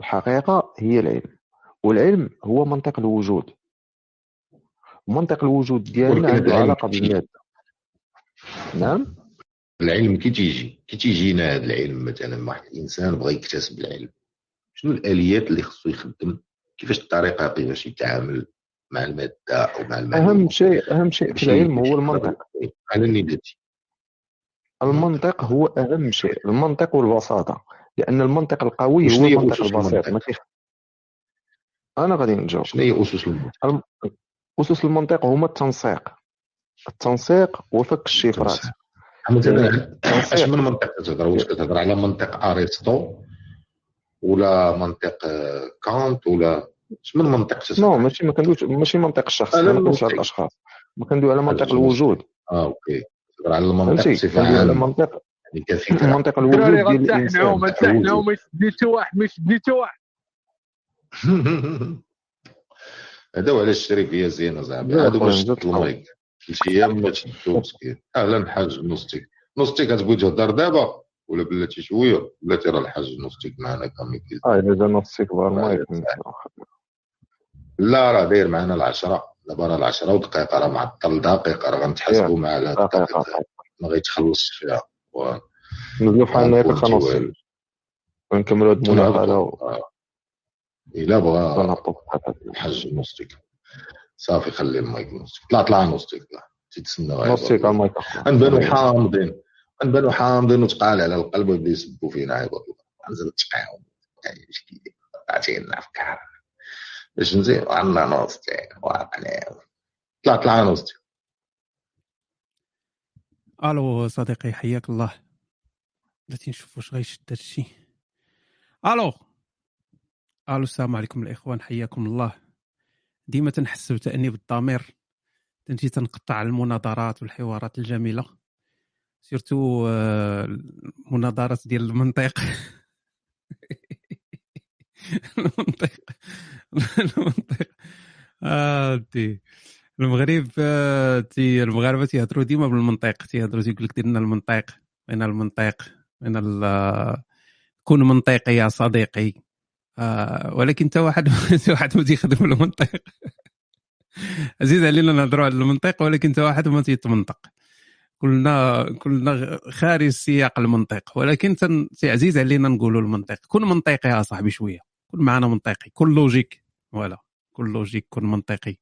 الحقيقة هي العلم والعلم هو منطق الوجود. منطق الوجود ديالنا عنده علاقة بالمادة. نعم؟ العلم كي تيجي كي تيجينا هذا العلم مثلا واحد الإنسان بغى يكتسب العلم شنو الآليات اللي خصو يخدم؟ كيفاش الطريقة كيفاش يتعامل مع المادة أو مع المعلومه أهم شيء أهم شيء في العلم هو المنطق. على ال négatif المنطق هو أهم شيء المنطق والبساطه لأن المنطق القوي هو المنطق البسيط ماشي أنا غادي نجاوب. شنو هي أسس المنطق أسس المنطق هما التنسيق. التنسيق وفك الشفرات. مثلا أش من منطق تهضر؟ واش كتهضر على منطق أرسطو ولا منطق كانت ولا أش من منطق no ماشي ما كندويش ماشي منطق الشخص ما كندويش على الأشخاص. ما كندوي على منطق الوجود. آه OK. تهضر على المنطق بصفة عامه على منطق يعني كثير منطق الوجود ديال الانسان ما تحنا ما يشدني حتى واحد ما يشدني حتى واحد. هذا هو علاش الشريفيه زينة زعما. هادو باش المايك شي أيام ما تشدو مسكين أهلا حاج نوستيك. نوستيك كتبغي تهضر دابا؟ ولا بلاتي شوية؟ بلاتي راه الحاج نوستيك معنا كامل آه إذا جا نوستيك بار المايك لا راه داير معنا العشرة. دابا راه العشرة ودقيقة راه معطل دقيقة راه غنتحاسبوا مع دقيقة. ما غيتخلصش فيها. نزلوا بحال هكا خلاص ونكملوا هاد المداخلة إلا بغا الحاج نوستيك. صافي خلي المايك نوستيك. طلع طلع نوستيك طلع تيتسنى نوستيك المايك. غنبانو حامضين. غنبانو حامضين وتقال على القلب ويبدا يسبوا فينا عباد الله غنزل تقاهم عطينا افكار باش نزيد عندنا نوستيك. واقع طلع طلع نوستيك. ألو صديقي حياك الله. بلاتي نشوف واش غيشد هادشي allô allô السلام عليكم الاخوان حياكم الله ديما تنحس بتأنيب الضمير تنجي تنقطع المناظرات والحوارات الجميله سيرتو المناظرات ديال المنطق المنطق المنطق آه دي المغرب تي المغاربه تيهضروا ديما بالمنطق تيهضروا تيقول لك دير لنا المنطق من المنطق من كون منطقي يا صديقي. آه ولكن انت واحد واحد ما تيخدم المنطق عزيز علينا نهضروا على المنطق ولكن انت واحد ما تيتمنطق كلنا كلنا خارج سياق المنطق ولكن. عزيز علينا نقولوا المنطق. كن منطقي يا صاحبي شوية. كن معنا منطقي. كن logique. voilà. كن logique كن منطقي.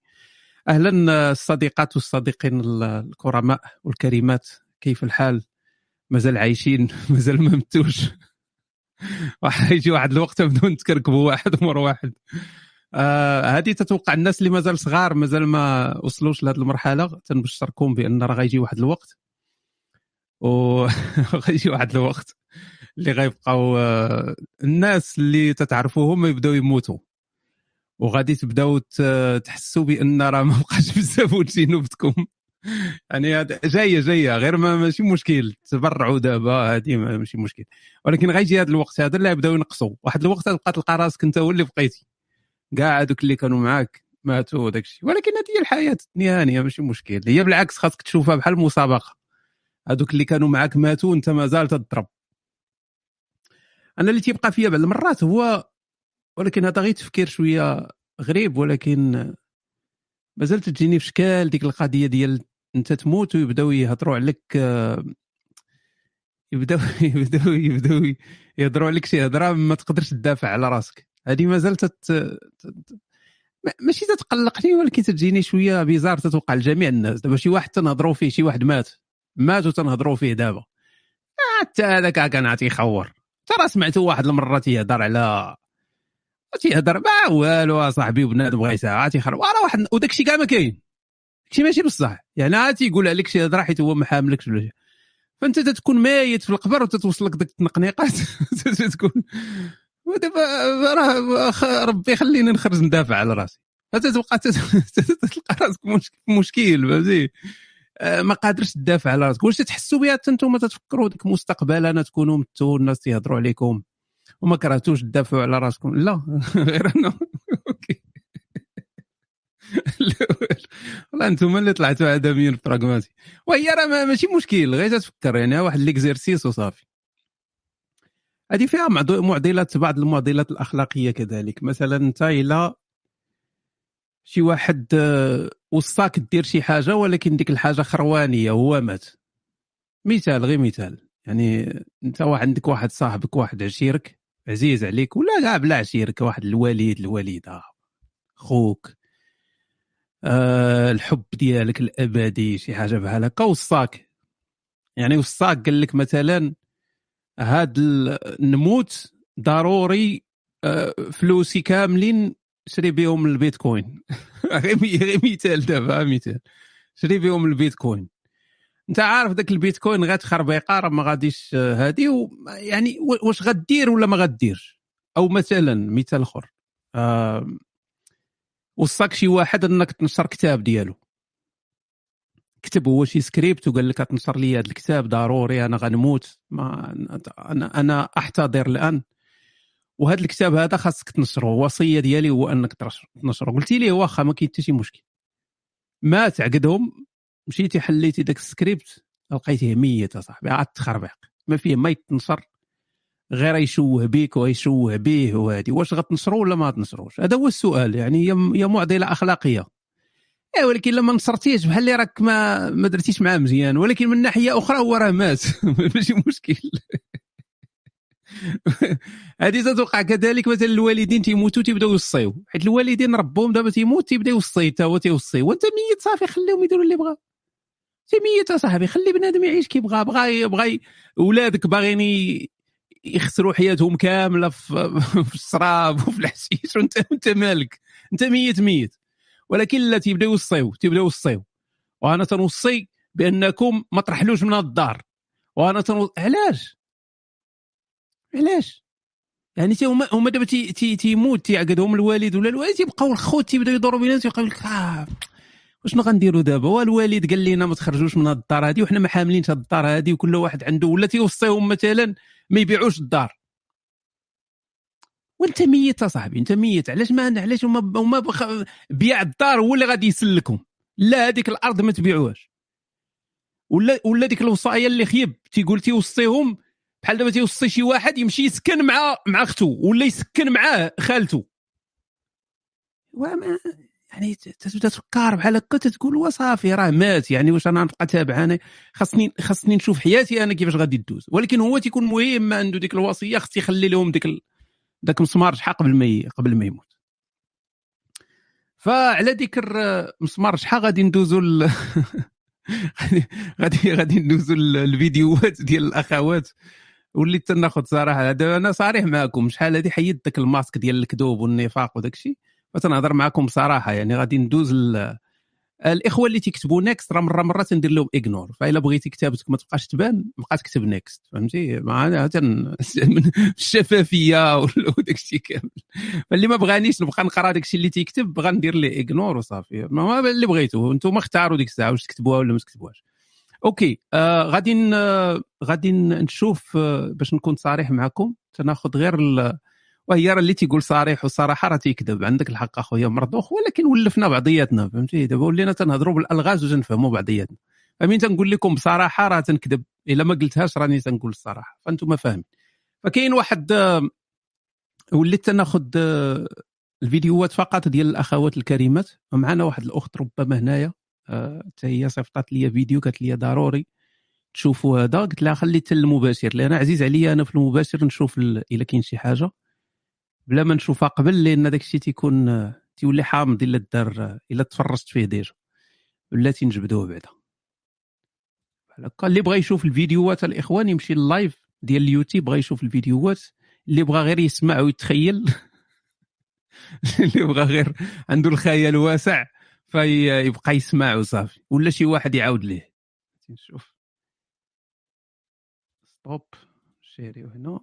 أهلا الصديقات والصديقين الكرماء والكريمات. كيف الحال؟ مازال عايشين مازال ما متوش. يجي واحد الوقت بدون تكركبوا واحد مر واحد. آه هذه تتوقع الناس اللي مازال صغار مازال ما وصلوش لهذه المرحلة تنبشركم بأن راه غيجي واحد الوقت. وغيجي واحد الوقت اللي غيبقاو آه الناس اللي تتعرفوهم يبداو يموتوا. وغادي تبداو تحسوا بأن راه ما بقاش بزاف ولتي نوبتكم يعني جاية جاية غير ما ماشي مشكل. تبرعوا دابا هذه ماشي مشكل. ولكن غيجي هذا الوقت هذا اللي يبداو ينقصوا. واحد الوقت تبقى تلقى راسك انت هو اللي بقيتي. كاع هذوك اللي كانوا معاك ماتوا وداك الشيء. ولكن هذه هي الحياة الدنيا ماشي مشكل. هي بالعكس خاصك تشوفها بحال مسابقة. هذوك اللي كانوا معاك ماتوا انت مازال تضرب. أنا اللي تيبقى فيا بعض المرات هو ولكن هذا غير تفكير شوية غريب ولكن مازال تجيني في شكال ديك القضية ديال انت تموت ويبداو يهضروا عليك يبداو يبداو يبداو يهضروا عليك شي هضرة ما تقدرش تدافع على راسك. هذه مازال تت... ماشي تتقلقني ولكن تجيني شوية بيزار تتوقع لجميع الناس. دابا شي واحد تنهضروا فيه شي واحد مات مات وتنهضروا فيه دابا. حتى هذاك كان تيخور ترى سمعتو واحد المرة تيهضر على تيهضر ما والو اصاحبي بنادم بغا يساعة تيخرب راه واحد وداك الشيء كاع ما كاين. شي ماشي بصح. يعني عاد تيقول عليك شي هضره حيت هو ما حاملكش ولا فأنت تتكون ميت في القبر وتتوصل لك ديك التنقنيقات. تكون ودابا راه ربي يخليني نخرج ندافع على راسي. فتتبقى تلقى راسك مشكل فهمتي آه، ما قادرش تدافع على راسك. واش تحسوا بها حتى أنتم تفكروا ديك المستقبل أنا تكونوا متو الناس تيهضروا عليكم وما كرهتوش تدافعوا على راسكم؟ لا. غير أنه والله أنتم اللي طلعتوا آدميين براغماتي. وهي راه ماشي مشكل غير تفكر يعني واحد ليكزيرسيس وصافي. هذه فيها معض- معضلات بعض المعضلات الأخلاقية كذلك. مثلا انت إلى شي واحد آه، وصاك دير شي حاجة ولكن ديك الحاجة خروانية هو مات. مثال غير مثال. يعني انت عندك واحد صاحبك واحد عشيرك عزيز عليك ولا كاع بلا عشيرك واحد الوالد الوالده خوك. آه الحب ديالك الأبدي شي حاجة بحال هكا وصاك. يعني وصاك قال لك مثلا هاد نموت ضروري آه، فلوسي كاملين شري بهم البيتكوين. غير مثال دابا مثال شري بهم البيتكوين. انت عارف داك البيتكوين غير تخربيقة راه ما غاديش آه، هادي و- يعني واش غدير ولا ما غديرش؟ أو مثلا مثال آخر. وصاك شي واحد انك تنشر كتاب ديالو. كتب هو شي سكريبت وقال لك تنشر لي هذا الكتاب ضروري أنا غنموت. ما أنا أنا أحتضر الآن. وهذا الكتاب هذا خاصك تنشره الوصيه ديالي هو أنك تنشره قلتي ليه واخا ما كاين حتى شي مشكل. مات عقدهم مشيتي حليتي داك السكريبت لقيتيه ميت اصاحبي غير تخربيق. ما فيه ما يتنشر غير يشوه بيك ويشوه به وهادي. واش غتنشرو ولا ما تنشروش هذا هو السؤال يعني هي معضلة أخلاقية. إيه ولكن لما نصرتيش بحال اللي راك ما ما درتيش معاه مزيان ولكن من ناحية أخرى هو راه مات. ماشي مشكل. هذه تتوقع كذلك مثلا الوالدين تيموتوا تيبداو يوصيو. حيت الوالدين ربهم دابا تيموت تيبدا يوصي حتى هو تيوصي. وانت ميت صافي خليهم يديروا اللي بغاو انت ميت اصاحبي خلي بنادم يعيش كي بغا. بغا بغا ولادك باغيين ي- يخسروا حياتهم كاملة في, الشراب وفي الحشيش. وانت انت مالك انت ميت ميت. ولكن لا تيبداو يوصيو تيبداو يوصيو وأنا تنوصي بأنكم ما ترحلوش من الدار. وأنا تنو... علاش؟ علاش؟ يعني تي هما هما دابا تي تي تيموت تيعقدهم الوالد ولا الوالدة؟ تيبقاو الخوت تيبداو يدوروا بيناتهم تيبقاو لك آه وشنو غنديروا دابا؟ والوالد قال لنا ما تخرجوش من هاد الدار هادي وحنا ما حاملينش هاد الدار هادي وكل واحد عنده ولا تيوصيهم مثلا ما يبيعوش الدار. وانت ميت اصاحبي انت ميت. علاش ما علاش هما هما بخ... بيع الدار هو اللي غادي يسلكهم؟ لا هذيك الأرض ما تبيعوهاش. ولا ولا ديك الوصايه اللي خيب تيقول تيوصيهم بحال دابا تيوصي شي واحد يمشي يسكن مع مع أختو ولا يسكن معاه خالته. وما يعني تبدا تفكر بحال هكا تتقول وصافي راه مات يعني واش أنا نبقى تابع أنا خاصني خاصني نشوف حياتي أنا كيفاش غادي تدوز ولكن هو تيكون مهم عنده ديك الوصية خص يخلي لهم ديك. داك مسمار شحال قبل ما. قبل ما يموت فعلى ذكر مسمار شحال غادي ندوزو ال... غادي- غادي ندوزو ال- الفيديوهات ديال الأخوات وليت تناخذ صراحة هذا أنا صريح معكم شحال هذه حيدت داك الماسك ديال الكذوب والنفاق وداك الشيء فتنهضر معكم بصراحه يعني غادي ندوز ال... الإخوة اللي تيكتبوا next راه مرة مرة تندير لهم ignore فإلا بغيتي كتابتك ما تبقاش تبان بقى تكتب next فهمتي؟ مع تن... الشفافية وداك الشيء كامل. فاللي ما بغانيش نبقى نقرا داك الشيء اللي تيكتب غندير ليه ايغنور وصافي. ما اللي بغيتو أنتم اختاروا ديك الساعة واش تكتبوها ولا ما تكتبوهاش. أوكي آه غادي ن- غادي نشوف آه باش نكون صريح معكم. تناخذ غير ال... وهي راه اللي تيقول صريح وصراحة راه تيكذب. عندك الحق أخويا مرضوخ ولكن ولفنا بعضياتنا فهمتي؟ دابا ولينا تنهضروا بالألغاز وتنفهموا بعضياتنا. فمين تنقول لكم بصراحة راه تنكذب؟ إلا ما قلتهاش راني تنقول الصراحة فأنتم فاهمين. فكاين واحد آه، وليت تناخذ آه، الفيديوهات فقط ديال الأخوات الكريمات. ومعنا واحد الأخت ربما هنايا آه، حتى هي صيفطات لي فيديو قالت لي ضروري تشوفوا هذا. قلت لها خلي حتى المباشر لأن عزيز عليا أنا في المباشر نشوف ال- إلا كاين شي حاجة. بلا ما نشوفها قبل لأن داك الشيء تيكون تيولي حامض إلا دار إلا تفرجت فيه déjà ولا تنجبدوه بعدا. بحال هكا اللي بغى يشوف الفيديوهات الإخوان يمشي ال live ديال اليوتيوب بغى يشوف الفيديوهات اللي بغى غير يسمع ويتخيل اللي بغى غير عنده الخيال واسع فيبقى يسمع وصافي ولا شي واحد يعاود ليه. نشوف stop شيريو هنا.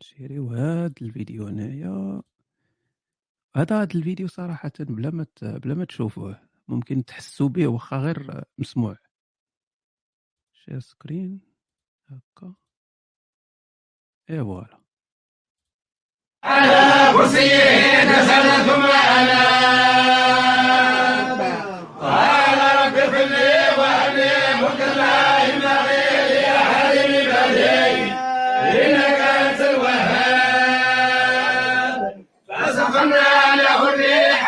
شيريو هاد الفيديو هنايا. هذا هاد الفيديو صراحة بلا ما بلا ما تشوفوه ممكن تحسوا به واخا غير مسموع. share screen هكا. إي voilà. إنك وصلنا له الريح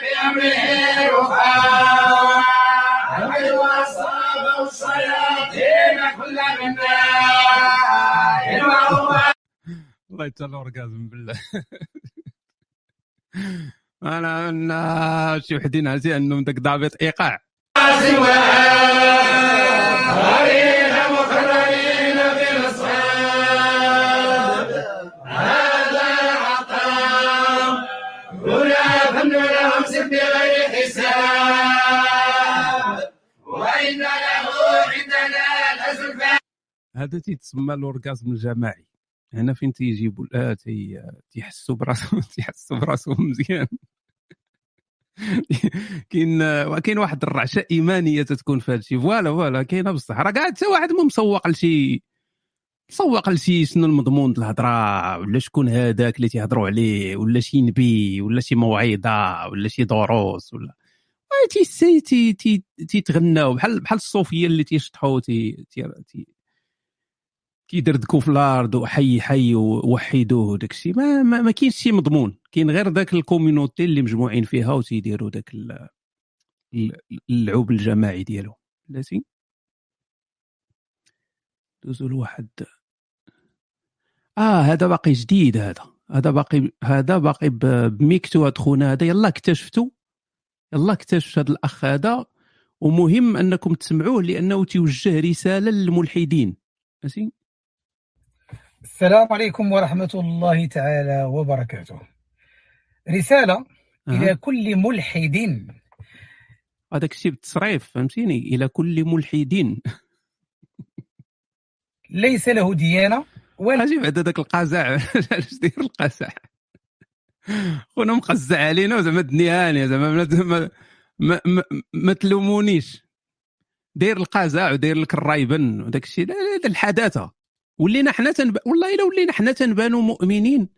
بأمره رخاء الحي وأصابه الشياطين كل منا الله يتسلى اورجازم بالله. أنا أنا شي وحدين عرفتي عندهم داك ضابط إيقاع. هذا تيتسمى ال orgasm الجماعي. هنا فين تيجيبوا آه تي تيحسوا براسهم تيحسوا براسهم مزيان. كاين كاين واحد الرعشة إيمانية تتكون في هذا الشيء. voilà voilà كاينة بصح. راه كاع حتى واحد ما مسوق لشي مسوق لشي شنو المضمون د الهضرة ولا شكون هذاك اللي تيهضروا عليه ولا شي نبي ولا شي موعظة ولا شي دروس ولا. تي تي تي تيتغناو. بحال بحال الصوفية اللي تيشطحوا تي تي تي كيدردكوا في الأرض وحي حي ووحدوه وداك الشيء. ما, ما, ما كاينش شي مضمون. كاين غير ذاك ال community اللي مجموعين فيها وتيديروا ذاك ال- ال- اللعوب الجماعي ديالو. بلاتي دوزو لواحد. آه هذا باقي جديد هذا. هذا باقي هذا باقي بميكتو هاد خونا هذا. يلا اكتشفتو. يلا اكتشف هذا الأخ هذا. ومهم أنكم تسمعوه لأنه توجه رسالة للملحدين. ماشي السلام عليكم ورحمة الله تعالى وبركاته. رسالة أه. إلى كل ملحد. هذاك الشيء بالتصريف فهمتيني؟ إلى كل ملحدين ليس له ديانة ولا أجي بعد هذاك القزع. علاش داير القزع؟ خونا مقزع علينا زعما الدنيا هانيه زعما ما, ما, ما, ما, تلومونيش. داير القزع وداير لك الرايبن وداك الشيء هذا الحداثة. ولينا حنا تنب... والله إلا ولينا حنا تنبانوا مؤمنين.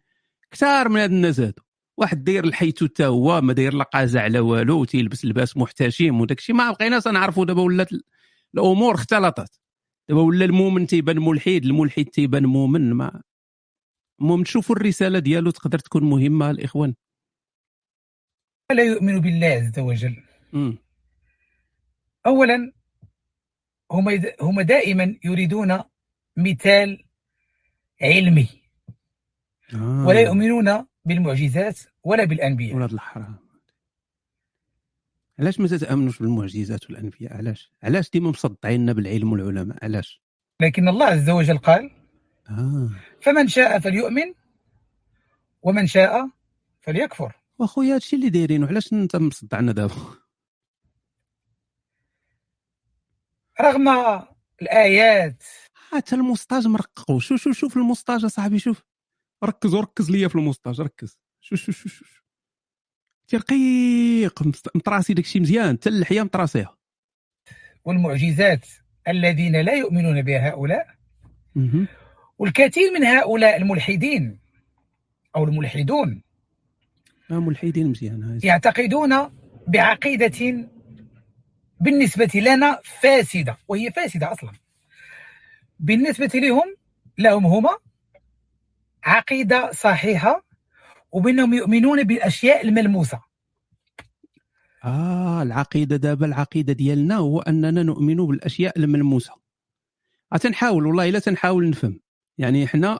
كثار من هاد الناس هادو. واحد داير الحيتو حتى هو ما داير لا قازع لا والو وتيلبس لباس محتشم وداك الشيء ما بقيناش نعرفوا دابا ولات ال- الأمور اختلطت. دابا ولا المؤمن تيبان ملحد الملحد تيبان مؤمن. ما المهم تشوفوا الرسالة ديالو تقدر تكون مهمة الإخوان. ولا يؤمن بالله عز وجل. امم أولا هم هم دائما يريدون مثال علمي. آه. ولا يؤمنون بالمعجزات ولا بالأنبياء. ولاد الحرام. علاش ما تتأمنوش بالمعجزات والأنبياء؟ علاش؟ علاش ديما مصدعيننا بالعلم والعلماء؟ علاش؟ لكن الله عز وجل قال آه. فمن شاء فليؤمن ومن شاء فليكفر. وأخويا هادشي اللي دايرينه علاش أنت مصدعنا دابا؟ رغم الآيات حتى ال moustache مرققوا شوف شوف شوف ال moustache أصاحبي؟ شوف. ركز وركز ليا في ال moustache ركز. شوف شوف شوف شوف تي رقيق مطراسي داكشي مزيان. حتى اللحية مطراسيها والمعجزات الذين لا يؤمنون بها هؤلاء. والكثير من هؤلاء الملحدين أو الملحدون ملحدين مزيان يعتقدون بعقيدة بالنسبة لنا فاسدة وهي فاسدة أصلا. بالنسبة لهم لهم هما عقيدة صحيحة وبأنهم يؤمنون بالأشياء الملموسة. آه العقيدة دابا العقيدة ديالنا هو أننا نؤمن بالأشياء الملموسة. تنحاول والله إلا تنحاول نفهم. يعني حنا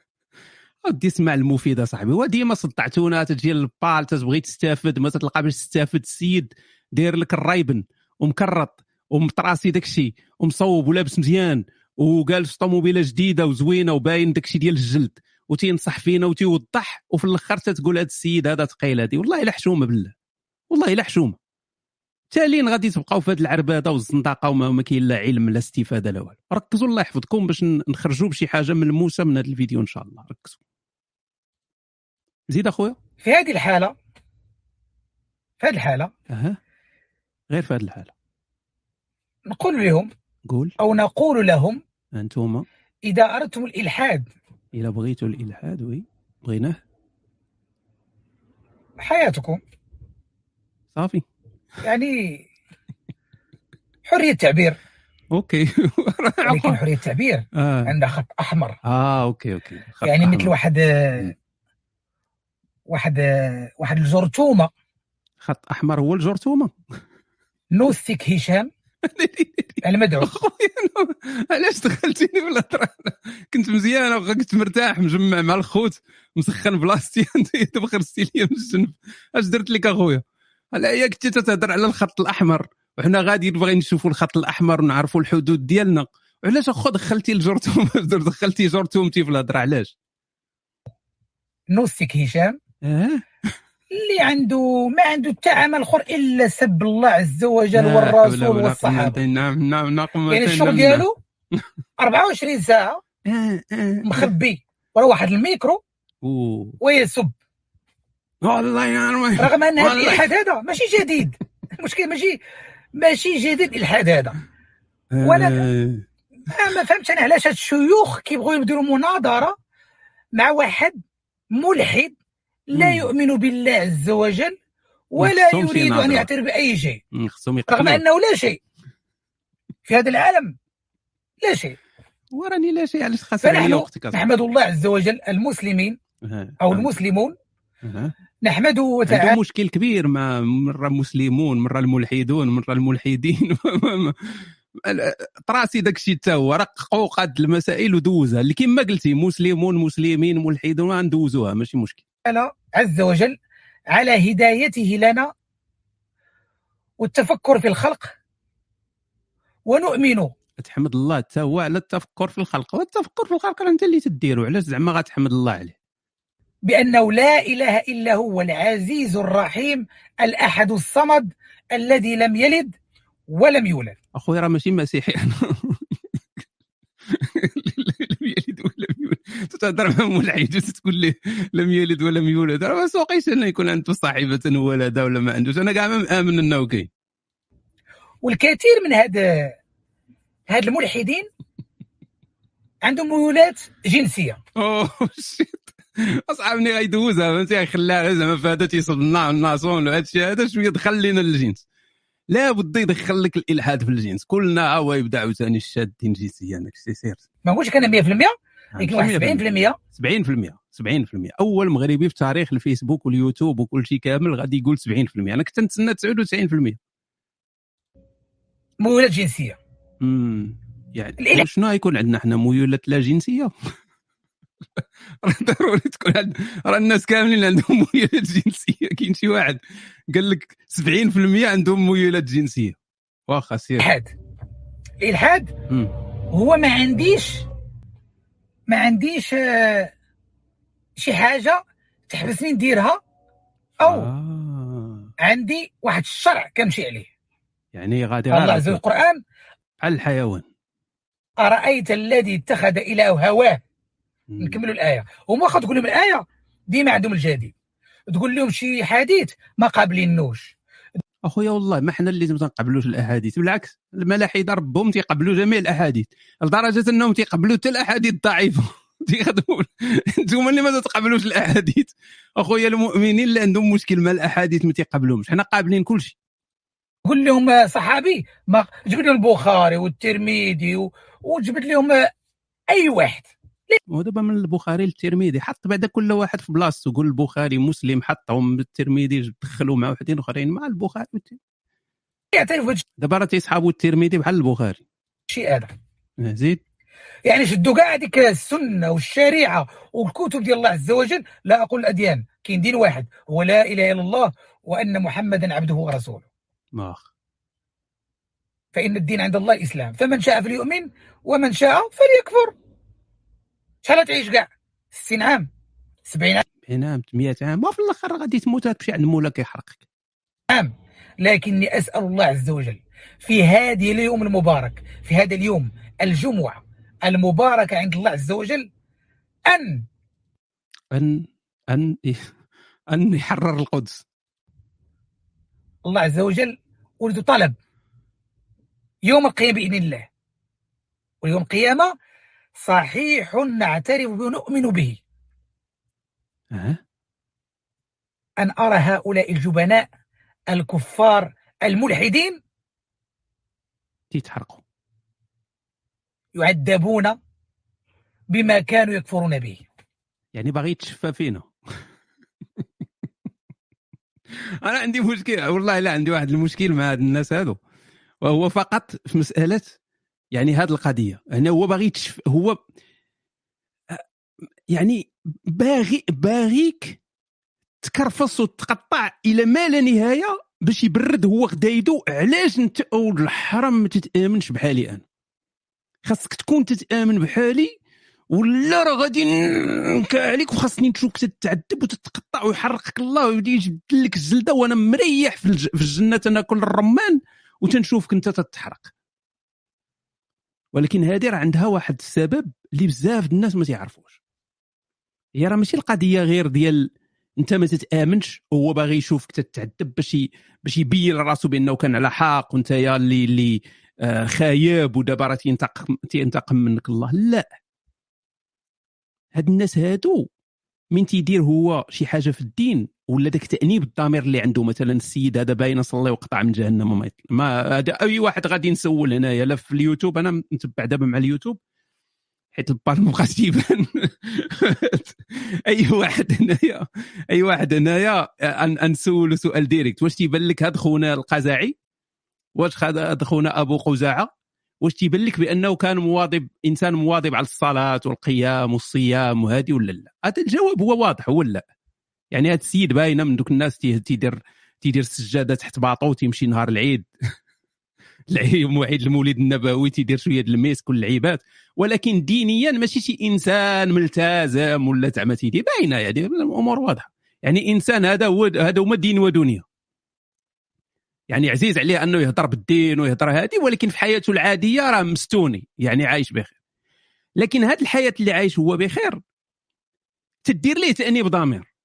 ودي اسمع المفيد صاحبي. وديما صدعتونا تجي للبال تتبغي تستافد ما تلقى باش تستافد. السيد داير لك الرايبن ومكرط ومطراسي داكشي ومصوب ولابس مزيان وجالس في طوموبيله جديدة وزوينة وباين داكشي ديال الجلد وتينصح فينا وتيوضح وفي الأخر تتقول هذا السيد هذا ثقيل هذه والله إلا حشومة بالله. والله إلا حشومة. تالين غادي تبقاو في هذه العربادة والزندقه وما ما كاين لا علم لا استفادة لا والو. ركزوا الله يحفظكم باش نخرجوا بشي حاجة ملموسه من هذا الفيديو إن شاء الله. ركزوا. زيد أخويا؟ في هذه الحالة في هذه الحالة أها. غير في هذه الحالة. نقول لهم قول. أو نقول لهم انتوما إذا أردتم الإلحاد. الا بغيتوا الإلحاد وي بغيناه حياتكم. صافي. يعني حرية تعبير OK. لكن حرية التعبير. آه. عندها خط أحمر. آه OK OK. خط يعني أحمر. مثل واحد آه، واحد آه، واحد الجرثومة. خط أحمر هو الجرثومة. نوستيك هشام. المدعو خويا علاش دخلتيني في الهضره كنت مزيان كنت مرتاح مجمع مع الخوت مسخن بلاصتي دابا خرجتي لي من الجنب. أش درت لك أخويا؟ هي كنتي تتهضر على الخط الأحمر. وحنا غادي باغيين نشوفوا الخط الأحمر ونعرفوا الحدود ديالنا. علاش أخو دخلتي الجرثوم دخلتي جرثومتي في الهضره علاش؟ نوستيك هشام. آه اللي عنده ما عنده حتى عمل آخر إلا سب الله عز وجل والرسول والصحابة. نعم نعم نعم يعني الشغل ديالو 24 ساعة مخبي. ورا واحد الميكرو ويسب. والله يا رغم أن هذا. الإلحاد هذا ماشي جديد. المشكل ماشي ماشي جديد الإلحاد هذا. ولا- آه. ما ما فهمتش أنا علاش هاد الشيوخ كيبغيو يديروا مناظرة مع واحد ملحد لا. يؤمن بالله عز وجل ولا يريد أن. يعترف بأي شيء رغم أنه لا شيء في هذا العالم لا شيء وراني لا شيء علاش فنحن وقتك. نحمد الله عز وجل المسلمين. أو. المسلمون. نحمده عنده تعالى مشكل كبير مع مرة مسلمون مرة الملحدون مرة الملحدين طراسي داك الشيء حتى هو رققوا قاد المسائل ودوزها اللي كما قلتي مسلمون مسلمين ملحدون غندوزوها ماشي مشكل عز وجل على هدايته لنا والتفكر في الخلق ونؤمن. تحمد الله حتى هو على التفكر في الخلق والتفكر في الخلق أنت اللي تديرو علاش زعما غتحمد الله عليه؟ بأنه لا إله إلا هو العزيز الرحيم الأحد الصمد الذي لم يلد ولم يولد. أخويا راه ماشي مسيحي. أنا يلد ولم يولد. تتهضر مع ملحد. وتقول لي لم يلد ولم يولد. راه سوقيش إنه يكون عنده صاحبة ولد ولا ما عندوش أنا كاع ما مآمن إنه كاين والكثير من هاد هاد الملحدين عندهم ميولات جنسية. أوه شيت اصحابني غيدوزها. فهمتي؟ غيخليها زعما فهذا تيصب النا- الناصون وهذا الشيء هذا شوية دخل لنا الجنس لا بد يدخل لك الإلحاد في الجنس. كلنا هو يبدأ عاوتاني الشادين جنسيا داك الشيء سير. ما نقولش أنا 100% لكن واحد 70% 70% 70% أول مغربي في تاريخ الفيسبوك واليوتيوب وكل شيء كامل غادي يقول 70% أنا كنت نتسنى 99% ميولات جنسية. امم يعني شنو غيكون عندنا حنا ميولات لا جنسية؟ ضروري تكون عند راه الناس كاملين عندهم ميولات جنسية كاين شي واحد قال لك 70% عندهم ميولات جنسية واخا سير الإلحاد مم. هو ما عنديش ما عنديش آه، شي حاجة تحبسني نديرها أو آه. عندي واحد الشرع كنمشي عليه يعني غادي الله عز وجل القرآن بحال الحيوان أرأيت الذي اتخذ إله هواه. نكملوا الآية. هما واخا تقول لهم الآية؟ ديما عندهم الجديد. تقول لهم شي حديث ما قابلينوش. أخويا والله ما حنا اللي ما تنقبلوش الأحاديث بالعكس الملاحدة ربهم تيقبلوا جميع الأحاديث لدرجة أنهم تيقبلوا حتى الأحاديث الضعيفة. تيخدموا أنتم اللي ما تقبلوش الأحاديث. أخويا المؤمنين اللي عندهم مشكل مع الأحاديث ما تيقبلوهمش. حنا قابلين كل شيء. قول لهم صحابي ما جبت لهم البخاري والترمذي و... وجبت لهم أي واحد. ودابا من البخاري للترمذي حط بعدا كل واحد في بلاصتو قول البخاري مسلم حطهم بالترمذي دخلوا مع وحدين أخرين مع البخاري. يعترف بهذا دابا راه تيسحابوا الترمذي بحال البخاري. الشيء هذا آه، زيد. يعني شدوا كاع هذيك السنة والشريعة والكتب ديال الله عز وجل لا أقول الأديان كاين دين واحد هو لا إله إلا الله وأن محمدا عبده ورسوله. ماخ فإن الدين عند الله الاسلام فمن شاء فليؤمن ومن شاء فليكفر. شحال تعيش كاع 60 عام. 70 عام. عام 100 عام. وفي الآخر غادي تموت تمشي عند مولاك يحرقك عام. لكني أسأل الله عز وجل في هذه اليوم المبارك في هذا اليوم الجمعة المباركة عند الله عز وجل أن أن أن أن يحرر القدس. الله عز وجل ولد طلب يوم القيامة بإذن الله ويوم القيامة صحيح نعترف ونؤمن به. ها أن أرى هؤلاء الجبناء الكفار الملحدين تيتحرقوا يعذبون بما كانوا يكفرون به. يعني باغي يتشفى فينا. أنا عندي مشكل والله لا عندي واحد المشكل مع هاد الناس هادو. وهو فقط في مسألة يعني هاد القضية. يعني هو باغي هو يعني باغي باغيك تكرفص وتقطع إلى ما لا نهاية باش يبرد هو غدايدو. علاش أنت اول الحرام ما تتآمنش بحالي أنا؟ خاصك تكون تتآمن بحالي ولا راه غادي نكا عليك وخاصني نشوفك تتعذب وتتقطع ويحرقك الله ويبدا يجبد لك الجلده وأنا مريح. في الجنة. تناكل الرمان وتنشوفك أنت تتحرق. ولكن هذه راه عندها واحد السبب اللي بزاف الناس ما تعرفوش هي راه ماشي القضية غير ديال انت ما تتآمنش وهو باغي يشوفك تتعذب باش. باش يبين لراسو بأنه كان على حق وانت يا اللي اللي آه خايب ودابا راه تينتقم تينتقم منك الله لا هاد الناس هادو من تيدير هو شي حاجة في الدين ولا داك تأنيب الضمير اللي عنده مثلا السيد هذا باين صلي وقطع من جهنم ما, هذا أي واحد غادي نسول هنايا لا في اليوتيوب أنا متبع دابا مع اليوتيوب حيت البار ما بقاش تيبان أي واحد هنايا أي واحد هنايا نسولو سؤال direct. واش تيبان لك هاد خونا القزاعي؟ واش هاد خونا أبو قزاعة؟ واش تيبان لك بأنه كان مواظب إنسان مواظب على الصلاة والقيام والصيام وهذه ولا لا؟ هذا الجواب هو واضح ولا لا. يعني هذا السيد باينة من دوك الناس تيدير تيدير السجادة تحت باطو تيمشي نهار العيد. العيد المولد النبوي تيدير شوية د الميسك واللعيبات ولكن دينيا ماشي شي إنسان ملتزم ولا زعما تيدير. باينة يعني الأمور واضحة. يعني إنسان هذا هو هذا هما دين ودنيا. يعني عزيز عليه أنه يهضر بالدين ويهضر هذه ولكن في حياته العادية راه مستوني. يعني عايش بخير. لكن هذه الحياة اللي عايش هو بخير تدير ليه تأنيب ضمير.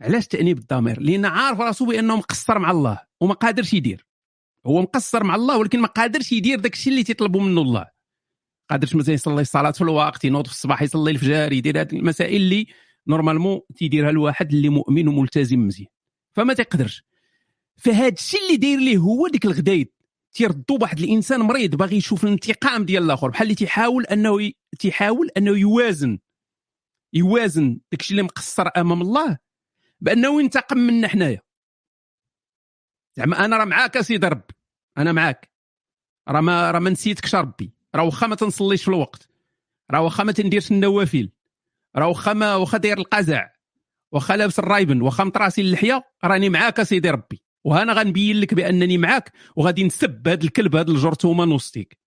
علاش تأنيب الضمير؟ لأن عارف راسو بأنه مقصر مع الله وما قادرش يدير. هو مقصر مع الله ولكن ما قادرش يدير داك الشيء اللي تيطلبوا منه الله. قادرش مثلا يصلي الصلاة في الوقت ينوض في الصباح يصلي الفجر يدير هذه المسائل اللي normalement تيديرها الواحد اللي مؤمن وملتزم مزيان. فما تقدرش فهاد الشيء اللي داير ليه هو ديك الغدايد. تيردوا بواحد الإنسان مريض باغي يشوف الانتقام ديال الآخر. بحال اللي تيحاول أنه ي... تيحاول أنه يوازن. يوازن داكشي اللي مقصر أمام الله بأنه ينتقم منا حنايا. زعما أنا راه معاك اسيدي ربي. أنا معاك. راه ما راه ما نسيتكش ربي. راه واخا ما تنصليش في الوقت. راه واخا ما تنديرش النوافل. راه واخا ما واخا داير القزع. واخا لابس ال Ray-Ban. واخا مطراسي اللحيه راني معاك اسيدي ربي. وهنا غنبين لك بأنني معاك. وغادي نسب هذا الكلب هذا الجرثومه نوستيك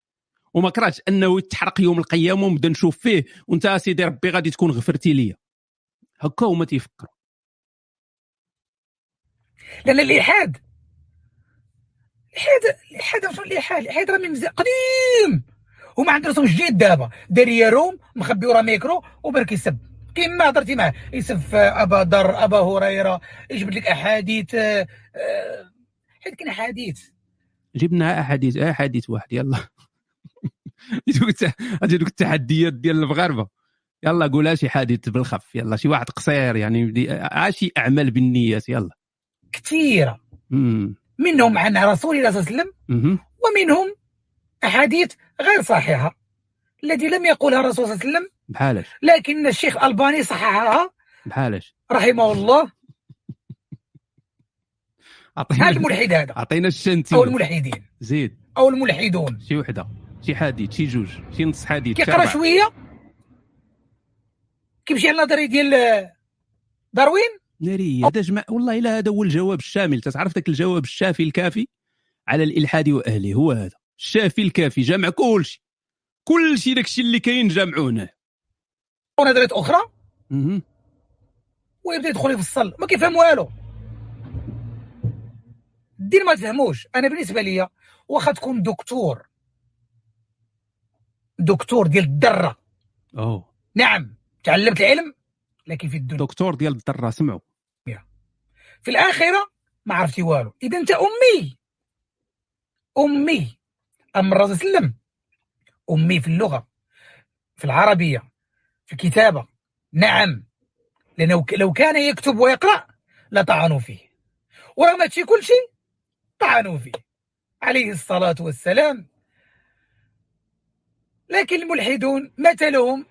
وما كرهتش أنه يتحرق يوم القيامة ونبدا نشوف فيه. وأنت سيدي ربي غادي تكون غفرتي ليا. هكا هما تيفكروا. لأن الإلحاد. الالحاد الإلحاد الالحاد الإلحاد راه من قديم. وما عندنا رسوم جديد دابا. داير يروم مخبي ورا ميكرو وبرك يسب. كيما هضرتي معاه. يسب أبا ذر أبا هريرة يجبد لك أحاديث آه، آه، حيت كاين أحاديث. جبنا أحاديث أحاديث واحد يلا. دوك التحديات ديال المغاربة. يلا قولها شي حادث بالخف يلا شي واحد قصير يعني عاشي أعمال بالنيات يلا. كثيرة. مم. منهم عن رسول الله صلى الله عليه وسلم. ومنهم أحاديث غير صحيحة التي لم يقولها الرسول صلى الله عليه وسلم. بحالاش لكن الشيخ الألباني صححها. بحالاش رحمه الله. عطينا الملحد هذا. عطينا الشنتي. أو الملحدين. زيد. أو الملحدون. شي وحدة. شي حديث شي جوج. شي نص حديث كيقرأ. شوية. كيمشي على النظريه ديال داروين؟ ناري هذا جمع والله إلا هذا هو الجواب الشامل. تعرف ذاك الجواب الشافي الكافي؟ على الإلحاد وأهله هو هذا. الشافي الكافي جمع كل شيء. كل شيء داك الشيء اللي كاين جمعوه هنا ونظريات أخرى. ويبدا يدخل يفصل ما كيفهم والو. الدين ما تفهموش. أنا بالنسبة لي واخا تكون دكتور. دكتور ديال الدرة. أوه. نعم. تعلمت العلم لكن في الدنيا. دكتور ديال الدرة سمعوا. في الآخرة ما عرفتي والو. إذا أنت أمي. أمي. اما الرسول صلى الله عليه وسلم. أمي في اللغة في العربية في الكتابة. نعم. لأنه لو كان يكتب ويقرأ لطعنوا فيه. ورغم هادشي كل شيء طعنوا فيه. عليه الصلاة والسلام. لكن الملحدون مثلهم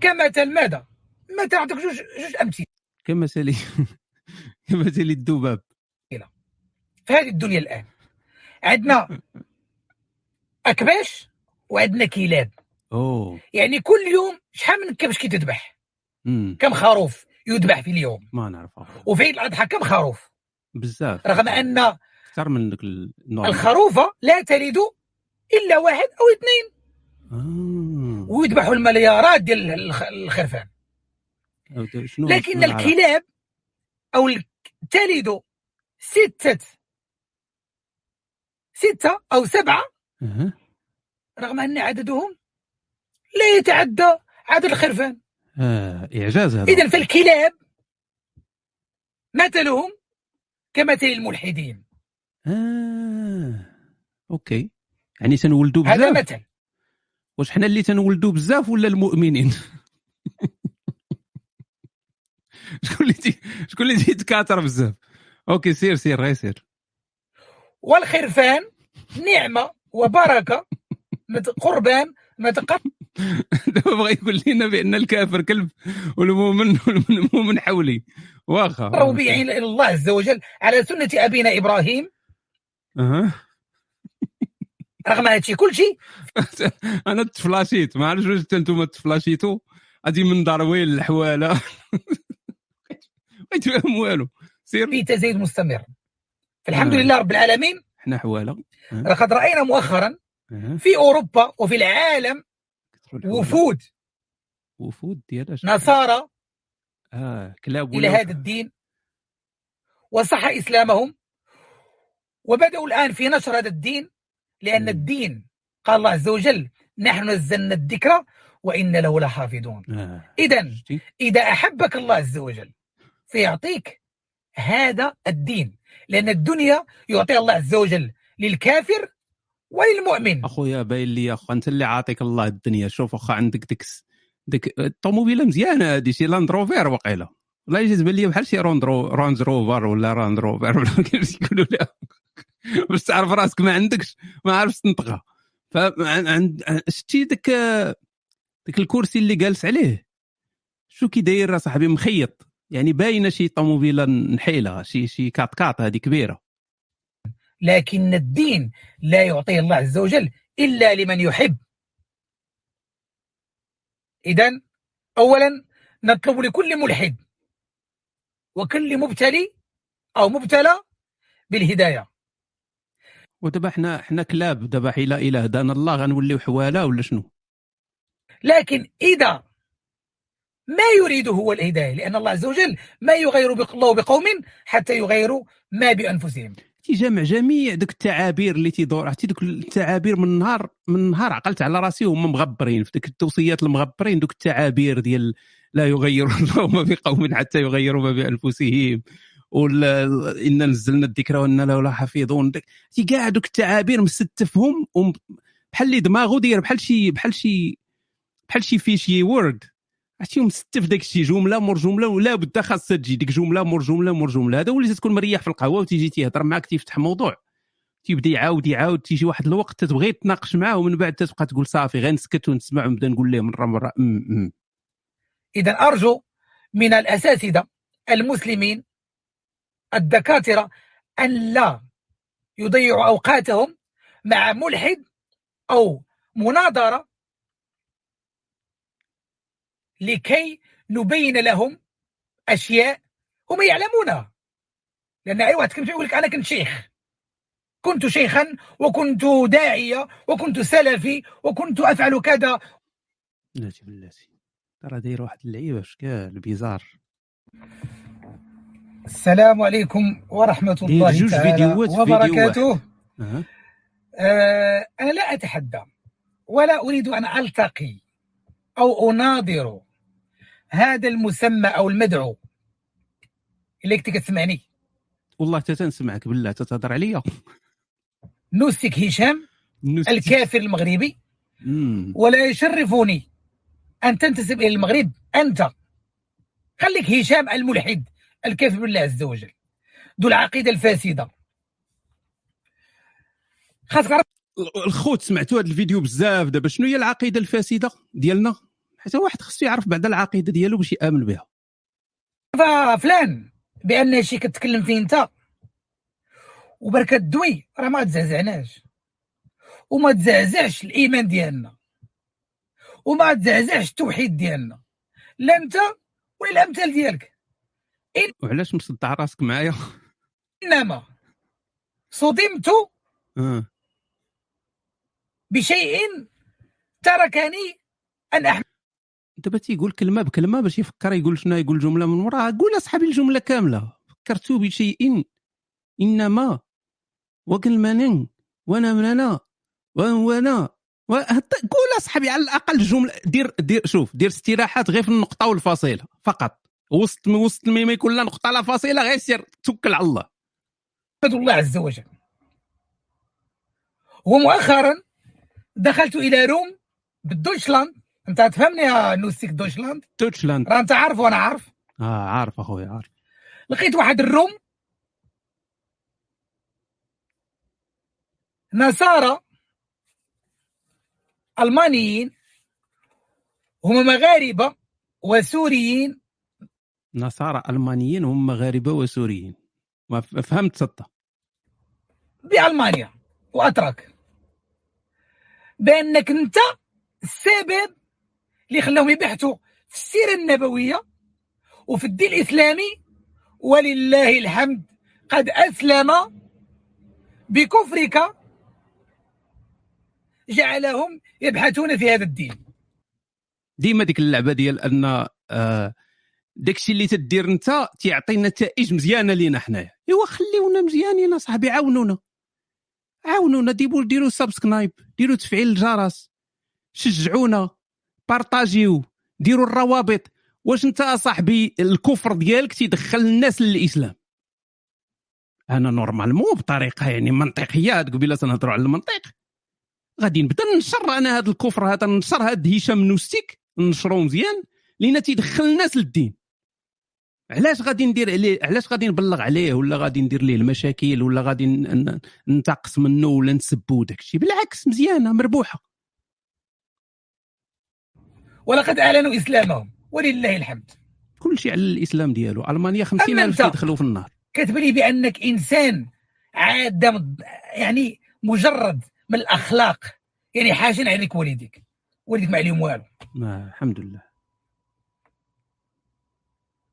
كمثل ماذا؟ مثل اعطيك جوج جوج أمثلة. كمثل مثل الذباب. في هذه الدنيا الآن. عندنا أكباش وعندنا كلاب. أوه. يعني كل يوم شحال من كبش كيتذبح كم خروف يذبح في اليوم؟ ما نعرفها وفي عيد الأضحى كم خروف؟ بزاف. رغم أن أكثر من ديك النوع. الخروفه لا تلد إلا واحد أو اثنين. آه. ويذبحوا المليارات ديال الخ- الخرفان. لكن؟ الكلاب أو تلد ستة. ستة أو سبعة. رغم أن عددهم لا يتعدى عدد الخرفان. آه. إعجاز هذا. اذا فالكلاب مثلهم كمثل الملحدين. آه. أوكي. يعني تنولدوا هذا بزاف. مثل. واش حنا اللي تنولدوا بزاف ولا المؤمنين؟ شكون اللي. شكون اللي تيتكاثر بزاف؟ OK سير سير غير سير. والخرفان نعمة وبركة مت- قربان متقرب دابا بغى يقول لنا بأن الكافر كلب والمؤمن والمؤمن حولي. واخا. به إلى الله عز وجل. على سنة أبينا إبراهيم. أها. رغم هادشي كل شيء. أنا تفلاشيت ما عرفتش واش أنتم تفلاشيتوا غادي من داروين الحوالة. ما يتفهم والو. سير. في تزايد مستمر. فالحمد آه. لله رب العالمين. حنا حوالة. لقد رأينا مؤخرا أها. في أوروبا وفي العالم. وفود. وفود ديال نصارى آه كلاب إلى هذا الدين. وصح إسلامهم. وبدأوا الآن في نشر هذا الدين. لأن مم. الدين قال الله عز وجل نحن نزلنا الذكر وان له لحافظون. آه. اذا؟ إذا أحبك الله عز وجل فيعطيك هذا الدين. لأن الدنيا يعطيها الله عز وجل للكافر وللمؤمن. أخويا باين لي اخو أنت اللي عاطيك الله الدنيا. شوف اخا عندك ديك ديك الطوموبيله مزيانه هذه شي Land Rover وقيلة. والله يجي تبان لي بحال شي Rond Ro Rover ولا Rand Rover ولا كيفاش يقولوا لها. باش تعرف راسك ما عندكش ما عارفش تنطقها. فعند شتي ديك ديك الكرسي اللي جالس عليه؟ شو كي داير صاحبي مخيط. يعني باينة شي طوموبيلة نحيلة شي شي كات كات هذه كبيرة. لكن الدين لا يعطيه الله عز وجل إلا لمن يحب. اذا اولا نطلب لكل ملحد وكل مبتلي أو مبتلى بالهداية. ودابا حنا حنا كلاب دابا حيلا إلى هدانا الله غنوليو حواله ولا شنو؟ لكن إذا ما يريد هو الهداية لأن الله عز وجل ما يغير الله بقوم حتى يغيروا ما بأنفسهم. تيجمع جميع دوك التعابير اللي تيدور عرفتي دوك التعابير من نهار من نهار عقلت على راسي وهم مغبرين في ديك التوصيات المغبرين دوك التعابير ديال لا يغير الله ما بقوم حتى يغيروا ما بأنفسهم ولا ان نزلنا الذكر وإنا له ديك- تي كاع دوك التعابير مستفهم بحال اللي دماغه داير بحال شي بحال شي بحال شي fichier Word عرفتي مستف داك الشيء جملة مور جملة ولا بد خاصها تجي ديك جملة مور جملة مور جملة. هذا اللي تكون مريح في القهوة وتيجي تيهضر معاك تيفتح موضوع. تيبدأ يعاود يعاود تيجي واحد الوقت تتبغي تناقش معاه ومن بعد تتبقى تقول صافي غير نسكت ونسمع ونبدأ نقول ليه مرة مرة. إذا أرجو من الاساتذه المسلمين الدكاترة أن لا يضيعوا أوقاتهم مع ملحد أو مناظرة لكي نبين لهم أشياء هم يعلمونها. لأن اي واحد كنت يقول لك أنا كنت شيخ. كنت شيخا وكنت داعية وكنت سلفي وكنت أفعل كذا. بلاتي بلاتي ترى داير واحد اللعيبة شكال بيزار السلام عليكم ورحمة داير الله جوج تعالى وبركاته. أه. آه، أنا لا أتحدى ولا أريد أن ألتقي أو أناظر هذا المسمى أو المدعو. اللي كنت كتسمعني والله حتى تنسمعك بالله تتهضر عليا. نوسك هشام نست- الكافر المغربي. مم. ولا يشرفني أن تنتسب إلى المغرب. أنت. خليك هشام الملحد الكافر بالله عز وجل. ذو العقيدة الفاسدة. خاصك الخوت سمعتوا هذا الفيديو بزاف. دابا شنو هي العقيدة الفاسدة ديالنا؟ حتى واحد خصو يعرف بعد العقيدة ديالو باش يآمن بها. فلان بأن شي كتكلم فيه أنت. وبركة دوي راه ما تزعزعناش. وما تزعزعش الإيمان ديالنا. وما تزعزعش التوحيد ديالنا. لا أنت ولا الأمثال ديالك. وعلاش مصدع راسك معايا؟ إنما صدمت آه. بشيء تركني أن احمل دابا تيقول كلمة بكلمة باش يفكر يقول شنو يقول جملة من وراها. قول أصحابي الجملة كاملة. فكرت بشيء إنما وكلمه وأنا من أنا وأنا قول أصحابي على الأقل جملة. دير دير شوف دير استراحات غير في النقطة والفاصله فقط. وسط وسط ما يكون لا نقطة لا فاصله غير سير توكل على الله. الله عز وجل. ومؤخرا دخلت إلى روم بالدوشلاند انت تفهمني يا نوستيك دوشلاند؟ توتشلاند راه انت عارف وأنا عارف. آه عارف اخويا عارف. لقيت واحد الروم. نصارى ألمانيين هما مغاربة وسوريين. نصارى ألمانيين هم مغاربة وسوريين. ما فهمت سطة. بألمانيا. واتراك بأنك أنت السبب اللي خلاهم يبحثوا في السيرة النبوية وفي الدين الإسلامي ولله الحمد قد أسلم بكفرك جعلهم يبحثون في هذا الدين. ديما ديك اللعبة ديال أن آه داكشي اللي تدير أنت تيعطي نتائج مزيانة لينا حنايا. إيوا خليونا مزيانين اصاحبي عاونونا. عاونونا ديروا subscribe ديروا تفعيل الجرس. شجعونا. partagiو ديروا الروابط. واش انت اصاحبي الكفر ديالك تيدخل الناس للإسلام؟ أنا normalement بطريقة يعني منطقية هاد قبيله تنهضروا على المنطق. غادي نبدا ننشر أنا هذا الكفر هذا ننشر هذا هشام نوستيك ننشرو مزيان لأن تيدخل الناس للدين. علاش غادي ندير عليه؟ علاش غادي نبلغ عليه؟ ولا غادي ندير ليه المشاكل؟ ولا غادي ننتقص منه ولا نسبو داكشي؟ بالعكس مزيانة مربوحة. ولقد أعلنوا إسلامهم ولله الحمد. كل شيء على الإسلام ديالو. ألمانيا 50 أما ألف أنت؟ يدخلوا في النار. كتب لي بأنك إنسان عاد مد- يعني مجرد من الأخلاق يعني حاجن عليك والديك والديك ما عليهم والو. الحمد لله.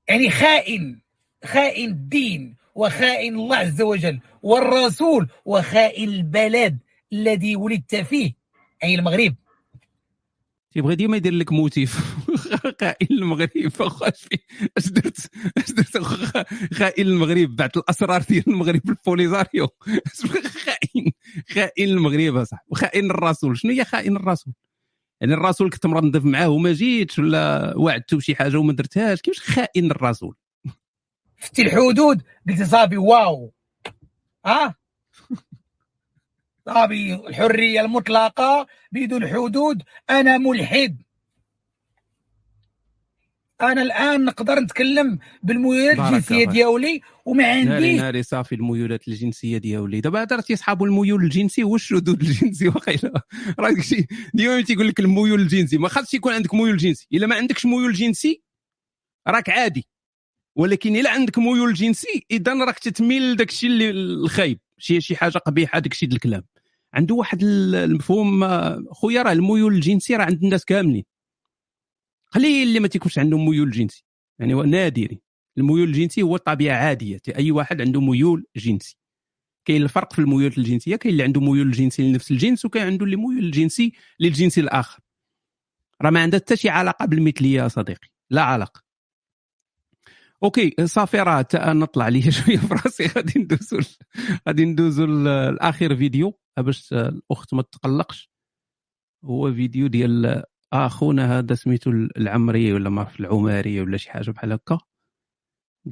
يعني خائن خائن الدين وخائن الله عز وجل والرسول وخائن البلد الذي ولدت فيه اي المغرب. تيبغي ديما يدير لك موتيف. خائن المغرب. اخو اش درت؟ اش درت؟ خائن المغرب. بعد الأسرار ديال المغرب بغي خائن خائن المغرب أصاحبي. وخائن الرسول. شنو هي خائن الرسول؟ يعني الرسول كنت مرنضف معاه وما جيتش ولا وعدته بشي حاجة وما درتهاش. كيفاش خائن الرسول؟ فتي الحدود؟ قلت صافي واو. ها؟ صافي الحرية المطلقة بدون حدود أنا ملحد. أنا الآن نقدر نتكلم بالميولات الجنسية. ديالي وما ناري عنديش ناري صافي الميولات الجنسية ديالي. دابا هذا راه تيصحابوا الميول الجنسي هو الشذوذ الجنسي؟ واقيلا. راه داكشي ديما تيقول لك الميول الجنسي. ما خاصش يكون عندك ميول جنسي. إلا ما عندكش ميول جنسي راك عادي. ولكن إلا عندك ميول جنسي اذا راك تتميل لداكشي اللي الخايب. شي شي حاجة قبيحة داكشي الكلام. عنده واحد ال- المفهوم خويا راه الميول الجنسي راه عند الناس كاملين. قليل اللي ما تيكونش عندهم ميول جنسي. يعني هو نادرين الميول الجنسي هو طبيعه عادية. أي واحد عنده ميول جنسي. كاين الفرق في الميول الجنسية كاين اللي عنده ميول جنسي لنفس الجنس وكاين عنده اللي ميول جنسي للجنس الآخر. راه ما عندها حتى شي علاقة بالمثلية يا صديقي. لا علاقة. okay صافي راه حتى نطلع لي شوية في راسي غادي ندوزو غادي ندوزو لآخر فيديو باش الأخت ما تقلقش هو فيديو ديال أخونا هذا سميتو العمري ولا ما عرف العماري ولا شي حاجة بحال هكا.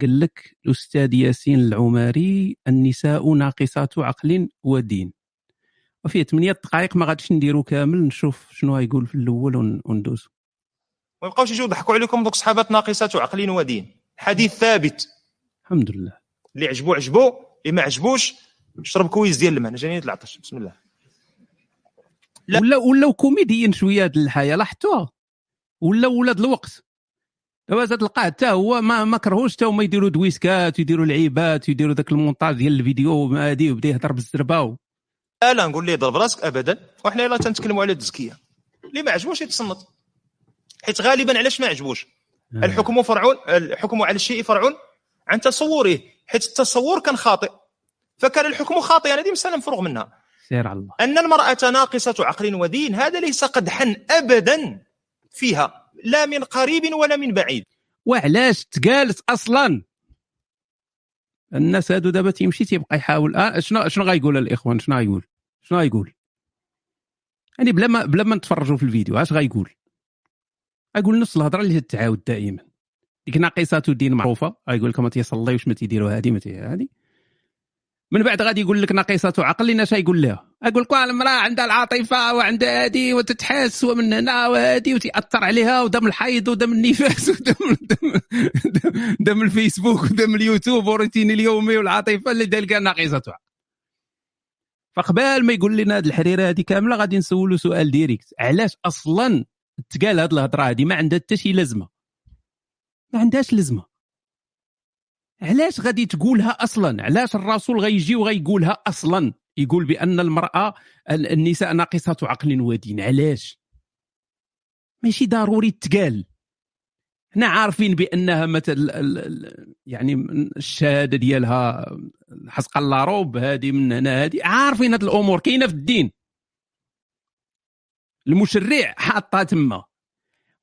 قال لك الأستاذ ياسين العماري النساء ناقصات عقل ودين. وفيه 8 دقائق ما غاديش نديرو كامل نشوف شنو غايقول في الأول ون- وندوزو. ما يبقاوش يجيو يضحكوا عليكم دوك صحابات ناقصات عقل ودين. حديث ثابت. الحمد لله. اللي عجبو عجبو اللي ما عجبوش شرب كويس ديال الماء. أنا جاني العطش. بسم الله. لا. ولا ولاو كوميديين شوية هاد الحياة لاحظتوها؟ ولا ولاد الوقت. دابا تلقاه حتى هو ما ما كرهوش حتى هما يديروا دويسكات ويديروا لعيبات ويديروا ذاك المونتاج ديال الفيديو هادي وبدا يهضر بالزربة و... لا لا نقول ليه ضرب راسك؟ ابدا. وحنا يلا تنتكلموا على التزكيه اللي ما عجبوش يتصنت. حيت غالبا علاش ما عجبوش؟ الحكم فرع الحكم على الشيء فرع عن تصوره حيت التصور كان خاطئ. فكان الحكم خاطئا هذه مسألة مفروغ منها. سير على الله. أن المرأة ناقصة عقل ودين هذا ليس قدحا ابدا فيها لا من قريب ولا من بعيد. وعلاش تقالت أصلا؟ الناس هادو دابا تيمشي تيبقى يحاول. آه شنو شنو غايقول الإخوان؟ شنو غايقول؟ شنو غايقول؟ يعني بلا ما بلا ما نتفرجوا في الفيديو اش غايقول؟ غايقول نفس الهضرة اللي تتعاود دائما. ديك ناقصات الدين معروفة. غايقول لك ما تيصليوش ما تيديروا هذه ما هذه من بعد غادي يقول لك ناقصة عقل لنا اش يقول لها. يقول لك المراه عندها العاطفة وعندها هذه وتتحس ومن هنا وهذه وتاثر عليها ودم الحيض ودم النفاس ودم دم, دم, دم الفيسبوك ودم اليوتيوب والروتين اليومي والعاطفة اللي دار لها ناقصة عقل. فقبال ما يقول لنا هذه الحريرة هذه كاملة غادي نسولو سؤال ديريكت. علاش أصلا تقال هذه الهضرة هذه ما عندها حتى شي لازمة. ما عندهاش لازمة. علاش غادي تقولها أصلا؟ علاش الرسول غيجي وغيقولها أصلا؟ يقول بأن المرأة النساء ناقصات عقل ودين. علاش؟ ماشي ضروري تقال. حنا عارفين بأنها مثل يعني الشهادة ديالها حسق الله روب هذه من هنا هذه عارفين هذه الأمور كاينة في الدين. المشرع حاطها تما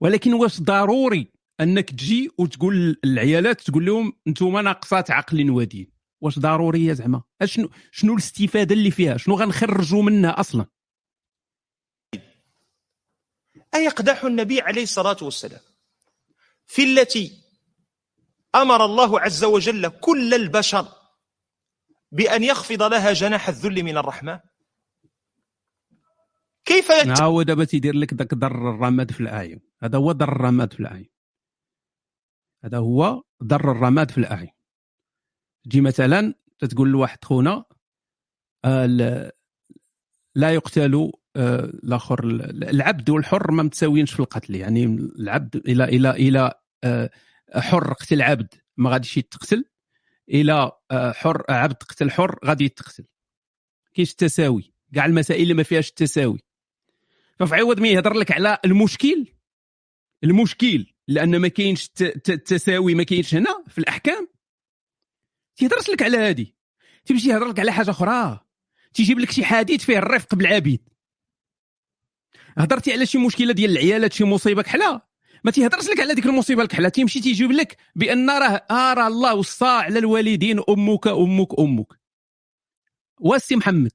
ولكن واش ضروري أنك تجي وتقول للعيالات تقول لهم أنتم ناقصات عقل ودين؟ واش ضروريه زعما؟ شنو شنو الاستفادة اللي فيها؟ شنو غنخرجوا منها أصلا؟ أيقدح النبي عليه الصلاة والسلام في التي أمر الله عز وجل كل البشر بأن يخفض لها جناح الذل من الرحمة؟ كيف يت... هو دابا تيدير لك ذاك ضر الرماد في الاعين هذا هو ضر الرماد في الاعين هذا هو ضر الرماد في الاعين تجي مثلا تتقول لواحد خونا آه، لا يقتل آه، الآخر العبد والحر ما متساويينش في القتل. يعني العبد إلى إلى إلى آه، حر قتل عبد ما غاديش يتقتل. إلى حر عبد قتل حر غادي يتقتل. كاينش التساوي كاع المسائل اللي ما فيهاش التساوي ففي عوض ما يهضر لك على المشكل. المشكل لأن ما كاينش التساوي ما كاينش هنا في الأحكام. تيهضرش لك على هذه تيمشي يهضر لك على حاجة أخرى. تيجيب لك شي حديث فيه الرفق بالعبيد. هضرتي على شي مشكلة ديال العيالات شي مصيبة كحلة. ما تيهضرش لك على ديك المصيبة الكحلة. تيمشي تيجيب لك بأن راه آه راه الله وصى على الوالدين أمك أمك أمك. واسي محمد.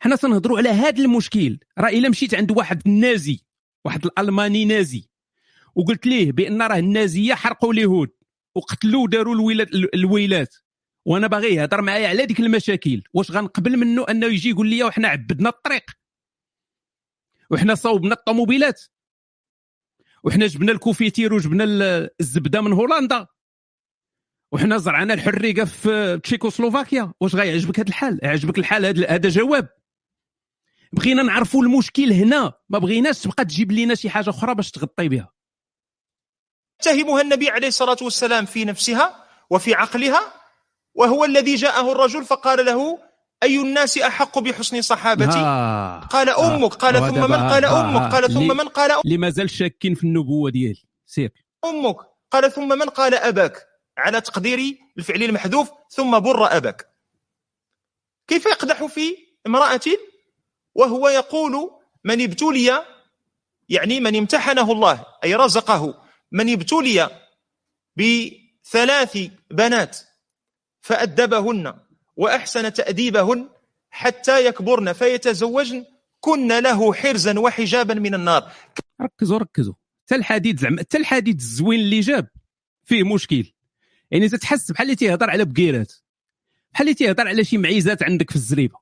حنا تنهضروا على هذا المشكل. راه إلا مشيت عند واحد النازي واحد الألماني نازي وقلت ليه؟ بأن راه النازيه حرقوا اليهود وقتلوا وداروا الويلات الويلات. وأنا باغي يهضر معايا على ديك المشاكل. واش غنقبل منه أنه يجي يقول لي وحنا عبدنا الطريق؟ وحنا صوبنا الطوموبيلات. وحنا جبنا الكوفيتير وجبنا ال- الزبدة من هولندا. وحنا زرعنا الحريقة في تشيكوسلوفاكيا. واش غيعجبك هذا الحال؟ يعجبك الحال هذا جواب. بغينا نعرفوا المشكل هنا. ما بغيناش تبقى تجيب لنا شي حاجة أخرى باش تغطي بها. يتهمها النبي عليه الصلاة والسلام في نفسها وفي عقلها وهو الذي جاءه الرجل فقال له أي الناس أحق بحسن صحابتي؟ آه. قال أمك قال آه. ثم من؟ قال آه. أمك قال. ثم من؟ قال اللي مازال شاكين في النبوة ديالي. سير. أمك. قال ثم من؟ قال أباك. على تقدير الفعل المحذوف ثم بر أباك. كيف يقدح في امرأة وهو يقول من ابتلي يعني من امتحنه الله أي رزقه من ابتلي بثلاث بنات فأدبهن وأحسن تأديبهن حتى يكبرن فيتزوجن كن له حرزا وحجابا من النار. ركزوا ركزوا. حتى الحديد زعما حتى الحديد الزوين اللي جاب فيه مشكل. يعني تتحس بحال اللي تيهضر على بقيرات بحال اللي تيهضر على شي معيزات عندك في الزريبة.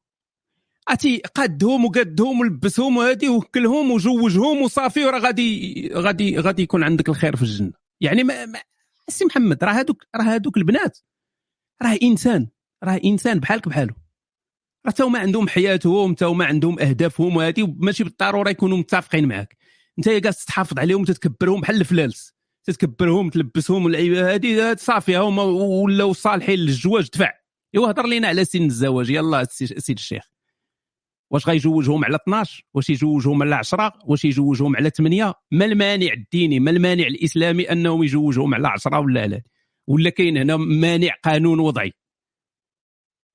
أتي قادهم وقادهم ولبسهم وهادي وكلهم وجوجهم وصافي وراه غادي غادي غادي يكون عندك الخير في الجنة. يعني ما, ما سي محمد راه هادوك راه هادوك البنات راه إنسان راه إنسان بحالك بحاله راه تا عندهم حياتهم تا هما عندهم أهدافهم وهادي ماشي بالضرورة يكونوا متفقين معاك. انت جالس تحافظ عليهم وتتكبرهم بحال الفلالس تتكبرهم تلبسهم اللعيبة هذه صافي هما ولاو صالحين للزواج دفع. ايوا هضر لينا على سن الزواج. يلا سي- سيد الشيخ. واش غيجوجهم على 12 واش يجوجهم على 10 واش يجوجهم على 8 ما المانع الديني ما المانع الإسلامي أنهم يجوجهم على 10 ولا على ولا كاين هنا مانع قانون وضعي؟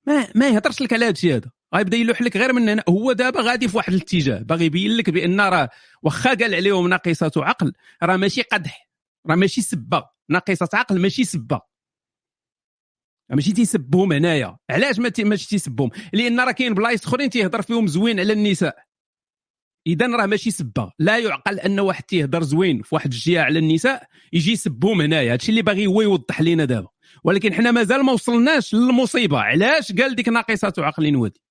ما ما يهضرش لك على هذا الشيء هذا. غيبدا يلوح لك غير من هنا. هو دابا غادي في واحد الاتجاه. باغي يبين لك بأن راه واخا قال عليهم ناقصة عقل راه ماشي قدح راه ماشي سبة. ناقصة عقل ماشي سبة. ماشي تيسبهم هنايا. علاش ما ماشي تيسبهم؟ لأن راه كاين بلايص أخرين تيهضر فيهم زوين على النساء. إذا راه ماشي سبة. لا يعقل أن واحد تيهضر زوين في واحد الجهة على النساء يجي يسبهم هنايا. هادشي اللي باغي هو يوضح لنا دابا. ولكن حنا مازال ما وصلناش للمصيبة. علاش؟ قال ديك ناقصة عقل ودي.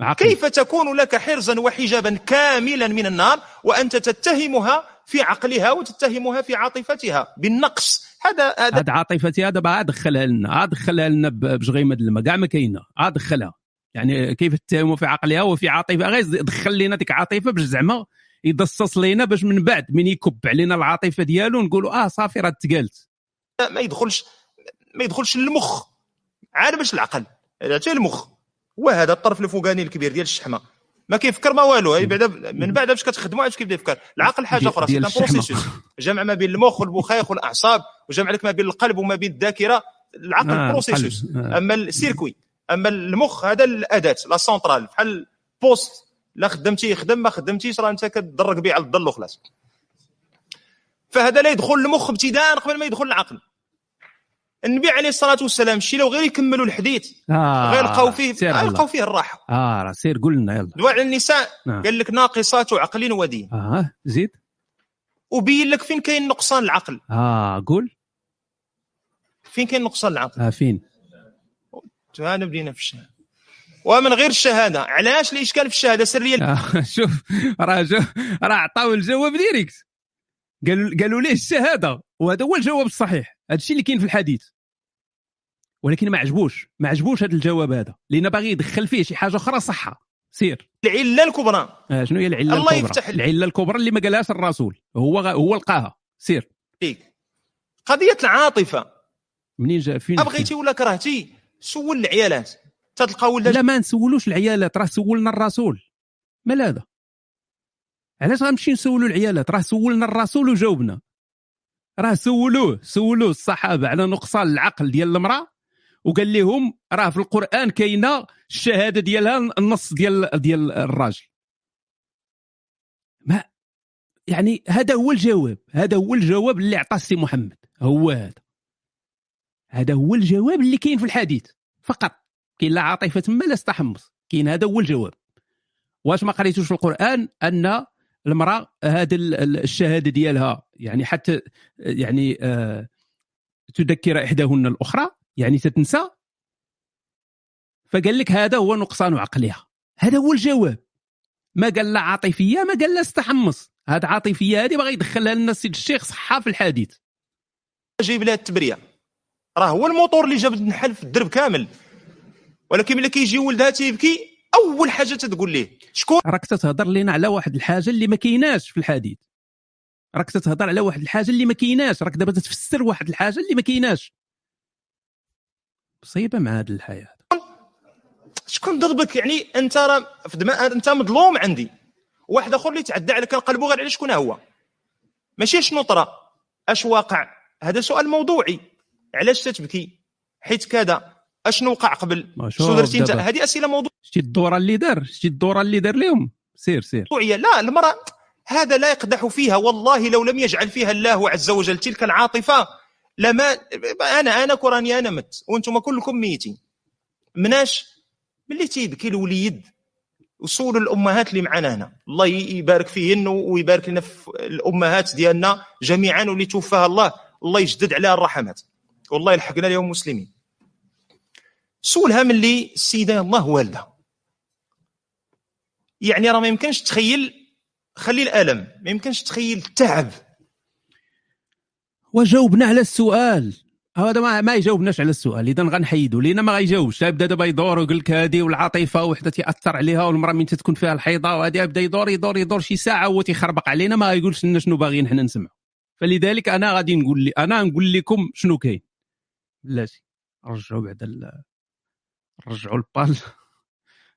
عقل. كيف تكون لك حرزا وحجابا كاملا من النار وأنت تتهمها في عقلها وتتهمها في عاطفتها؟ بالنقص. هذا هذا عاطفتي هذا بقى دخلها لنا عاد دخلها لنا ب- بشغيمة الماء. كاع ما كاينة عاد دخلها يعني كيف تتهموا في عقلها وفي عاطفة؟ غير دخل لنا ديك عاطفة باش زعما يدصص لينا باش من بعد من يكب علينا العاطفة ديالو نقولوا آه صافي راه تقالت. ما يدخلش ما يدخلش للمخ. عاد باش العقل؟ حتى المخ. وهذا الطرف الفوقاني الكبير ديال الشحمة. ما كيفكر ما والو. بعدا من بعد باش كتخدموا عاد كيبدا يفكر؟ العقل حاجة أخرى سي. بروسيسوس جمع ما بين المخ والمخيخ والأعصاب. وجمع لك ما بين القلب وما بين الذاكرة العقل آه، بروسيسوس. آه. أما السيركوي أما المخ هذا الأداة لا سونترال بحال بوست لا خدمتي يخدم ما خدمتيش راه أنت كتدرك به على الظل وخلاص. فهذا لا يدخل المخ ابتداء قبل ما يدخل العقل. النبي عليه الصلاة والسلام شي لو غير يكملوا الحديث آه غير لقاو فيه لقاو. فيه الراحة. آه راه سير قول لنا يلا. دواء على النساء نعم. قال لك ناقصات عقل ودين. آه زيد؟ وبين لك فين كاين نقصان العقل. آه قول. فين كاين نقصان العقل؟ آه فين؟ هذا بدينا في الشهادة. ومن غير الشهادة علاش الإشكال في الشهادة سرية؟ آه شوف راه جو راه عطاو الجواب direct قالوا قالوا ليه الشهادة؟ وهذا هو الجواب الصحيح. هذا الشيء اللي كاين في الحديث. ولكن ما عجبوش ما عجبوش هذا الجواب هذا. لأن باغي يدخل فيه شي حاجة أخرى صحة. سير. العلة الكبرى. آه شنو هي العلة الله الكبرى؟ يفتح. العلة الكبرى اللي ما قالهاش الرسول. هو غ... هو لقاها. سير. فيك. قضية العاطفة. منين جا فين بغيتي ولا كرهتي؟ سول العيالات. تتلقى ولد لا ما نسولوش العيالات. راه سولنا الرسول. مال هذا علاش غنمشي نسولوا العيالات؟ راه سولنا الرسول وجاوبنا. راه سولوه. سولوه الصحابة على نقصان العقل ديال المرأة. وقال لهم راه في القرآن كاينة الشهادة ديالها النص ديال ديال الراجل. ما يعني هذا هو الجواب هذا هو الجواب اللي عطاه السي محمد. هو هذا. هذا هو الجواب اللي كاين في الحديث. فقط. كاين لا عاطفة تما لا تحمص كاين هذا هو الجواب. واش ما قريتوش في القرآن؟ أن المرأة ال- الشهادة ديالها يعني حتى يعني آه تذكر إحداهن الأخرى يعني تتنسى؟ فقال لك هذا هو نقصان عقلها. هذا هو الجواب. ما قال لا عاطفية ما قال لا استحمص. هذا عاطفية هذه باغي يدخلها لنا السيد الشيخ صحة في الحديث. جايب لها التبريه راه هو الموتور اللي جاب النحل في الدرب كامل. ولكن ملي كيجي ولدها تيبكي أول حاجة تتقول ليه؟ شكون؟ راك تتهضر لنا على واحد الحاجة اللي ما كايناش في الحديث. راك تتهضر على واحد الحاجة اللي ما كايناش. راك دابا تتفسر واحد الحاجة اللي ما كايناش. مصيبة مع هذه الحياة. شكون ضربك يعني أنت راه في دماء أنت مظلوم عندي. واحد آخر اللي تعدى عليك كنقلبوا غير على شكون هو؟ ماشي شنو طرا؟ أش واقع؟ هذا سؤال موضوعي. علاش تتبكي؟ حيت كذا. أشنو وقع قبل؟ شنو درتي انت. هذه أسئلة موضوعيه شتي الدورة اللي دار شتي الدورة اللي دار لهم سير سير. لا المراه هذا لا يقدح فيها والله لو لم يجعل فيها الله عز وجل تلك العاطفة. لما أنا أنا كراني أنا مت. وأنتم كلكم ميتين. مناش؟ ملي تيبكي الوليد وسولوا الأمهات اللي معنا هنا. الله يبارك فيهن ويبارك لنا في الأمهات ديالنا جميعا واللي توفاها الله. الله يجدد عليها الرحمات. والله يلحقنا اليوم مسلمين. سولها ملي السيدة الله والده يعني راه ما يمكنش تخيل خلي الألم. ما يمكنش تخيل التعب وجاوبنا على السؤال. هذا ما, ما يجاوبناش على السؤال. اذا غنحيدو. لينا ما غيجاوبش. يبدا دابا يدور ويقول لك هذه والعاطفة وحدة تاثر عليها والمرأة من تتكون فيها الحيضة وهذه يبدا يدور يدور يدور شي ساعة هو تيخربق علينا. ما غيقولش لنا شنو باغيين حنا نسمعوا فلذلك أنا غادي نقول لي أنا نقول لكم شنو كاين. بلاتي. رجعوا بعد ال... رجعوا البال.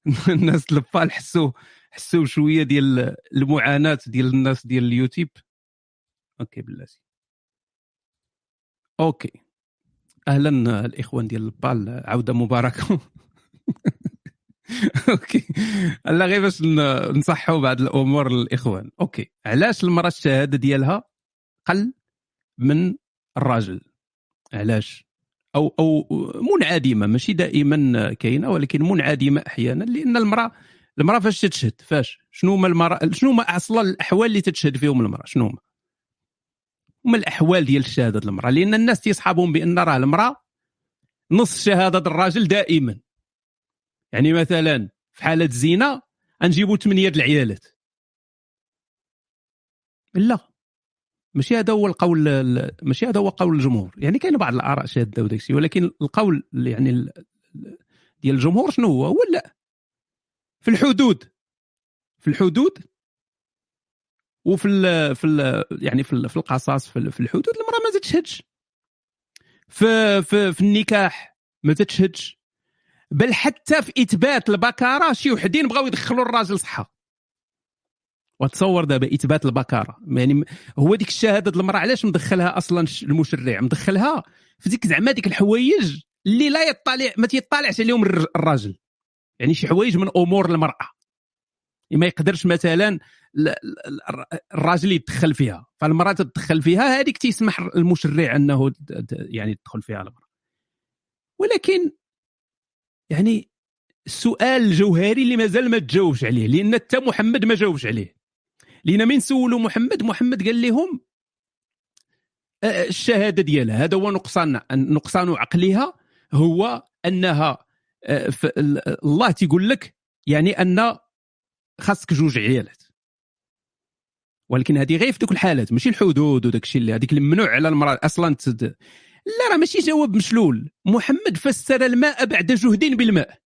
الناس البال حسوا حسوا شوية ديال المعاناة ديال الناس ديال اليوتيوب. okay بلاتي. okay. أهلا الإخوان ديال البال. عودة مباركة. okay. هلا غير باش نصحوا بعض الأمور للإخوان. okay. علاش المرأة الشهادة ديالها قل من الراجل علاش؟ أو أو منعدمة. ماشي دائما كاينة ولكن منعدمة أحيانا لأن المرأة المرأة فاش تتشهد؟ فاش؟ شنو هما المرأة شنو هما أصلا الأحوال اللي تتشهد فيهم المرأة؟ شنو هما؟ هما الأحوال ديال شهادة المرأة. لأن الناس تيصحابهم بأن راه المرأة نص شهادة الراجل دائما. يعني مثلا في حالة زنا غنجيبوا ثمانية العيالات. لا. ماشي هذا هو القول ال- ماشي هذا هو قول الجمهور. يعني كاين بعض الآراء شاذه وداك الشيء ولكن القول يعني ال- ال- ديال الجمهور شنو هو؟ هو لا. في الحدود. في الحدود وفي ال في ال يعني في, في القصاص في, في الحدود المرأة ما تتشهدش في في في النكاح ما تتشهدش بل حتى في إثبات البكارة شي وحدين بغاو يدخلوا الراجل صحة. وتصور دابا إثبات البكارة. يعني هو ديك الشهادة المرأة علاش مدخلها أصلا المشرع؟ مدخلها في ديك زعما ديك الحوايج اللي لا يطلع ما تيطلعش عليهم الر- الراجل. يعني شي حوايج من أمور المرأة. ما يقدرش مثلا الراجل يتدخل فيها. فالمرأة تتدخل فيها هذيك تيسمح المشرع أنه يعني تدخل فيها المرأة. ولكن يعني السؤال الجوهري اللي مازال ما تجاوبش عليه لأن حتى محمد ما جاوبش عليه. لأن من سولوا محمد محمد قال لهم آه، الشهادة ديالها هذا هو نقصان نقصان عقلها هو أنها آه، الله تيقول لك يعني أن خاصك جوج عيالات. ولكن هذه غير في دوك الحالات ماشي الحدود وداك الشيء اللي هذيك اللي ممنوع على المرأة. أصلا تد... لا راه ماشي جواب مشلول. محمد فسر الماء بعد جهد بالماء.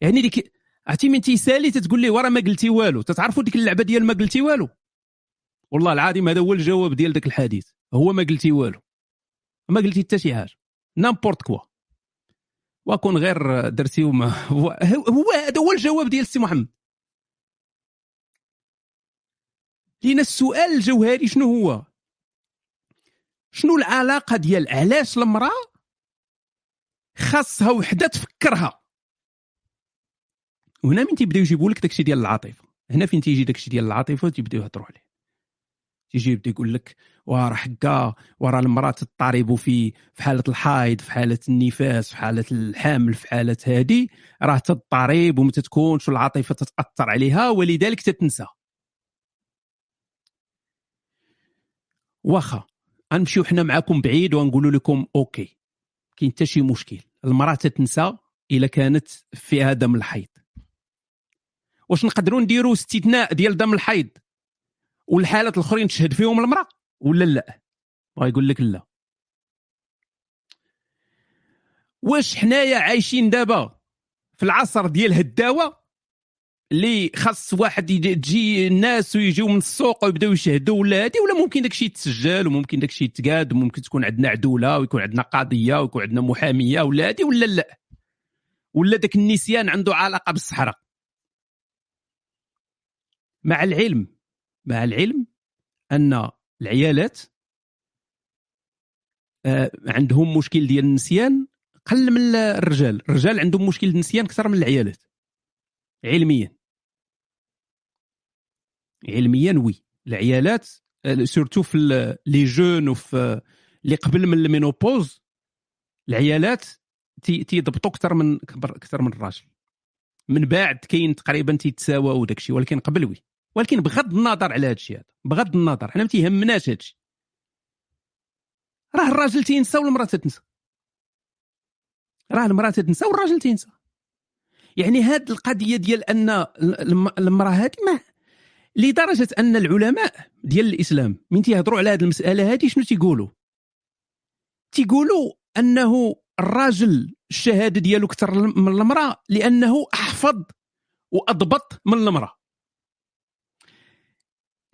يعني ديك عرفتي من تيسالي تتقول ليه ورا ما قلتي والو؟ تتعرفوا ديك اللعبة ديال ما قلتي والو؟ والله العظيم هذا هو الجواب ديال ذاك الحديث. هو ما قلتي والو. ما قلتي حتى شي حاجة. n'importe quoi وكون غير درتي هو هو هذا هو الجواب ديال السي محمد. لينا السؤال الجوهري شنو هو؟ شنو العلاقة ديال علاش المرأة خاصها وحدة تفكرها؟ وهنا من تيبداو يجيبوا لك داكشي ديال العاطفة. هنا فين تيجي داكشي ديال العاطفة وتيبداو يهضروا عليه. تيجي يبدأ يقول لك وراه حكا وراه المرأة تضطرب في في حالة الحيض في حالة النفاس في حالة الحمل في حالة هذه راه تضطرب وما تتكونش العاطفة تتأثر عليها ولذلك تتنسى. واخا غنمشيو حنا معاكم بعيد ونقولوا لكم أوكي كاين حتى شي مشكل. المرأة تتنسى إلا كانت فيها دم الحيض. واش نقدروا نديروا استثناء ديال دم الحيض؟ والحالات الأخرين تشهد فيهم المرأة. ولا لا؟ ويقول لك لا. واش حنايا عايشين دابا في العصر ديال هالدواء اللي خاص واحد تجي الناس ويجيو من السوق ويبداو يشهدوا ولا هادي؟ ولا ممكن داكشي يتسجل وممكن داكشي يتقاد وممكن تكون عندنا عدولة ويكون عندنا قضية ويكون عندنا محامية ولا هادي ولا لا؟ ولا داك النسيان عنده علاقة بالصحراء؟ مع العلم مع العلم أن العيالات آه، عندهم مشكل ديال النسيان قل من الرجال. الرجال عندهم مشكل النسيان أكثر من العيالات. علميا. علميا oui. العيالات آه، surtout في ال- les jeunes وفي آه، اللي قبل من ال ménopause العيالات تي- تيضبطوا أكثر من أكثر من الراجل. من بعد كاين تقريبا تيتساوى وداك الشيء ولكن قبل oui. ولكن بغض النظر على هذا الشيء هذا بغض النظر حنا ما تيهمناش هذا الشيء راه الراجل تينسى والمرأة تتنسى. راه المرأة تتنسى والراجل تينسى. يعني هاد القضية ديال أن الم- المرأة هذه ما لدرجة أن العلماء ديال الإسلام من تيهضروا على هذه المسألة هذه شنو تيقولوا؟ تيقولوا أنه الراجل الشهادة ديالو أكثر من المرأة لأنه أحفظ وأضبط من المرأة.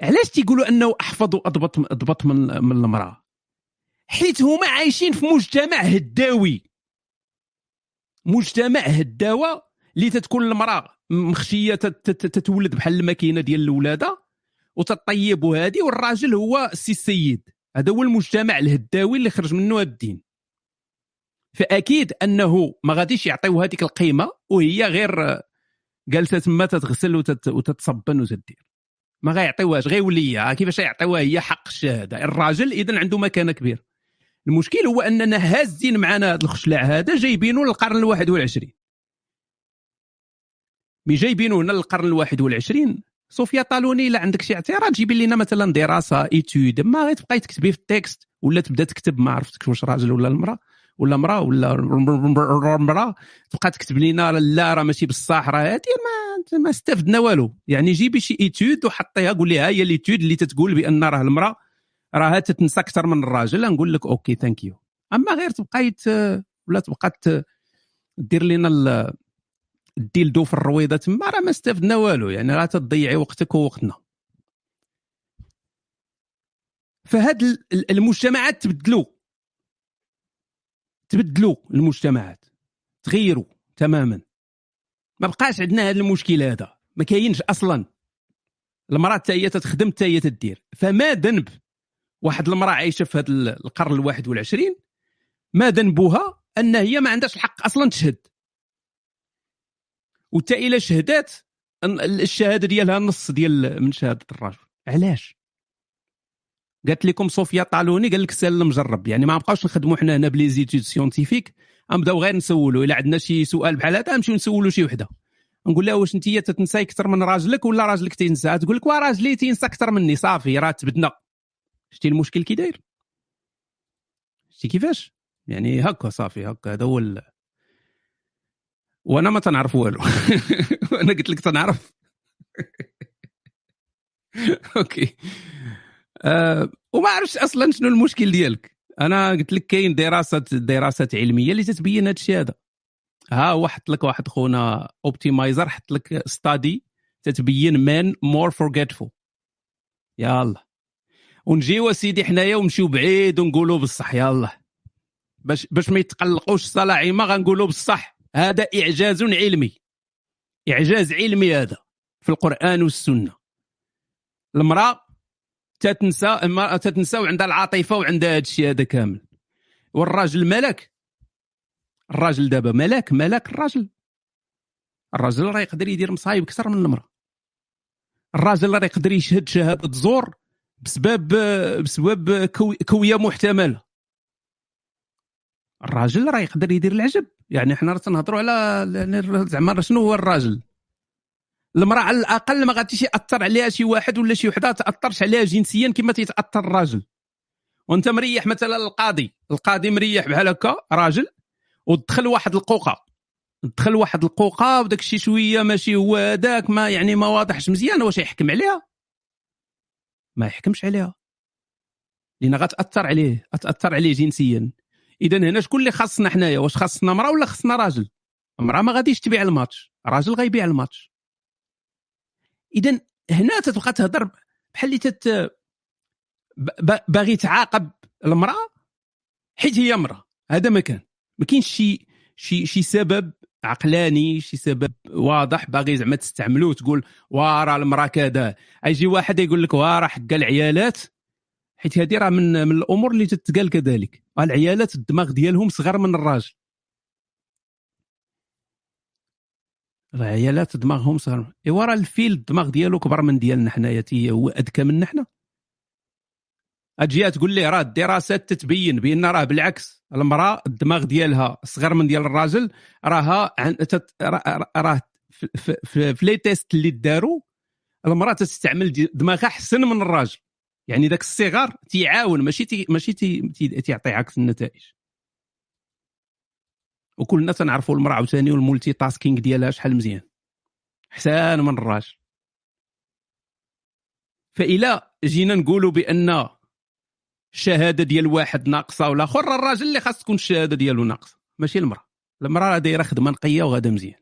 علاش تيقولوا أنه أحفظ وأضبط أضبط من من المرأة؟ حيت هما عايشين في مجتمع هداوي. مجتمع هداوة اللي تتكون المرأة مخشية تت- تت- تتولد بحال الماكينة ديال الولادة وتطيب وهادي والراجل هو السي السيد. هذا هو المجتمع الهداوي اللي خرج منه الدين. فأكيد أنه ما غاديش يعطيو هذيك القيمة وهي غير جالسه تما تتغسل وتت- وتتصبن وتدير. ما غيعطيوهاش غيولي إياها. كيفاش يعطيوها هي حق الشهاده الراجل اذا عنده مكانة كبيرة. المشكل هو أننا هازين معنا هذا الخشلاع هذا جايبينه للقرن الواحد والعشرين. مي جايبينه هنا للقرن الواحد والعشرين. صوفيا طالوني الا عندك شي اعتراض؟ جيبي لنا مثلا دراسة étude. ما غير تبقاي تكتبي في ال texte ولا تبدا تكتب ما عرفتك واش راجل ولا المرأة. ولا امراه ولا امراه تبقى تكتب لنا لا راه ماشي بصح راه هادي ما ما استفدنا والو. يعني جيبي شي étude وحطيها قول لي ها هي ال étude اللي تتقول بأن راه المراه راها تتنسى أكثر من الراجل نقول لك okay thank you أما غير تبقى ت- ولا تبقى دير لنا ال- الديلدو في الرويضة تما راه ما استفدنا والو. يعني راه تضيعي وقتك ووقتنا. فهاد ال- ال- المجتمعات تبدلوا تبدلوا المجتمعات. تغيروا تماما. ما بقاش عندنا هذا المشكل هذا. ما كاينش أصلا. المرأة حتى هي تتخدم حتى هي تدير. فما ذنب واحد المرأة عايشة في هذا القرن الواحد والعشرين ما ذنبها أن هي ما عندهاش الحق أصلا تشهد. وتا إلى شهدات الشهادة ديالها نص ديال من شهادة الرجل. علاش؟ قالت لكم صوفيا طالوني قال لك سال المجرب. يعني ما نبقاوش نخدموا حنا هنا ب les études scientifiques. غنبداو غير نسولوا إلا عندنا شي سؤال بحال هذا نمشيو نسولوا شي وحدة. نقول لها واش أنت تتنساي أكثر من راجلك ولا راجلك تينسى؟ تقول لك وا راجلي تينسى أكثر مني. صافي راه تبدنا. شتي المشكل كي داير؟ شتي كيفاش؟ يعني هكا صافي هكا. هذا هو ال... وأنا ما تنعرف والو. أنا قلت لك تنعرف. okay. أه وما عرفتش أصلا شنو المشكل ديالك. أنا قلت لك كاين دراسات دراسات علمية اللي تتبين هذا الشيء هذا. ها هو حط لك واحد خونا اوبتيمايزر حط لك study تتبين men more forgetful يلا ونجيو سيدي حنايا ونمشيو بعيد ونقولوا بالصح يلا باش باش ما يتقلقوش الصلاعيمه غنقولوا بالصح. هذا إعجاز علمي. إعجاز علمي هذا في القرآن والسنة. المرأة تتنسى المراه تتنسى وعندها العاطفة وعندها هذا الشيء هذا كامل. والراجل ملك. الراجل دابا ملك ملك الراجل. الراجل راه يقدر يدير مصايب أكثر من المرأة. الراجل راه يقدر يشهد شهادة زور بسبب بسبب كو- كوية محتملة. الراجل راه يقدر يدير العجب. يعني حنا راه تنهضروا على يعني زعما شنو هو الراجل؟ المرأة على الأقل ما غاديش يأثر عليها شي واحد ولا شي وحدة تأثرش عليها جنسيا كما تيتأثر الراجل. وأنت مريح مثلا القاضي القاضي مريح بحال هكا راجل ودخل واحد القوقة. دخل واحد القوقة وداك الشيء شوية ماشي هو هذاك ما يعني ما واضحش مزيان واش يحكم عليها؟ ما يحكمش عليها. لأن غتأثر عليه غتأثر عليه جنسيا. اذا هنا شكون اللي خاصنا حنايا؟ واش خاصنا امراه ولا خاصنا راجل؟ امراه ما غاديش تبيع الماتش. راجل غيبيع الماتش. اذا هنا تتبقى تهضر بحال اللي تت باغي تعاقب المرأة حيت هي امراه هذا ما كان. ما كاينش شي شي شي سبب عقلاني شي سبب واضح باغي زعما تستعملوه تقول وا راه المرأة كذا يجي واحد يقول لك وا راه حق العيالات حيت هذه راه من من الأمور اللي تتقال كذلك. العيالات الدماغ ديالهم صغر من الراجل. العيالات دماغهم صغر ايوا راه الفيل الدماغ ديالو كبر من ديالنا حنايا تي هو أذكى منا حنا أجي تقول لي راه الدراسات تتبين بأن راه بالعكس المرأة الدماغ ديالها صغر من ديال الراجل راها راه راه في- les tests اللي داروا المرأة تستعمل دماغها أحسن من الراجل. يعني ذاك الصغار تيعاون ماشي تي ماشي تي تي- تيعطي عكس النتائج. وكلنا تنعرفوا المرأة عاوتاني وال multitasking ديالها شحال مزيان. احسن من الراجل فإلا جينا نقولوا بأن الشهادة ديال واحد ناقصة والاخر راه الراجل اللي خاص تكون الشهادة ديالو ناقصة ماشي المرأة. المرأة راه دايرة خدمة نقية وغادا مزيان.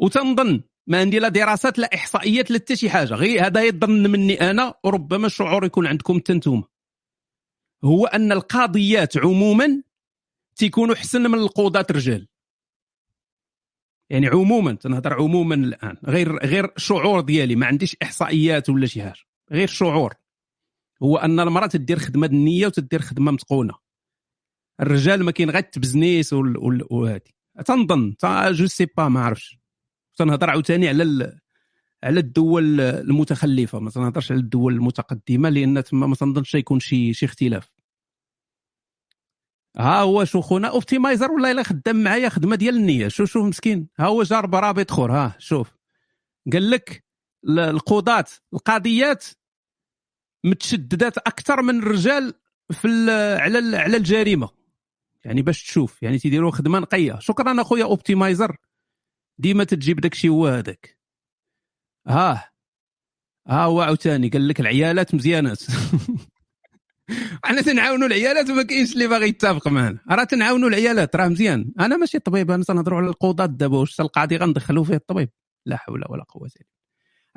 وتنظن ما عندي لا دراسات لا إحصائيات لا حتى شي حاجة. غير هذا يظن مني أنا وربما الشعور يكون عندكم حتى نتوما. هو أن القاضيات عموما تيكونوا احسن من القضاة الرجال يعني عموما تنهضر عموما الآن. غير غير شعور ديالي ما عنديش إحصائيات ولا شي حاجة. غير شعور. هو أن المرأة تدير خدمة النيه وتدير خدمة متقونه الرجال ما كاين غير التبزنيس وهادي. تنظن. je sais pas ما عرفتش. تنهضر عاوتاني على ال... على الدول المتخلفة. ما تنهضرش على الدول المتقدمة لأن تما ما تنظنش يكون شي شي اختلاف. ها هو شو خونا اوبتيمايزر والله إلا خدام معايا خدمة ديال النية. شوف شوف مسكين. ها هو جاب رابط أخر ها شوف. قال لك ال- القضاة القاضيات متشددات أكثر من الرجال في على على الجريمة. يعني باش تشوف يعني تيديروا خدمة نقية. شكرا أخويا أوبتيمايزر. ديما تجيب داك الشيء هو هذاك. ها. ها هو عاوتاني قال لك العيالات مزيانات. إحنا تنعاونوا العيالات وما كاينش اللي باغي يتفق معنا راه تنعاونوا العيالات راه مزيان. أنا ماشي طبيب أنا تنهضروا على القضاة دابا واش القاضي غندخلوا فيه الطبيب. لا حول ولا قوة إلا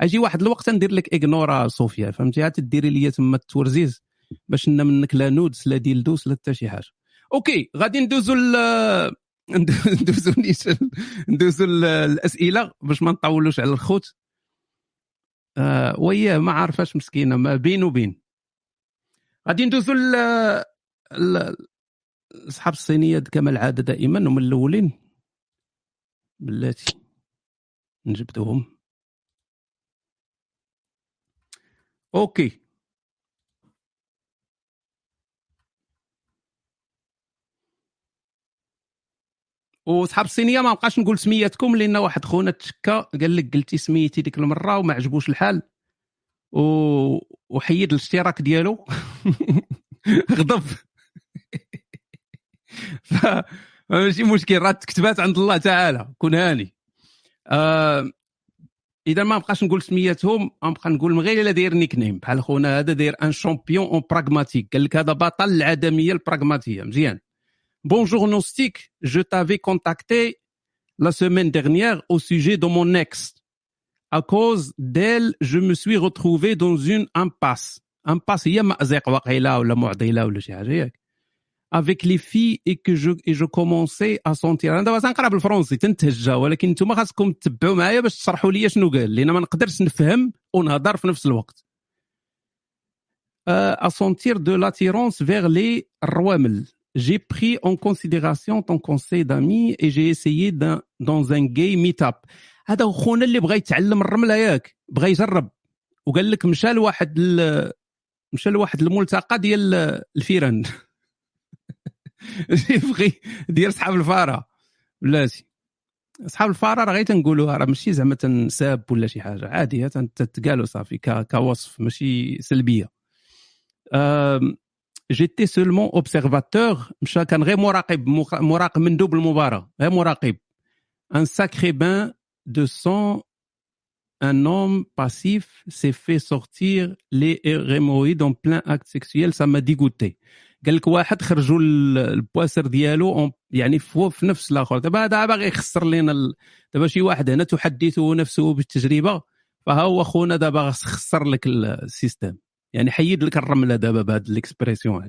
أجي واحد الوقت ندير لك اغنورا صوفيا فهمتي؟ عاد تديري لي تما التورزيز باش لنا منك لا نودز لا ديلدوس لا حتى شي حاجة. أوكي غادي ندوزو ل ندوزو نيش ندوزو الأسئلة باش ما نطولوش على الخوت. آه وياه ما عارفاش مسكينة ما بين. وبين غادي ندوزو ل اصحاب الصينية كما العادة دائما هما الأولين بلاتي نجبدوهم أوكي وصحاب الصينية ما بقاش نقول سميتكم لأن واحد خونا تشكى قال لك قلتي سميتي ديك المرة وما عجبوش الحال. وحيد الاشتراك ديالو. غضب. ف ماشي مشكل راه تكتبات عند الله تعالى كون هاني. آه إذا ما بقاش نقول سميتهم غنبقى نقول غير إلا داير nickname بحال خونا هذا داير un champion en pragmatique قال لك هذا بطل العدمية البراغماتيه مزيان. Bonjour Gnostic, je t'avais contacté la semaine dernière au sujet de mon ex. À cause d'elle, je me suis retrouvé dans une impasse. Impasse هي مأزق واقيلا ولا معضله ولا شي حاجه ياك. Avec les filles et que je et je commençais à sentir انا دابا تنقرا بالفرنسي تنتهجى ولكن نتوما خاصكم تتبعوا معايا باش تشرحوا لي شنو قال لان ما نقدرش نفهم ونهضر في نفس الوقت. Euh, à sentir de l'attirance vers les الروامل. j'ai pris en considération ton conseil d'ami et j'ai essayé d'un- dans un gay meet-up. هذا هو خونا اللي بغى يتعلم الرملة ياك بغى يجرب. وقال لك مشى لواحد ال... مشى لواحد الملتقى ديال الفيران. يبغي ديال صحاب الفارة. بلاتي. صحاب الفارة راه غير تنقولوها راه ماشي زعما تنساب ولا شي حاجة. عاديه تتقالوا صافي. كوصف ماشي سلبية. j'étais seulement observateur مشى كان غير مراقب مراقب مندوب المباراه غير مراقب. un sacré bain de sang un homme passif s'est fait sortir les hémorroïdes en plein acte sexuel ça m'a dégoûté. قال لك واحد خرجوا ال- البواسر ديالو يعني في نفس الآخر. دابا هذا باغي يخسر ال- دابا شي واحد هنا تحدثه نفسه بالتجربة فها هو خونا دابا خسر لك ال- ال système. يعني حيد لك الرملة دابا هذه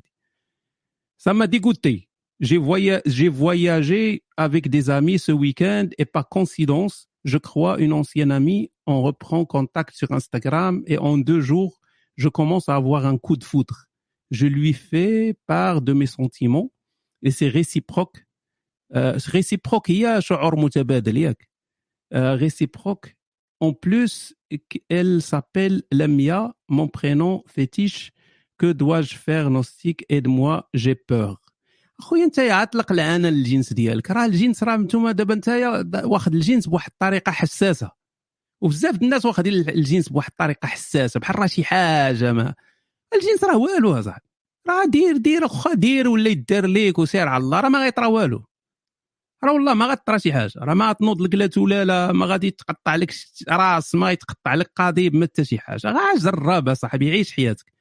Ça m'a dégoûté. J'ai voya- j'ai voyagé avec des amis ce week-end et par coïncidence, je crois, une ancienne amie. On reprend contact sur Instagram et en deux jours, je commence à avoir un coup de foudre. Je lui fais part de mes sentiments et c'est réciproque. Euh, réciproque, il y a euh, réciproque. En plus, elle s'appelle Lamia, mon prénom fétiche. Que dois-je faire, Gnostic Aide-moi, j'ai peur. خويا انت عطلق العانه للجنس ديالك. راه الجنس راه نتوما دابا انت واخد الجنس بواحد الطريقة حساسة. وبزاف الناس واخدين الجنس بواحد الطريقة حساسة بحال راه شي حاجة ما. الجنس راه والو اصاحبي راه دير دير اخا دير ولا يدار ليك وسير على الله راه ما غيطرى والو. راه والله ما غطرى شي حاجة. راه ما تنوض لك لا تولاله ما غادي تقطع لك راس ما يتقطع لك قضيب ما حتى شي حاجة. غا جرب اصاحبي عيش حياتك.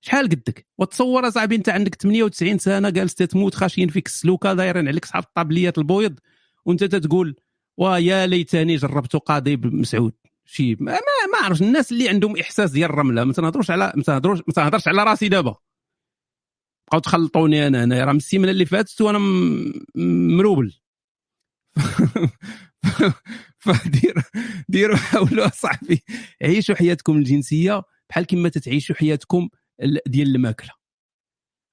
شحال قدك؟ وتصور أصاحبي أنت عندك 98 سنة جالس تموت خاشين فيك السلوكة دايرين عليك صحاب الطابليات البويض وأنت تتقول ويا ليتني جربت قاضي مسعود. شي ما ما, عرفش الناس اللي عندهم إحساس ديال الرملة ما تنهضروش على ما تنهضروش ما تنهضرش على راسي دابا. بقاو تخلطوني أنا أنا راه من السيمانة اللي فاتت وأنا مروبل. فدير ديروا حاولوا صاحبي عيشوا حياتكم الجنسية بحال كما تتعيشوا حياتكم ديال الماكلة.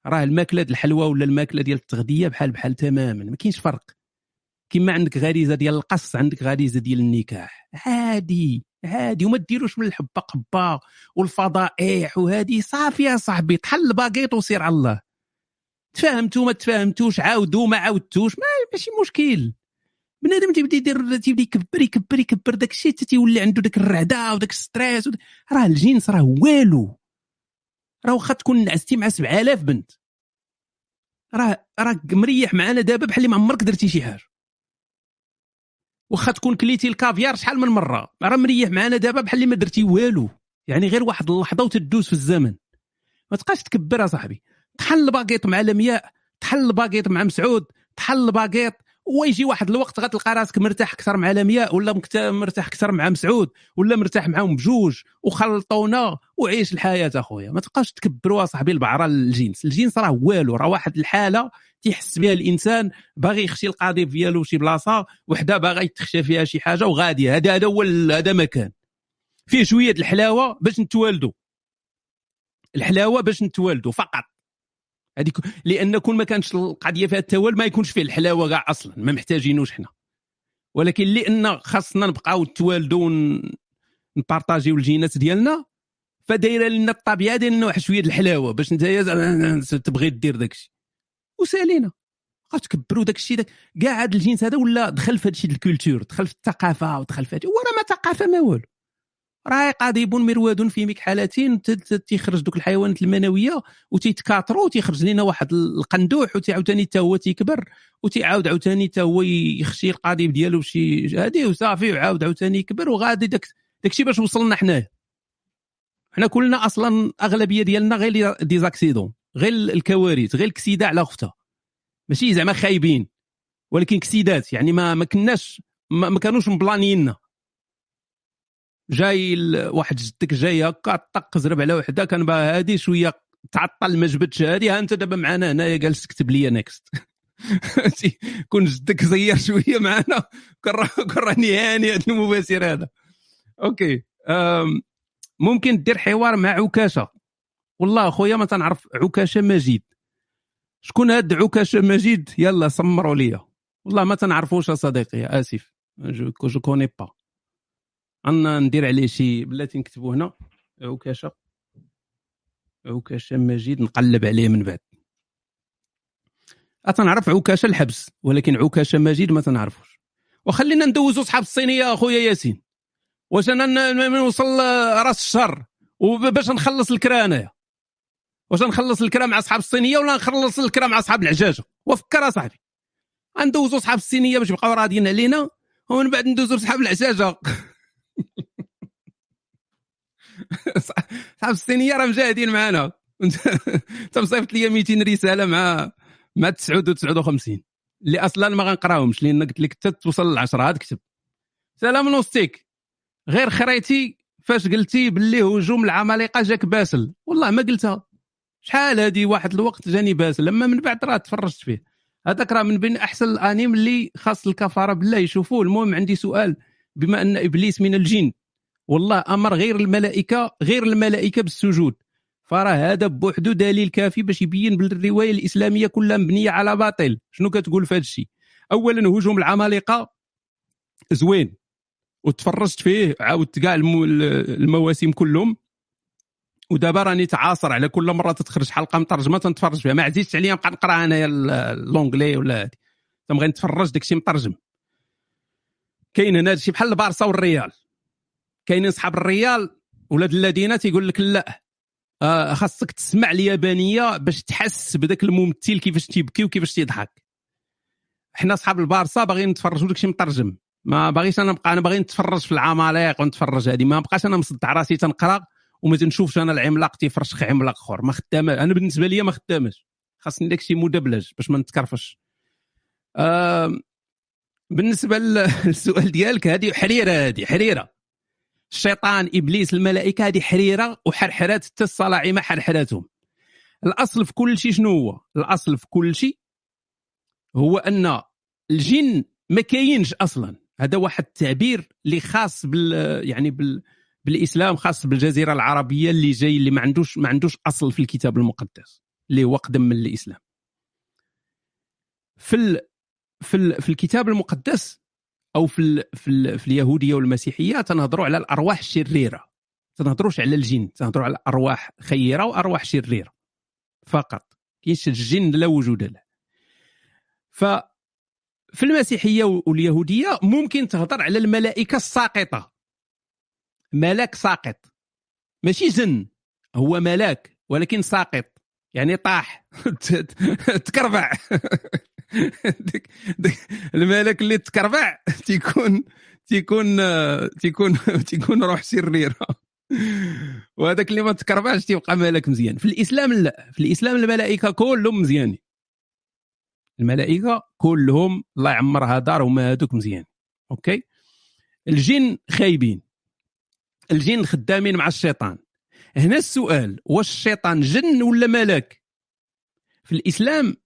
راه الماكلة ديال الحلوى ولا الماكلة ديال التغذية بحال بحال تماما ما كاينش فرق. كما عندك غريزة ديال القص عندك غريزة ديال النكاح. عادي عادي. وما ديروش من الحبة قبة والفضائح وهذه صافي يا صاحبي طحل الباكيط وسير على الله. تفاهمتوا ما تفاهمتوش عاودوا ما عاودتوش ما ماشي مشكل. بنادم تيبدا يدير تيبدا يكبر يكبر يكبر. داك الشيء تيولي عنده داك الرعدة وداك stress. راه الجنس راه والو. راه واخا تكون نعستي مع 7000 بنت. راه راه مريح معانا دابا بحال اللي ما عمرك درتي شي حاجة. واخا تكون كليتي الكافيار شحال من مرة. راه مريح معانا دابا بحال اللي ما درتي والو. يعني غير واحد اللحظة وتدوز في الزمن. ما تبقاش تكبر صاحبي. طحل ال paquet مع لمياء طحل الباكيط مع مسعود طحل الباكيط ويجي واحد الوقت غتلقى راسك مرتاح أكثر مع لمياء ولا مرتاح أكثر مع مسعود ولا مرتاح معاهم بجوج وخلطونا وعيش الحياة أخويا. ما تبقاش تكبروا صاحبي البعرة الجنس. الجنس راه والو راه واحد الحالة تيحس بها الإنسان باغي يخشي القضيب ديالو شي بلاصة وحدة باغا يتخشى فيها شي حاجة وغادي. هذا هذا هو هذا مكان. فيه شوية الحلاوة باش نتوالدوا الحلاوة باش نتوالدوا فقط. هذيك لأن كون ما كانش القضية فيها التوال ما يكونش فيه الحلاوة كاع أصلا ما محتاجينوش حنا. ولكن لأن خاصنا نبقاو نتوالدوا ون- نبارطاجيو الجينات ديالنا فدايرة لنا الطبيعه لنا واحد شوية الحلاوة باش انت تبغي دير داك الشيء وسالينا تكبروا داك الشيء كاع هذا الجنس هذا ولا دخل في هذا الشيء ال culture دخل في الثقافة ودخل في هذا ما ثقافة ما والو. راه قضيب مرواد في مكحلة تيخرج دوك الحيوانات المنوية وتيتكاثروا وتيخرج لنا واحد القندوح وتعاوتاني حتى هو تيكبر وتيعاود عاوتاني حتى هو يخشي القضيب ديالو بشي هادي وصافي وعاود عاوتاني يكبر وغادي داك داكشي باش وصلنا حنايا. حنا كلنا أصلا أغلبية ديالنا غير دي زاكسيدون غير الكوارث غير الكسيدة على اختها ماشي زعما خايبين ولكن كسيدات يعني ما ما كناش ما, ما كانوش مبلانينا جاي واحد جدك جاي هكا طق زرب على وحده كان بقى هادي شوية تعطل ما جبدش هادي ها انت دابا معنا هنايا جالس تكتب لي next كون جدك زير شوية معنا كون راه كون راني هاني هذا المباشر هذا. أوكي ممكن دير حوار مع عكاشة. والله خويا ما تنعرف عكاشة مجيد شكون هاد عكاشة مجيد يلا سمروا ليا. والله ما تنعرفوش يا صديقي آسف. جو كوني با أنا ندير عليه شي بلاتي نكتبو هنا. عكاشه عكاشه مجيد نقلب عليه من بعد. تنعرف عكاشه الحبس ولكن عكاشه مجيد ما تنعرفوش. وخلينا ندوزو صحاب الصينية أخويا ياسين. واش أنا نوصل رأس الشهر؟ وباش نخلص الكرا أنايا. واش نخلص الكرا مع أصحاب الصينية ولا نخلص الكرا مع أصحاب العجاجة؟ وفكر أصاحبي. غندوزو صحاب الصينية باش يبقاو راضيين علينا ومن بعد ندوزو لصحاب العجاجة. صحاب الصينيه راه مجاهدين معنا انت مصيفط لي 200 رسالة مع مع 959 اللي أصلا ما غنقراهمش لأن قلت لك حتى توصل ل 10 عاد كتب. سلام نوستيك. غير خريتي فاش قلتي باللي هجوم العمالقة جاك باسل؟ والله ما قلتها. شحال هادي واحد الوقت جاني باسل لما من بعد راه تفرجت فيه. هذاك راه من بين أحسن الأنيم اللي خاص الكفار بالله يشوفوه. المهم عندي سؤال. بما أن إبليس من الجن. والله أمر غير الملائكة غير الملائكة بالسجود. فراه هذا بوحده دليل كافي باش يبين بالرواية الإسلامية كلها مبنية على باطل. شنو كتقول في هذا الشيء؟ اولا هجوم العمالقة. زوين. وتفرجت فيه عاودت كاع الم- المواسم كلهم. ودابا راني تعاصر على كل مرة تتخرج حلقة مترجمة تنتفرج فيها. ما عزيزتش عليا نبقى نقرا انايا ال- لونجلي ولا هادي. تنبغي نتفرج؟ داكشي مترجم. كاين هنا هادشي بحال البارسا والريال. كاينين صحاب الريال ولاد الذين تيقول لك لا. آه خاصك تسمع اليابانية باش تحس بداك الممثل كيفاش تيبكي وكيفاش تيضحك. حنا صحاب البارسا باغيين نتفرجوا داكشي مترجم. ما باغيش أنا نبقى أنا باغي نتفرج في العمالقه ونتفرج هذه ما بقاش أنا مصدع راسي تنقرأ وما تنشوفش أنا العملاق تيفرشخ عملاق أخر. ما خدامه أنا بالنسبة لي ما خدامش. خاصني داكشي مدبلج باش ما نتكرفش. آه بالنسبة للسؤال ديالك هذه حريرة هذه حريرة. الشيطان إبليس الملائكة هذه حريرة وحرحرات حتى الصلاعمه حرحراتهم. الأصل في كل شيء شنو هو؟ الأصل في كل شيء هو أن الجن ما كاينش أصلا. هذا واحد التعبير اللي خاص بال يعني بال بالإسلام خاص بالجزيرة العربية اللي جاي اللي ما عندوش ما عندوش أصل في الكتاب المقدس اللي هو قدم من الإسلام. في في في الكتاب المقدس أو في ال في, ال في اليهودية والمسيحية تنهضروا على الأرواح الشريرة. تنهضروش على الجن تنهضروا على أرواح خيرة وأرواح شريرة فقط. كاينش الجن لا وجود له. ف في المسيحية واليهودية ممكن تهضر على الملائكة الساقطة. ملاك ساقط. ماشي جن هو ملاك ولكن ساقط. يعني طاح. تكربع. ديك ديك الملك اللي تكربع تيكون تيكون تيكون تيكون روح شريره وهذاك اللي ما تكربعش تيبقى ملك مزيان. في الإسلام لا. في الإسلام الملائكة كلهم مزيانين. الملائكة كلهم الله يعمرها دار هما هذوك مزيان. أوكي؟ الجن خايبين. الجن خدامين مع الشيطان. هنا السؤال واش الشيطان جن ولا ملك؟ في الإسلام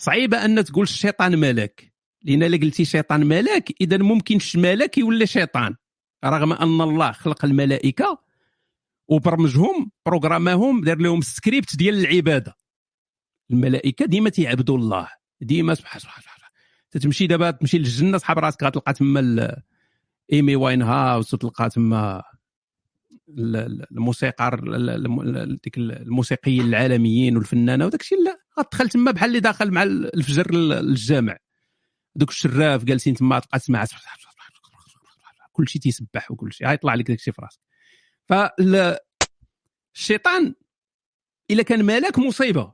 صعيبة أن تقول الشيطان ملك. لأن إلا قلتي شيطان ملك إذا ممكن ملك يولي شيطان. رغم أن الله خلق الملائكة وبرمجهم بروغراماهم دار لهم سكريبت ديال العبادة. الملائكة ديما تيعبدوا الله. ديما سبحان سبحان تتمشي دابا تمشي للجنة صحاب راسك غتلقى تما إيمي واين هاوس وتلقى تما الموسيقار ديك الموسيقيين العالميين والفنانة وداك الشيء لا. غتدخل تما بحال اللي داخل مع الفجر للجامع دوك الشراف جالسين تما تبقى تسمع كل شيء تيسبح وكل شيء غيطلع لك داك الشيء في راسك. فالشيطان إلا كان مالك مصيبة.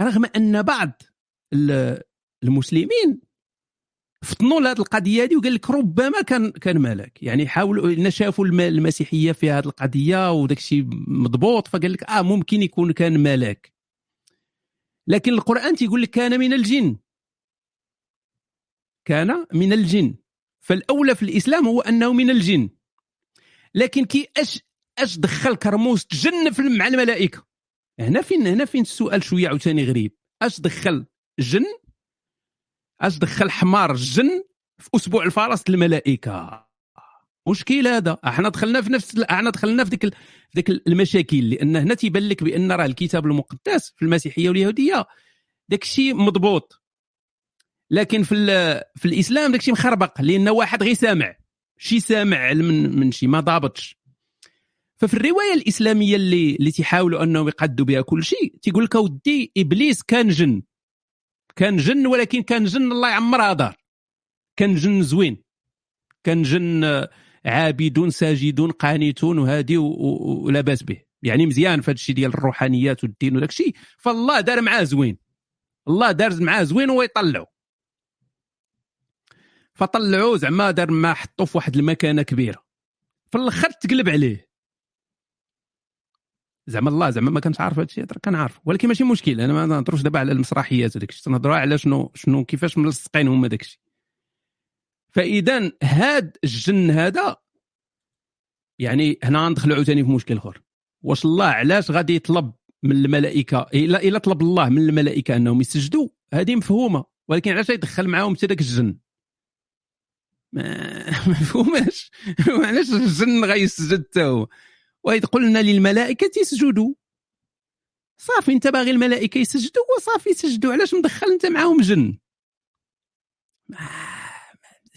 رغم أن بعض المسلمين فطنوا لهذه القضية هذه وقال لك ربما كان كان مالك يعني حاولوا شافوا المسيحية في هذه القضية وداك الشيء مضبوط فقال لك آه ممكن يكون كان ملاك. لكن القرآن تيقول لك كان من الجن. كان من الجن. فالأولى في الإسلام هو أنه من الجن. لكن كي اش أش دخل كرموس جن في مع الملائكة. هنا فين هنا فين السؤال شوية عاوتاني غريب. أش دخل جن؟ أش دخل حمار الجن في أسبوع الفرس مشكل هذا. إحنا دخلنا في نفس إحنا دخلنا في ديك ديك المشاكل لأن هنا تيبان لك بان راه الكتاب المقدس في المسيحية واليهودية. داك الشيء مضبوط. لكن في في الإسلام داك الشيء مخربق لأن واحد غير سامع. شي سامع من من شي ما ضابطش. ففي الرواية الإسلامية اللي اللي تيحاولوا أنهم يقدوا بها كل شيء تيقول لك ودي إبليس كان جن. كان جن ولكن كان جن الله يعمرها دار كان جن زوين. كان جن عابدون ساجدون قانتون وهادي ولا باس به. يعني مزيان في الشيء ديال الروحانيات والدين وداك الشيء. فالله دار معاه زوين. الله دار معاه زوين يطلعوا فطلعوه زعما دار ما حطوه في واحد المكانة كبيرة. في الآخر تقلب عليه. زعما الله زعما ما كنتش عارف هذا الشيء كنعرف ولكن ماشي مشكل. أنا ما نهضروش دابا على المسرحيات وداك الشيء. تنهضروا على شنو شنو كيفاش ملصقين هما داك الشيء. فإذا هاد الجن هذا يعني هنا ندخلوا عاوتاني في مشكل آخر. واش الله علاش غادي يطلب من الملائكة إلا إلا طلب الله من الملائكة أنهم يسجدوا هذه مفهومة ولكن علاش يدخل معاهم حتى داك الجن؟ ما مفهوماش. علاش الجن غيسجد حتى هو؟ وإذ قلنا للملائكة اسجدوا. صافي انت باغي الملائكة يسجدوا وصافي يسجدوا علاش مدخل أنت معاهم جن؟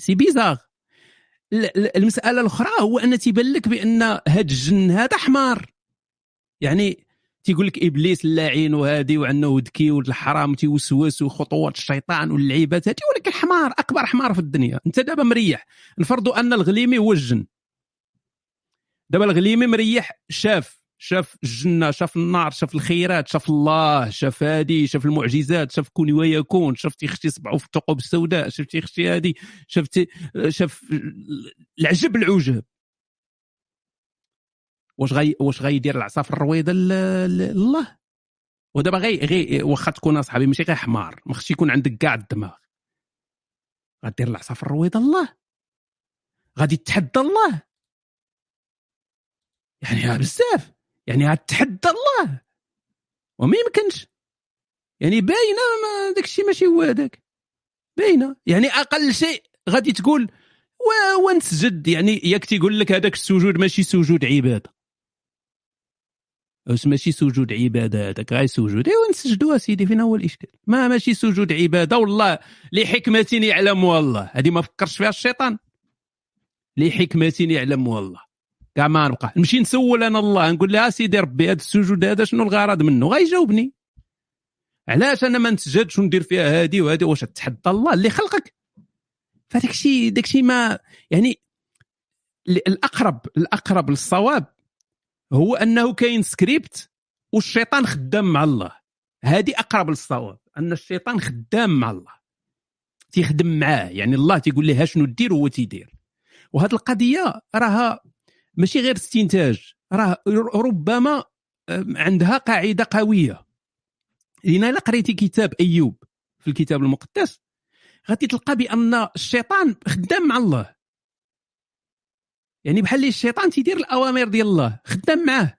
سي بيزار. المسألة الأخرى هو أن تيبان لك بأن هاد الجن هذا حمار. يعني تيقول لك إبليس اللاعين وهادي وعنده ذكي والحرام تيوسوس وخطوات الشيطان واللعيبات هادي ولكن حمار أكبر حمار في الدنيا. أنت دابا مريح. نفرضوا أن الغليمي هو الجن. دابا الغليمي مريح شاف شاف الجنة شاف النار شاف الخيرات شاف الله شاف هادي شاف المعجزات شاف كون ويكون شاف تيختي صبعو في الثقوب السوداء شاف تيختي هادي شاف شاف العجب العجب واش غي واش غيدير العصا في الرويضه لله ودابا غي غي واخا تكون اصحابي ماشي غير حمار ما خصش يكون عندك كاع الدماغ. غدير العصا في الرويضة الله. غادي تتحدى الله. يعني بزاف. يعني غتحدى الله. وما يمكنش. يعني باينة ما داك الشيء ماشي هو هذاك. باينة. يعني أقل شيء غادي تقول ونسجد يعني ياك تيقول لك هذاك السجود ماشي سجود عبادة. واش ماشي سجود عبادة هذاك. غير سجود. ايوا نسجدوا سيدي فين هو الإشكال؟ ما ماشي سجود عبادة. والله لحكمة يعلمها الله هذه ما فكرش فيها الشيطان. لحكمة يعلمها الله كاع ما نبقى نمشي نسول أنا الله نقول له سيدي ربي هذا السجود هذا شنو الغرض منه؟ غيجاوبني. علاش أنا ما نسجدش وندير فيها هادي وهادي؟ واش تحدى الله اللي خلقك؟ فداك الشيء داك الشيء ما يعني ال- الأقرب الأقرب للصواب هو أنه كاين سكريبت والشيطان خدام مع الله. هذه أقرب للصواب أن الشيطان خدام مع الله. تيخدم معاه يعني الله تيقول له شنو دير هو تيدير. وهذه القضية راها ماشي غير استنتاج. راه ربما آم، عندها قاعدة قوية. لأن إلا قريتي كتاب أيوب في الكتاب المقدس غادي تلقى بأن الشيطان خدام مع الله. يعني بحال اللي الشيطان تيدير الأوامر ديال الله خدام معاه.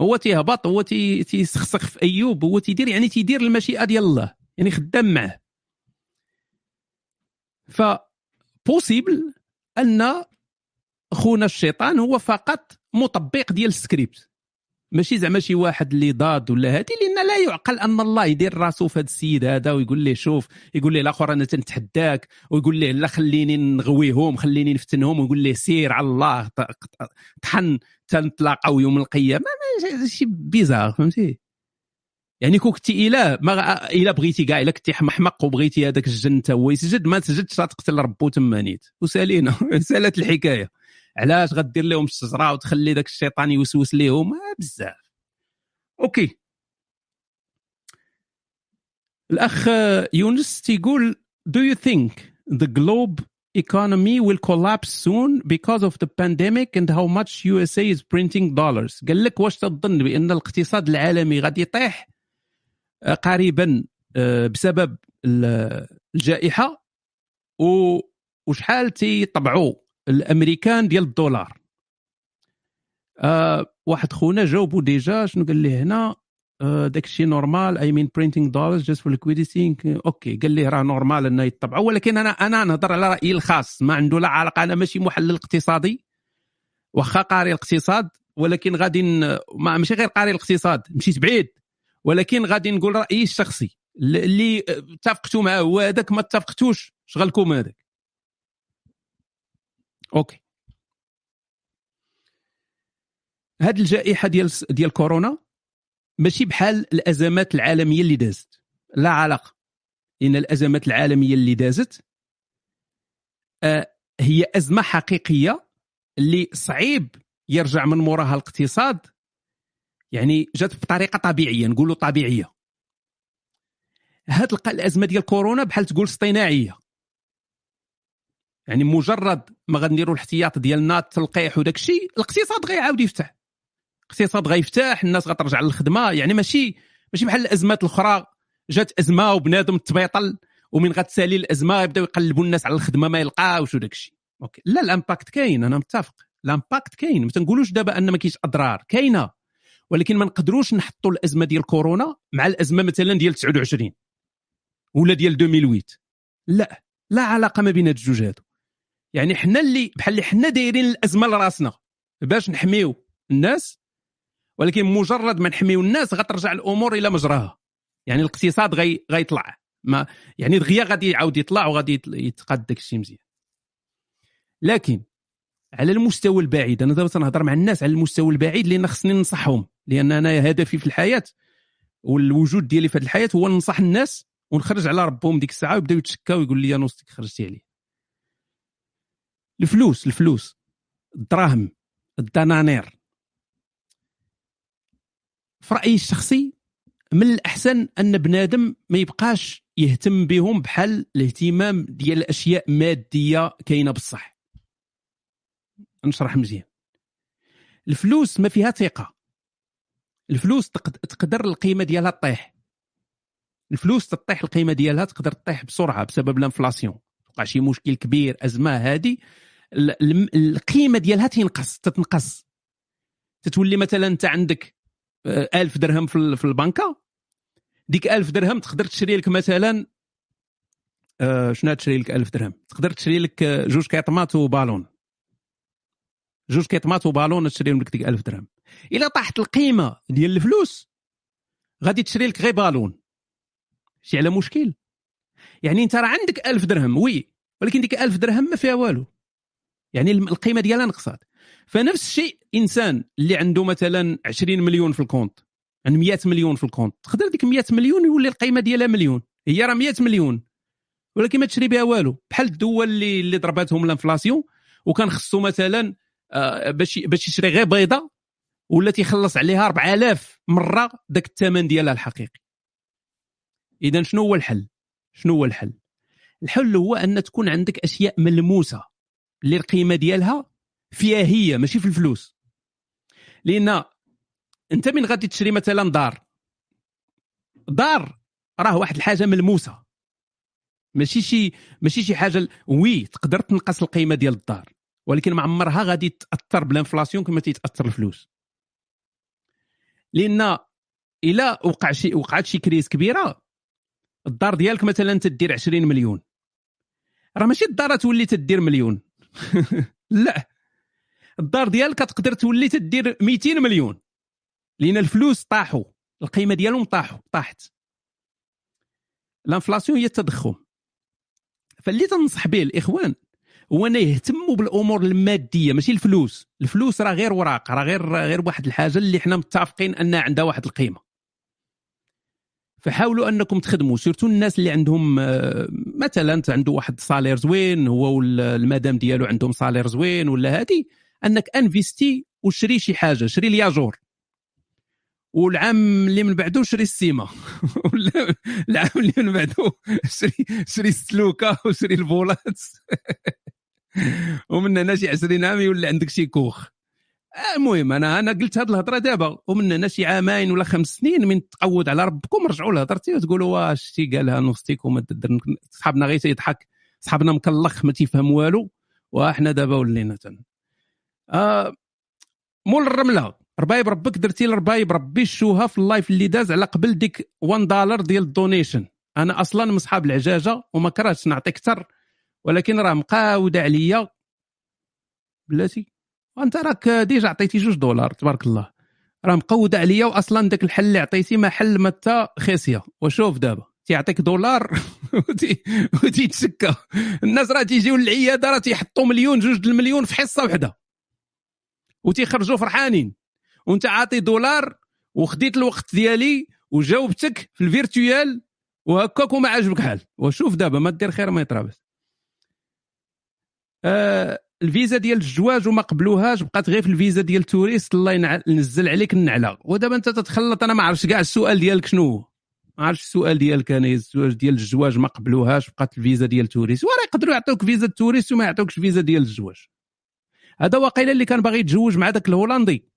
هو تيهبط هو تي- تيسخسخ في أيوب هو تيدير يعني تيدير المشيئة ديال الله يعني خدام معاه. ف possible أن خونا الشيطان هو فقط مطبق ديال السكريبت. ماشي زعما شي واحد اللي ضاد ولا هادي لأن لا يعقل أن الله يدير راسو في هذا السيد هذا ويقول ليه شوف يقول ليه الآخر أنا تنتحداك ويقول ليه لا خليني نغويهم خليني نفتنهم ويقول ليه سير على الله طحن تنتلاقاو يوم القيامة. شي bizarre فهمتي؟ يعني كون كنتي اله ما إلا بغيتي كاع إلا كنتي حمق وبغيتي هذاك الجن تا هو يسجد ما تسجدش تقتل ربو تما نيت وسالينا سالت الحكاية. علاش غدير لهم الشجرة وتخلي ذاك الشيطان يوسوس لهم آه بزاف. أوكي. الأخ يونس تيقول do you think the globe economy will collapse soon because of the pandemic and how much USA is printing dollars? قال لك واش تظن بأن الاقتصاد العالمي غادي يطيح؟ آه، قريبا آه، بسبب ال- الجائحة؟ وشحال تيطبعوا الأمريكان ديال الدولار. آه واحد خونا جاوبوا déjà شنو قال لي هنا؟ آه داك الشيء normal I mean printing dollars just for liquidity okay قال لي راه normal إنه يطبعوا ولكن أنا أنا نهضر على رأيي الخاص. ما عنده لا علاقة أنا ماشي محلل اقتصادي واخا قاري الاقتصاد ولكن غادي ما ماشي غير قاري الاقتصاد مشيت بعيد. ولكن غادي نقول رأيي الشخصي اللي اتفقتوا معاه هو هذاك ما اتفقتوش شغلكم هذاك أوكي. هاد الجائحة ديال ديال كورونا ماشي بحال الأزمات العالمية اللي دازت. لا علاقة. لأن الأزمات العالمية اللي دازت آه، هي أزمة حقيقية اللي صعيب يرجع من موراها الاقتصاد. يعني جات بطريقة طبيعية نقولوا طبيعية. هاد الأزمة ديال كورونا بحال تقول اصطناعية. يعني مجرد ما غنديروا الاحتياط ديالنا التلقيح وداك الشيء الاقتصاد غيعاود يفتح. الاقتصاد غيفتح الناس غترجع للخدمة. يعني ماشي ماشي بحال الأزمات الأخرى جات أزمة وبنادم تبيطل ومن غتسالي الأزمة يبداو يقلبوا الناس على الخدمة ما يلقاوش وداك الشيء okay. لا ال impact كاين أنا متفق. ال impact كاين. ما تنقولوش دابا أن ما كاينش أضرار. كاينة. ولكن ما نقدروش نحطوا الأزمة ديال كورونا مع الأزمة مثلا ديال 29 ولا ديال 2008 لا. لا علاقة ما بين هاد الجوج هادو. يعني حنا اللي بحال اللي حنا دايرين الأزمة لراسنا باش نحميو الناس ولكن مجرد ما نحميو الناس غترجع الأمور إلى مجراها. يعني الاقتصاد غي غيطلع. ما يعني دغيا غادي يعاود يطلع وغادي يتقاد داك الشيء مزيان. لكن على المستوى البعيد أنا دابا تنهضر مع الناس على المستوى البعيد لأن خصني ننصحهم. لأن أنا هدفي في الحياة والوجود ديالي في هذه الحياة هو ننصح الناس ونخرج على ربهم ديك الساعة ويبداو يتشكاو ويقول لي يا نوستيك خرجتي عليه الفلوس الفلوس الدراهم الدنانير. في رأيي الشخصي من الأحسن أن بنادم ما يبقاش يهتم بهم بحال الاهتمام ديال الاشياء مادية كاينة بصح. نشرح مزيان. الفلوس ما فيها ثقة. الفلوس تقد- تقدر القيمة ديالها تطيح. الفلوس تطيح القيمة ديالها تقدر تطيح بسرعة بسبب الإنفلاسيون. وقع شي مشكل كبير أزمة الم- القيمة ديالها تنقص تتنقص. تتولي مثلا أنت عندك آه، ألف درهم في ال- في البنكة. ديك ألف درهم تقدر تشري لك مثلا آه، شنو تشري لك ألف درهم؟ تقدر تشري لك آه، جوج كيطماط وبالون. جوج كيلو مطيشة وبالون تشريهم لك ديك 1000 درهم. إلا طاحت القيمة ديال الفلوس غادي تشري لك غير بالون. شي على مشكل؟ يعني أنت راه عندك 1000 درهم oui ولكن ديك 1000 درهم ما فيها والو. يعني القيمة ديالها نقصات. فنفس الشيء إنسان اللي عنده مثلا 20 مليون في ال compte عنده 100 مليون في ال compte تقدر ديك 100 مليون يولي القيمة ديالها مليون. هي راه 100 مليون. ولكن ما تشري بها والو. بحال الدول اللي اللي ضرباتهم ال inflation وكان خصو مثلا آه، باش باش يشري غير بيضة ولا تيخلص عليها 4000 مرة ذاك الثمن ديالها الحقيقي. اذا شنو هو الحل؟ شنو هو الحل؟ الحل هو أن تكون عندك أشياء ملموسة. اللي القيمة ديالها فيها هي ماشي في الفلوس. لأن أنت من غادي تشري مثلا دار. دار راه واحد الحاجة ملموسة. ماشي شي ماشي شي حاجة oui تقدر تنقص القيمة ديال الدار. ولكن ما عمرها غادي تأثر بال inflation كما تيتأثر الفلوس. لأن إلا وقع شي وقعت شي crise كبيرة الدار ديالك مثلا تدير 20 مليون. راه ماشي الدار تولي تدير مليون. لا. الدار ديالك تقدر تولي تدير 200 مليون. لأن الفلوس طاحوا. القيمة ديالهم طاحوا. طاحت. ال inflation هي التضخم. فاللي تنصح به الإخوان هو أن يهتموا بالأمور المادية ماشي الفلوس. الفلوس راه غير وراق راه غير غير واحد الحاجة اللي حنا متفقين أنها عندها واحد القيمة. فحاولوا أنكم تخدموا surtout الناس اللي عندهم آه، مثلا عنده واحد salaire زوين هو والمدام ديالو عندهم salaire زوين ولا هادي أنك investi وشري شي حاجة شري الياجور والعام اللي من بعده شري السيما العام اللي من بعده شري شري السلوكة وشري البولات. ومن هنا شي 20 عام يولي عندك شي كوخ. المهم أنا أنا قلت هذه الهضرة دابا ومن هنا شي عامين ولا خمس سنين من تعود على ربكم رجعوا لهضرتي وتقولوا واش شتي قالها نوستيك وما تدر صحابنا غير تيضحك. صحابنا مكلخ ما تيفهم والو وحنا دابا ولينا تن. آه مول الرملة ربايب ربك درتي لربايب ربي الشوها في اللايف اللي داز على قبل ديك 1 دولار ديال الدونيشن. أنا أصلا من صحاب العجاجة وما كرهتش نعطي أكثر ولكن راه مقاودة عليا. بلاتي. وانت راك ديجا عطيتي جوج دولار تبارك الله. راه مقوده عليا واصلا داك الحل اللي عطيتي ما حل متى خيسيه وشوف دابا تيعطيك دولار وتي- وتيتشكى الناس راه تيجيو للعيادة راه تيحطوا مليون جوج المليون في حصة وحدة. وتيخرجوا فرحانين. وانت عاطي دولار وخديت الوقت ديالي وجاوبتك في ال virtuel وهكاك وما عاجبك حال. وشوف دابا ما دير خير ما يطرا باس آه الفيزا ديال الزواج وما قبلوهاش بقات غير في الفيزا ديال ال touriste الله ينزل عليك النعلة. ودابا انت تتخلط أنا ما عرفتش كاع السؤال ديالك شنو هو. ما عرفتش السؤال ديالك أنا الزواج ديال الزواج ما قبلوهاش بقات الفيزا ديال ال touriste. وراه يقدروا يعطوك فيزا ال touriste وما يعطوكش فيزا ديال الزواج هذا واقيلا اللي كان باغي يتزوج مع ذاك الهولندي.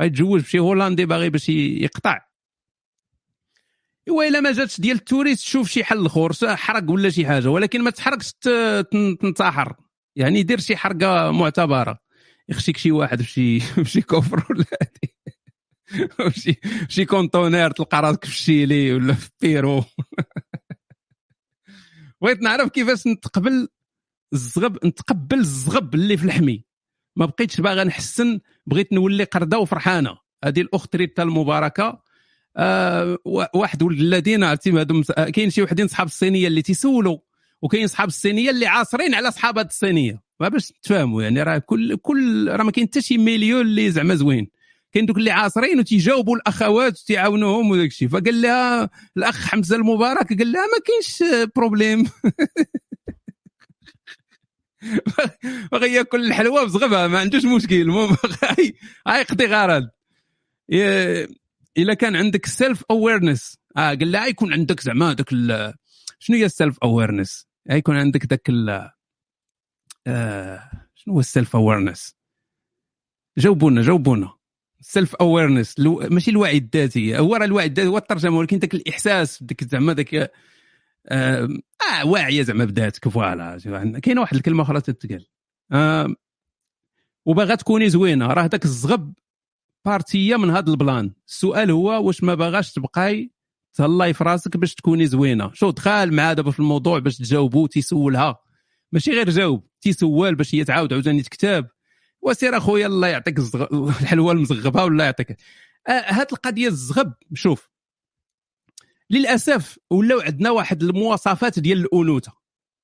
غيتزوج بشي هولندي باغي باش يقطع. ايوا إلا ما جاتش ديال ال touriste شوف شي حل آخر حرق ولا شي حاجة ولكن ما تحرقش تنتحر. يعني دير شي حرقة معتبرة. يخشيك شي واحد بشي بشي كفر ولا شي شي conteneur تلقى راسك في الشيلي ولا في بيرو. بغيت نعرف كيفاش نتقبل الزغب نتقبل الزغب اللي في الحمي ما بقيتش باغا نحسن بغيت نولي قرده وفرحانة. هذه الأخت ريتا المباركة. آه وا- واحد ولد الذين عرفتي كاين شي وحدين صحاب الصينية اللي تيسولوا. وكاين صحاب الصينية اللي عاصرين على صحاب هاد الصينية. ما باش تفهموا يعني راه كل كل راه ما كاين حتى شي مليون اللي زعما زوين. كاين دوك اللي عاصرين وتيجاوبوا الأخوات وتيعاونوهم وداك الشيء. فقال لها الأخ حمزة المبارك قال لها ما كاينش problème. باغي ياكل الحلوى بزغبها ما عندوش مشكل. المهم هاي يقضي غرض إلا كان عندك self awareness آه قال لها يكون عندك زعما داك شنو هي ال self awareness يكون عندك ال آه شنو هو ال self awareness جاوبونا جاوبونا. self awareness ماشي الوعي الذاتي هو راه الوعي الذاتي هو الترجمة ولكن داك الإحساس داك زعما داك آه, آه واعيه زعما بداتك voilà. كاينة واحد الكلمة أخرى تتقال. آه وباغا تكوني زوينة. راه داك الزغب partie من هذا ال plan. السؤال هو واش ما باغاش تبقاي تهلاي في راسك باش تكوني زوينة. شو دخل مع دابا في الموضوع باش تجاوبو تيسولها ماشي غير جاوب تيسول باش هي تعاود عاوتاني تكتاب. وسير أخويا الله يعطيك الزغ... الحلوة المزغبة ولا يعطيك. آه هاد القضية الزغب شوف. للأسف ولاو عندنا واحد المواصفات ديال الأنوثة.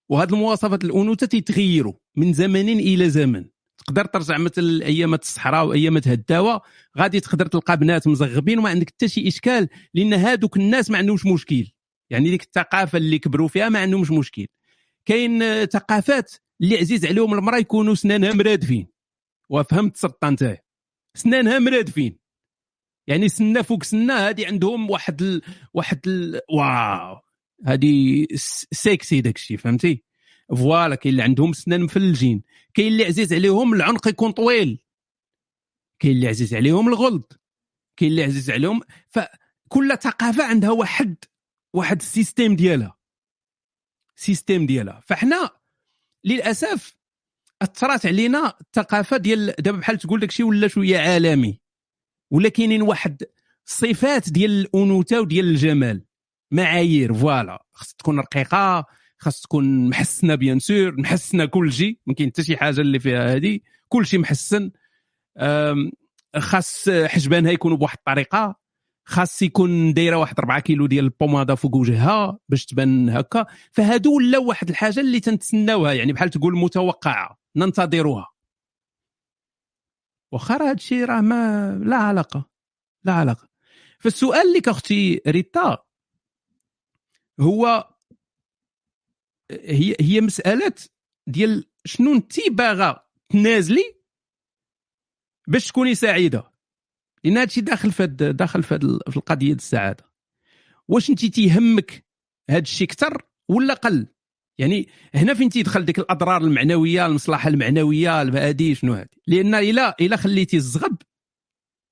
وهاد المواصفات الأنوثة تيتغيروا من زمن إلى زمن. تقدر ترجع مثل ايامات الصحراء وايامات هداوه غادي تقدر تلقى بنات مزغبين وما عندك حتى شي إشكال لأن هادوك الناس ما عندهمش مشكل. يعني ديك الثقافة اللي كبروا فيها ما عندهمش مشكل. كاين ثقافات اللي عزيز عليهم المرأة يكونوا سنانها مرادفين. وفهمت سرطان أنت؟ سنانها مرادفين. يعني سنة فوق سنة هذه عندهم واحد ال... واحد ال... wow. هذه سيكسي داك الشيء فهمتي؟ voilà كاين اللي عندهم سنان مفلجين كاين اللي عزيز عليهم العنق يكون طويل كاين اللي عزيز عليهم الغلظ كاين اللي عزيز عليهم فكل ثقافة عندها واحد واحد ال système ديالها système ديالها. فاحنا للأسف أثرت علينا الثقافة ديال دابا بحال تقول داك الشيء ولا شوية عالمي ولا كاينين واحد صفات ديال الأنوثة وديال الجمال معايير voilà خص تكون رقيقة خاص تكون محسنة bien sûr محسنة كل شيء ما كاين حتى شي حاجة اللي فيها هذه كل شيء محسن. خاص حجبانها يكونوا بواحد الطريقة خاص يكون دايرة واحد 4 كيلو ديال البومادة فوق وجهها باش تبان هكا. فهادو ولاو واحد الحاجة اللي تنتسناوها يعني بحال تقول متوقعة ننتظروها. واخا راه هادشي راه ما لا علاقة لا علاقة. فالسؤال لك أختي ريتا هو هي هي مسألة ديال شنو انت باغا تنازلي باش تكوني سعيدة. لأن هادشي داخل في داخل في, في القضية السعادة. واش انت تيهمك هاد الشيء أكثر ولا قل يعني هنا فين تيدخل ديك الأضرار المعنوية المصلحة المعنوية هذه شنو هذه لأن إلا إلا خليتي الزغب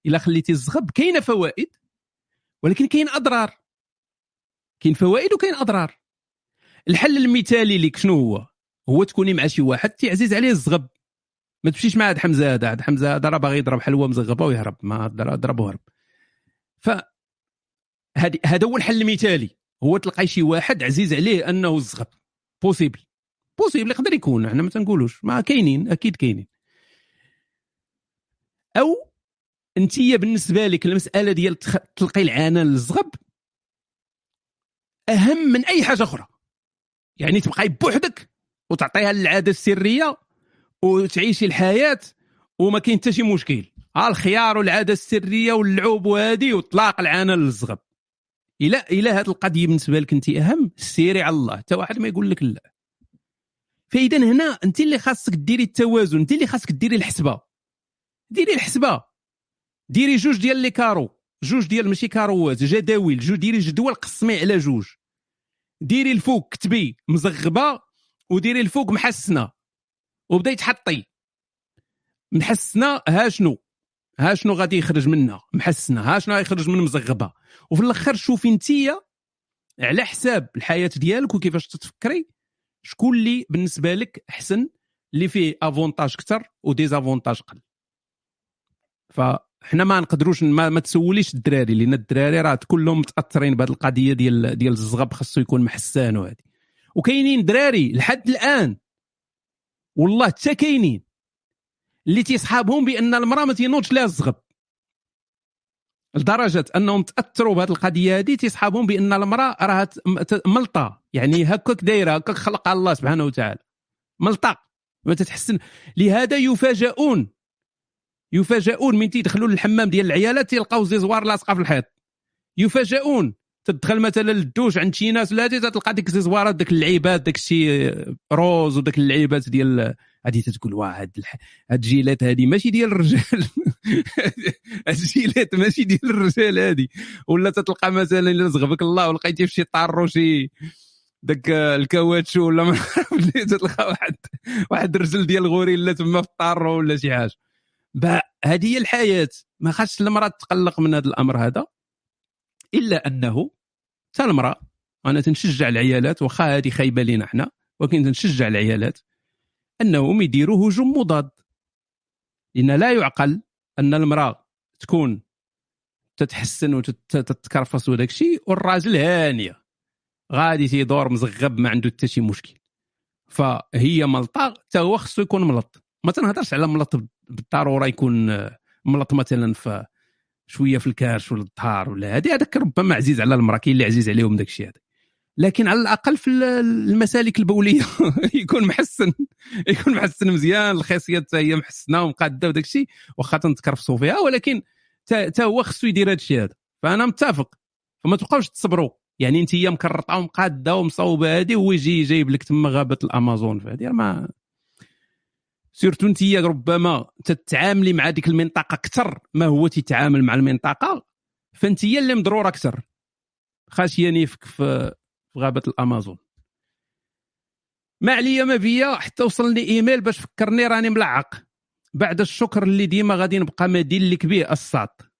إلا خليتي الزغب كاينة فوائد ولكن كاين أضرار. كاين فوائد وكاين أضرار. الحل المثالي لك شنو هو؟ هو تكوني مع شي واحد تعزيز عليه الزغب. ما تمشيش مع هاد حمزة هذا هاد حمزة هذا راه باغي يضرب حلوة مزغبة ويهرب. ما ضرب وهرب. ف هذا هو الحل المثالي. هو تلقاي شي واحد عزيز عليه أنه الزغب. possible possible يقدر يكون إحنا ما تنقولوش. ما كاينين أكيد كاينين. أو أنت بالنسبة لك المسألة ديال تلقي العنان للزغب أهم من أي حاجة أخرى. يعني تبقاي بوحدك وتعطيها العاده السرية وتعيشي الحياة وما كاين حتى شي مشكل. ها الخيار والعادة السرية واللعوب وهذه وطلاق العنان للزغب. إلى إلى هذه القضية بالنسبة لك انت أهم سيري على الله. حتى واحد ما يقول لك لا. فإذا هنا انت اللي خاصك ديري التوازن انت اللي خاصك ديري الحسبة. ديري الحسبة. ديري جوج ديال les carreaux. جوج ديال ماشي كاروات جداول. جوج ديري جدول قسمي على جوج. ديري الفوق كتبي مزغبة وديري الفوق محسنة. وبداي تحطي محسنة ها شنو؟ ها شنو غادي يخرج منها؟ محسنة. ها شنو غيخرج من مزغبة؟ وفي الأخر شوفي انت على حساب الحياة ديالك وكيفاش تتفكري. شكون اللي بالنسبة لك أحسن؟ اللي فيه افونتاج أكثر وديزافونتاج قل فاحنا ما نقدروش ما, ما تسوليش الدراري لأن الدراري راه كلهم متأثرين بهذه القضية ديال ديال الزغب خاصو يكون محسان وهذه. وكاينين دراري لحد الآن والله حتى كاينين اللي تيصحابهم بأن المرأة ما تينوضش لها الزغب. لدرجة أنهم تأثروا بهذه القضية هذه تيصحابهم بأن المرأة راها ملطة. يعني هكاك دايرة هكاك خلق الله سبحانه وتعالى. ملطة. ما تتحسن. لهذا يفاجئون يفاجئون من تيدخلوا للحمام ديال العيالات تلقاو زيزوار لاصقة في الحيط. يفاجئون. تدخل مثلا للدوش عند شي ناس ولا تلقى ديك الزوارات ديك اللعيبات داك الشيء روز وداك اللعيبات ديال هذه تتقول واه هاد. هاد الجيلات هذه ماشي ديال الرجال. هاد الجيلات ماشي ديال الرجال هذه ولا تتلقى مثلا إلا زغبك الله ولقيتي في شي طارو شي داك الكاواتشو ولا ما تلقى واحد واحد الرجل ديال الغوريلا تما في الطارو ولا شي حاجة. هذه هي الحياة. ما خاصش المرأة تقلق من هذا الأمر هذا إلا أنه حتى المرأة أنا تنشجع العيالات واخا هذه خايبة لينا إحنا ولكن تنشجع العيالات انهم يديروا هجوم مضاد. لأن لا يعقل أن المرأة تكون تتحسن وتتكرفس وداك الشيء والراجل هانية. غادي تيدور مزغب ما عنده حتى شي مشكل. فهي ملطه حتى هو خصو يكون ملط. ما تنهضرش على ملط بالضرورة يكون آه، ملط مثلا في شوية في الكارش ولا الظهر ولا هذه هذاك ربما عزيز على المراه كاين اللي عزيز عليهم داك الشيء هذا. لكن على الأقل في المسالك البولية يكون محسن يكون محسن مزيان الخاصيات حتى هي محسنة ومقادة وداك الشيء واخا تنتكرفسوا فيها ولكن حتى هو خصو يدير هذا الشيء هذا. فأنا متفق. فما تبقاوش تصبروا. يعني أنت هي مكرطة ومقادة ومصوبة هذه وهو يجي جايب لك تما غابة الأمازون فهذه ما سيرتو انت ربما تتعاملي مع ديك المنطقة أكثر ما هو تتعامل مع المنطقة فأنت هي اللي مضرورة أكثر خاشيه نيفك في غابة الأمازون. ما عليا ما بيا حتى وصلني ايميل باش فكرني راني ملعق. بعد الشكر اللي ديما غادي نبقى مدين لك به الساط.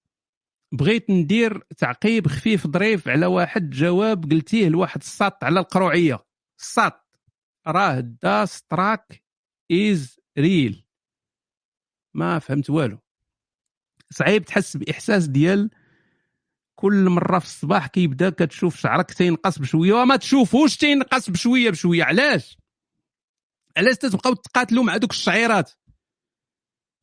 بغيت ندير تعقيب خفيف ظريف على واحد جواب قلتيه لواحد الساط على القروعية. الساط. راه دا ستراك از ريل ما فهمت والو. صعيب تحس بإحساس ديال كل مرة في الصباح كيبدا كتشوف شعرك تينقص بشوية وما تشوفوش تينقص بشوية بشوية. علاش؟ علاش تتبقاو تقاتلوا مع دوك الشعيرات؟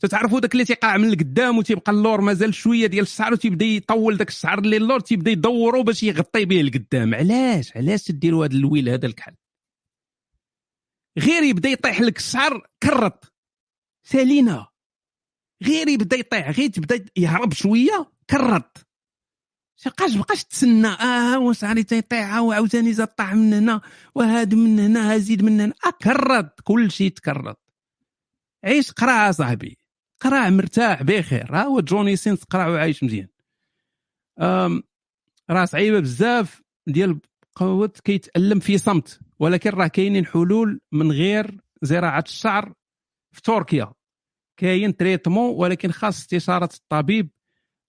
تتعرفوا داك اللي تيقع من القدام وتيبقى اللور مازال شوية ديال الشعر وتيبدا يطول داك الشعر اللي اللور تيبدا يدورو باش يغطي به القدام. علاش؟ علاش تديروا هذا الويل هذا الكحل؟ غير يبدا يطيح لك الشعر كرط. سالينا. غير يبدا يطيح غير تبدا يهرب شوية كرط. بقاش بقاش تسنى آه وشعري تيطيح وعاوتاني زاد طاح من هنا وهاد من هنا زيد من هنا. اكرط كل شيء تكرط. عيش قرا صاحبي. قرا مرتاح بخير. ها هو جوني سينس قرا وعايش مزيان. راه صعيبة بزاف ديال قوت كيتألم في صمت. ولكن راه كاينين حلول من غير زراعة الشعر في تركيا. كاين traitement ولكن خاص استشارة الطبيب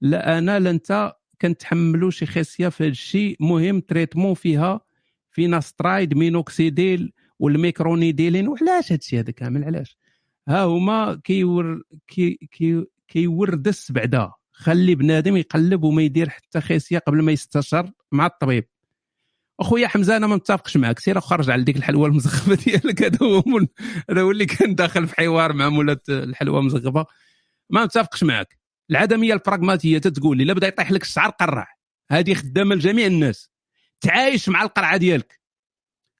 لا أنا لا أنت كنتحملوا شي خاصيه في هذا الشيء. مهم traitement فيها finasteride minoxidil وال microneedling. وعلاش هادشي هذا كامل؟ علاش؟ ها هما كيور كي كي كيوردس بعدا. خلي بنادم يقلب وما يدير حتى خاصيه قبل ما يستشر مع الطبيب. أخويا حمزة أنا ما متفقش معك سير خرج على ديك الحلوى المزغبة ديالك. هذا هو. هذا هو اللي كان داخل في حوار مع مولات الحلوى المزغبة. ما متفقش معك العدمية البراغماتية تتقول لي لا بدا يطيح لك الشعر قرع. هذه خدامة لجميع الناس. تعايش مع القرعة ديالك.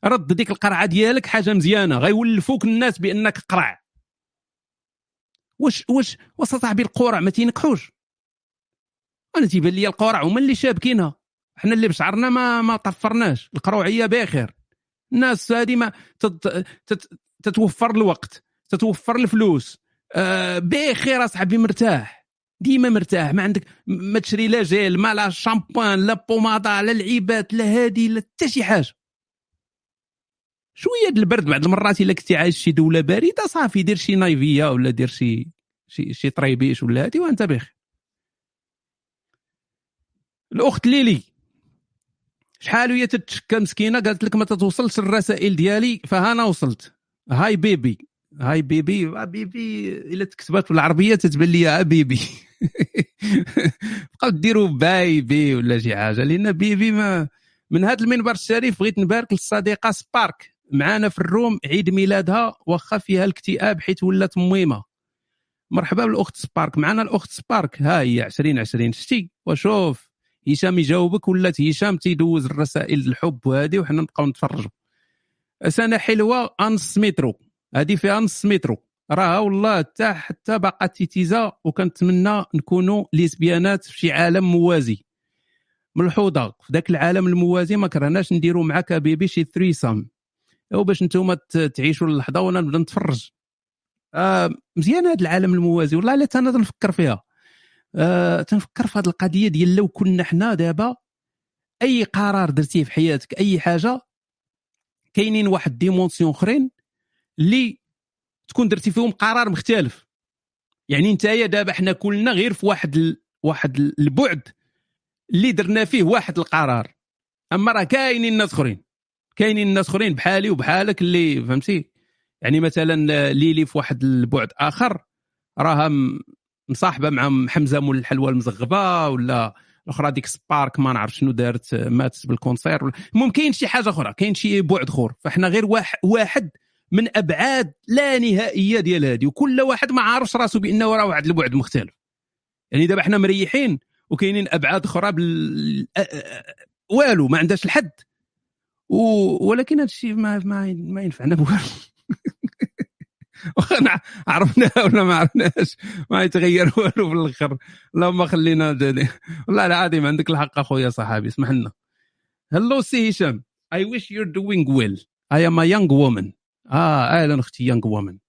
رد ديك القرعة ديالك حاجة مزيانة. غيولفوك الناس بأنك قرع. واش واش واش صاحبي القرع ما تينكحوش. أنا تيبان لي القرع هما اللي شابكينها. إحنا اللي بشعرنا ما ما طفرناش. القروعية بخير. الناس هذه ما تت... تت... تتوفر الوقت تتوفر الفلوس. آه بخير أصاحبي مرتاح. ديما مرتاح. ما عندك ما تشري لا جيل ما لا شامبوان لا بومادا لا لعيبات لا هادي لا حتى شي حاجة. شوية د البرد بعض المرات إلا كنتي عايش شي دولة باردة صافي دير شي نايفية ولا دير شي شي شي طريبيش ولا هادي وأنت بخير. الأخت ليلي. شحال وهي تتشكى مسكينة؟ قالت لك ما تتوصلش الرسائل ديالي فها وصلت. هاي بيبي. هاي بيبي. آه بيبي إلا تكتبات بالعربيه تتبان لي بيبي. بقاو ديروا بايبي ولا شي حاجة لأن بيبي ما من هذا المنبر الشريف بغيت نبارك للصديقة سبارك. معانا في الروم عيد ميلادها واخا فيها الاكتئاب حيت ولات ميمه مرحبا بالأخت سبارك. معنا الأخت سبارك. ها هي 2020 شتي وشوف. هشام يجاوبك ولات هشام تيدوز الرسائل الحب وهذه وحنا نبقاو نتفرجوا. سنه حلوة نص مترو. هذه فيها نص مترو. راه والله حتى حتى باقا تيتيزا وكنتمنى نكونوا ليسبيانات في شي عالم موازي. ملحوظة في ذاك العالم الموازي ما كرهناش نديروا معك bébé شي threesome أو باش نتوما تعيشوا اللحظة وأنا نبدا نتفرج. آه مزيان هذا العالم الموازي. والله لا أنا تنفكر فيها. آه تنفكر في هذه القضية ديال لو كنا حنا دابا أي قرار درتيه في حياتك أي حاجة كاينين واحد ديمونسيون أخرين اللي تكون درتي فيهم قرار مختلف. يعني انت دابا حنا كلنا غير في واحد ال... واحد البعد اللي درنا فيه واحد القرار. أما راه كاينين ناس أخرين كاينين ناس أخرين بحالي وبحالك اللي فهمتي؟ يعني مثلا ليلي في واحد البعد آخر راها مصاحبة مع حمزة مول الحلوى المزغبة ولا الأخرى ديك سبارك ما نعرف شنو دارت ماتت بالكونسير المهم كاين شي حاجة أخرى كاين شي بعد أخر. فإحنا غير واحد من أبعاد لا نهائية ديال هذه وكل واحد ما عارفش راسو بأنه راه واحد البعد مختلف. يعني دابا إحنا مريحين وكاينين أبعاد أخرى بال... والو ما عندهاش الحد. و... ولكن هذا الشيء ما ما ينفعنا بوالو. عرفناها ولا ما عرفناش؟ ما يتغير والو في الآخر. اللهم خلينا جاني والله العظيم عندك الحق أخويا صحابي اسمح لنا. هلو سي هشام. I wish you're doing well. I am a young woman. آه أهلا أختي young woman.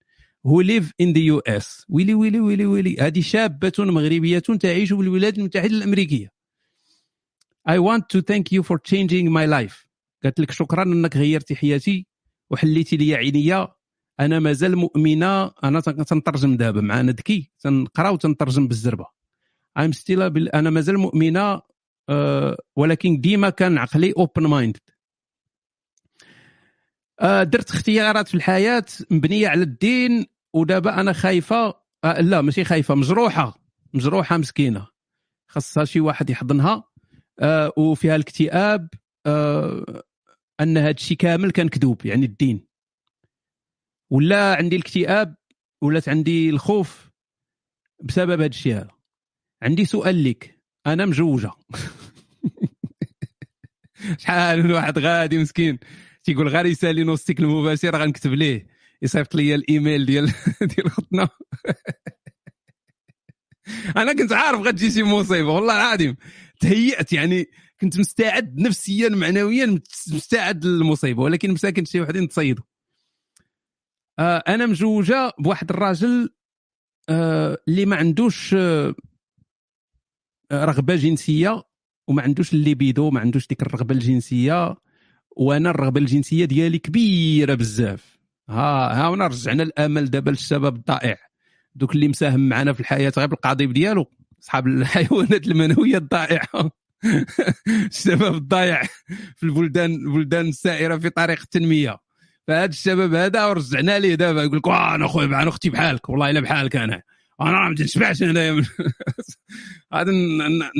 Who live in the US ويلي ويلي ويلي ويلي. هذه شابة مغربية تعيش في الولايات المتحدة الأمريكية. I want to thank you for changing my life. قالت لك شكرا إنك غيرتي حياتي وحليتي لي عينيا. أنا مازال مؤمنة أنا تن- تنترجم دابا مع ندكي تنقرا وتنترجم بالزربة. A bel- أنا مازال مؤمنة آه، ولكن ديما كان عقلي open mind درت اختيارات في الحياة مبنية على الدين ودابا أنا خايفة آه، لا ماشي خايفة مجروحة مجروحة مسكينة. خاصها شي واحد يحضنها آه، وفيها الاكتئاب آه، أن هذا الشيء كامل كان كذوب يعني الدين. ولا عندي الاكتئاب ولات عندي الخوف بسبب هذا الشيء. هذا عندي سؤال لك أنا مجوجة. شحال من واحد غادي مسكين. تيقول غير يسالي نوستيك المباشر غنكتب ليه. يصيفط لي الإيميل ديال ديال خوتنا أنا كنت عارف غتجي شي مصيبة. والله العظيم. تهيأت يعني كنت مستعد نفسيا معنويا مستعد للمصيبة. ولكن مساكن شي وحدين تصيدوا. أنا مجوجه بواحد الراجل آه اللي ما عندوش آه رغبة جنسية وما عندوش الليبيدو ما عندوش ديك الرغبة الجنسية وأنا الرغبة الجنسية ديالي كبيرة بزاف. ها ها هنا رجعنا الأمل دابا للشباب الضائع. دوك اللي مساهم معنا في الحياة غير بالقضيب ديالو. أصحاب الحيوانات المنوية الضائعة. الشباب الضايع في البلدان البلدان السائرة في طريق التنمية. فهذا الشباب هذا ورجعنا ليه دابا يقول لك "واه أنا خويا أنا أختي بحالك والله إلا بحالك أنا. أنا راه ما تنشبعش من- غادي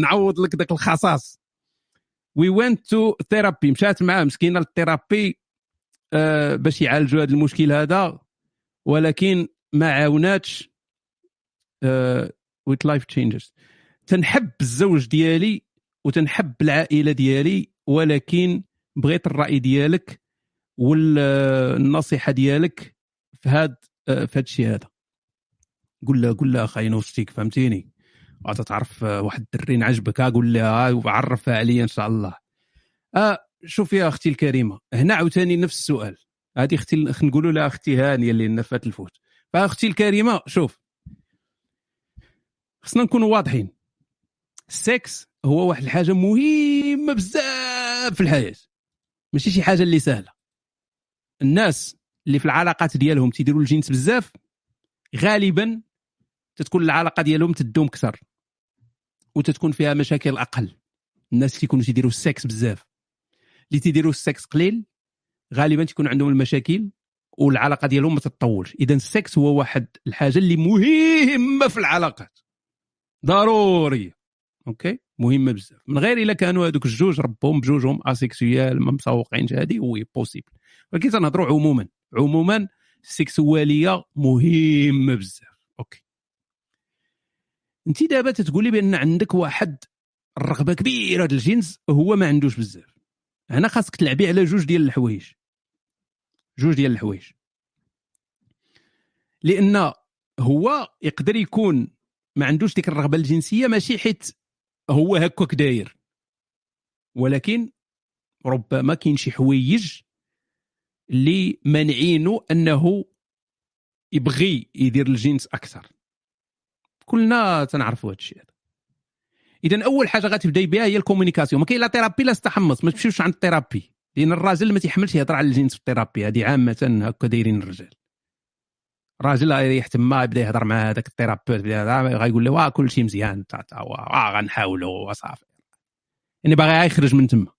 نعوض لك ذاك الخصاص. we went to therapy مشات معاه مسكينة لل therapy آه باش يعالجوا هذا المشكل هذا ولكن ما عاوناتش with life changes تنحب الزوج ديالي وتنحب العائلة ديالي ولكن بغيت الرأي ديالك والنصيحة ديالك في هاد في هاد الشيء هذا. قول له قول له أخي نوستيك فهمتيني؟ غادي تعرف واحد الدرين عجبك قول لها وعرفها عليا إن شاء الله. آه شوفي يا أختي الكريمة هنا عاوتاني نفس السؤال. هذه أختي نقولوا لها أختي هانية اللي نفات الفوت. فأختي الكريمة شوف. خصنا نكونوا واضحين. السكس هو واحد الحاجة مهمة بزاف في الحياة. ماشي شي حاجة اللي سهلة. الناس اللي في العلاقات ديالهم تيديروا الجنس بزاف غالبا تتكون العلاقة ديالهم تدوم أكثر وتتكون فيها مشاكل أقل. الناس اللي تيكونوا تيديروا السكس بزاف. اللي تيديروا السكس قليل غالبا تكون عندهم المشاكل والعلاقه ديالهم ما تتطولش اذا السكس هو واحد الحاجة اللي مهمة في العلاقات. ضروريه OK؟ مهمة بزاف. من غير إلا كانوا هذوك الجوج ربهم بجوجهم asexuels ما مسوقينش هذه oui possible ولكن تنهضروا عموما. عموما السكسوالية مهمه بزاف. OK. انت دابا تتقولي بأن عندك واحد الرغبة كبيرة ديال الجنس هو ما عندوش بزاف. هنا خاصك تلعبي على جوج ديال الحوايج. جوج ديال الحوايج. لأن هو يقدر يكون ما عندوش ديك الرغبة الجنسية ماشي حيت هو هكاك داير. ولكن ربما كاين شي حوايج اللي مانعينه أنه يبغي يدير الجنس أكثر. كلنا تنعرفوا هذا الشيء اذا أول حاجة غتبداي بها هي ال communication. ما كاين لا therapy لا تحمص ما تمشيوش عند ال therapy لأن الراجل ما تيحملش يهضر على الجنس في ال therapy هذه عامة هكا دايرين الرجال. الراجل يريح تما يبدأ يهضر مع هذاك ال thérapeute بدا غايقول له واه كل شيء مزيان تا تا غنحاولوا وصافي. يعني باغي يخرج من تما.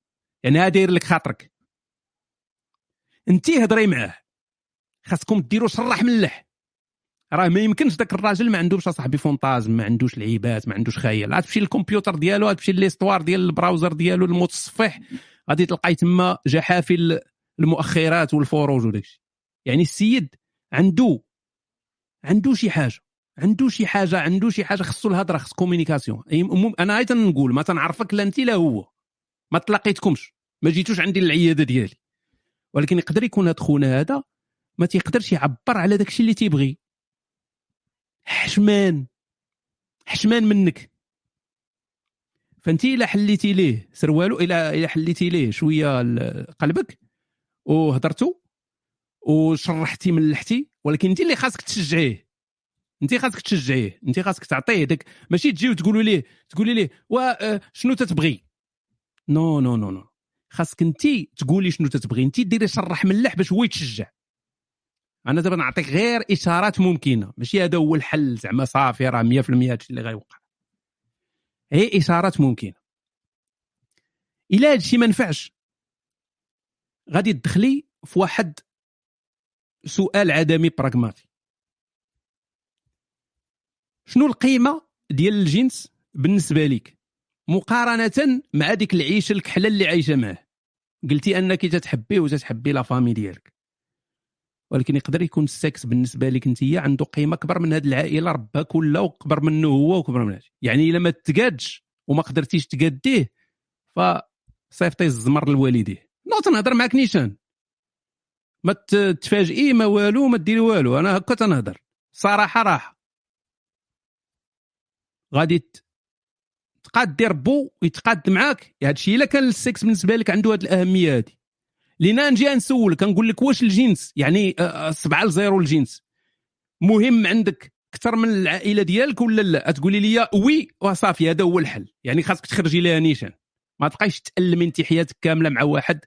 يعني داير لك خاطرك. انت هضري معاه. خاصكم ديروا شرح ملح راه ما يمكنش داك الراجل ما عندوش اصاحبي fantasmes ما عندوش لعيبات ما عندوش خيال. عاد تمشي للكمبيوتر ديالو عاد تمشي l'histoire ديال ال browser ديالو المتصفح غادي تلقاي تما جحافل المؤخرات والفروج وداكشي يعني السيد عنده عنده شي حاجة عنده شي حاجة عنده شي حاجة خصو الهضرة خص communication أنا أيضا نقول ما تنعرفك لا انت لا هو. ما تلاقيتكمش. ما جيتوش عندي للعياده ديالي. ولكن يقدر يكون هاد خونا هذا ما تيقدرش يعبر على داكشي اللي تيبغي. حشمان. حشمان منك. فانت إلا حليتي ليه سروالو الا إلا حليتي ليه شوية قلبك وهضرتو وشرحتي ملحتي ولكن انت اللي خاصك تشجعيه. انت خاصك تشجعيه. انت خاصك تعطيه داك ماشي تجي وتقولوا ليه تقولي ليه وا آه، تتبغي؟ non non non non خاصك انت تقولي شنو تتبغي. انت ديري شرح ملح باش هو يتشجع. أنا دابا نعطيك غير إشارات ممكنة. ماشي هذا هو الحل زعما صافي راه 100% هادشي اللي غيوقع. هي إشارات ممكنة. الا هادشي ما نفعش. غادي تدخلي في واحد سؤال عدمي براغماتي شنو القيمة ديال الجنس بالنسبة لك مقارنة مع ديك العيشه الكحلة اللي عايشة معاه. قلتي أنك تتحبيه وتتحبي لا فامي ديالك. ولكن يقدر يكون السكس بالنسبة لك أنت عنده قيمة أكبر من هذه العائلة ربها كلها وكبر منه هو وكبر من هادشي يعني إلا ما تقادش وما قدرتيش تقاديه فصيفطي الزمر لوالديه. non تنهضر معاك نيشان. ما ت- تفاجئي ما والو ما ديري والو. أنا هكا تنهضر. صراحة راحة. غادي تقاد دير بو ويتقاد معاك هذا الشيء إلا كان السكس بالنسبة لك عنده هذه الأهمية هذه لينا نجي نسولك نقول لك واش الجنس؟ يعني آه، آه، سبعة ل zéro الجنس. مهم عندك أكثر من العائلة ديالك ولا لا؟ تقولي لي oui وصافي هذا هو الحل. يعني خاصك تخرجي لها نيشان. ما تبقايش تالمي انت حياتك كاملة مع واحد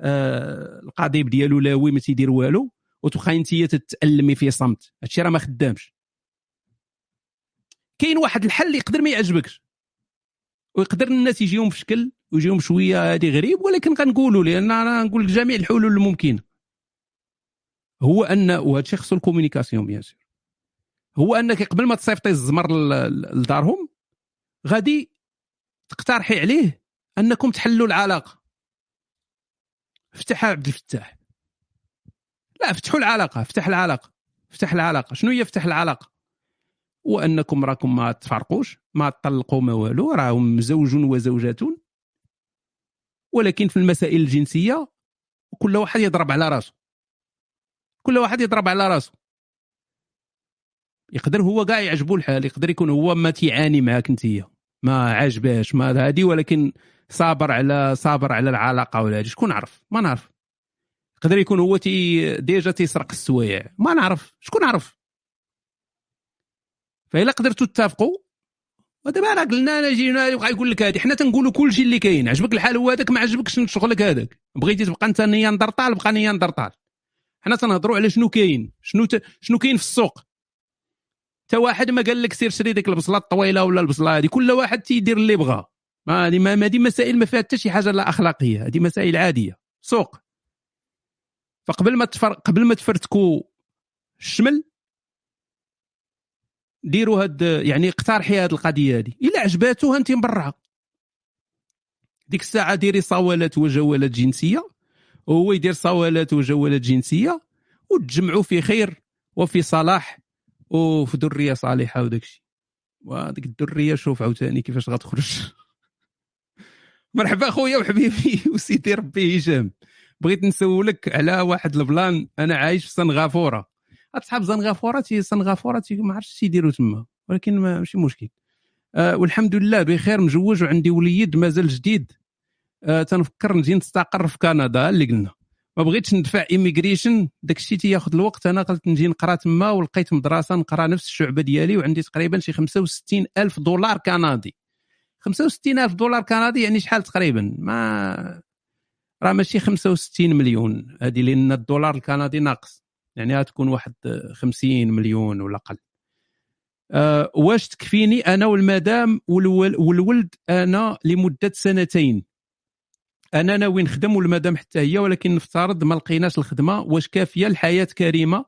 آه القضيب ديالو لاوي ما تيدير والو وتبقاي انت تتألمي في صمت. هادشي راه ما خدامش. كاين واحد الحل يقدر ما يعجبكش. ويقدر الناس يجيهم في شكل ويجيهم شوية هذه غريب ولكن غنقولوا لأن أنا نقول جميع الحلول الممكنه هو ان وهذا الشيء خصو ال communication bien sûr. هو أنك قبل ما تصيفطي الزمر لدارهم غادي تقترحي عليه أنكم تحلوا العلاقة. افتحها عبد الفتاح. لا افتحوا العلاقة افتح العلاقة. افتح العلاقة. شنو هي افتح العلاقة؟ وأنكم راكم ما تفرقوش ما تطلقوا ما والو راهم زوج وزوجات ولكن في المسائل الجنسية كل واحد يضرب على راسه. كل واحد يضرب على راسه. يقدر هو كاع يعجبو الحال يقدر يكون هو ما تيعاني معاك انت ما عاجباش ما هادي ولكن صابر على صابر على العلاقة ولا هادي شكون عرف؟ ما نعرف. يقدر يكون هو تي déjà تيسرق السوايع. ما نعرف. شكون عرف؟ فإلا قدرتوا تتفقوا ودابا راه قلنا أنا جينا يقول لك هادي. حنا تنقولوا كل شيء اللي كاين. عجبك الحال هو هذاك ما عجبكش شغلك هذاك. بغيتي تبقى أنت نياندرطال بقى نياندرطال حنا تنهضروا على شنو كاين؟ شنو ت... شنو كاين في السوق؟ حتى واحد ما قال لك سير شري ديك البصلة الطويلة ولا البصلة هذه كل واحد تيدير اللي بغى ما هذه ما هذه مسائل ما فيها حتى شي حاجة لا أخلاقية. هذه مسائل عادية. سوق. فقبل ما تفر... قبل ما تفرتكوا الشمل ديروا هاد يعني اقترحي هاد القضية هذه إلا عجباتو انت مبرعة. ديك الساعة ديري صوالات وجولات جنسية. وهو يدير صوالات وجولات جنسية وتجمعوا في خير وفي صلاح وفي ذرية صالحة وداك الشيء. وهذيك الذرية شوف عاوتاني كيفاش غتخرج. مرحبا خويا وحبيبي وسيدي ربي هشام بغيت نسولك على واحد ال plan. أنا عايش في سنغافوره أصحاب سنغافوره تي سنغافوره تي ما عرفتش يديروا تما ولكن ما ماشي مشكل. أه والحمد لله بخير مجوج وعندي وليد مازال جديد. أه تنفكر نجي نستقر في كندا اللي قلنا. ما بغيتش ندفع ايميغريشن داك الشيء تياخذ الوقت. أنا قلت نجي نقرا تما ولقيت مدرسة نقرا نفس الشعبة ديالي وعندي تقريبا شي 65 ألف دولار كندي 65 ألف دولار كندي يعني شحال تقريبا؟ ما راه ماشي 65 مليون. هذه لأن الدولار الكندي ناقص. يعني غتكون واحد 50 مليون ولا أقل أه واش تكفيني أنا والمدام والول- والولد أنا لمدة سنتين؟ أنا ناوي نخدم والمدام حتى هي ولكن نفترض ما لقيناش الخدمة. واش كافية؟ الحياة كريمة.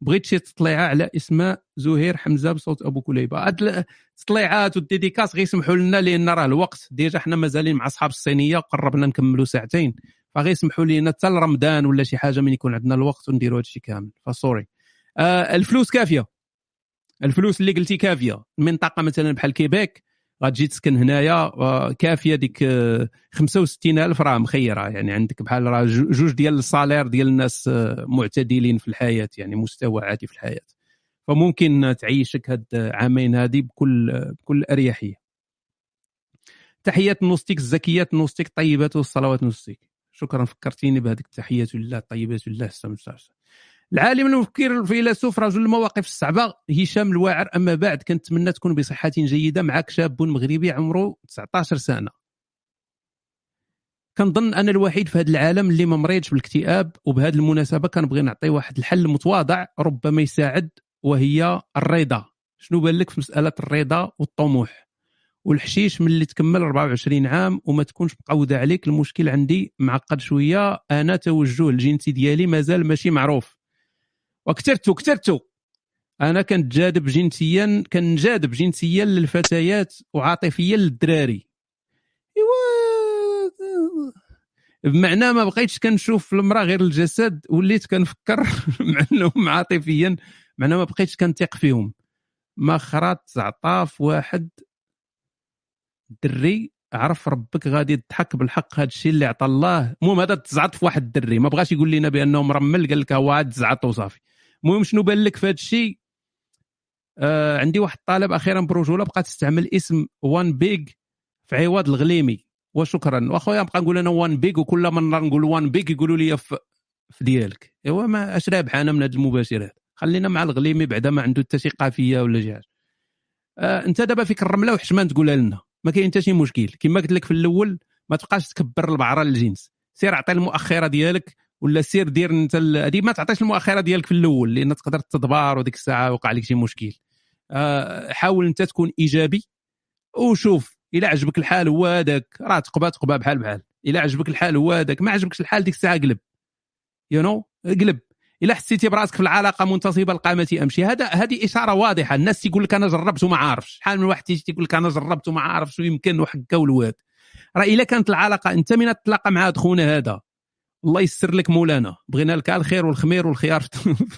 بغيت شي تطليعه على اسماء زهير حمزة بصوت أبو كليبة. هاد التطليعات وال dédicaces غيسمحوا لنا لأن راه الوقت. déjà حنا مازالين مع أصحاب الصينية وقربنا نكملوا ساعتين. فغيسمحوا لنا حتى لرمضان ولا شي حاجة من يكون عندنا الوقت ونديروا هادشي كامل. ف sorry. آه الفلوس كافية. الفلوس اللي قلتي كافية. منطقة مثلا بحال كيبيك غتجي تسكن هنايا آه، كافية ديك آه، 65000 راه مخيرة. يعني عندك بحال راه جو- جوج ديال ال salaire ديال الناس آه، معتدلين في الحياة يعني مستوى عادي في الحياة. فممكن تعيشك هاد عامين هذه بكل بكل أريحية. تحيات نوستيك الزكيات نوستيك طيبات والصلوات نوستيك شكرا فكرتيني بهذيك التحيات لله الطيبات لله السلام العالم المفكر الفيلسوف رجل المواقف الصعبة هشام الواعر. أما بعد كنتمنى تكون بصحة جيدة معك شاب مغربي عمره 19 سنة. كنظن أنا الوحيد في هذا العالم اللي ما مريضش بالاكتئاب وبهذه المناسبة كنبغي نعطي واحد الحل متواضع ربما يساعد وهي الرضا. شنو بان لك في مسألة الرضا والطموح؟ والحشيش من اللي تكمل 24 عام وما تكونش مقودة عليك. المشكل عندي معقد شوية. أنا توجه الجنسي ديالي مازال ماشي معروف. وكثرتو كثرتو أنا كنت جاذب جنسيا كنجاذب جنسيا للفتيات وعاطفيا للدراري. إيوا بمعنى ما بقيتش كنشوف في المرأة غير الجسد وليت كنفكر مع أنهم عاطفيا. معنى ما بقيتش كنثق فيهم. ما خرات زعطاف واحد. دري عرف ربك غادي تضحك بالحق هذا الشيء اللي عطى الله. المهم هذا تزعط في واحد الدري. ما بغاش يقول لنا بأنه مرمل قال لك هو عاد زعط وصافي. المهم شنو بان لك في هذا الشيء آه عندي واحد الطالب أخيرا برجوله بقى تستعمل اسم وان بيج في عوض الغليمي. وشكرا. وأخويا نبقى نقول أنا one page وكل مرة نقول one page يقولوا لي في, في ديالك. أيوا ما أش رابح أنا من هذه المباشرات خلينا مع الغليمي بعدا ما عنده حتى شي قافية ولا شي حاجة. آه أنت دابا فيك الرملة وحشمان تقولها لنا. ما كاين حتى شي مشكل. كما قلت لك في الأول ما تبقاش تكبر البعره للجنس سير عطي المؤخرة ديالك ولا سير دير أنت هذه ما تعطيش المؤخرة ديالك في الأول لأن تقدر تدبر وديك الساعة وقع لك شي مشكل. آه، حاول أنت تكون إيجابي وشوف إلى عجبك الحال هو هذاك. راه تقبى تقبى بحال بحال. إلى عجبك الحال هو هذاك. ما عجبكش الحال ديك الساعة قلب. you know قلب. إلى حسيتي براسك في العلاقة منتصبة القامة أمشي. هذا هذه إشارة واضحة. الناس تيقول لك أنا جربت وما عارفش. شحال من واحد تيجي تيقول لك أنا جربت وما عارفش ويمكن وحكا والواد راه إلا كانت العلاقة أنت من تتلاقى مع هاد خونا هذا. الله يسر لك مولانا. بغينا لك الخير والخمير والخيار.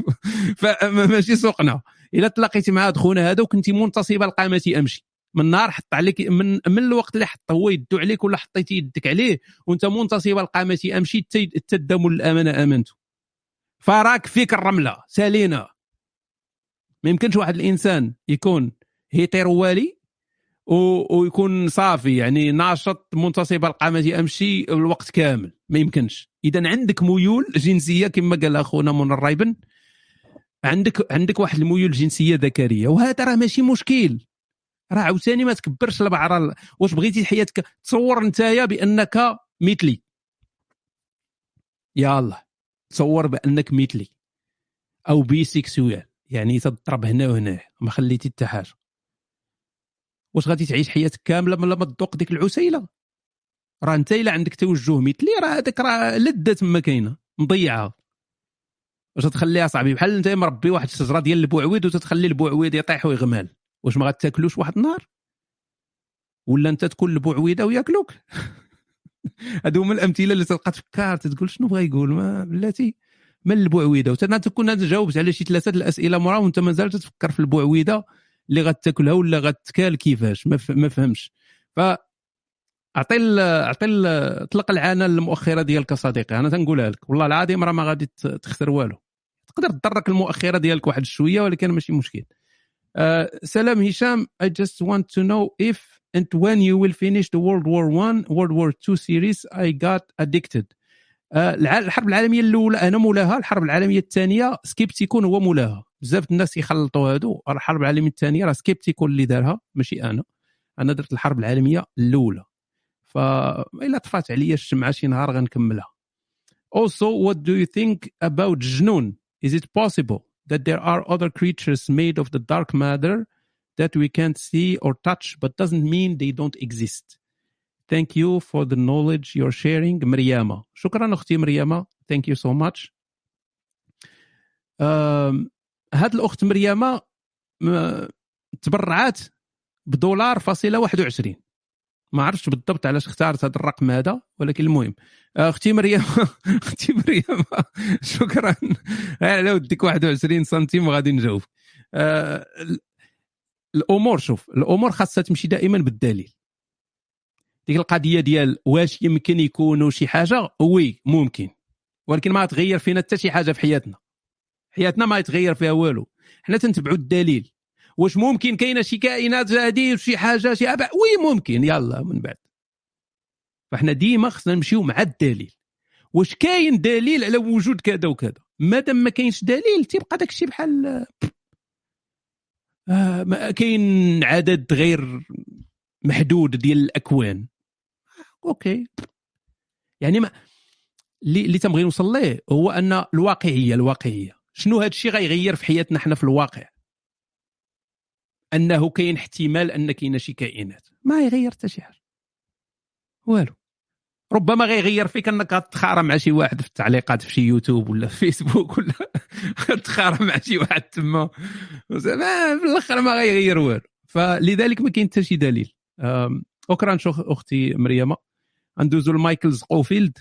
فماشي سوقنا. إلا تلاقيتي مع هاد خونا هذا وكنتي منتصبة القامة أمشي. من نهار حط عليك من من الوقت اللي حط هو يدو عليك ولا حطيتي يدك عليه وأنت منتصبة القامة أمشي تدم الامانه امنته فراك فيك الرملة. سالينا. ما يمكنش واحد الإنسان يكون هيتيروالي و- ويكون صافي يعني ناشط منتصب القامة أمشي الوقت كامل. ما يمكنش. إذا عندك ميول جنسية كما قال أخونا من الرايبن عندك عندك واحد الميول جنسية ذكرية وهذا راه ماشي مشكل. راه عاوتاني ما تكبرش البعره واش بغيتي حياتك؟ تصور نتايا بأنك مثلي. يلا تصور بأنك مثلي أو بي سيكسوال يعني تضرب هنا وهنا ما خليتي حتى حاجة. واش غادي تعيش حياتك كاملة من لما تذوق ديك العسيلة؟ راه أنت إلا عندك توجه مثلي راه هذاك راه لده تما كاينة مضيعة. واش تخليها صاحبي؟ بحال أنت مربي واحد الشجرة ديال البوعويد وتتخلي البوعويد يطيح ويغمال. واش ما غاتاكلوش واحد النهار؟ ولا أنت تكون البوعويده وياكلوك؟ هادو هما الأمثلة اللي تلقى تفكر تقول شنو بغا يقول؟ ما بلاتي من البوعويده وتنا تكون جاوبت على شي ثلاثة الأسئلة مرة وانت مازال تتفكر في البوعويده اللي غتاكلها ولا غتكال كيفاش؟ ما, فهمش. ف أعطي ال... أعطي ال... اطلق العانة المؤخرة ديالك صديقي. أنا تنقولها لك. والله العظيم راه ما غادي تخسر والو. تقدر تضرك المؤخرة ديالك واحد شوية ولكن ماشي مشكل. uh, سلام هشام I just want to know if and when you will finish the World War One World War Two series I got addicted. الع- الحرب العالمية الأولى أنا مولاها الحرب العالمية الثانية سكيبتيكون هو مولاها. بزاف الناس يخلطوا هادو. الحرب العالمية الثانية راه سكيبتيكون اللي دارها ماشي أنا. أنا درت الحرب العالمية الأولى. فإلا طفات عليا الشمعة شي نهار غنكملها. Also, what do you think about جنون? Is it possible that there are other creatures made of the dark matter that we can't see or touch but doesn't mean they don't exist? thank you for the knowledge you're sharing مريامة شكرا أختي مريامة thank you so much. آم، هاد الأخت مريامة تبرعات بدولار فاصلة 21 ما عرفتش بالضبط علاش اختارت هذا الرقم هذا ولكن المهم. أختي مريم أختي مريم شكرا. على ودك 21 سنتيم وغادي نجاوب. آه، الأمور شوف الأمور خاصها تمشي دائما بالدليل. ديك القضية ديال واش يمكن يكونوا شي حاجة؟ وي ممكن. ولكن ما تغير فينا حتى شي حاجة في حياتنا. حياتنا ما يتغير فيها والو. حنا تنتبعوا الدليل. واش ممكن كاينة شي كائنات هذه شي حاجة شي أبع؟ وي ممكن. يلا من بعد. فاحنا ديما خصنا نمشيو مع الدليل. واش كاين دليل على وجود كذا وكذا؟ مادام ما كاينش دليل تيبقى داك الشيء بحال آه كاين عدد غير محدود ديال الأكوان. OK. يعني ما اللي اللي تنبغي نوصل ليه هو أن الواقعيه الواقعية. شنو هذا الشيء غيغير في حياتنا حنا في الواقع؟ أنه كاين احتمال أن كاينة شي كائنات. ما يغير حتى شي حاجة. والو. ربما غيغير فيك انك تخارى مع شي واحد في التعليقات في شي يوتيوب ولا في فيسبوك ولا تخارى مع شي واحد تما. ما في الآخر ما غيغير والو. فلذلك ما كاين حتى شي دليل. شكرا شو أختي مريم ندوزو لمايكل سقوفيلد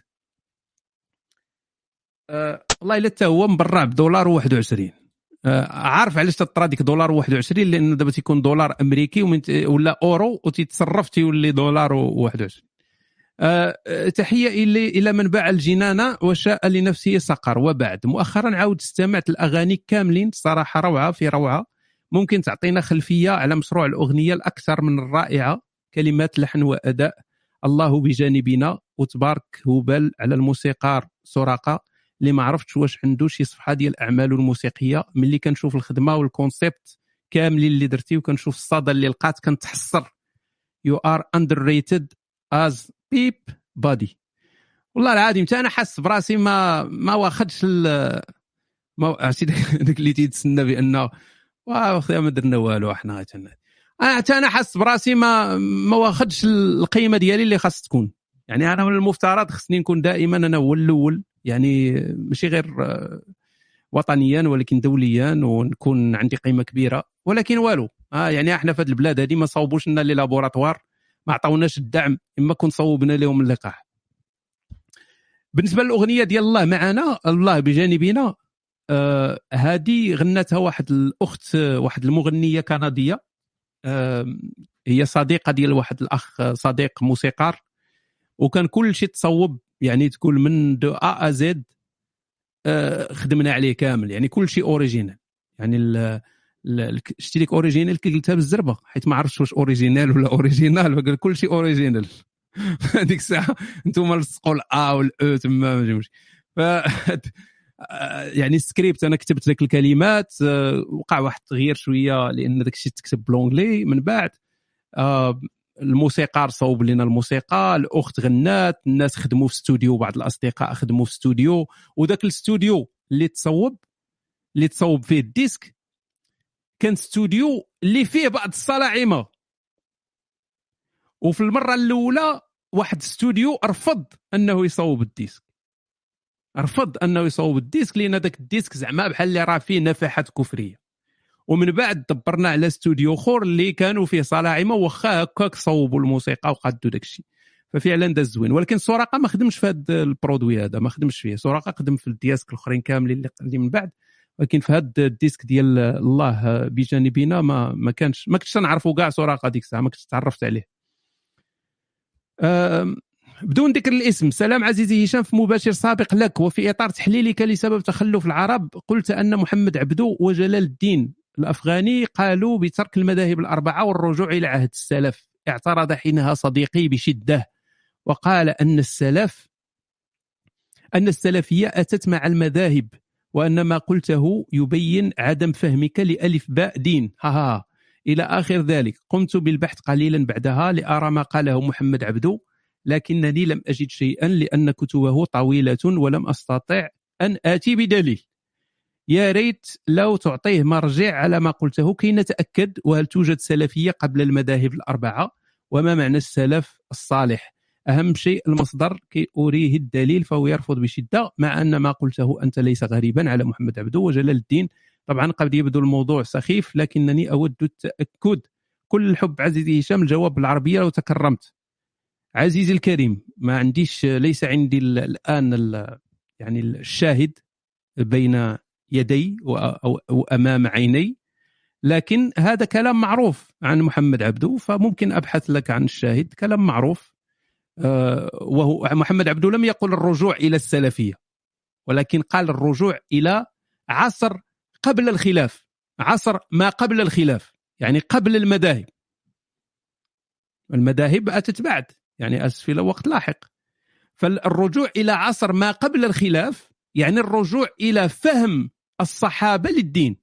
أه والله إلا حتى هو مبرع بدولار و21 أه عارف علاش تطرا ديك دولار و21 لأن دابا تيكون دولار أمريكي ولا أورو وتيتصرف تيولي دولار و21 أه آه، تحية إلى إلى من باع الجنان وشاء لنفسه سقر. وبعد مؤخرا عاود استمعت الأغاني كاملين صراحة روعة في روعة. ممكن تعطينا خلفية على مشروع الأغنية الأكثر من الرائعة كلمات لحن وأداء. الله بجانبنا وتبارك هبل على الموسيقار سراقة. اللي ما عرفتش واش عنده شي صفحة ديال اعماله الموسيقيه ملي كنشوف الخدمة وال concept كاملين اللي درتي وكنشوف الصدى اللي لقات كنتحسر. You are underrated as beep buddy والله العظيم أنا حاس براسي ما ما واخدش ما عرفتي داك اللي تيتسنى بأنه واه اخويا ما درنا والو إحنا حتى أنا حاس براسي ما ما واخدش القيمة ديالي اللي خاص تكون. يعني أنا من المفترض خصني نكون دائما أنا هو الأول. يعني ماشي غير آه، وطنيا ولكن دوليا ونكون عندي قيمة كبيرة. ولكن والو آه يعني إحنا في هذه البلاد هذه ما صوبوش لنا لي لابوراتوار. ما عطاوناش الدعم إما كون صوبنا لهم اللقاح. بالنسبة للأغنية ديال الله معنا الله بجانبنا آه هذه غنتها واحد الأخت آه، واحد المغنية كندية آه هي صديقة ديال واحد الأخ آه، صديق موسيقار. وكان كل شيء تصوب يعني تقول من de A à Z آه، خدمنا عليه كامل يعني كل شيء original. يعني شتي ديك original كي قلتها بالزربة حيت ما عرفتش واش original ولا original فقال كل شيء original. هذيك الساعة أنتم لصقوا الا والاو تما ما جاوش ف يعني السكريبت أنا كتبت ذاك الكلمات آه، وقع واحد التغيير شوية لأن داك الشيء تكتب بلونجلي من بعد آه، الموسيقار صوب لنا الموسيقى الأخت غنات الناس خدموا في استوديو بعض الأصدقاء خدموا في استوديو. وذاك الاستوديو اللي تصوب اللي تصوب فيه الديسك كان استوديو اللي فيه بعض الصلاعمة. وفي المرة الأولى واحد استوديو رفض أنه يصوب ال disque. رفض أنه يصوب ال disque لأن ذاك ال disque زعما بحال اللي راه فيه نفحات كفرية. ومن بعد دبرنا على استوديو أخر اللي كانوا فيه صلاعمة واخا هكاك صوبوا الموسيقى وقادوا داك الشيء ففعلا داز زوين. ولكن سوراقه ما خدمش في هذا ال produit هذا ما خدمش فيه. سوراقه خدم في الدياسك الأخرين كاملين اللي من بعد. ولكن في هذا ال disque ديال الله بجانبنا ما ما كانش ما كنتش نعرفوا كاع سوراقه ديك الساعة ما كنتش تعرفت عليه. بدون ذكر الاسم سلام عزيزي هشام في مباشر سابق لك وفي إطار تحليلك لسبب تخلف العرب قلت أن محمد عبدو وجلال الدين الأفغاني قالوا بترك المذاهب الأربعة والرجوع إلى عهد السلف. اعترض حينها صديقي بشدة وقال أن السلف أن السلفية أتت مع المذاهب. وأن ما قلته يبين عدم فهمك لألف باء دين. ها ها إلى آخر ذلك. قمت بالبحث قليلا بعدها لأرى ما قاله محمد عبدو لكنني لم أجد شيئا لأن كتبه طويلة ولم أستطع أن آتي بدليل. يا ريت لو تعطيه مرجع على ما قلته كي نتأكد وهل توجد سلفية قبل المذاهب الأربعة وما معنى السلف الصالح. أهم شيء المصدر كي أريه الدليل فهو يرفض بشدة مع أن ما قلته أنت ليس غريبا على محمد عبده وجلال الدين. طبعا قد يبدو الموضوع سخيف لكنني أود التأكد. كل الحب عزيزي هشام الجواب بالعربية لو تكرمت. عزيزي الكريم ما عنديش ليس عندي ال- الآن ال- يعني الشاهد بين يدي و- أو أو أمام عيني لكن هذا كلام معروف عن محمد عبده فممكن أبحث لك عن الشاهد. كلام معروف. وهو محمد عبده لم يقل الرجوع إلى السلفية ولكن قال الرجوع إلى عصر قبل الخلاف عصر ما قبل الخلاف يعني قبل المذاهب. المذاهب أتت بعد يعني اسفل وقت لاحق. فالرجوع إلى عصر ما قبل الخلاف يعني الرجوع إلى فهم الصحابة للدين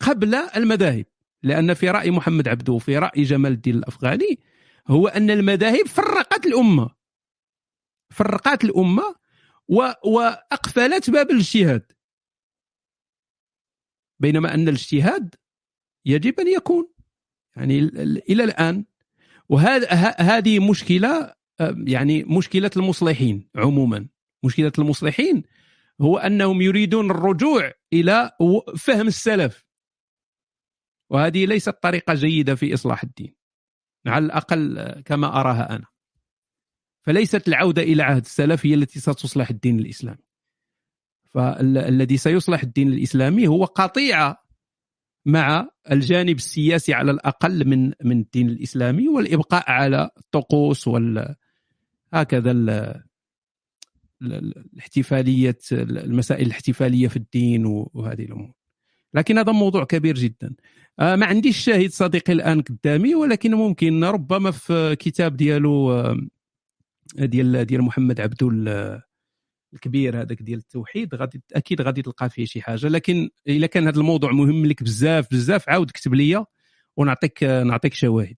قبل المذاهب لأن في رأي محمد عبده وفي رأي جمال الدين الأفغاني هو أن المذاهب فرقت الأمة. فرقت الأمة. وأقفلت باب الاجتهاد. بينما أن الاجتهاد يجب أن يكون يعني ال- ال- إلى الآن. وهذا ه- هذه مشكلة يعني مشكلة المصلحين عموما. مشكلة المصلحين هو أنهم يريدون الرجوع إلى فهم السلف. وهذه ليست طريقة جيدة في إصلاح الدين. على الأقل كما أراها أنا. فليست العودة إلى عهد السلف هي التي ستصلح الدين الإسلامي. فالذي سيصلح الدين الإسلامي هو قطيعه مع الجانب السياسي على الأقل من من الدين الإسلامي والإبقاء على الطقوس وال هكذا ال- ال- الاحتفالية المسائل الاحتفالية في الدين وهذه الأمور. لكن هذا موضوع كبير جدا. ما عنديش شاهد صديقي الآن قدامي ولكن ممكن ربما في كتاب ديالو آه، ديال ديال محمد عبدو ال- الكبير هذاك ديال التوحيد غادي أكيد غادي تلقى فيه شي حاجة. لكن اذا كان هذا الموضوع مهم لك بزاف بزاف عاود كتب لي ونعطيك نعطيك شواهد.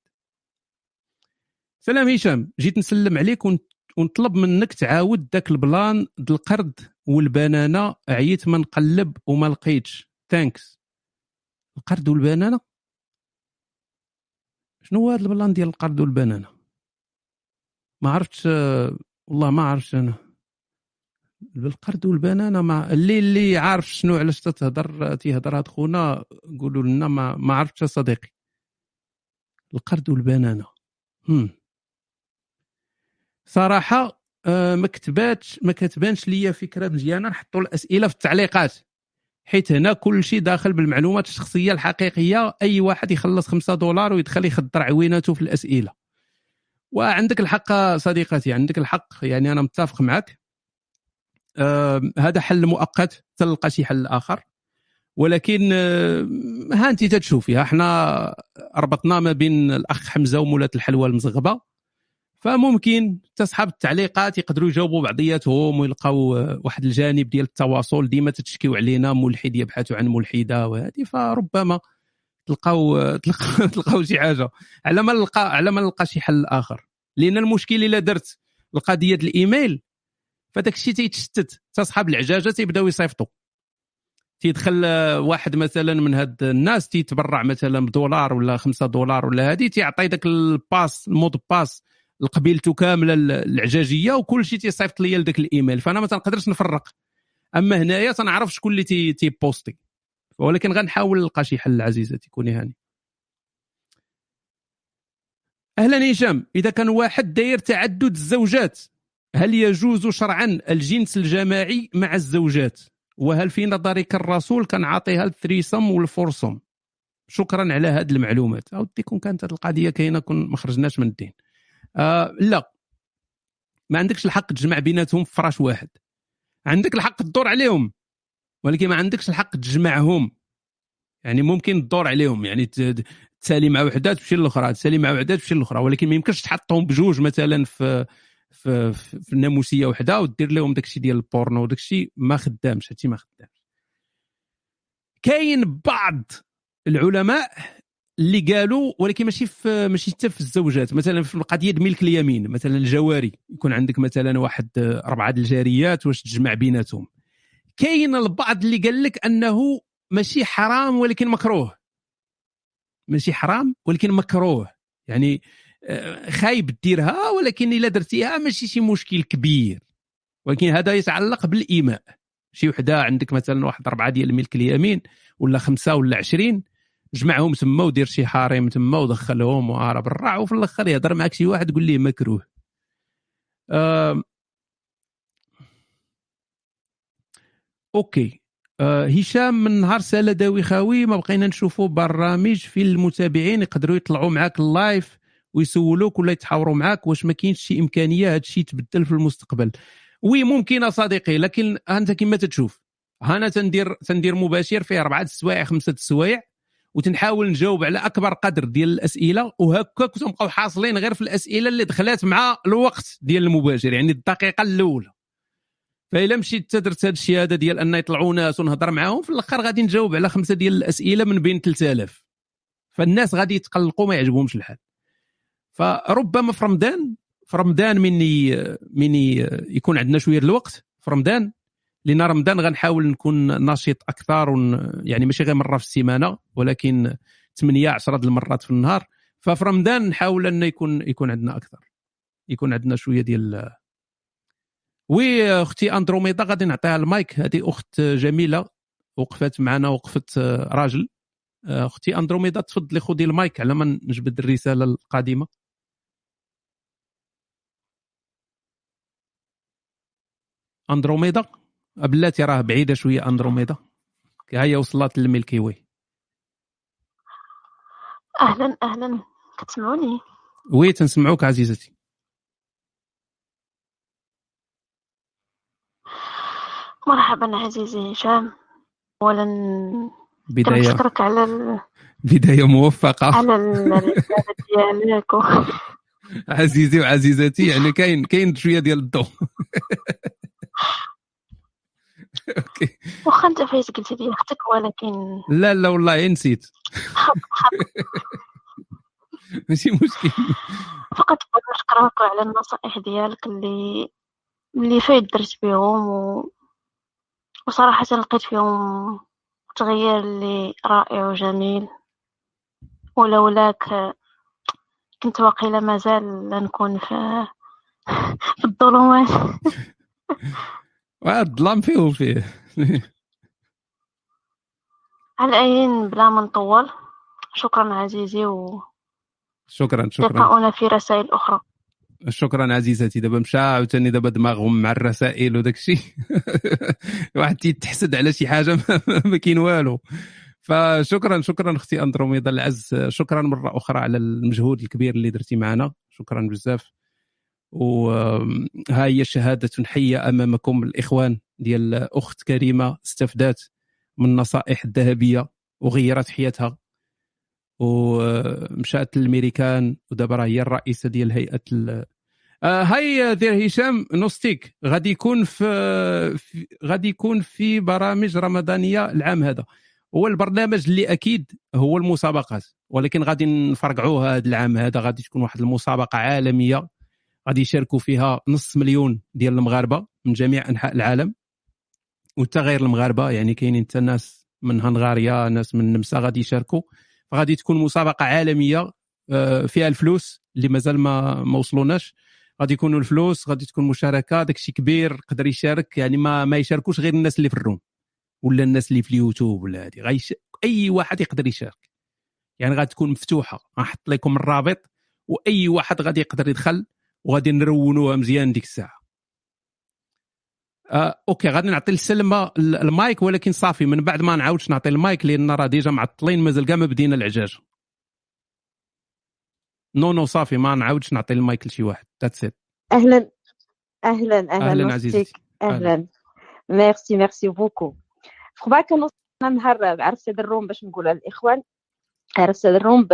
سلام هشام جيت نسلم عليك ون- ونطلب منك تعاود داك البلان د القرد والبنانة عييت ما نقلب وما لقيتش. Thanks القرد والبنانة. شنو هو هذا ال plan ديال القرد والبنانة؟ ما عرفتش والله ما عرفتش أنا. بالقرد والبنانة ما اللي اللي عارف شنو علاش تتهضر تيهضر هاد خونا قولوا لنا ما ما عرفتش صديقي. القرد والبنانة. هم. صراحة آه، ما كتباتش ما كتبانش ليا فكرة مزيانة نحطوا الأسئلة في التعليقات. حيت هنا كل شيء داخل بالمعلومات الشخصية الحقيقية. أي واحد يخلص 5 دولار ويدخل يخدر عويناته في الأسئلة. وعندك الحق صديقتي عندك الحق يعني أنا متفق معك. آه هذا حل مؤقت تلقى شي حل آخر. ولكن آه ها أنت تتشوفي إحنا ربطنا ما بين الأخ حمزة ومولات الحلوى المزغبة. فممكن تصحاب التعليقات يقدروا يجاوبوا بعضياتهم ويلقاو واحد الجانب ديال التواصل. ديما تتشكيو علينا ملحد يبحث عن ملحدة وهذه فربما تلقاو تلقاو شي حاجة. على ما نلقى على ما نلقى شي حل آخر. لأن المشكل إلا درت القضية ديال الإيميل فداك الشيء تيتشتت. تصحاب العجاجه تيبداو يصيفطوا تيدخل واحد مثلا من هاد الناس تيتبرع مثلا بدولار ولا خمسة دولار ولا هذه تيعطي داك ال passe ال mot de passe. لقبيلته كامله ال- العجاجية وكل شيء تيصيفط ليا لذاك الإيميل. فأنا ما تنقدرش نفرق. أما هنايا تنعرف شكون اللي تي تيبوستي ولكن غنحاول نلقى شي حل عزيزتي كوني هاني. أهلا هشام إذا كان واحد داير تعدد الزوجات هل يجوز شرعا الجنس الجماعي مع الزوجات؟ وهل في نظرك الرسول كان عاطيها الثريسم والفورسم شكرا على هذه المعلومات. أو كون كانت هذه القضية كاينة كون ما خرجناش من الدين. آه لا. ما عندكش الحق تجمع بيناتهم في فراش واحد. عندك الحق تدور عليهم ولكن ما عندكش الحق تجمعهم. يعني ممكن تدور عليهم يعني تسالي مع وحده تمشي للأخرى تسالي مع وحده تمشي للأخرى ولكن ما يمكنش تحطهم بجوج مثلا في في, في, الناموسيه وحدة ودير لهم داكشي ديال البورنو وداكشي ما خدامش هادشي ما خدامش. كاين بعض العلماء اللي قالوا ولكن ماشي في ماشي حتى في الزوجات. مثلا في القضية ملك اليمين مثلا الجواري. يكون عندك مثلا واحد أربعة د الجاريات واش تجمع بيناتهم. كاين البعض اللي قال لك أنه ماشي حرام ولكن مكروه. ماشي حرام ولكن مكروه. يعني آه، خايب ديرها ولكن إلا درتيها ماشي شي مشكل كبير. ولكن هذا يتعلق بالإماء. شي وحدة عندك مثلا واحد أربعة ديال الملك اليمين ولا خمسة ولا عشرين. جمعهم تما ودير شي حريم تما ودخلهم وعرى بالرع وفي الآخر يهضر معك شي واحد يقول ليه مكروه. آه OK. آه هشام من نهار سالا داوي خاوي ما بقينا نشوفوا برامج في المتابعين يقدروا يطلعوا معاك ال live ويسولوك ولا يتحاوروا معاك واش ما كاينش شي إمكانية هذا الشيء يتبدل في المستقبل. وي ممكن صديقي لكن أنت كما تتشوف. أنا تندير تندير مباشر فيه أربعة السوايع خمسة السوايع وتنحاول نجاوب على أكبر قدر ديال الأسئلة وهكاك تنبقاو حاصلين غير في الأسئلة اللي دخلات مع الوقت ديال المباشر يعني الدقيقة الأولى. فإلا مشيت درت هذا الشيء هذا ديال ان يطلعوا ناس ونهضر معاهم في الآخر غادي نجاوب على خمسة ديال الأسئلة من بين 3000 فالناس غادي يتقلقوا ما يعجبهمش الحال. فربما في رمضان في رمضان مني مني يكون عندنا شوية الوقت في رمضان لأن رمضان غنحاول نكون نشيط أكثر ون يعني ماشي غير مرة في السيمانة ولكن 8 10 المرات في النهار. ففي رمضان نحاول انه يكون يكون عندنا أكثر. يكون عندنا شوية ديال وي أختي أندروميدا غادي نعطيها المايك. هذه أخت جميلة وقفت معنا وقفت راجل. أختي أندروميدا تفضلي خذي المايك على ما نجبد الرسالة القادمة. أندروميدا؟ بلاتي راه بعيدة شوية أندروميدا. هي وصلت لل Milky Way. أهلا أهلا. كتسمعوني Oui تنسمعوك عزيزتي. مرحبا عزيزي هشام. اولا بداية. كنشكرك على ال... بداية موفقة. على الرساله ديالك. عزيزي وعزيزتي يعني كاين كاين شوية ديال الضوء. OK. واخا انت فايت قلتي لي أختك ولكن لا لا والله نسيت. حب حب ماشي مشكل. فقط بغيت نشكرك على النصائح ديالك اللي اللي فايت درت بهم و... وصراحة لقيت فيهم تغيير اللي رائع وجميل. ولولاك كنت واقيلا مازال نكون في في الظلمات. الظلام فيه وفيه على أي بلا ما نطول شكرا عزيزي شكرا شكرا. ولقاؤنا في رسائل أخرى. شكرا عزيزتي دابا مشى عاوتاني دابا دماغهم مع الرسائل وداك الشيء. واحد تيتحسد على شي حاجة ما, ما كاين والو. فشكرا شكرا أختي أندروميدا العز. شكرا مرة أخرى على المجهود الكبير اللي درتي معنا. شكرا بزاف. وها هي شهادة حية أمامكم الإخوان ديال أخت كريمة استفدت من النصائح الذهبية وغيرت حياتها. ومشات للميريكان ودابا راه هي الرئيسة ديال هيئة ال... آه هاي دير هشام نوستيك. غادي يكون في, في غادي يكون في برامج رمضانية العام هذا. هو البرنامج اللي أكيد هو المسابقات ولكن غادي نفرقعوها هذا العام هذا. غادي تكون واحد المسابقة عالمية. غادي يشاركوا فيها نص مليون ديال المغاربة من جميع أنحاء العالم. وحتى غير المغاربة يعني كاينين حتى ناس من هنغاريا ناس من النمسا غادي يشاركوا. فغادي تكون مسابقة عالمية فيها الفلوس اللي مازال ما ما وصلوناش. غادي يكونوا الفلوس غادي تكون مشاركة داكشي كبير قدر يشارك. يعني ما ما يشاركوش غير الناس اللي في الروم ولا الناس اللي في اليوتيوب ولا هذه. أي واحد يقدر يشارك. يعني غادي تكون مفتوحة غنحط لكم الرابط وأي واحد غادي يقدر يدخل. وغادي نرونوها مزيان ديك الساعة. آه، OK غادي نعطي لسلمى المايك ولكن صافي من بعد ما نعاودش نعطي المايك لأن راه déjà معطلين مازال كاع ما بدينا العجاج non non صافي ما نعاودش نعطي المايك لشي واحد. That's it أهلا أهلا أهلا أهلا. عزيزتي أهلا. Merci merci beaucoup فخبا كنوصلنا نهار عرفت هذا ال room باش نقولها للإخوان؟ عرفت هذا ال room.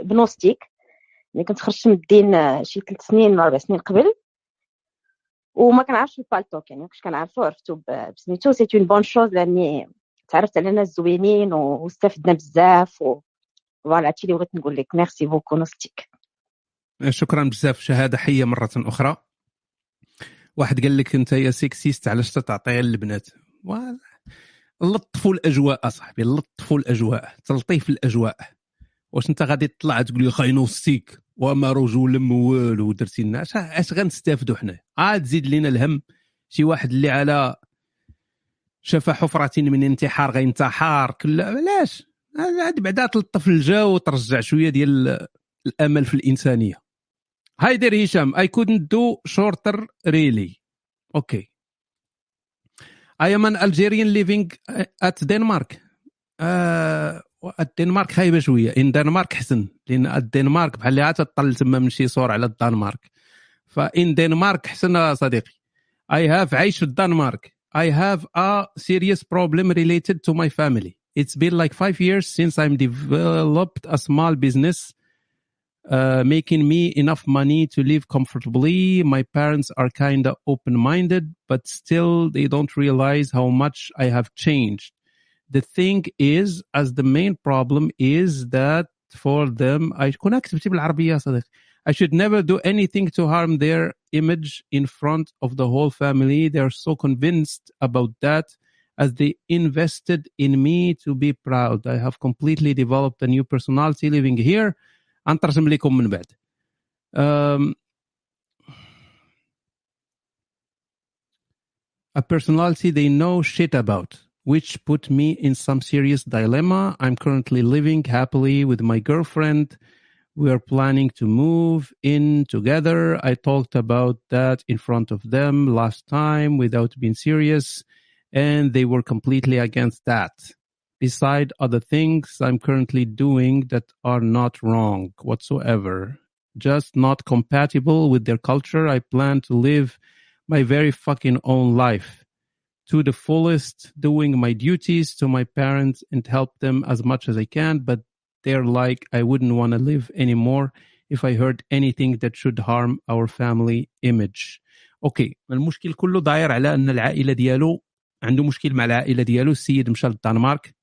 بنوستيك ملي كنت خرجت من الدين شي ثلاث سنين ولا أربع سنين قبل. وما كنعرفش البالتوك يعني كنت كنعرفو عرفتو بسميتو c'est une bonne chose لأني تعرفت على ناس زوينين واستفدنا بزاف و voilà هادشي اللي بغيت نقول لك. Merci beaucoup نوستيك. شكرا بزاف. شهادة حية مرة أخرى. واحد قال لك أنت يا sexiste علاش تعطيها للبنات لطفوا الأجواء أصاحبي لطفوا الأجواء تلطيف الأجواء. واش انت غادي تطلع تقول لي خاي نوستيك وما رجل ما والو درتي لنا اش غنستافدوا حنا؟ عاد تزيد لينا الهم. شي واحد اللي على شاف حفرة من انتحار غينتحر كل علاش؟ عاد بعدا تلطف الجو وترجع شوية ديال الأمل في الإنسانية. Hi dear هشام I couldn't do shorter really. OK. Am an Algerian living at Denmark. آه الدنمارك خايبه شوية ان دنمارك حسن لأن الدنمارك بحال اللي تطل تما من شي صور على الدنمارك فان دنمارك حسن صديقي I have عايش في الدنمارك I have a serious problem related to my family it's been like five years since I'm developed a small business uh, making me enough money to live comfortably. My parents are kind of open minded, but still they don't realize how much I have changed. The thing is, as the main problem is that for them, I كون كتبتي بالعربية يا صديقي. I should never do anything to harm their image in front of the whole family. They are so convinced about that as they invested in me to be proud. I have completely developed a new personality living here. غنترجم لكم من بعد. Um, a personality they know shit about, which put me in some serious dilemma. I'm currently living happily with my girlfriend. We are planning to move in together. I talked about that in front of them last time without being serious, and they were completely against that. Beside other things I'm currently doing that are not wrong whatsoever, just not compatible with their culture. I plan to live my very fucking own life to the fullest, doing my duties to my parents and help them as much as I can. But they're like, I wouldn't want to live anymore if I heard anything that should harm our family image. okay المشكل كله داير على أن العائلة ديالو عنده مشكل مع العائلة ديالو السيد مشى للدنمارك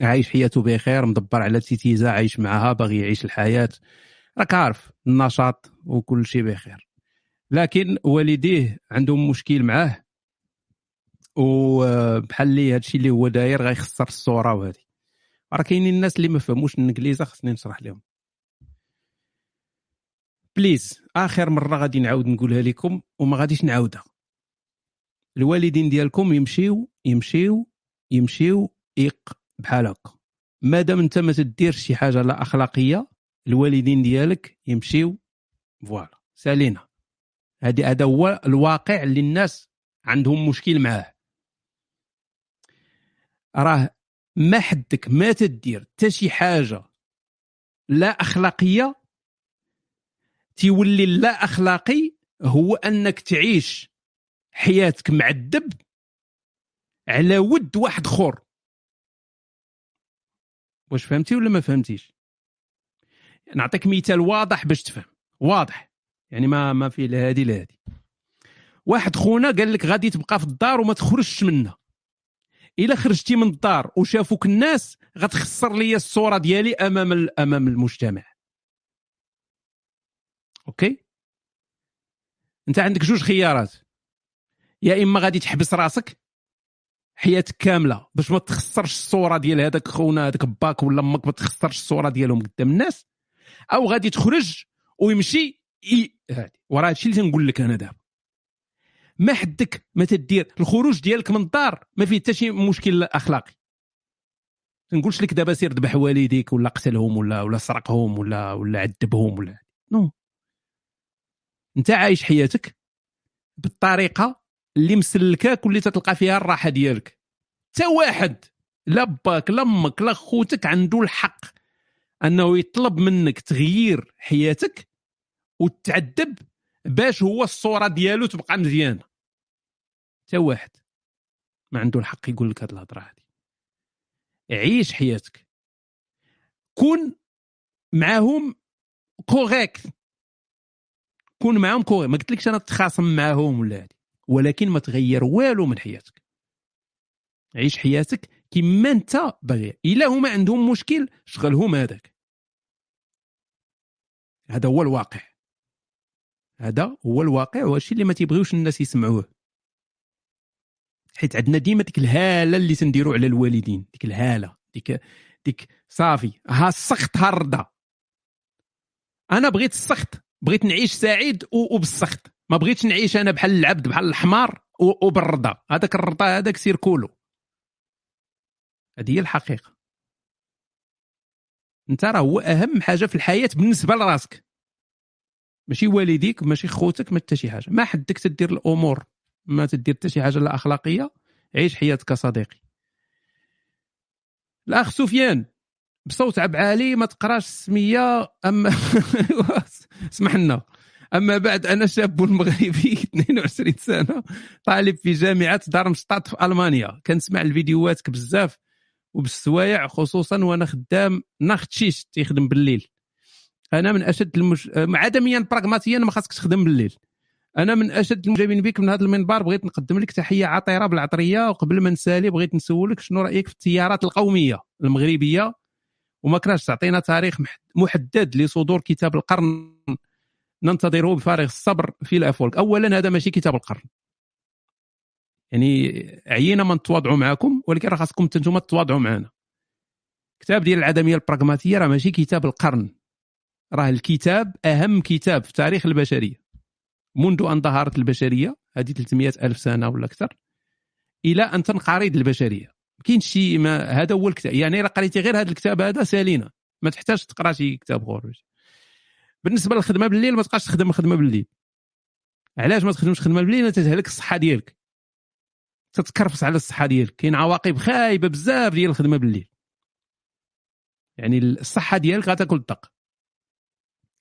عايش حياته بخير مدبر على تيتيزو عايش معها باغي يعيش الحياة راك عارف النشاط وكل شيء بخير لكن والديه عندهم مشكل معاه وبحال اللي هادشي اللي هو داير غيخسر الصورة وهذه راه كاينين الناس اللي ما فهموش الانجليزه خصني نشرح لهم. please آخر مرة غادي نعاود نقولها لكم وما غاديش نعاودها. الوالدين ديالكم يمشيو يمشيو يمشيو يق بحال هكا. مادام انت ما تديرش شي حاجة لا أخلاقية الوالدين ديالك يمشيو voilà. سالينا. هذا هو الواقع اللي الناس عندهم مشكل معاه. راه ما حدك ما تدير حتى شي حاجة لا أخلاقية تيولي لا أخلاقي هو أنك تعيش حياتك معذب على ود واحد اخر واش فهمتي ولا ما فهمتيش؟ نعطيك مثال واضح باش تفهم واضح. يعني ما ما في لا هادي لا هادي. واحد خونا قال لك غادي تبقى في الدار وما تخرجش منها. الا خرجتي من الدار وشافوك الناس غتخسر لي الصورة ديالي أمام أمام المجتمع. okay؟ أنت عندك جوج خيارات. يا إما غادي تحبس راسك حياتك كاملة باش ما تخسرش الصورة ديال هذاك خونا هذاك باك ولا أمك ما تخسرش الصورة ديالهم قدام الناس أو غادي تخرج ويمشي. هادي وراه هادشي اللي تنقول لك أنا دابا. ما حدك ما تدير. الخروج ديالك من الدار ما فيه حتى شي مشكل أخلاقي. تنقولش لك دابا سير ذبح والديك ولا قتلهم ولا ولا سرقهم ولا ولا عذبهم ولا no. أنت عايش حياتك بالطريقة اللي مسلكاك واللي تتلقى فيها الراحة ديالك. حتى واحد لا باك لا أمك لا خوتك عنده الحق أنه يطلب منك تغيير حياتك وتعذب باش هو الصورة ديالو تبقى مزيانة. حتى واحد ما عنده الحق يقول لك هاد الهضرة هادي. عيش حياتك. كون معاهم correct كون معاهم correct ما قلتلكش أنا تخاصم معاهم ولا هادي. ولكن ما تغير والو من حياتك. عيش حياتك كما انت باغي. إلا هما عندهم مشكل شغلهم هذاك. هذا هو الواقع. هذا هو الواقع وهادشي اللي ما تيبغيوش الناس يسمعوه. حيت عندنا ديما ديك الهالة اللي تنديروا على الوالدين. ديك الهالة. ديك ديك صافي. ها السخط ها الرضا. أنا بغيت السخط. بغيت نعيش سعيد وبالسخط. ما بغيتش نعيش أنا بحال العبد بحال الحمار وبالرضا. هذاك الرضا هذاك سير كولو. هذه هي الحقيقة. أنت راه هو أهم حاجة في الحياة بالنسبة لراسك. ماشي والديك ماشي خوتك ما حتى شي حاجة. ما حدك تدير الأمور. ما تدير حتى شي حاجة لا أخلاقية عيش حياتك صديقي. الأخ سفيان بصوت عب عالي ما تقراش السميه أما اسمح لنا. أما بعد أنا شاب مغربي 22 سنة طالب في جامعة دارمشتات في ألمانيا. كنسمع الفيديوهاتك بزاف وبالسوايع خصوصا وأنا خدام ناختشيش تيخدم بالليل. أنا من أشد المش... عدميا براغماتيا ما خاصكش تخدم بالليل. أنا من أشد المعجبين بك من هذا المنبر. بغيت نقدم لك تحية عطيرة بالعطرية. وقبل ما نسالي بغيت نسولك شنو رأيك في التيارات القومية المغربية؟ وما كرهش تعطينا تاريخ مح- محدد لصدور كتاب القرن. ننتظره بفارغ الصبر في الافولك اولا هذا ماشي كتاب القرن. يعني عيينا ما نتواضعوا معكم ولكن راه خاصكم أنتم تتواضعوا معنا. كتاب ديال العدمية البراغماتية راه ماشي كتاب القرن. راه الكتاب أهم كتاب في تاريخ البشرية. منذ أن ظهرت البشرية هذه 300 ألف سنة ولا أكثر إلى أن تنقرض البشرية. ما كاينش شي ما هذا هو الكتاب. يعني إلا قريتي غير هذا الكتاب هذا سالينا ما تحتاج تقرأ شي كتاب آخر. بالنسبة للخدمة بالليل ما تبقاش تخدم الخدمه بالليل. علاش ما تخدمش خدمة بالليل؟ أنت تهلك الصحة ديالك. تتكرفس على الصحة ديالك. كاين عواقب خايبة بزاف ديال الخدمة بالليل. يعني الصحة ديالك غتاكل الدق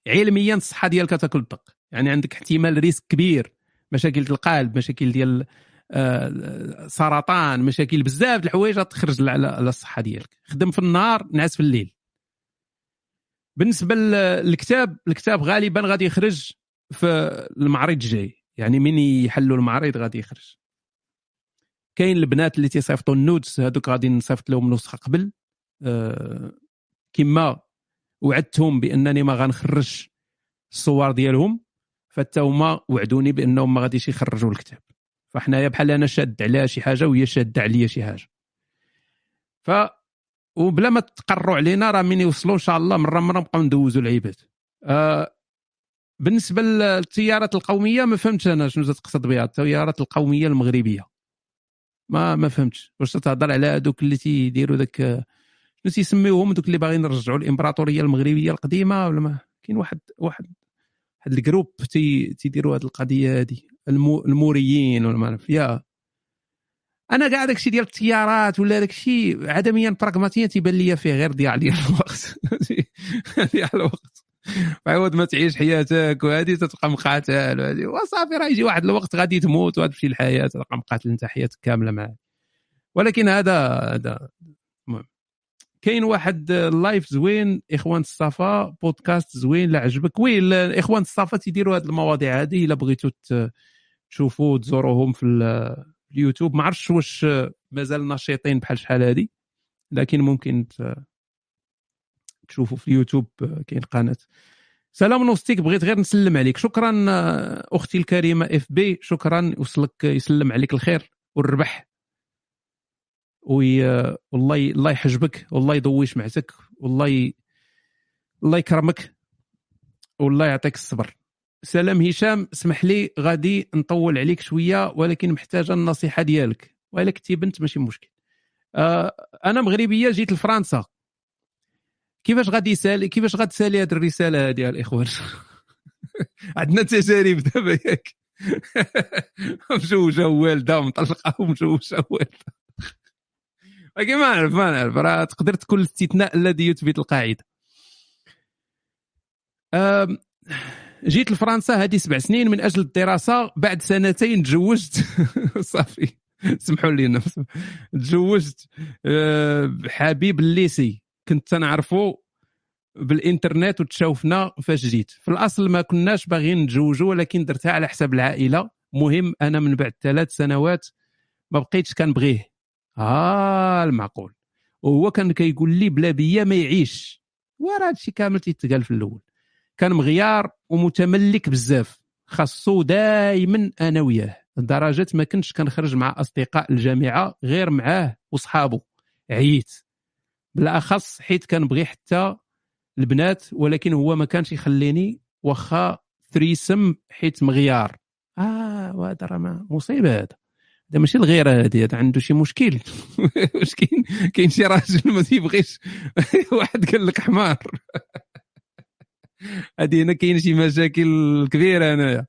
علميا الصحة ديالك غتاكل الدق يعني عندك احتمال ريسك كبير. مشاكل القلب مشاكل ديال آه، سرطان مشاكل بزاف الحوايج غتخرج على الصحه ديالك. خدم في النهار نعس في الليل. بالنسبة للكتاب الكتاب غالبا غادي يخرج في المعرض الجاي. يعني من يحلوا المعرض غادي يخرج. كاين البنات اللي تيصيفطوا النودز هذوك غادي نصيفط لهم نسخة قبل. آه، كما وعدتهم بأنني ما غنخرج الصور ديالهم. فتا هما وعدوني بأنهم ما غاديش يخرجوا الكتاب. فحنايا بحال أنا شاد عليها شي حاجة وهي شاده عليا شي حاجة. ف وبلا ما تقروا علينا راه من يوصلوا إن شاء الله مرة مرة نبقاو ندوزوا العباد. آه بالنسبة للتيارات القومية ما فهمتش أنا شنو تقصد بها. التيارات القومية المغربية. ما ما فهمتش. واش تهضر على هذوك اللي تيديروا ذاك شنو تيسميوهم دوك اللي باغيين يرجعوا الإمبراطورية المغربية القديمة ولا ما؟ كاين واحد واحد واحد ال groupe تي تيديروا هذه القضية هذه المو الموريين ولا ما نعرف يا. أنا كاع داكشي ديال التيارات ولا داكشي عدميا براغماتيا تيبان ليا فيه غير ضياع ديال الوقت. ضياع الوقت. عوض ما تعيش حياتك وهذه تتبقى مقاتل وهذه وصافي راه يجي واحد الوقت غادي تموت وغتمشي الحياة تبقى مقاتل. أنت حياتك كاملة معاه ولكن هذا هذا كاين واحد ال live زوين إخوان الصفا بودكاست زوين لا عجبك. إخوان الصفا تيديروا هذه المواضيع هذه إلا بغيتوا ت- تشوفوا تزوروهم في ال- اليوتيوب. ما عرفتش واش مازال نشيطين بحال شحال هذه لكن ممكن تشوفوا في اليوتيوب كاين قناة. سلام نوستيك بغيت غير نسلم عليك. شكرا أختي الكريمة إف بي شكرا وصلك يسلم عليك الخير والربح. والله الله يحجبك والله يضوي شمعتك والله ي... الله يكرمك والله يعطيك الصبر. سلام هشام اسمح لي غادي نطول عليك شوية ولكن محتاجة النصيحة ديالك. وإلا كنتي بنت ماشي مشكل. آه أنا مغربية جيت لفرنسا. كيفاش غادي يسالي كيفاش غتسالي هذه الرسالة هذه الاخوان عندنا تجارب دابا ياك. مزوجه والدة مطلقة ومزوجه والدة. ولكن ما نعرف ما نعرف راه تقدر تكون الاستثناء الذي يثبت القاعدة. جيت لفرنسا هذه سبع سنين من أجل الدراسة. بعد سنتين تزوجت. صافي سمحوا لي تزوجت أه، حبيب الليسي. كنت تنعرفو بالإنترنت وتشاوفنا فاش جيت. في الأصل ما كناش باغيين نتزوجوا ولكن درتها على حساب العائلة. مهم أنا من بعد ثلاث سنوات ما بقيتش كنبغيه. آه المعقول. وهو كان كيقول لي بلا بيا ما يعيش. وراه هادشي كامل تيتقال في الأول. كان مغيار ومتملك بزاف خاصو دائما أنا وياه. لدرجة ما كنتش كنخرج مع أصدقاء الجامعة غير معاه وصحابه عييت. بالأخص حيت كنبغي حتى البنات ولكن هو ما كانش يخليني واخا ثريسم حيت مغيار. آه وهذا راه مصيبة هذا. هذا ماشي الغيرة هذه هذا عنده شي مشكل. واش كاين كاين شي راجل ما تيبغيش واحد قال لك حمار. هذه هنا كاين شي مشاكل كبيرة هنايا.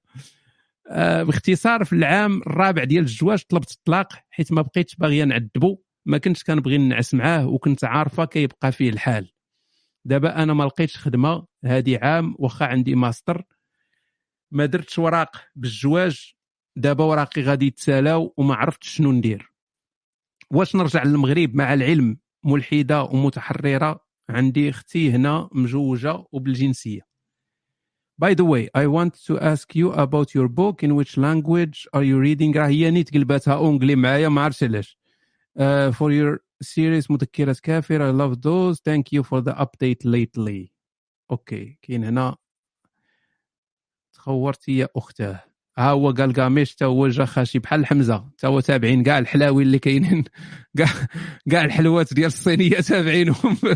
آه باختصار في العام الرابع ديال الزواج طلبت الطلاق حيت ما بقيتش باغية نعذبو. ما كنتش كنبغي ننعس معاه وكنت عارفة كيبقى فيه الحال. دابا أنا ما لقيتش خدمة هذه عام واخا عندي ماستر. ما درتش وراق بالزواج. دابا وراقي غادي يتسالاو وما عرفتش شنو ندير واش نرجع للمغرب مع العلم ملحدة ومتحررة عندي أختي هنا مجوجة وبالجنسية By the way, I want to ask you about your book. In which language are you reading? راه هي نيت قلبتها أونجلي معايا ما عرفتش علاش. Uh, for your series مذكرات كافر I love those. Thank you for the update lately. أوكي كاين هنا تخورتي يا أختاه ها هو قال قاميش تا هو جا خاشي بحال حمزة. تا هو تابعين كاع الحلاوي اللي كاينين. كاع كاع الحلوات ديال الصينية تابعينهم.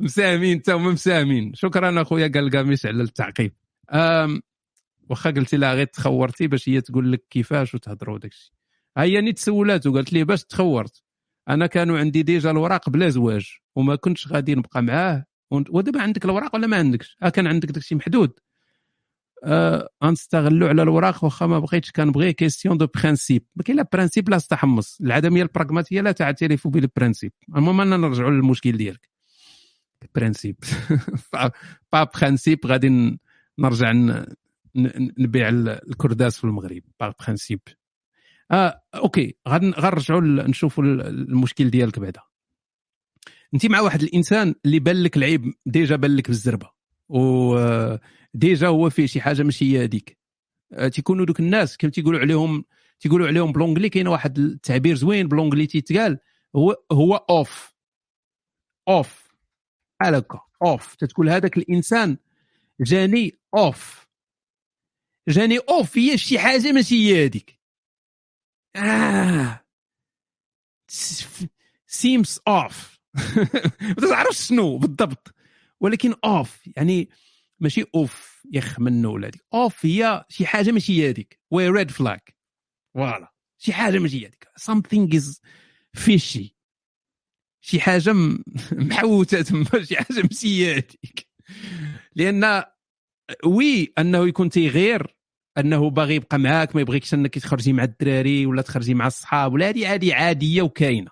مساهمين تا هما مساهمين. شكرا أخويا قال قاميش على التعقيب. واخا قلتي لها غير تخورتي باش هي تقول لك كيفاش وتهضروا وداك الشيء هي نيت سولاتو قالت لي باش تخورت. أنا كانوا عندي déjà الوراق بلا زواج وما كنتش غادي نبقى معاه. ودابا عندك الوراق ولا ما عندكش؟ آه كان عندك داكشي محدود. غنستغلوا على الوراق واخا ما بغيتش كنبغي question de principe ما كاين لا principe لا تحمص. العدميه البراغماتيه لا تعترف بال principe المهم أنا نرجعوا للمشكل ديالك. principe par principe غادي نرجع نبيع ال- الكرداس في المغرب. par principe آه okay غن- غنرجعوا نشوفوا ال- المشكل ديالك بعدا. انت مع واحد الإنسان اللي بان لك العيب déjà بان لك بالزربة. و déjà هو فيه شي حاجة ماشي هي هذيك آه، تيكونوا دوك الناس كما تيقولوا عليهم تيقولوا عليهم بلونجلي كاين واحد التعبير زوين بلونجلي تيتقال هو هو off off بحال هكا. off تتقول هذاك الإنسان جاني off جاني off هي شي حاجة ماشي هي هذيك آه. seems off ما تعرفش شنو بالضبط. ولكن off يعني ماشي؟ أوف يخ منه ولا هذيك. off هي شي حاجة ماشي هي هذيك. oui red flag voilà. شي حاجة ماشي هي هذيك. Something is fishy. شي حاجة محوتة تما. شي حاجة ماشي هي هذيك. لأن وي أنه يكون تيغير أنه باغي يبقى معاك ما يبغيكش أنك تخرجي مع الدراري ولا تخرجي مع الصحاب ولا هذه عادي عادية وكاينة.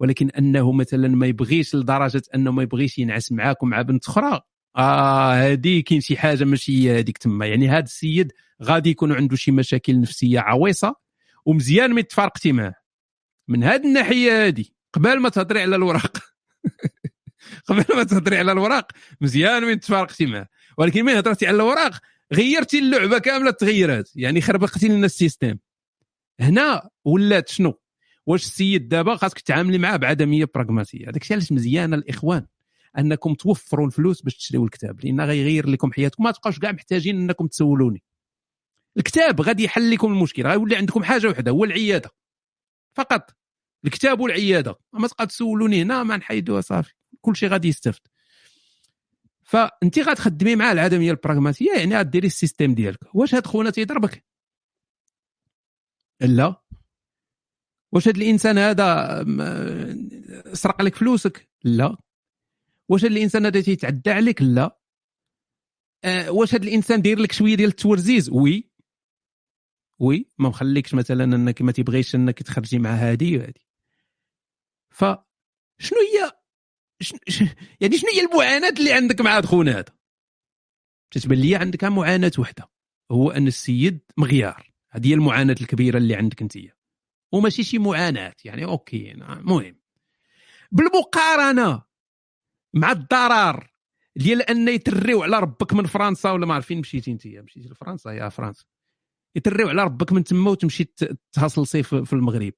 ولكن أنه مثلا ما يبغيش لدرجة أنه ما يبغيش ينعس معاك ومع بنت أخرى آه هذه كاين شي حاجة ماشي هذيك تما. يعني هذا السيد غادي يكون عنده شي مشاكل نفسية عويصة ومزيان ما تفارقتي معاه. من هذه الناحية هذه قبل ما تهضري على الوراق. قبل ما تهضري على الوراق مزيان وين تفارقتي معاه. ولكن مين هضرتي على الوراق غيرتي اللعبة كاملة تغيرات يعني خربقتي لنا السيستم. هنا ولات شنو؟ واش السيد دابا خاصك تعاملي معاه بعدمية براغماتيه هذاك الشيء علاش مزيانة الإخوان؟ أنكم توفروا الفلوس باش تشريوا الكتاب لأن غيغير لكم حياتكم. ما تبقاوش كاع محتاجين أنكم تسولوني. الكتاب غادي يحل لكم المشكل غيولي عندكم حاجة وحدة هو العيادة. فقط. الكتاب والعيادة. ما تبقى تسولوني هنا ما نحيدوها صافي كل شيء غادي يستفد. فانت غتخدمي مع العدميه البراغماتية يعني غديري ال système ديالك. واش هاد خونا تيضربك؟ لا. واش هاد الإنسان هذا سرق لك فلوسك؟ لا. واش هاد الإنسان هذا تيتعدى عليك؟ لا. آه، واش هاد الإنسان داير لك شوية ديال التورزيز؟ oui. وي. ما مخليكش مثلا إنك ما تبغيش إنك تخرجي مع هادي وهادي فشنو هي شن... ش- يعني شنو هي المعاناة اللي عندك مع خونا هذا؟ تتبان لي عندك معاناة وحدة. هو أن السيد مغيار. هذه هي المعاناة الكبيرة اللي عندك أنت وماشي شي معاناة. يعني أوكي المهم بالمقارنة مع الضرر ديال أن يتريو على ربك من فرنسا ولا ما عارفين مشيتي أنت؟ مشيتي لفرنسا؟ يا فرنسا. يتريو على ربك من تما وتمشي ت- تهصلصي في المغرب.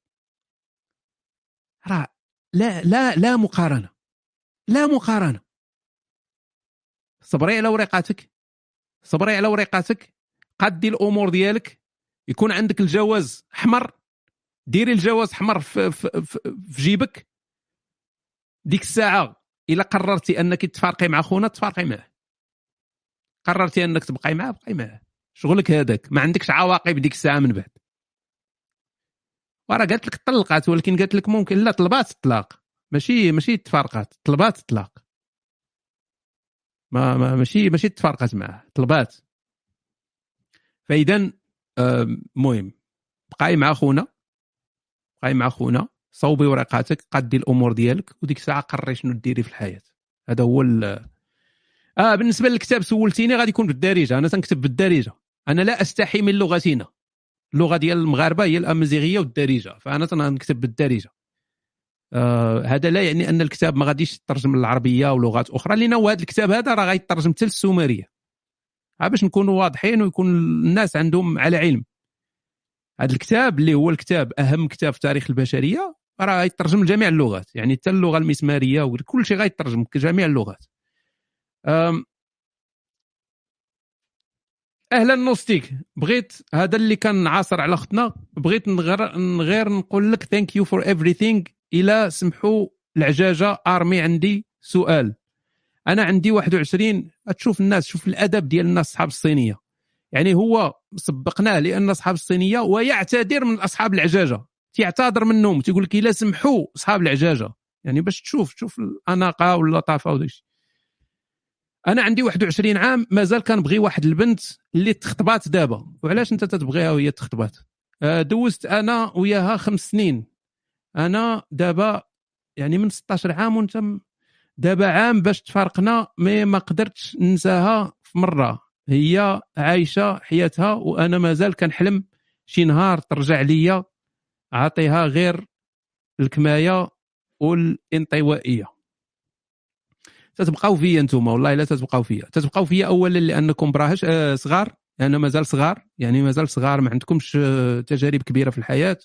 راه لا لا لا مقارنة. لا مقارنة. صبري على ورقاتك. صبري على ورقاتك. قدي الأمور ديالك. يكون عندك الجواز أحمر. ديري الجواز أحمر في, في, في, في جيبك. ديك الساعة إلا قررتي أنك تفارقي مع خونا تفارقي معاه قررتي أنك تبقاي معاه بقاي معاه شغلك هذاك. ما عندكش عواقب ديك الساعة من بعد. وراه قالت لك طلقات ولكن قالت لك ممكن لا طلبات الطلاق. ماشي ماشي تفارقات طلبات الطلاق. ما, ما ماشي ماشي تفارقات معاه طلبات. فاذا المهم بقاي مع خونا بقاي مع خونا. صوبي ورقاتك قدي الأمور ديالك وديك الساعة قرري شنو ديري في الحياة. هذا هو ال... آه بالنسبة للكتاب سولتيني غادي يكون بالدارجة. أنا تنكتب بالدارجة. أنا لا أستحي من لغتنا اللغة ديال المغاربة هي الأمازيغية والدارجة. فأنا تنكتب بالدارجة. آه هذا لا يعني أن الكتاب ما غاديش يترجم للعربية ولغات أخرى لأن هذا الكتاب هذا راه غيترجم حتى للسومرية. باش نكونوا واضحين ويكون الناس عندهم على علم. هذا الكتاب اللي هو الكتاب أهم كتاب في تاريخ البشرية راه غيترجم لجميع اللغات يعني حتى اللغة المسمارية وكل شيء غيترجم جميع اللغات. أهلا نوستيك. بغيت هذا اللي كان عاصر على اختنا بغيت غير غير نقول لك thank you for everything إلى سمحوا العجاجة ارمي عندي سؤال. أنا عندي 21 تشوف الناس شوف الأدب ديال الناس أصحاب الصينية. يعني هو سبقناه لأن أصحاب الصينية ويعتذر من أصحاب العجاجة. تيعتذر منهم تيقول لك إلا سمحوا أصحاب العجاجة. يعني باش تشوف تشوف الأناقة واللطافة وداك أنا عندي 21 عام مازال كنبغي واحد البنت اللي تخطبات دابا. وعلاش أنت تتبغيها وهي تخطبات آه، دوزت أنا وياها خمس سنين. أنا دابا يعني من 16 عام وأنت دابا عام باش تفارقنا مي ما قدرتش ننساها في مرة. هي عايشة حياتها وأنا مازال كنحلم. شي نهار ترجع ليا. عطيها غير الكماية والانطوائية. تتبقاو فيا أنتم والله لا تتبقاو فيا. تتبقاو فيا اولا لأنكم براهش آه صغار لأن مازال صغار يعني مازال صغار ما عندكمش آه تجارب كبيرة في الحياة.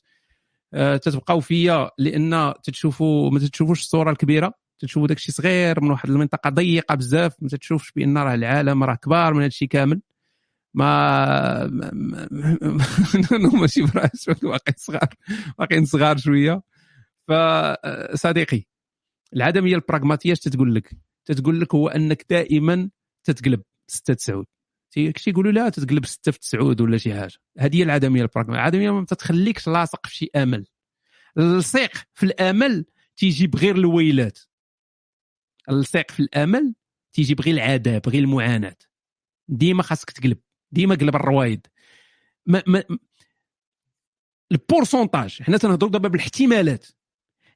آه تتبقاو فيا لأن تتشوفوا ما تتشوفوش الصورة الكبيرة. تشوفوا داك الشيء صغير من واحد المنطقة ضيقة بزاف ما تشوفش بأن راه العالم راه كبار من هذا الشيء كامل. ما, ما... ما... ماشي براس باقي صغار باقيين صغار شوية. فصديقي العدمية البراغماتية تتقول لك؟ تتقول لك هو أنك دائما تتقلب 6 9 كشي يقولوا لا تتقلب 6 في 9 ولا شي حاجة. هذه هي العدمية البراغماتية. العدمية ما تتخليكش لاصق في شي آمل. اللصيق في الآمل تيجي بغير الويلات. اللصيق في الآمل تيجي بغير العذاب بغير المعاناة. ديما خاصك تقلب. ديما قلب الروايد. ما ما ال pourcentage حنا تنهضروا دابا بالاحتمالات.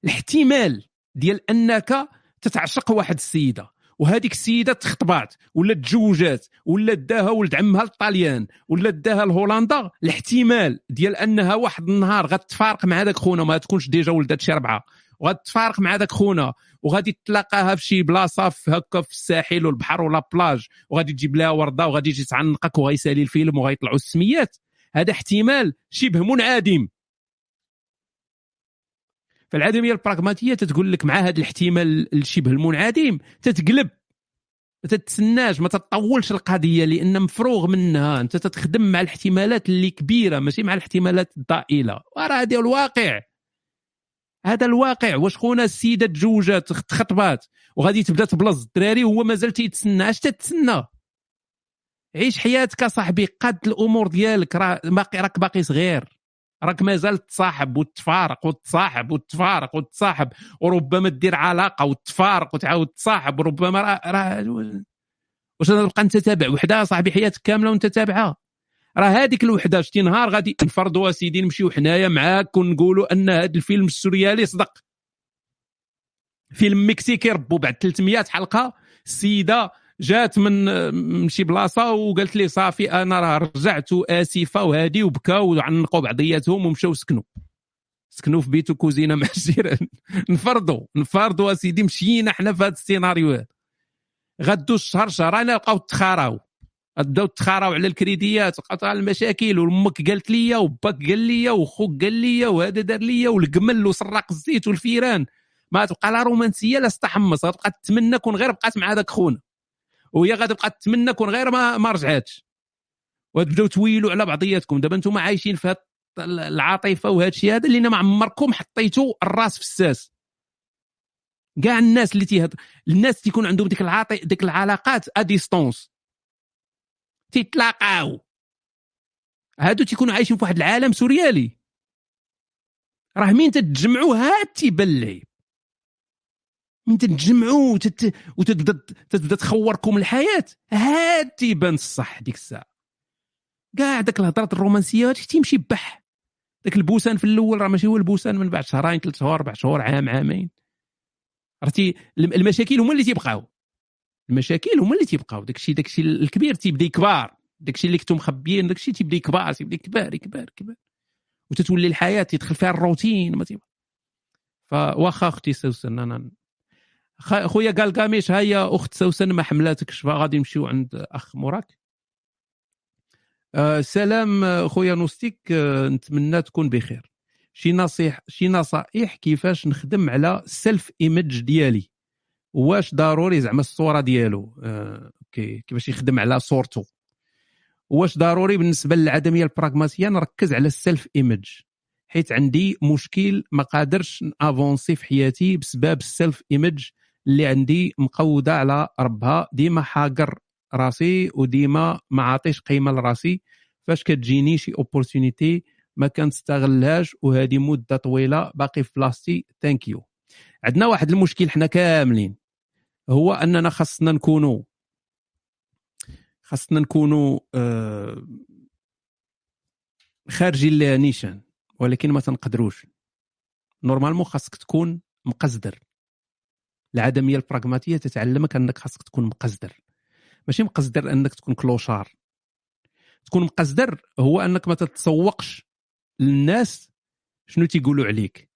الاحتمال ديال أنك تتعشق واحد السيدة وهذيك السيدة تخطبات ولا تزوجات ولا داها ولد عمها للطاليان ولا داها لهولندا الاحتمال ديال أنها واحد النهار غتفارق مع هذاك خونا ما تكونش déjà ولدات شي ربعة. وغتفارق مع هذاك خونا. وغادي تلاقاها في شي بلاصة هكا في الساحل والبحر ولا بلاج. وغادي تجيب لها وردة وغادي تجي تعنقك وغيسالي الفيلم وغيطلعوا السميات. هذا احتمال شبه منعدم. فالعدمية البراغماتية تتقول لك مع هذا الاحتمال الشبه المنعدم تتقلب. ما تتسناش ما تطولش القضية لأن مفروغ منها. أنت تتخدم مع الاحتمالات اللي كبيرة ماشي مع الاحتمالات الضئيلة. وراه هذا الواقع. هذا الواقع واش خونا السيدة تزوجات تخطبات وغادي تبدا تبلز الدراري وهو مازال تيتسنى. اش تتسنى؟ عيش حياتك صاحبي قد الأمور ديالك راه باقي راك باقي صغير. راك مازال تصاحب وتفارق وتصاحب وتفارق وتصاحب وربما دير علاقة وتفارق وتعاود تصاحب وربما راه را واش تبقى انت تابع وحدة صاحبي حياتك كاملة وأنت تابعها. راه هذيك الوحده شتي نهار غادي نفرضوا سيدي نمشيو حنايا معاك ونقولوا أن هذا الفيلم السوريالي صدق فيلم مكسيكي ربو بعد 300 حلقة. السيدة جات من شي بلاصة وقالت لي صافي أنا راه رجعت آسفة وهادي وبكاو وعنقوا بعضياتهم ومشاو سكنوا. سكنوا في بيت وكوزينة مع الجيران. نفرضوا نفرضوا اسيدي مشينا حنا في هذا السيناريو هذا. غدوز الشهر شهرين لقاو تخاراو بداو تخاراو على الكريديات وقطع المشاكل وأمك قالت لي وباك قال لي وخوك قال لي وهذا دار لي والقمل وسراق الزيت والفيران. ما تبقى لا رومانسية لا ستة حمص غتبقى تتمنى كون غير بقات مع هذاك خونا. وهي غتبقى تتمنى كون غير ما, ما رجعاتش. وتبداو تويلوا على بعضياتكم. دابا أنتم عايشين في هاد العاطفة وهذا الشيء هذا اللي ما عمركم حطيتوا الراس في الساس. كاع الناس اللي تيهضر الناس تيكون عندهم ديك العاطي ديك العلاقات à distance تيتلاقاو هادو تيكونوا عايشين في واحد العالم سوريالي. راه مين تتجمعوا؟ هاد تيبان من تتجمعوا وتت... وتبدا تبدا تخوركم الحياة؟ هاد تيبان الصح ديك الساعة. كاع داك الهضرات الرومانسية هادشي تيمشي بح. داك البوسان في الأول راه ماشي هو البوسان من بعد شهرين ثلاث شهور أربع شهور عام عامين. عرفتي المشاكل هما اللي تيبقاو. المشاكل هما اللي تيبقاو. داكشي داكشي الكبير تيبدا يكبر. داكشي اللي كنتو مخبيين داكشي تيبدا يكبر تيبدا يكبر يكبر يكبر. وتتولي الحياة تيدخل فيها الروتين ما تيبقى. فواخا أختي سوسن أنا خويا قال قاميش هيا أخت سوسن ما حملاتكش فغادي نمشيو عند أخ موراك. آه سلام آه، خويا نوستيك آه نتمنى تكون بخير. شي نصيح شي نصائح كيفاش نخدم على السيلف ايمج ديالي. واش ضروري زعما الصورة ديالو؟ آه كيفاش يخدم على صورته؟ واش ضروري بالنسبة للعدمية البراغماتية نركز على ال self image حيت عندي مشكل ما قادرش avancer في حياتي بسبب ال self image اللي عندي مقودة على ربها. ديما حاقر راسي وديما ما عاطيش قيمة لراسي. فاش كتجيني شي opportunity ما كنستغلهاش وهذه مدة طويلة باقي في بلاصتي thank you عندنا واحد المشكل حنا كاملين. هو أننا خاصنا نكونوا خاصنا نكونوا آه، خارجين لها نيشان ولكن ما تنقدروش. normalement خاصك تكون مقزدر. العدمية البراغماتيه تتعلمك أنك خاصك تكون مقزدر. ماشي مقزدر أنك تكون clochard. تكون مقزدر هو أنك ما تتسوقش للناس شنو تيقولوا عليك.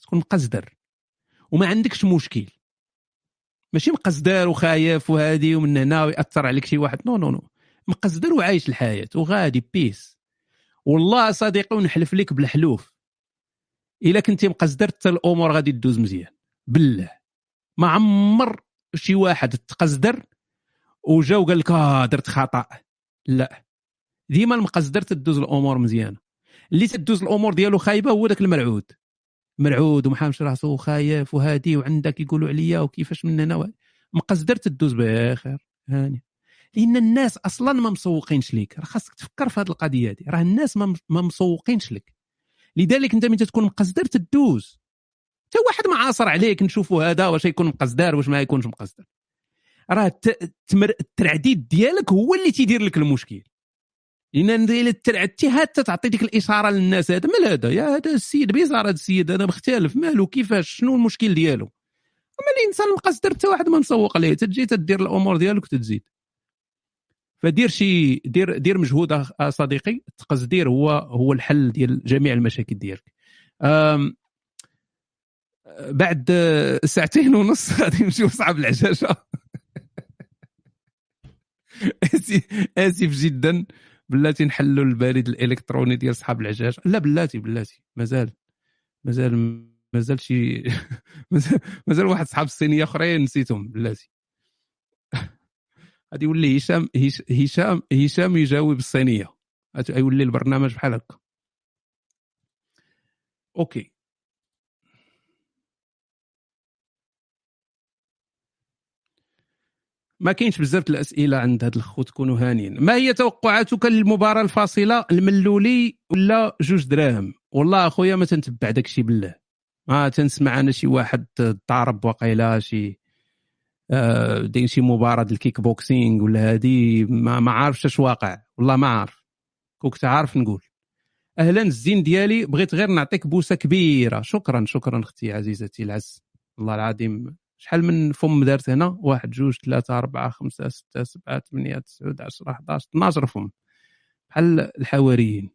تكون مقزدر. وما عندكش مشكل. ماشي مقزدر وخايف وهادي ومن هنا ويأثر عليك شي واحد. no no no مقزدر وعايش الحياة وغادي peace والله صديقي ونحلف لك بالحلوف إلا كنتي مقزدر حتى الأمور غادي تدوز مزيان. بالله. ما عمر شي واحد تقزدر وجا وقال لك آه درت خطأ. لا. ديما المقزدر تدوز الأمور مزيانة. اللي تدوز الأمور ديالو خايبة هو داك المرعود. مرعود ومهمش راسو وخايف وهادي وعندك يقولوا عليا وكيفاش من هنا مقزدر تدوز بخير. هاني. لأن الناس أصلا ما مسوقينش ليك. راه خاصك تفكر في هذه القضية هذه. راه الناس ما ما مسوقينش لك. لذلك أنت من تكون مقزدر تدوز. حتى واحد ما عاصر عليك نشوفوا هذا واش يكون مقزدر واش ما يكونش مقزدر راه الت- التمر- الترعديد ديالك هو اللي تيدير لك المشكل. لأن الا ترعدتي حتى تعطي ديك الإشارة للناس. هذا مال هذا؟ يا هذا السيد بيزار هذا السيد. هذا مختلف مالو كيفاش؟ شنو المشكل ديالو؟ أما الإنسان مقصدر حتى واحد ما مسوق ليه تجي تدير الأمور ديالك وتتزيد. فدير شي دير دير مجهود أخ- صديقي. التقصدير هو هو الحل ديال جميع المشاكل ديالك. بعد آه، ساعتين ونص غادي نمشيو صعب العشاشة. آسف- آسف جدا. بلاتي نحلوا البريد الإلكتروني ديال صحاب العجاجة لا بلاتي بلاتي. مازال. مازال مازال شي مازال- واحد صحاب الصينيه آخرين نسيتهم بلاتي. غادي يولي هشام هش- هشام هشام يجاوب الصينية. غادي يولي البرنامج بحال هكا. OK. ما كاينش بزاف الأسئلة عند هاد الخو تكونوا هانيين. ما هي توقعاتك للمباراة الفاصلة؟ الملولي ولا جوج دراهم؟ والله أخويا ما تنتبع داك الشيء بالله. ما تنسمع أنا شي واحد ضارب وقيلا شي آه، داير شي مباراة ال kick boxing ولا هادي ما, ما عارفش أش واقع. والله ما عارف. كنت عارف نقول. أهلا الزين ديالي بغيت غير نعطيك بوسة كبيرة. شكرا شكرا أختي عزيزتي العز. والله العظيم شحال من فم دارت هنا؟ واحد جوج ثلاثة أربعة خمسة ستة سبعة ثمانية تسعة 10 11 12 فم. بحال الحواريين.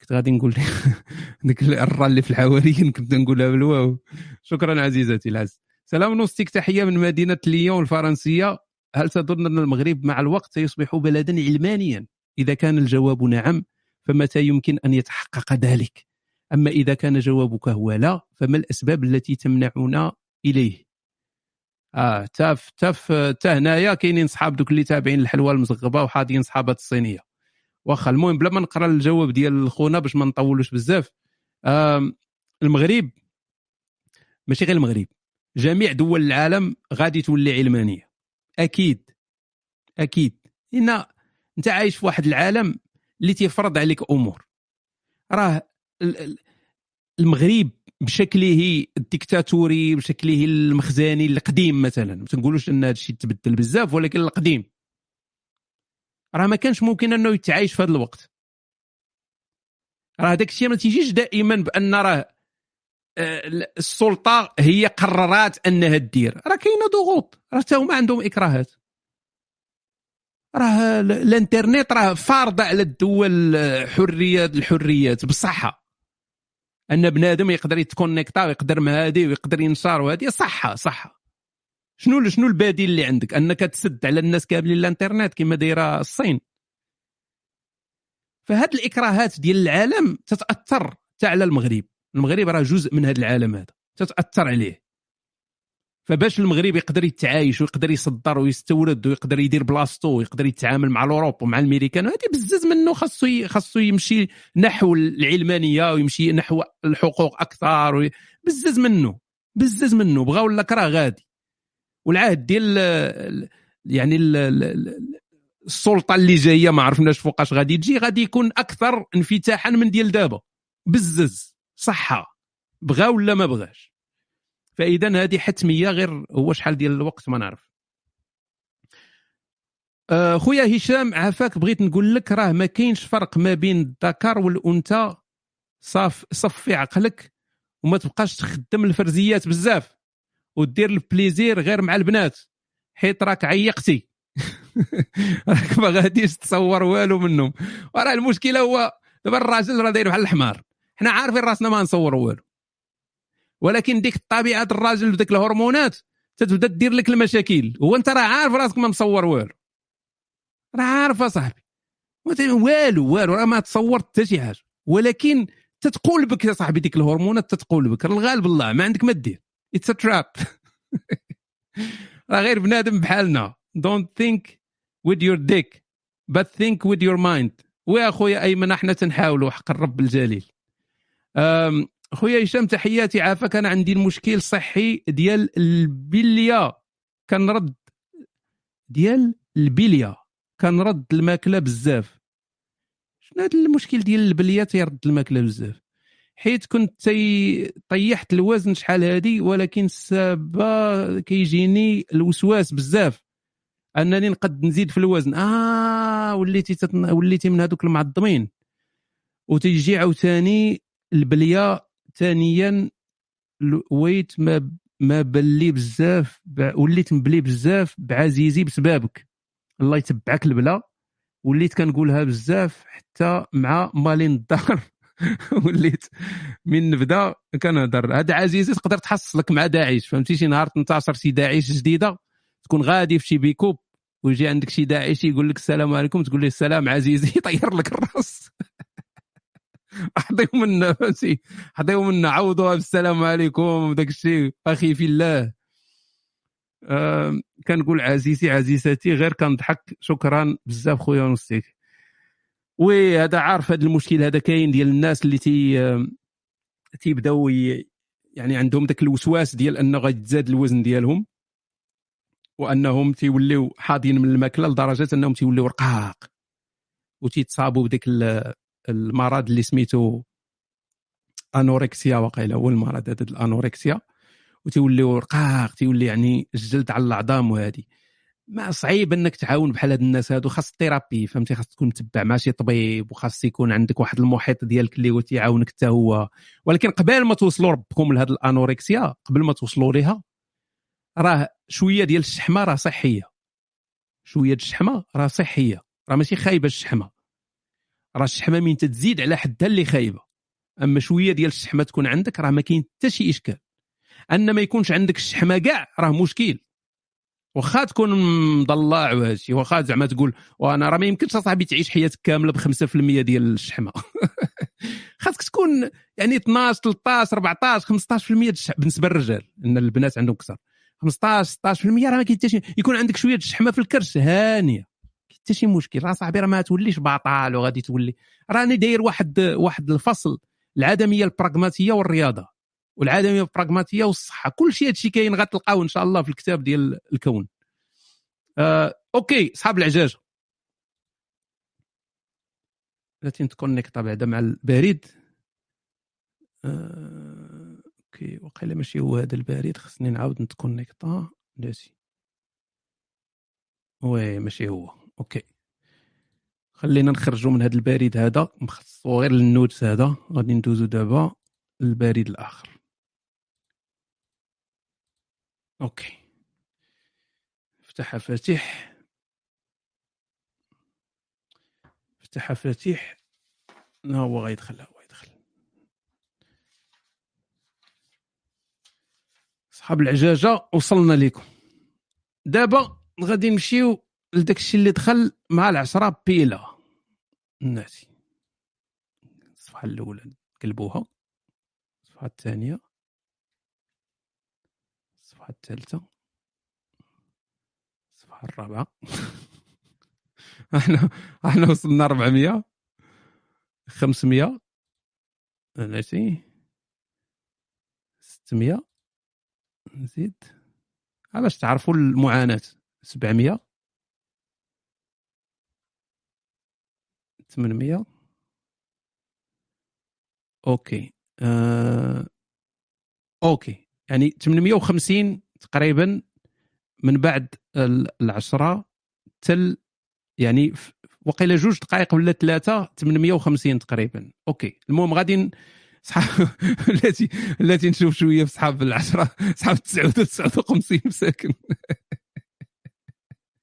كنت غادي نقول ديك الرا اللي في الحواريين كنت نقولها بالواو. شكرا عزيزتي العز. سلام نوستيك تحية من مدينة ليون الفرنسية. هل تظن أن المغرب مع الوقت سيصبح بلدا علمانيا؟ إذا كان الجواب نعم فمتى يمكن أن يتحقق ذلك؟ أما إذا كان جوابك هو لا فما الأسباب التي تمنعنا إليه؟ آه تاف تاف تا هنايا كاينين صحاب دوك اللي تابعين الحلوى المزغبة وحاضين صحابات الصينية. واخا المهم بلا ما نقرأ الجواب ديال خونا باش ما نطولوش بزاف آم، المغرب ماشي غير المغرب جميع دول العالم غادي تولي علمانية. أكيد أكيد. إن أنت عايش في واحد العالم اللي تيفرض عليك أمور. راه ال- ال- المغرب بشكله الديكتاتوري بشكله المخزاني القديم مثلا. ما تنقولوش إن هذا الشيء تبدل بزاف ولكن القديم. راه ما كانش ممكن إنه يتعايش في هذا الوقت. راه داك الشيء ما تيجيش دائما بأن راه آه، السلطة هي قررات أنها دير راه كاينة ضغوط. راه حتى هما عندهم إكراهات. راه ال- الإنترنت راه فارضه على الدول آه، حرية الحريات. بصحة. أن بنادم يقدر يتكونيكتا ويقدر مهادي ويقدر ينشر وهذه. صحة صحة. شنو شنو البديل اللي عندك؟ أنك تسد على الناس كاملين الإنترنت كما دايرة الصين. فهاد الإكراهات ديال العالم تتأثر حتى على المغرب. المغرب راه جزء من هذا العالم هذا. تتأثر عليه. فباش المغرب يقدر يتعايش ويقدر يصدر ويستورد ويقدر يدير بلاصتو ويقدر يتعامل مع ال Europe ومع الامريكان هذه بزز منه خاصو خاصو يمشي نحو العلمانية ويمشي نحو الحقوق أكثر وي- بزز منه بزز منه بغا ولا كراه غادي. والعهد ديال ال- يعني ال- ال- ال- السلطة اللي جاية ما عرفناش فوقاش غادي تجي غادي يكون أكثر انفتاحا من ديال دابا. بزز صحة بغا ولا ما بغاش. فإذا هذه حتمية غير هو شحال ديال الوقت ما نعرف. آه، خويا هشام عافاك بغيت نقول لك راه ما كاينش فرق ما بين الذكر والأنثى صاف صفي عقلك وما تبقاش تخدم الفرزيات بزاف ودير البليزير غير مع البنات حيت راك عيقتي. راك ما غاديش تصور والو منهم. وراه المشكلة هو دابا الراجل راه داير بحال الحمار. حنا عارفين راسنا ما نصور والو. ولكن ديك الطبيعه الراجل وديك الهرمونات تتبدا دير لك المشاكل. هو انت راه عارف راسك ما مصور والو. راه عارف اصاحبي. والو والو راه ما تصورت حتى شي حاجة. ولكن تتقولبك يا صاحبي ديك الهرمونات تتقولبك. الغالب الله ما عندك ما دير. it's a trap راه غير بنادم بحالنا. don't think with your dick but think with your mind. ويا خويا ايمن إحنا تنحاولوا حق الرب الجليل. خويا هشام تحياتي عافاك. أنا عندي المشكل الصحي ديال البلية. كنرد. ديال البلية. كنرد الماكلة بزاف. شنو هذا المشكل ديال البلية تيرد الماكلة بزاف؟ حيت كنت تي- طيحت الوزن شحال هادي ولكن السبب كيجيني الوسواس بزاف. أنني نقد نزيد في الوزن. آه وليتي تتن... وليتي من هذوك المعظمين. وتيجي عاوتاني البلية ثانيا الويت ما ما بلي بزاف. وليت مبلي بزاف بعزيزي بسبابك. الله يتبعك البلا. وليت كنقولها بزاف حتى مع مالين الدار. وليت من نبدا كنهضر. هذا عزيزي تقدر تحصلك مع داعش. فهمتي؟ شي نهار تنتشر شي داعش جديدة تكون غادي في شي بيكوب ويجي عندك شي داعشي يقول لك السلام عليكم تقول له السلام عزيزي يطير لك الراس. احضيهم منا فهمتي احضيهم منا عوضوها بالسلام عليكم. وداك الشيء أخي في الله. كنقول عزيزي عزيزتي غير كنضحك. شكرا بزاف خويا ونصيك. وهذا عارف هذا المشكل هذا كاين ديال الناس اللي تي تيبداو يعني عندهم ذاك الوسواس ديال انه غيتزاد الوزن ديالهم. وأنهم تيوليو حاضين من الماكلة لدرجة أنهم تيوليو رقاق. وتيتصابوا بديك المرض اللي سميتو anorexia وقيلا هو المرض هذا ال anorexia وتيوليو رقاق تيولي يعني الجلد على العظام وهذه ما صعيب إنك تعاون بحال هاد الناس هادو خاص ال therapy فهمتي؟ خاص تكون متبع مع شي طبيب وخاص يكون عندك واحد المحيط ديالك اللي هو تيعاونك حتى هو. ولكن قبل ما توصلوا ربكم لهاد ال anorexia قبل ما توصلوا ليها راه شوية ديال الشحمة راه صحية. شوية الشحمة راه صحية. راه ماشي خايبة الشحمة. راه الشحمة من تتزيد على حدها اللي خايبة. أما شوية ديال الشحمة تكون عندك راه ما كاين حتى شي إشكال. أن ما يكونش عندك الشحمة كاع راه مشكل. واخا تكون مضلع وهادشي واخا زعما تقول وأنا راه ما يمكنش أصاحبي تعيش حياتك كاملة ب 5% ديال الشحمة. خاصك تكون يعني 12 13 14 15% ديال الشح- بالنسبة للرجال أن البنات عندهم كثر 15 16% راه ما كاين حتى شي يكون عندك شوية الشحمة في الكرش هانية. حتى شي مشكل. راه صاحبي راه ما توليش بطال وغادي تولي. راني داير واحد واحد الفصل العدمية البراغماتية والرياضة والعدمية والبراغماتيه والصحة. كل شيء هادشي كاين غتلقاوه إن شاء الله في الكتاب ديال الكون. آه، أوكي صحاب العجاج. بلاتي نتكونيكتا بعدا مع البريد. آه، okay وقيلا ماشي هو هذا البريد خصني نعاود نتكونيكتا بلاتي oui ماشي هو. okay. خلينا نخرجوا من هذا البريد هذا. مخصصو غير لل notes هذا. غادي ندوزو دابا للبريد الآخر. okay. افتح فاتح افتح فاتح لا هو غيدخل هو يدخل صحاب العجاجة وصلنا لكم دابا غادي نمشيو لداك الشيء اللي دخل مع العشرة بيلا. ناسي. الصفحة الأولى قلبوها. الصفحة الثانية. الصفحة الثالثة. الصفحة الرابعة. إحنا إحنا وصلنا 400 500 ماشي 600 نزيد باش تعرفوا المعاناة؟ 700 800 أوكي آه... أوكي يعني 850 تقريبا من بعد العشرة تل يعني وقيله جوج دقائق ولا ثلاثة 850 تقريبا. أوكي المهم غادي صحاب التي التي نشوف شوية في صحاب العشرة صحاب 59 مساكن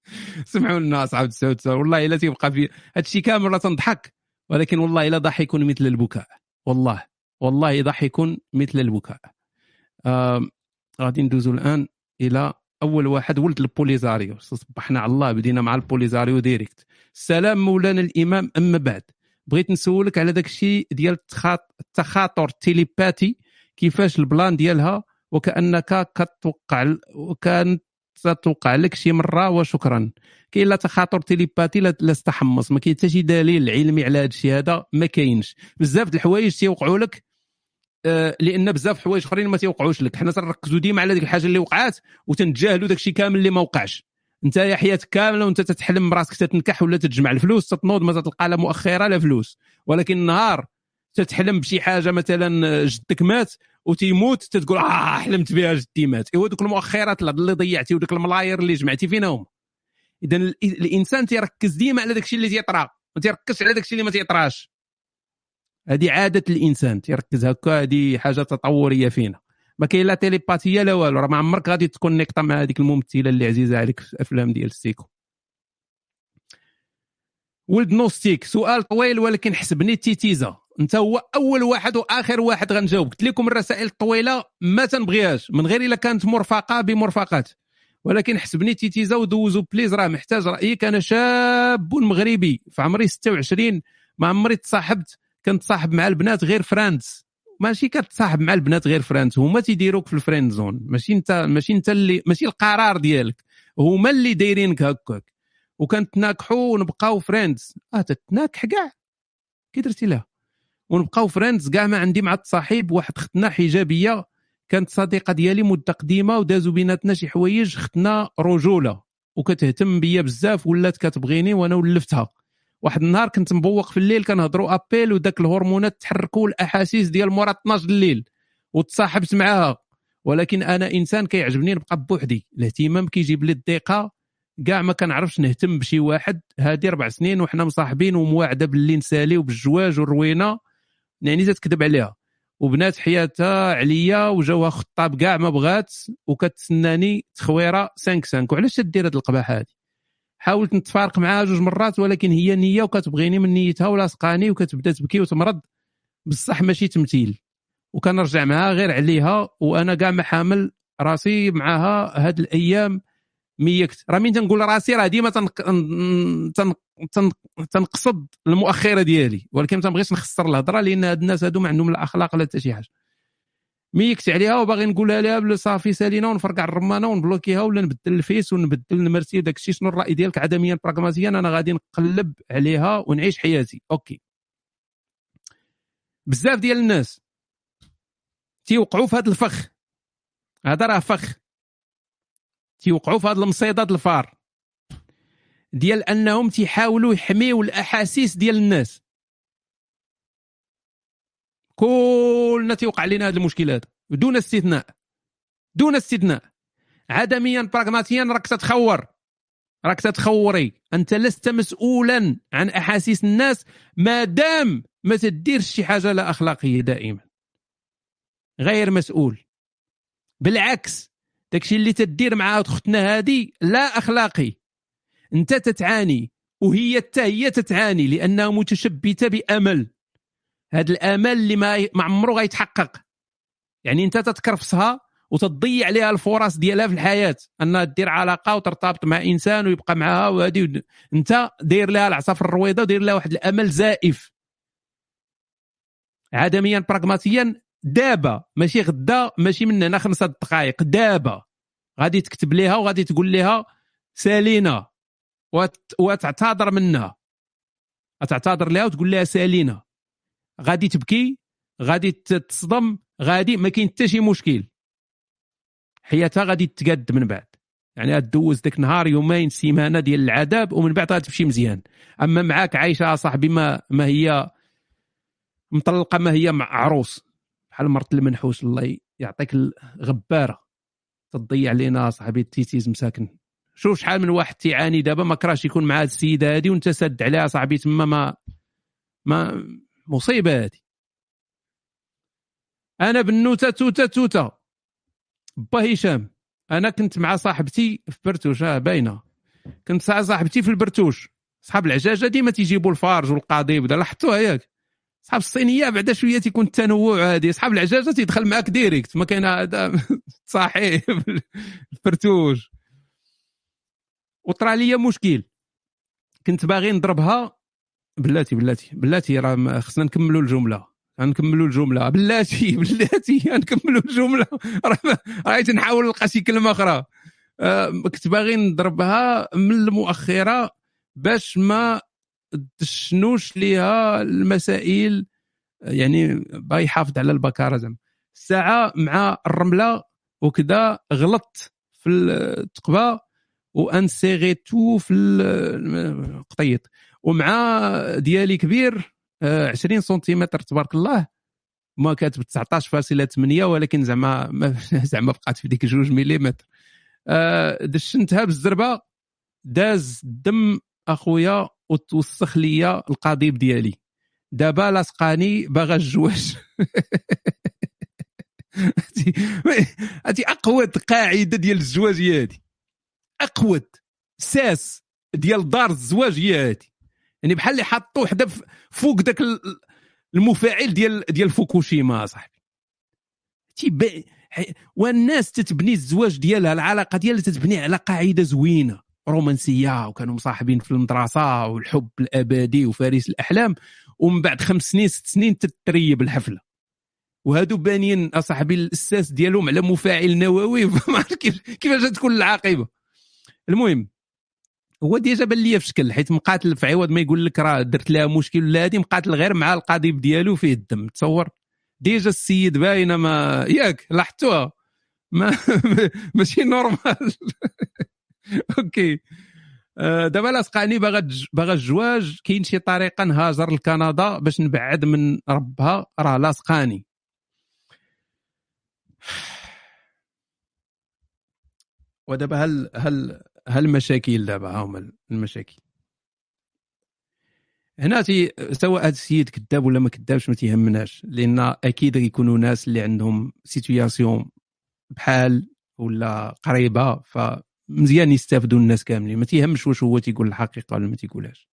سمعوا لنا اصحاب 99 والله إلا تيبقى في هذا الشيء كامل راه تنضحك. ولكن والله إلا ضحك مثل البكاء. والله. والله ضحك مثل البكاء. غادي ندوزو الآن إلى أول واحد ولد البوليزاريو. صبحنا على الله بدينا مع البوليزاريو direct. السلام مولانا الإمام أما بعد. بغيت نسولك على داك الشيء ديال التخاطر ال télépathie كيفاش ال plan ديالها؟ وكأنك كتوقع وكانت توقع لك شي مرة وشكرا. كاين لا تخاطر télépathie لا تحمص ما كاين حتى شي دليل علمي على هذا الشيء هذا ما كاينش. بزاف د الحوايج تيوقعوا لك آه، لأن بزاف حوايج أخرين ما تيوقعوش لك. حنا تنركزوا ديما على ديك الحاجة اللي وقعات وتنتجاهلوا داك الشيء كامل اللي ما وقعش. انت يا حياتك كاملة وانت تتحلم براسك تتنكح ولا تتجمع الفلوس تتنوض ما تلقى لا مؤخرة لا فلوس. ولكن النهار تتحلم بشي حاجة مثلا جدك مات وتيموت تتقول آه حلمت بها جدي مات ايوا دوك المؤخرات اللي ضيعتي ودوك الملاير اللي جمعتي فينا هم اذا الإنسان تيركز ديما على داك الشيء اللي تيطرا ما تيركزش على داك الشيء اللي ما تيطراش. هذه عادة الإنسان تيركز هكا هذه حاجة تطورية فينا. ما كاين لا télépathie لا والو راه ما عمرك غادي تكونيكتا مع هذيك الممثلة اللي عزيزة عليك في الأفلام ديال السيكو ولد نوستيك سؤال طويل ولكن حسبني تيتيزا انت هو اول واحد واخر واحد غنجاوب. قلت لكم الرسائل الطويلة ما تنبغيهاش. من غير إلا كانت مرفقة بمرفقات. ولكن حسبني تيتيزا ودوزو please راه محتاج رايك أنا شاب مغربي في عمري 26 ما عمري تصاحبت كنت صاحب مع البنات غير friends. ماشي كتصاحب مع البنات غير friends هما تيديروك في ال friend zone ماشي انت ماشي انت اللي ماشي القرار ديالك. هما اللي دايرينك هكاك. وكنتناكحوا ونبقاو friends آه تتناكح كاع؟ كي درتي لها؟ ونبقاو friends كاع ما عندي مع التصاحب. واحد ختنا حجابية. كانت صديقة ديالي مده قديمه ودازوا بيناتنا شي حوايج. ختنا رجولة. وكتهتم بيا بزاف. ولات كتبغيني وأنا ولفتها. واحد النهار كنت مبوق في الليل. كنهضروا أبيل وداك الهرمونات تحركوا الأحاسيس ديال مورا 12 الليل. وتصاحبت معاها. ولكن أنا إنسان كيعجبني نبقى بوحدي. الاهتمام كيجيب لي الضيقة. كاع ما كنعرفش نهتم بشي واحد. هادي أربع سنين وحنا مصاحبين ومواعدة باللي نسالي وبالجواج والروينة. يعني تكذب عليها. وبنات حياتها عليا وجاوها خطاب كاع ما بغات وكتسناني تخويرة 5 5 وعلاش تدير هاد القباحه هادي؟ حاولت نتفارق معاها جوج مرات ولكن هي نية وكتبغيني من نيتها ولاصقاني وكتبدا تبكي وتمرض. بصح ماشي تمثيل. وكنرجع معاها غير عليها وأنا كاع ما حامل راسي معاها هاد الأيام ميكت. راه مين تنقول راسي راه ديما تنق... تن... تن... تنقصد المؤخرة ديالي. ولكن ما تنبغيش نخسر الهضرة لأن هاد الناس هادو ما عندهم لا أخلاق لا حتى شي حاجة. ميكت عليها وباغي نقولها لها بلا صافي سالينا ونفرقع الرمانة ونبلوكيها ولا نبدل ال Face ونبدل نمرتي داك الشيء شنو الرأي ديالك عدميا براغماتيا أنا غادي نقلب عليها ونعيش حياتي. okay. بزاف ديال الناس تيوقعوا في هذا الفخ. هذا راه فخ. تيوقعوا في هذه المصيده الفار. ديال انهم تيحاولوا يحميوا الاحاسيس ديال الناس. كلنا تيوقع لنا هذا المشكل هذا دون استثناء. دون استثناء. عدميا براغماتيا راك تتخور. راك تتخوري. أنت لست مسؤولا عن أحاسيس الناس. ما دام ما تديرش شي حاجة لا أخلاقية دائما. غير مسؤول. بالعكس داكشي اللي تدير مع اختنا هذه لا أخلاقي. أنت تتعاني وهي حتى هي تتعاني لأنها متشبتة بأمل. هذا الأمل اللي ما ما عمره غيتحقق. يعني أنت تتكرفسها وتضيع عليها الفرص ديالها في الحياة. أنها دير علاقة وترتبط مع إنسان ويبقى معها وهذه أنت داير لها العصافر الرويضة وداير لها واحد الأمل زائف. عدميا براغماتيا دابا ماشي غدا ماشي من هنا خمسة دقائق دابا. غادي تكتب لها وغادي تقول لها سالينا. وت- وتعتذر منها. تعتذر لها وتقول لها سالينا. غادي تبكي غادي تصدم غادي ما كاين حتى شي مشكل. حياتها غادي تقاد من بعد. يعني غدوز داك نهار يومين سيمانة ديال العذاب ومن بعد غتمشي مزيان. أما معاك عايشة صاحبي ما ما هي مطلقة ما هي مع عروس. بحال مرت المنحوس الله يعطيك الغباره تضيع علينا صاحبي التيتيز مساكن شوف شحال من واحد تيعاني دابا ما كراش يكون مع هاد السيده هادي وانت ساد عليها صاحبي تما ما ما مصيبة هادي. أنا بنوته توتة توتة. با هشام أنا كنت مع صاحبتي في برتوش آه باينة. كنت مع صاحبتي في البرتوش. صحاب العجاجة ديما تيجيبوا الفرج والقضيب لاحظتوها ياك؟ صحاب الصينية بعدا شوية تيكون التنوع هذه صحاب العجاجة تيدخل معاك direct. ما كاين هذا. صحيح البرتوش. وطرا ليا مشكل. كنت باغي نضربها. بلاتي بلاتي. بلاتي راه خصنا نكملوا الجملة. غنكملوا الجملة. بلاتي بلاتي. غنكملوا الجملة. راه تنحاول نلقى شي كلمة أخرى. كنت باغي نضربها من المؤخرة باش ما تشنوش ليها المسائل يعني باغي يحافظ على البكارة زعما. الساعة مع الرملة وكذا غلطت في التقبة وانسيغيتو في القطيط. ومع ديالي كبير آه، 20 سنتيمتر تبارك الله ما كاتب 19.8 ولكن زعما ما- زعما بقات في ديك جوج مليمتر آه، دشنتها بالزربة داز دم أخويا وتوسخ ليا القضيب ديالي. دابا لاصقاني باغا الجواج. هاتي أقوى قاعدة ديال الزواج هي هادي. أقوى ساس ديال دار الزواج هي هادي. يعني بحال اللي حطوا وحدة فوق داك ال- المفاعل ديال ديال فوكوشيما صاحبي. والناس تتبني الزواج ديالها العلاقة ديالها تتبني على قاعدة زوينة. رومانسية وكانوا مصاحبين في المدرسة والحب الأبدي وفارس الأحلام ومن بعد خمس سنين ست سنين تتريب الحفلة. وهادو بانيين أصاحبي الاساس ديالهم على مفاعل نووي. كيفاش تكون العاقبة. المهم هو déjà بان ليا في شكل حيت مقاتل في عوض ما يقول لك راه درت لها مشكل ولا هادي مقاتل غير مع القضيب ديالو فيه الدم. تصور؟ déjà السيد باينة ما ياك لاحظتوها؟ ما ماشي normal. okay. آه، دابا لاصقاني باغا باغا الزواج كاين شي طريقة نهاجر لكندا باش نبعد من ربها راه لاصقاني ودابا هل هل هل المشاكل دابا ها هما المشاكل؟ هنا تي سواء هذا السيد كذاب ولا ما كذابش ما تيهمناش لأن أكيد يكونوا ناس اللي عندهم situation بحال ولا قريبة فمزيان يستافدوا الناس كاملين. ما تيهمش واش هو تيقول الحقيقة ولا ما تيقولهاش.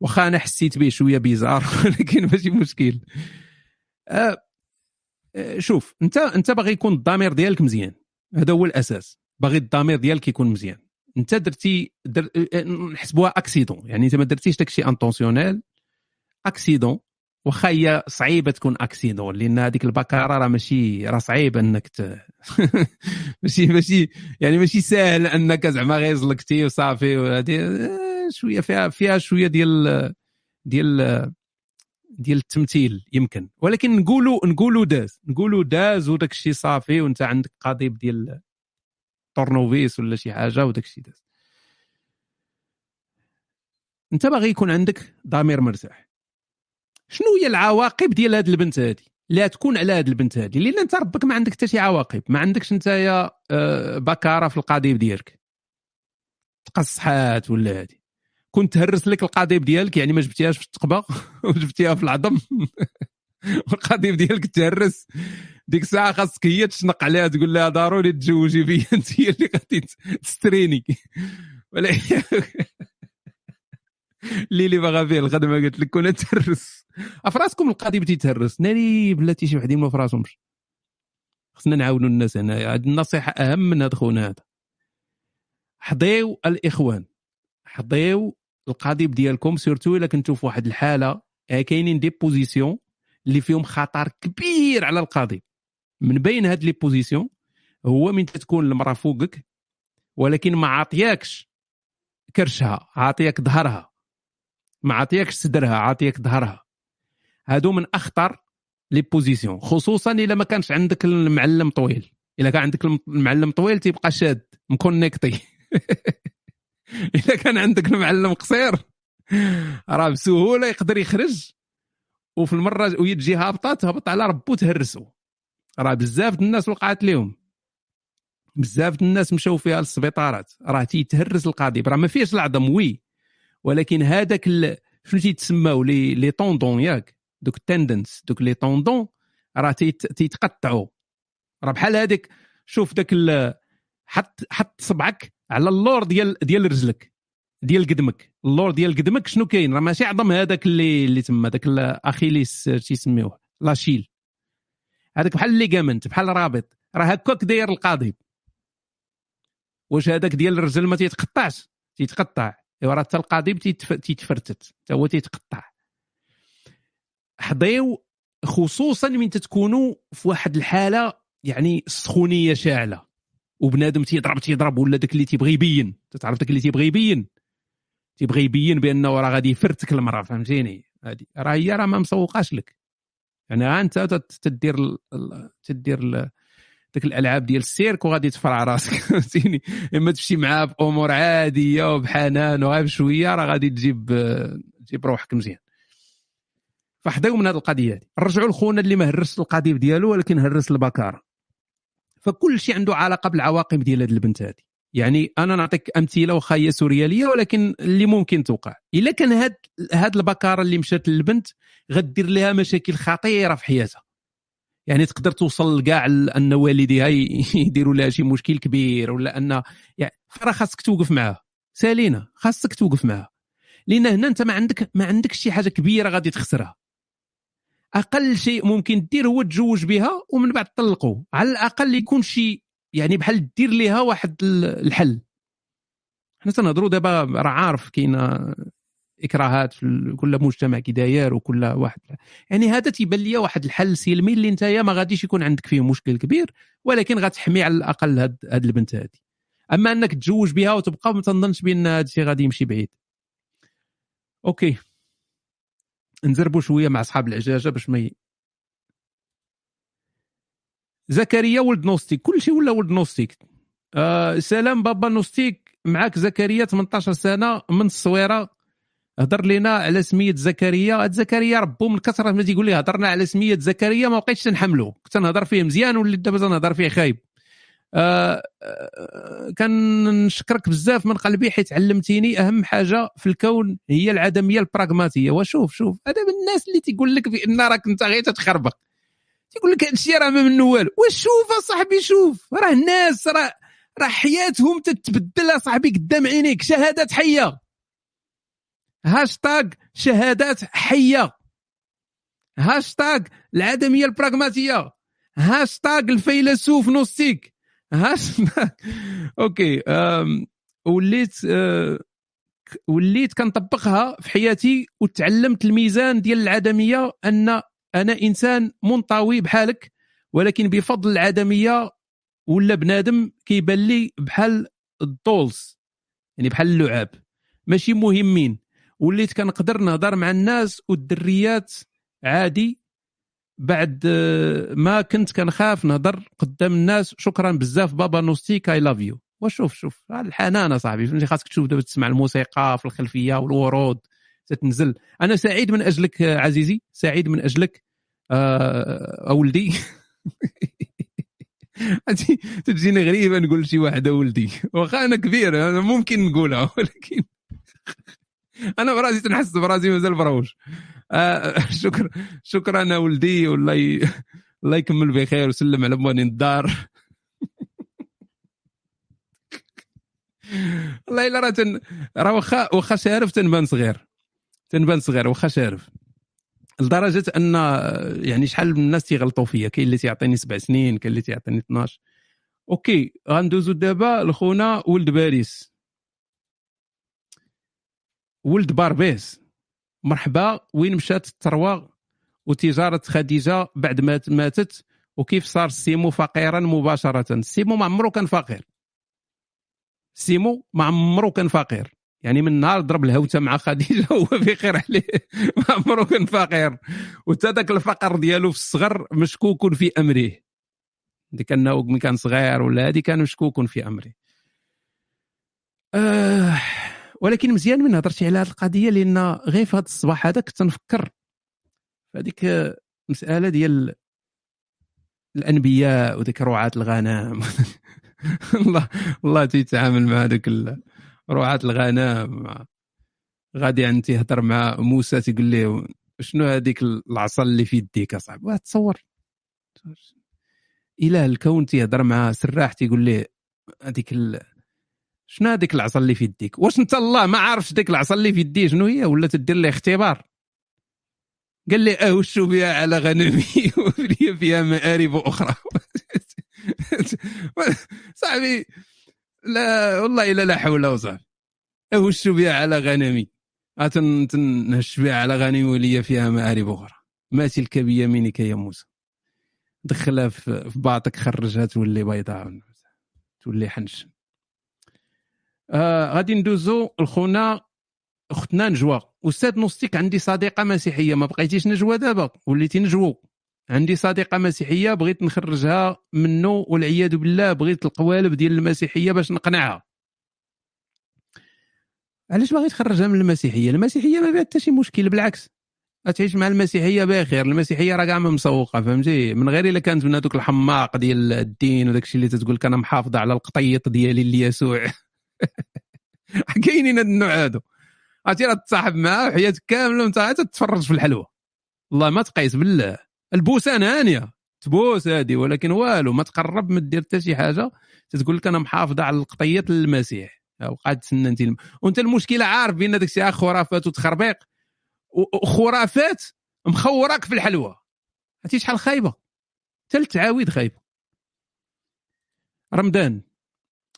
واخا أنا حسيت به شوية bizarre ولكن ماشي مشكل. آه آه، شوف أنت أنت باغي يكون الضمير ديالك مزيان. هذا هو الأساس. باغي الضمير ديالك يكون مزيان. أنت درتي در... آه، نحسبوها accident يعني إنت ما درتيش داكشي intentionnel accident واخا هي صعيبة تكون accident لأن هذيك البكارة راه ماشي راه صعيب إنك ت... ماشي ماشي يعني ماشي ساهل إنك زعما غير زلقتي وصافي وهذه آه، شوية فيها فيها شوية ديال ديال ديال التمثيل يمكن. ولكن نقولوا نقولوا داز نقولوا داز وداك الشيء صافي وأنت عندك قضيب ديال طورنوفيس ولا شي حاجة وداك الشيء داز. أنت باغي يكون عندك ضمير مرتاح. شنو هي العواقب ديال هاد البنت هادي؟ اللي تكون على هاد البنت هادي لأن أنت ربك ما عندك حتى شي عواقب. ما عندكش أنت آه، بكارة في القضيب ديالك. تقصحات ولا هادي. كنت تهرس لك القضيب ديالك يعني ما جبتيهاش في التقبه وجبتيها في العظم. والقضيب ديالك تهرس. ديك الساعة خاصك هي تشنق عليها تقول لها ضروري تزوجي بيا أنت هي اللي غادي تستريني. اللي اللي باغا فيه الخدمه قالت لك كون تهرس. أفراسكم القضيب تيتهرس ناري بلاتي شي وحدين ما فراسهمش خصنا نعاونوا الناس هنا. هذه النصيحة أهم من هذا خونا هذا. حضيو الإخوان. حضيو القضيب ديالكم surtout إلا كنتو في واحد الحالة كاينين des positions اللي فيهم خطر كبير على القضيب من بين هاد les positions هو من تكون المرأة فوقك ولكن ما عاطياكش كرشها عاطياك ظهرها. ما عاطياكش صدرها عاطياك ظهرها. هادو من أخطر les positions خصوصا إلا ما كانش عندك المعلم طويل. إلا كان عندك المعلم طويل تيبقى شاد مكونيكتي. اذا كان عندك المعلم قصير. راه بسهولة يقدر يخرج. وفي المرة ويجي هابطه تهبط على ربو تهرسو. راه بزاف الناس وقعت لهم بزاف الناس مشاو فيها للسبيطارات. راه تيتهرس القضيب. راه ما فيهش العظم وي. ولكن هذاك شنو تيتسماو لي لي طوندون ياك؟ دوك ال tendons دوك les tendons راه تيتقطعوا راه بحال هذيك شوف داك حط حط صبعك على اللور ديال ديال رجلك ديال قدمك. اللور ديال قدمك شنو كاين؟ راه ماشي عظم هذاك اللي اللي تما داك الاخيليس تيسميوه l'Achille. هذاك بحال ligament بحال رابط. راه هكاك داير القضيب واش هذاك ديال الرجل ما تيتقطعش؟ تيتقطع. ايوا راه حتى القضيب تيتفرتت حتى هو تيتقطع. حضيو خصوصا من تتكونوا في واحد الحالة يعني السخونيه شاعلة. وبنادم تيضرب تيضرب ولا داك اللي تيبغي يبين. تتعرف داك اللي تيبغي يبين؟ تيبغي يبين بأنه راه غادي يفرتك المرأة فهمتيني؟ هذه راه هي راه ما مسوقاش لك. يعني أنت تدير تدير ديك الألعاب ديال السيرك وغادي تفرع راسك فهمتيني؟ إما تمشي معاه بامور عادية وبحنان وغير بشويه راه غادي تجيب تجيب روحك مزيان. فحضيو من هذه القضية هذه رجعوا لخونا اللي ما هرس القضيب ديالو ولكن هرس البكارة. فكل شيء عنده علاقة بالعواقب ديال هذه البنت هذه يعني أنا نعطيك أمثلة واخا هي سورياليه ولكن اللي ممكن توقع. إلا كان هاد هاد البكارة اللي مشات للبنت غدير لها مشاكل خطيرة في حياتها. يعني تقدر توصل لكاع أن والديها يديروا لها شي مشكل كبير ولا أن يعني فرا خاصك توقف معاه سالينا خاصك توقف معاه لأن هنا أنت ما عندك ما عندكش شي حاجة كبيرة غادي تخسرها. أقل شيء ممكن دير هو تزوج بها ومن بعد طلقوا على الأقل يكون شي يعني بحال دير ليها واحد الحل. حنا تنهضروا دابا راه عارف كاينة إكراهات في كل مجتمع كي داير وكل واحد. يعني هذا تيبان لي واحد الحل سلمي اللي انت ما غاديش يكون عندك فيه مشكل كبير ولكن غتحمي على الأقل هاد, هاد البنت هذه أما أنك تزوج بها وتبقى ما تنظنش بأن هذا الشيء غادي يمشي بعيد. أوكي. نزربوا شوية مع أصحاب العجاجة باش ما زكريا ولد نوستيك. كل شيء ولا ولد نوستيك؟ آه سلام بابا نوستيك. معاك زكريا 18 سنة من الصويرة. هضر لنا على سمية زكريا. زكريا ربو من كثرة ما تيقول لي هضرنا على سمية زكريا ما بقيتش تنحملو. كنت نهضر فيه مزيان وليت دابا تنهضر فيه خايب. آه آه كنشكرك بزاف من قلبي حيت علمتيني أهم حاجة في الكون هي العدمية البراغماتية. وشوف شوف هذا من الناس اللي تيقول لك بأن راك أنت غير تتخربق. تيقول لك هذا الشيء راه ما منه والو. وشوف أصاحبي شوف راه الناس راه راه حياتهم تتبدل أصاحبي قدام عينيك. شهادات حية. هاشتاج شهادات حية. هاشتاج العدمية البراغماتية. هاشتاج الفيلسوف نوستيك. hashtag okay وليت أه وليت كنطبقها في حياتي وتعلمت الميزان ديال العدمية أن أنا إنسان منطوي بحالك ولكن بفضل العدمية ولا بنادم كيبان لي بحال ال dolls يعني بحال اللعاب. ماشي مهمين. وليت كنقدر نهضر مع الناس والدريات عادي. بعد آه، ما كنت كنخاف نهضر قدام الناس. شكرا بزاف بابا نوستيك I love you وشوف شوف الحنان صاحبي فهمتي؟ خاصك تشوف دابا تسمع الموسيقى في الخلفية والورود تتنزل. أنا سعيد من أجلك آه، عزيزي. سعيد من أجلك آه اولدي هادي تجيني غريبة نقول شي واحد ولدي. واخا أنا كبير أنا ممكن نقولها ولكن أنا براسي تنحس براسي مازال proche آه شكرا شكرا ولدي والله ي... الله يكمل بخير وسلم على موانين الدار. والله إلا راه تن... راه واخا واخا شارف تنبان صغير. تنبان صغير واخا شارف. لدرجة أن يعني شحال من الناس تيغلطوا فيا كاين اللي تيعطيني سبع سنين كاين اللي تيعطيني 12 okay غندوزو دابا لخونا ولد باريس. ولد باريس مرحبا وين مشات الثروة؟ وتجارة خديجة بعد ما ماتت وكيف صار سيمو فقيرا مباشرة؟ سيمو ما عمرو كان فقير. سيمو ما عمرو كان فقير. يعني من نهار ضرب الهوتة مع خديجة هو بخير عليه. ما عمرو كان فقير. وتا ذاك الفقر ديالو في الصغر مشكوك في أمره. ديك انه ملي كان صغير ولا هذه كان مشكوك في أمره. آه. ولكن مزيان من هضرتي على هذه القضية لأن غير في هذا الصباح هذا كنت نفكر هذيك المساله ديال الأنبياء وديك رعاة الغنم. الله الله تيتعامل مع هذوك رعاة الغنم. غادي انت تهضر مع موسى تقول له شنو هذيك العصا اللي في يديك اصاحبي تصور. اله الكون تيهضر مع سراح تيقول له هذيك. شنو هذيك العصا اللي في يديك؟ واش انت الله ما عارفش ديك العصا اللي في يدي شنو هي؟ ولا تدير له اختبار؟ قال لي اهش بها على غنمي؟ ولي فيها مآرب أخرى. صاحبي لا والله إلا لا حول ولا قوة. اهش بها على غنمي؟ تنهش بها على غنمي ولي فيها مآرب أخرى. ما تلك بيمينك يا موسى. دخلها في باطك خرجها تولي بيضاء تولي حنش. آه غادي ندوزو لخونا اختنا نجوى. أستاذ نوستيك عندي صديقة مسيحية ما بقيتيش نجوى دابا؟ وليتي نجوو. عندي صديقة مسيحية بغيت نخرجها منه والعياذ بالله بغيت القوالب ديال المسيحية باش نقنعها. علاش باغي تخرجها من المسيحية؟ المسيحية ما فيها حتى شي مشكل بالعكس. تعيش مع المسيحية بخير. المسيحية راه كاع ما مسوقه فهمتي؟ من غير إلا كانت من هذوك الحماق ديال الدين وداك الشيء اللي تتقول لك أنا محافظة على القطيط ديالي ليسوع كاينين هاد النوع هادو. عرفتي راه تصاحب معاه حياتك كاملة وانت تتفرج في الحلوى والله ما تقيس بالله. البوسان هانية. تبوس هادي ولكن والو ما تقرب ما دير حتى شي حاجة. تتقول لك أنا محافظة على القطيط للمسيح وقعد تسنى أنت وأنت المشكلة عارف بأن داك الشيء خرافات وتخربيق. وخرافات مخوراك في الحلوى عرفتي شحال خايبة؟ ثلاث عاويد خايبة. رمضان.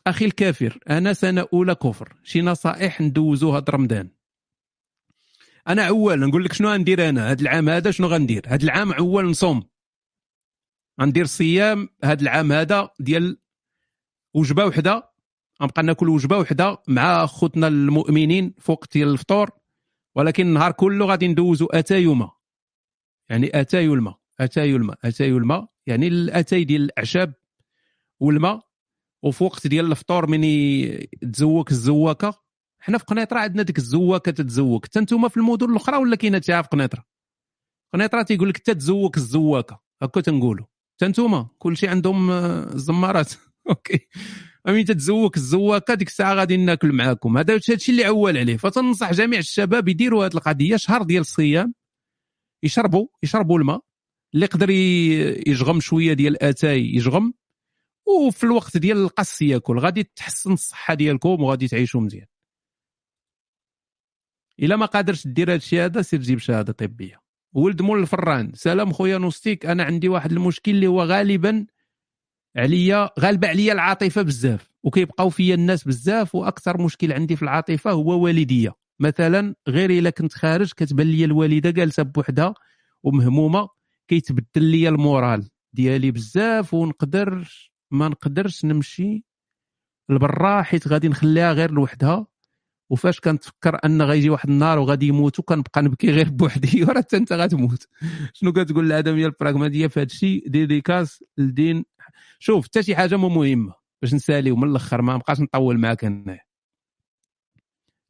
أخي الكافر أنا سنه اولى كفر. شي نصائح ندوزو هاد رمضان. أنا عوال نقول لك شنو غندير أنا؟ هاد العام هذا شنو غندير؟ هاد العام عوال نصوم. غندير صيام هاد العام هذا ديال وجبة وحدة. غنبقى ناكل وجبة وحدة مع خوتنا المؤمنين فوق ديال الفطور. ولكن النهار كله غادي ندوزو أتاي الماء يعني أتاي الماء أتاي الماء أتاي الماء يعني الأتاي ديال الأعشاب والماء وفي وقت ديال الفطور من تزوك الزواكة. حنا في قنيطرة عندنا ديك الزواكة تتزوك. حتى أنتم في المدن الأخرى ولا كاينة حتى في قنيطرة؟ قنيطرة تيقول لك تتزوك الزواكة. هكا تنقولوا. حتى أنتم كلشي عندهم الزمارات OK. منين تتزوك الزواكة ديك الساعة غادي ناكل معاكم. هذا الشيء اللي عوال عليه. فتنصح جميع الشباب يديروا هذه القضية. شهر ديال الصيام يشربوا يشربوا الماء. اللي يقدر يجغم شوية ديال اتاي يجغم وفي الوقت ديال القص ياكل غادي تحسن الصحة ديالكم وغادي تعيشوا مزيان. إلا ما قادرش دير هذا الشيء هذا سير جيب شهادة طبية. ولد مول الفران سلام خويا نوستيك أنا عندي واحد المشكل اللي هو غالبا عليا غالبة عليا العاطفة بزاف وكيبقاو فيا الناس بزاف وأكثر مشكل عندي في العاطفة هو والديه مثلا غير إلا كنت خارج كتبان لي الوالدة جالسة بوحدها ومهمومة كيتبدل لي المورال ديالي بزاف ونقدر ما نقدرش نمشي لبرا حيت غادي نخليها غير لوحدها. وفاش كنتفكر أن غيجي واحد النهار وغادي يموت وكنبقى نبكي غير بوحدي وراه حتى أنت غتموت. شنو كتقول العدميه البراغماتية في هذا الشيء ديديكاس للدين. شوف حتى شي حاجة مو مهمة باش نساليو من الأخر ما نبقاش نطول معاك هنا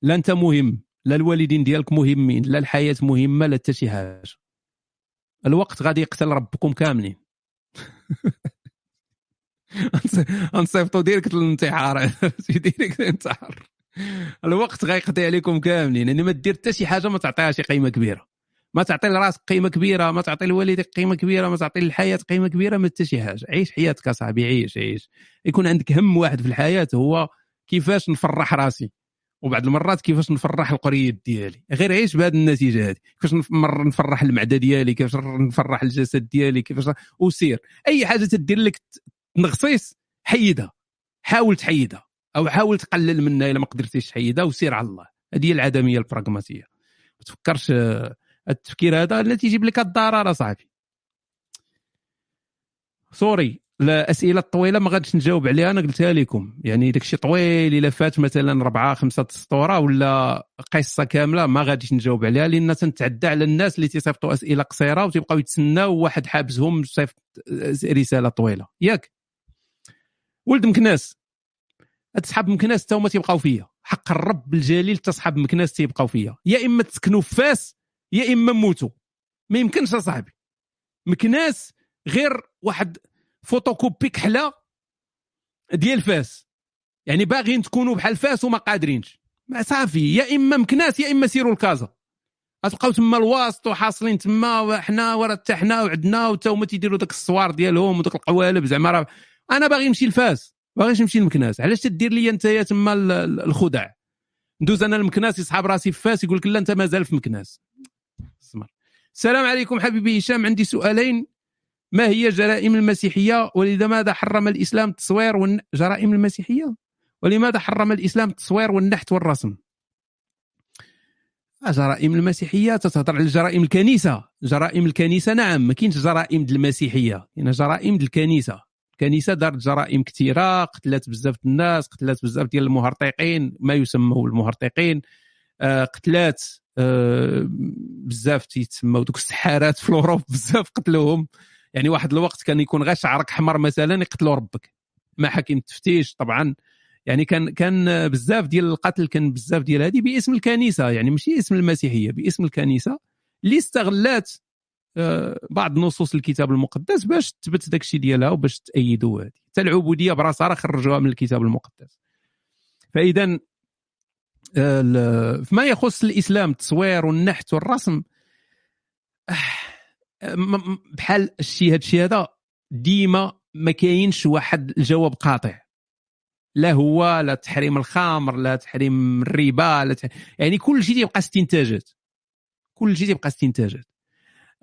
لا أنت مهم لا الوالدين ديالك مهمين لا الحياة مهمة لا حتى شي حاجة. الوقت غادي يقتل ربكم كاملين. غنصيفطوا direct للانتحار direct الانتحار الوقت غيقضي عليكم كاملين. يعني ما دير حتى شي حاجة ما تعطيها شي قيمة كبيرة. ما تعطي لراسك قيمة كبيرة ما تعطي لوالديك قيمة كبيرة ما تعطي للحياة قيمة كبيرة ما حتى شي حاجة. عيش حياتك أصاحبي عيش عيش. يكون عندك هم واحد في الحياة هو كيفاش نفرح راسي. وبعض المرات كيفاش نفرح القريد ديالي. غير عيش بهذه النتيجة هذه كيفاش نفر نفرح المعدة ديالي كيفاش نفرح الجسد ديالي كيفاش وسير أي حاجة تدير لك تنغصيص حيدها. حاول تحيدها أو حاول تقلل منها إلا ما قدرتيش تحيدها وسير على الله. هذه هي العدمية البراغماتيه ما تفكرش التفكير هذا اللي تيجيب لك الضرر صاحبي سوري الأسئلة الطويلة ما غاديش نجاوب عليها أنا قلتها لكم. يعني داك الشيء طويل إلا فات مثلا ربعة خمسة سطورة ولا قصة كاملة ما غاديش نجاوب عليها لأن تنتعدى على الناس اللي تيصيفطوا أسئلة قصيرة وتيبقاو يتسناو واحد حابسهم صيفط رسالة طويلة. ياك؟ ولد مكناس. هاد صحاب مكناس تا هما تيبقاو فيا. حق الرب الجليل تا صحاب مكناس تيبقاو فيا. يا إما تسكنوا في فاس يا إما موتوا ما يمكنش أصاحبي. مكناس غير واحد فوتوكوبي كحله ديال فاس. يعني باغيين تكونوا بحال فاس وما قادرينش. ما صافي. يا إما مكناس يا إما سيروا لكازا غتبقاو تما الواسط وحاصلين تما وحنا ورا حتى حنا وعندنا وتا هما تيديروا داك الصوار ديالهم وداك القوالب. زعما راه أنا باغي نمشي لفاس باغيش نمشي لمكناس علاش تدير لي انت تما الخدع؟ ندوز أنا لمكناس يصحاب راسي في فاس يقول لك لا انت مازال في مكناس. السلام عليكم حبيبي هشام عندي سؤالين. ما هي جرائم المسيحية؟ ولذا ماذا حرم الإسلام التصوير والن... جرائم المسيحية؟ ولماذا حرم الإسلام التصوير والنحت والرسم؟ جرائم المسيحية تتهضر على جرائم الكنيسة. جرائم الكنيسة نعم ما كاينش جرائم المسيحية. يعني جرائم الكنيسة. الكنيسه دارت جرائم كثيرة قتلت بزاف الناس قتلت بزاف ديال المهرطقين ما يسموا المهرطقين. آه، قتلات آه، بزاف تيتسموا دوك السحارات في الأوروب بزاف قتلوهم. يعني واحد الوقت كان يكون غير شعرك حمر مثلا يقتلوا ربك. ما حاكم التفتيش طبعا. يعني كان كان بزاف ديال القتل كان بزاف ديال هذه باسم الكنيسة. يعني ماشي اسم المسيحية باسم الكنيسة. اللي استغلات بعض نصوص الكتاب المقدس باش تثبت داك الشيء ديالها وباش تأيدوا هذه حتى العبودية براسها راه خرجوها من الكتاب المقدس. فإذا فيما يخص الإسلام التصوير والنحت والرسم بحال الشيء هذا الشيء هذا ديما ما كاينش واحد الجواب قاطع. لا هو لا تحريم الخمر لا تحريم الربا لا تحريم يعني كل شيء تيبقى استنتاجات. كل شيء تيبقى استنتاجات. آه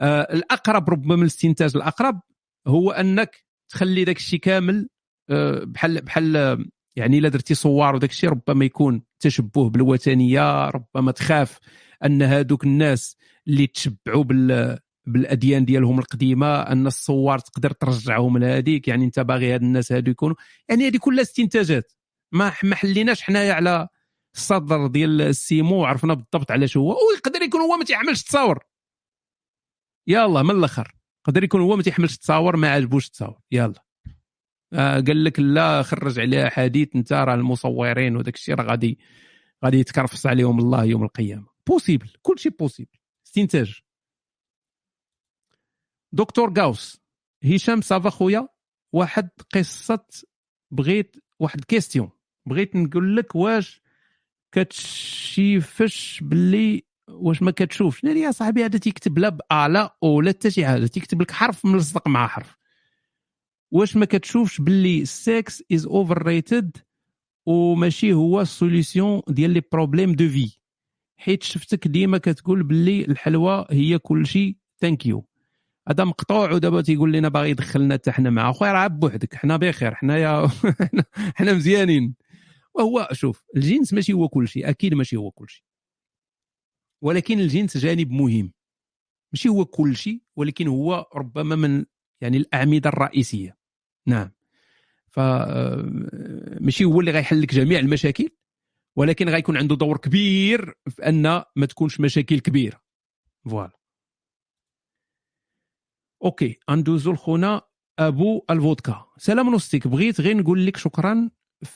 الأقرب ربما من الاستنتاج الأقرب هو أنك تخلي داك الشيء كامل آه بحال بحال يعني إلا درتي صور وداك الشيء ربما يكون تشبه بالوثنية ربما تخاف أن هذوك الناس اللي تشبعوا بال بالأديان ديالهم القديمة أن الصور تقدر ترجعهم لهذيك يعني أنت باغي هاد الناس هادو يكونوا. يعني هذه كلها استنتاجات. ما ما حليناش حنايا على الصدر ديال السيمو وعرفنا بالضبط علاش هو ويقدر يكون هو ما تيحملش تصاور. يلا من الأخر. يقدر يكون هو ما تيحملش تصاور ما عجبوش التصاور يلا. آه قال لك لا خرج عليها حديث انت راه المصورين وداك الشيء راه غادي غادي يتكرفس عليهم الله يوم القيامة. possible كل شيء possible استنتاج. دكتور غاوس هشام ça va خويا واحد قصة بغيت واحد question بغيت نقول لك واش كتشيفش باللي واش ما كتشوفش؟ ناري يا صاحبي هذا تيكتب لا با لا أو لا حتى شي حاجة. تيكتب لك حرف ملصق مع حرف. واش ما كتشوفش باللي ال sex is overrated وماشي هو ال solution ديال les problèmes de vie حيت شفتك ديما كتقول باللي الحلوى هي كل شيء thank you هذا مقطوع ودابا تيقول لنا باغي يدخلنا حتى حنا معاه. خويا راه بوحدك. حنا بخير. حنايا حنا مزيانين. وهو شوف الجنس ماشي هو كل شيء أكيد ماشي هو كل شيء ولكن الجنس جانب مهم. ماشي هو كل شيء ولكن هو ربما من يعني الأعمدة الرئيسية. نعم. ف ماشي هو اللي غيحل لك جميع المشاكل ولكن غيكون عنده دور كبير في أن ما تكونش مشاكل كبيرة. voilà. OK أندوزو لخونا أبو الفودكا. سلام نوستيك بغيت غير نقول لك شكرا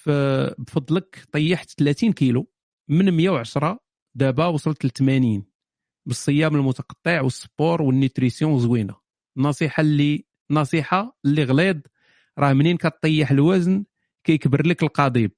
بفضلك طيحت 30 كيلو من 110 دابا وصلت ل 80 بالصيام المتقطع والسبور والنيوتريسيون زوينة. النصيحه اللي نصيحة اللي غليظ. راه منين كطيح الوزن كيكبر لك القضيب.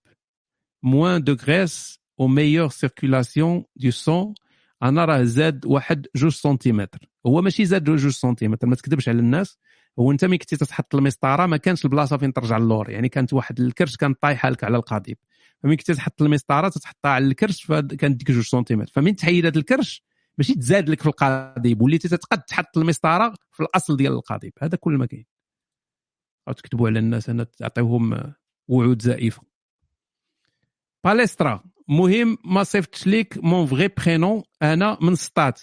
moins de graisse و meilleure circulation de sang أنا راه زاد واحد جوج سنتيمتر. هو ماشي زاد جوج سنتيمتر ما تكذبش على الناس. هو انت ملي كنتي تتحط المسطرة ما كانش البلاصة فين ترجع اللور يعني كانت واحد الكرش كان طايحة لك على القضيب. فملي كنتي تحط المسطرة تتحطها على الكرش فكانت ديك جوج سنتيمتر. فمن تحيد هذا الكرش ماشي تزاد لك في القضيب. وليتي تتقد تحط المسطرة في الأصل ديال القضيب. هذا كل ما كاين. تكتبوا على الناس أنا تعطيوهم وعود زائفة. باليسترا مهم ما صيفطش ليك mon vrai prénom أنا من سطات.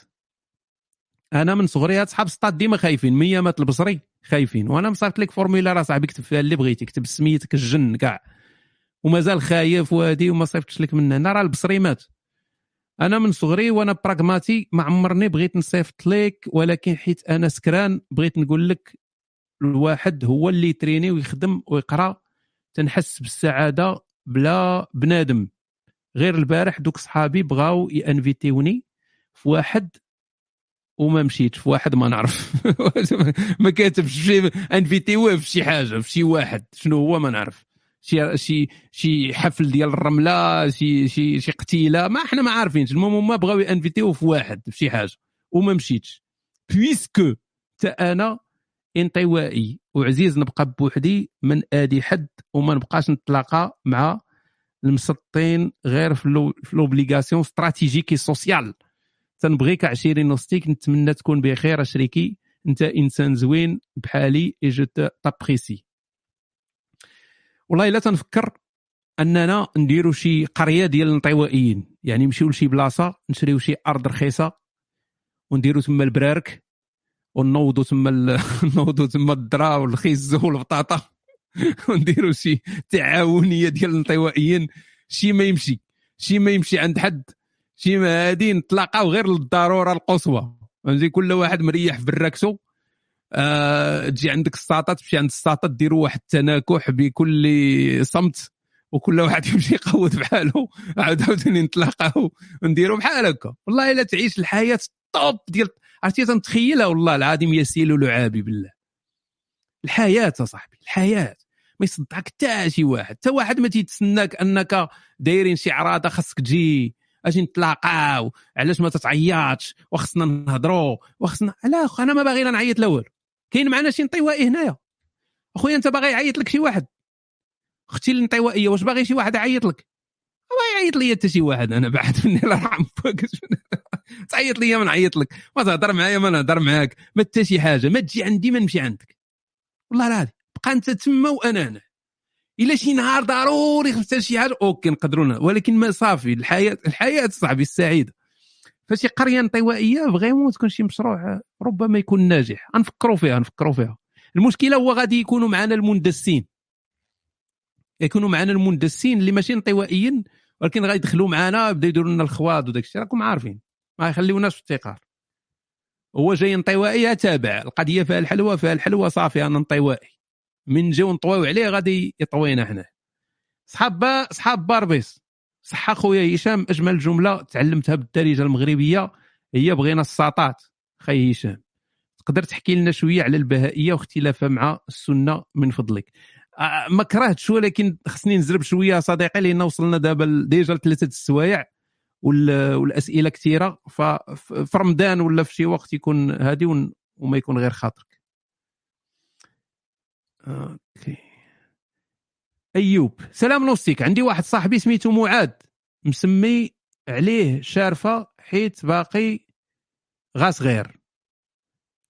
أنا من صغري هاد صحاب سطات ديما خايفين. مية مات البصري خايفين. وأنا مصيفط لك formulaire أصاحبي كتب فيها اللي بغيتي. كتب سميتك الجن كاع. ومازال خايف وهادي وما صيفطش لك من هنا. راه البصري مات. أنا من صغري وأنا براغماتي ما عمرني بغيت نصيفط لك ولكن حيت أنا سكران بغيت نقول لك الواحد هو اللي يتريني ويخدم ويقرأ. تنحس بالسعادة بلا بنادم. غير البارح دوك صحابي بغاو يأنفيتيوني في واحد وما مشيتش في واحد ما نعرف. ما كاتبش في أنفيتيوه في شي حاجة في شي واحد. شنو هو ما نعرف. شي شي شي حفل ديال الرملة شي شي شي قتيلة ما إحنا ما عارفينش. المهم هما بغاو يانفيتيو في واحد في شي حاجة وما مشيتش. puisque تا أنا انطوائي وعزيز نبقى بوحدي ما نآدي حد وما نبقاش نتلاقى مع المسطين غير في les obligations stratégiques et sociales تنبغيك عشيري نوستيك نتمنى تكون بخير أشريكي. أنت إنسان زوين بحالي et je t'apprécie والله الا تنفكر أننا نديروا شي قرية ديال الانطوائيين. يعني نمشيو لشي بلاصة نشريو شي أرض رخيصة ونديروا تما البرارك ونوضوا تما نوضوا تما الذرا والخيز والبطاطا. ونديروا شي تعاونية ديال الانطوائيين. شي ما يمشي شي ما يمشي عند حد شي ما هادي نتلاقاو غير للضرورة القصوى. فهمتي؟ كل واحد مريح في براكسو آه تجي عندك الساطه تمشي عند الساطه ديروا واحد التناكح بكل صمت وكل واحد يمشي يقود بحاله. عاود عاوتاني نتلاقاو ونديروا بحال هكا. والله إلا تعيش الحياة الطوب ديال عرفتي تنتخيلها والله العظيم ياسيل لعابي بالله. الحياة صاحبي الحياة. ما يصدعك حتى شي واحد. حتى واحد ما تيتسناك أنك دايرين شي عراضة خاصك تجي. أجي نتلاقاو. علاش ما تتعيطش؟ وخصنا نهضروا وخصنا لا أنا ما باغي لا نعيط الأول كاين معنا شي انطوائي هنايا. أخويا أنت باغي يعيط لك شي واحد. أختي الانطوائيه واش باغي شي واحد يعيط لك؟ ما يعيط لي حتى شي واحد أنا بعد مني الله يرحم باك تعيط لي ما نعيط لك؟ ما تهضر معايا ما نهضر معاك. ما حتى شي حاجة ما تجي عندي ما نمشي عندك. والله العظيم بقى أنت تما وأنا هنا إلا شي نهار ضروري خفت شي حاجة OK نقدروا ن- ولكن ما صافي الحياة الحياة صاحبي السعيدة. فشي قرية انطوائيه vraiment تكون شي مشروع ربما يكون ناجح. نفكروا فيها نفكروا فيها. المشكلة هو غادي يكونوا معنا المندسين. يكونوا معنا المندسين اللي ماشي انطوائيين ولكن غيدخلوا معنا بداو يديروا لنا الخواض وداك الشيء. راكم عارفين. ما يخليوناش في افتقار هو جاي انطوائي تابع القضية فيها الحلوة فيها الحلوة صافي أنا انطوائي من نجيو نطويو عليه غادي يطوينا حنا صحاب صحاب باربيس. صح خويا هشام أجمل جملة تعلمتها بالدارجة المغربية هي بغينا الساطات خي هشام. تقدر تحكي لنا شوية على البهائية واختلافها مع السنة من فضلك. ما كرهتش ولكن خصني نزرب شوية صديقي لأن وصلنا دابا déjà لثلاثة السوايع وال- والأسئلة كثيرة ففي رمضان ولا في شي وقت يكون هادي وما يكون غير خاطرك. OK. أيوب. سلام نوستيك عندي واحد صاحبي سميتو معاد. مسمي عليه شارفة حيت باقي غا صغير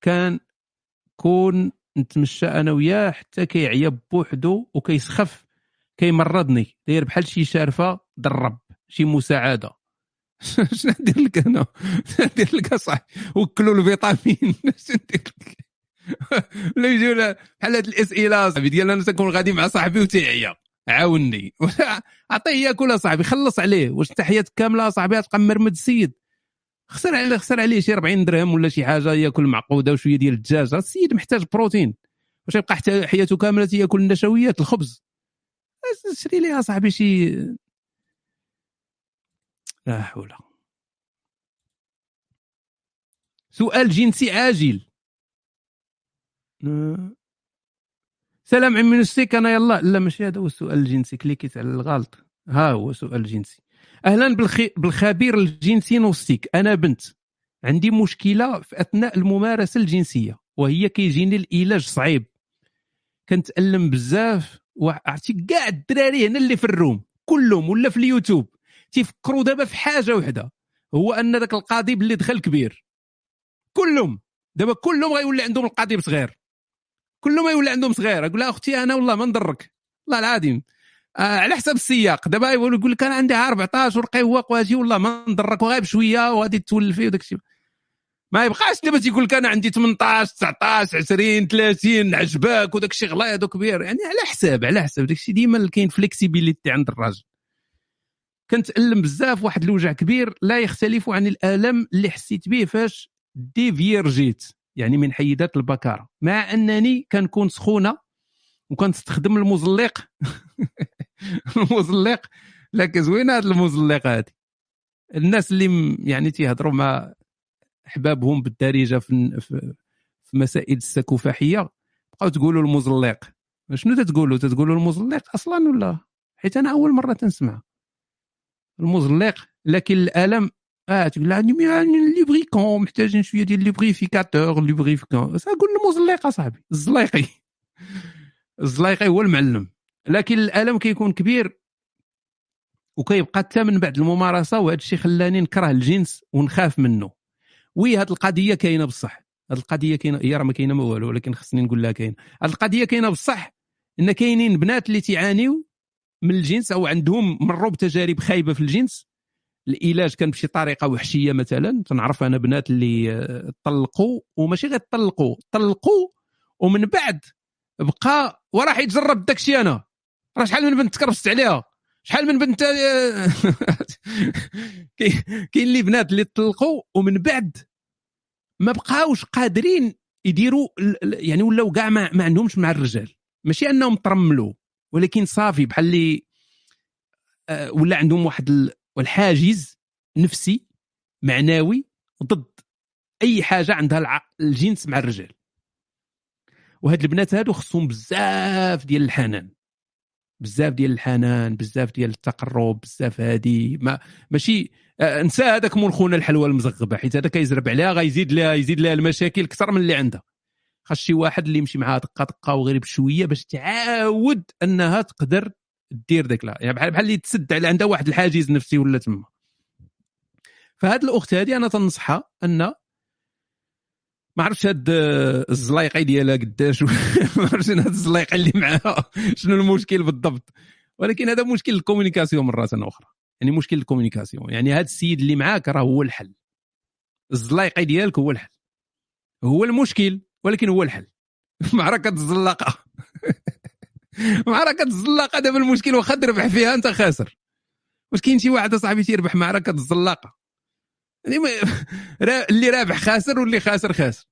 كان كون نتمشى أنا وياه حتى كيعيا بوحدو وكيسخف. كيمرضني. داير بحال شي شارفة درب شي مساعدة. شنو ندير لك أنا؟ شنو ندير لك أصاحبي. وكلوا الفيتامين. شنو ندير لك؟ لا يجيونا بحال هاد الأسئلة صاحبي ديال أنا تكون غادي مع صاحبي وتيعيا عاوني عطيه ياكل اصاحبي خلص عليه. واش انت حياتك كامله اصاحبي تبقى مرمد السيد. خسر عليه خسر عليه شي 40 درهم ولا شي حاجة ياكل معقودة وشوية ديال الدجاج. السيد محتاج بروتين. واش يبقى حتى حياته كاملة ياكل النشويات؟ الخبز. شري ليه اصاحبي شي لا حول. سؤال جنسي عاجل. سلام عمي نسيك أنا يلا. لا ماشي هذا هو السؤال الجنسي cliquit على الغلط. ها هو سؤال جنسي. أهلا بالخي... بالخبير الجنسي نوستيك أنا بنت. عندي مشكلة في أثناء الممارسة الجنسية وهي كيجيني العلاج صعيب. كنتألم بزاف وعرفتي كاع الدراري هنا اللي في الروم كلهم ولا في اليوتيوب. تيفكروا دابا في حاجة وحدة هو أن ذاك القضيب اللي دخل كبير. كلهم. دابا كلهم غيولي عندهم القضيب صغير كلهم يولي عندهم صغير أقول لها أختي أنا والله ما نضرك. والله العظيم آه على حسب السياق. دابا يقول لك أنا عندي 14 ورقيوق واجي والله ما نضرك وغايب شوية وغادي تولفي وداك الشيء. ما يبقاش دابا تيقول لك أنا عندي 18 19 20 30 عجباك وداك الشيء غلاي هذوك كبير. يعني على حساب على حساب. داك الشيء ديما كاين flexibilité عند الراجل. كنتألم بزاف واحد الوجع كبير لا يختلف عن الالم اللي حسيت به فاش dévierget. يعني من حيدات البكارة. مع أنني كنكون سخونة وكنستخدم المزلق. المزلق. لكن زوينة هذه المزلق هذه الناس اللي يعني تيهضروا مع أحبابهم بالدارجة في في مسائل السكوفاحية بقاو تقولوا المزلق. شنو تتقولوا؟ تتقولوا المزلق أصلا ولا؟ حيت أنا أول مرة تنسمع. المزلق لكن الألم آه تقول لها يعني الليبريكون محتاجين شوية ديال الليبريفيكاتور الليبريفيكون قول المزلق اصاحبي الزليقي الزليقي هو المعلم لكن الالم كيكون كبير وكيبقى حتى من بعد الممارسه وهذا الشيء خلاني نكره الجنس ونخاف منه وي هذه القضية كاينة بصح هذه القضية كاينة هي راه ما كاينة ما والو ولكن خصني نقول لها كاينة هذه القضية كاينة بصح ان كاينين بنات اللي تيعانيو من الجنس أو عندهم مروا بتجارب خايبه في الجنس العلاج كان بشي طريقة وحشية مثلا. تنعرف أنا بنات اللي آه، طلقوا وماشي غير طلقوا طلقوا ومن بعد بقى وراح يتجرب داك الشيء أنا. راه شحال من بنت تكرفست عليها؟ شحال من بنت آه، كاين اللي بنات اللي طلقوا ومن بعد ما بقاوش قادرين يديروا يعني ولاو كاع ما, ما عندهمش مع الرجال. ماشي أنهم ترملوا ولكن صافي بحال اللي آه، ولا عندهم واحد ال- الحاجز نفسي معنوي ضد أي حاجة عندها الجنس مع الرجال. وهاد البنات هادو خصهم بزاف ديال الحنان. بزاف ديال الحنان بزاف ديال التقرب بزاف هادي ما ماشي آه، نسى هذاك مول خونا الحلوى المزغبة حيت هذا كيزرب عليها غيزيد لها يزيد لها المشاكل أكثر من اللي عندها. خاص شي واحد اللي يمشي معاها دقة دقة وغير بشويه باش تعاود أنها تقدر دير داك لا. يعني بحال بحال اللي تسد على عندها واحد الحاجز نفسي ولا تما. فهاد الأخت هذه أنا تنصحها أن ما عرفتش هاد الزلايقي ديالها قداش ما عرفتش هاد الزلايقي اللي معاها. شنو المشكل بالضبط؟ ولكن هذا مشكل ال communication مره أخرى. يعني مشكل ال communication يعني هاد السيد اللي معاك راه هو الحل. الزلايقي ديالك هو الحل. هو المشكل ولكن هو الحل. معركة الزلاقة. معركة الزلاقة دابا المشكل واخا تربح فيها انت خاسر. واش كاين شي واحد اصاحبي تيربح معركة الزلاقة. يعني اللي رابح خاسر واللي خاسر خاسر.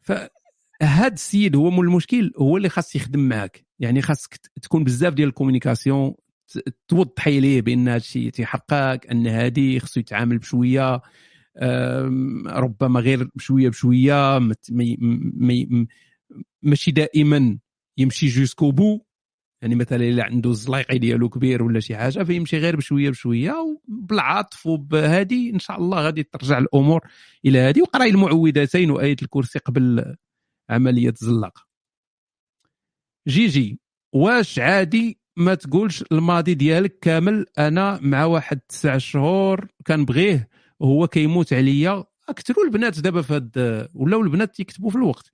فهاد السيد هو مول المشكل هو اللي خاص يخدم معاك. يعني خاصك تكون بزاف ديال الكوميونيكاسيون ت- توضحي ليه بأن هذا الشيء أن هادي خصو يتعامل بشوية ربما غير بشوية بشوية ماشي دائما يمشي jusqu'au bout يعني مثلا إلا عنده الزلايقي ديالو كبير ولا شي حاجة فيمشي غير بشوية بشوية وبالعطف وبهادي إن شاء الله غادي ترجع الأمور إلى هذه وقراي المعوذتين وآية الكرسي قبل عملية الزلاقه جيجي واش عادي ما تقولش الماضي ديالك كامل؟ أنا مع واحد تسع شهور كنبغيه وهو كيموت عليا. اكثروا البنات دابا في هاد ولاو البنات يكتبوا في الوقت.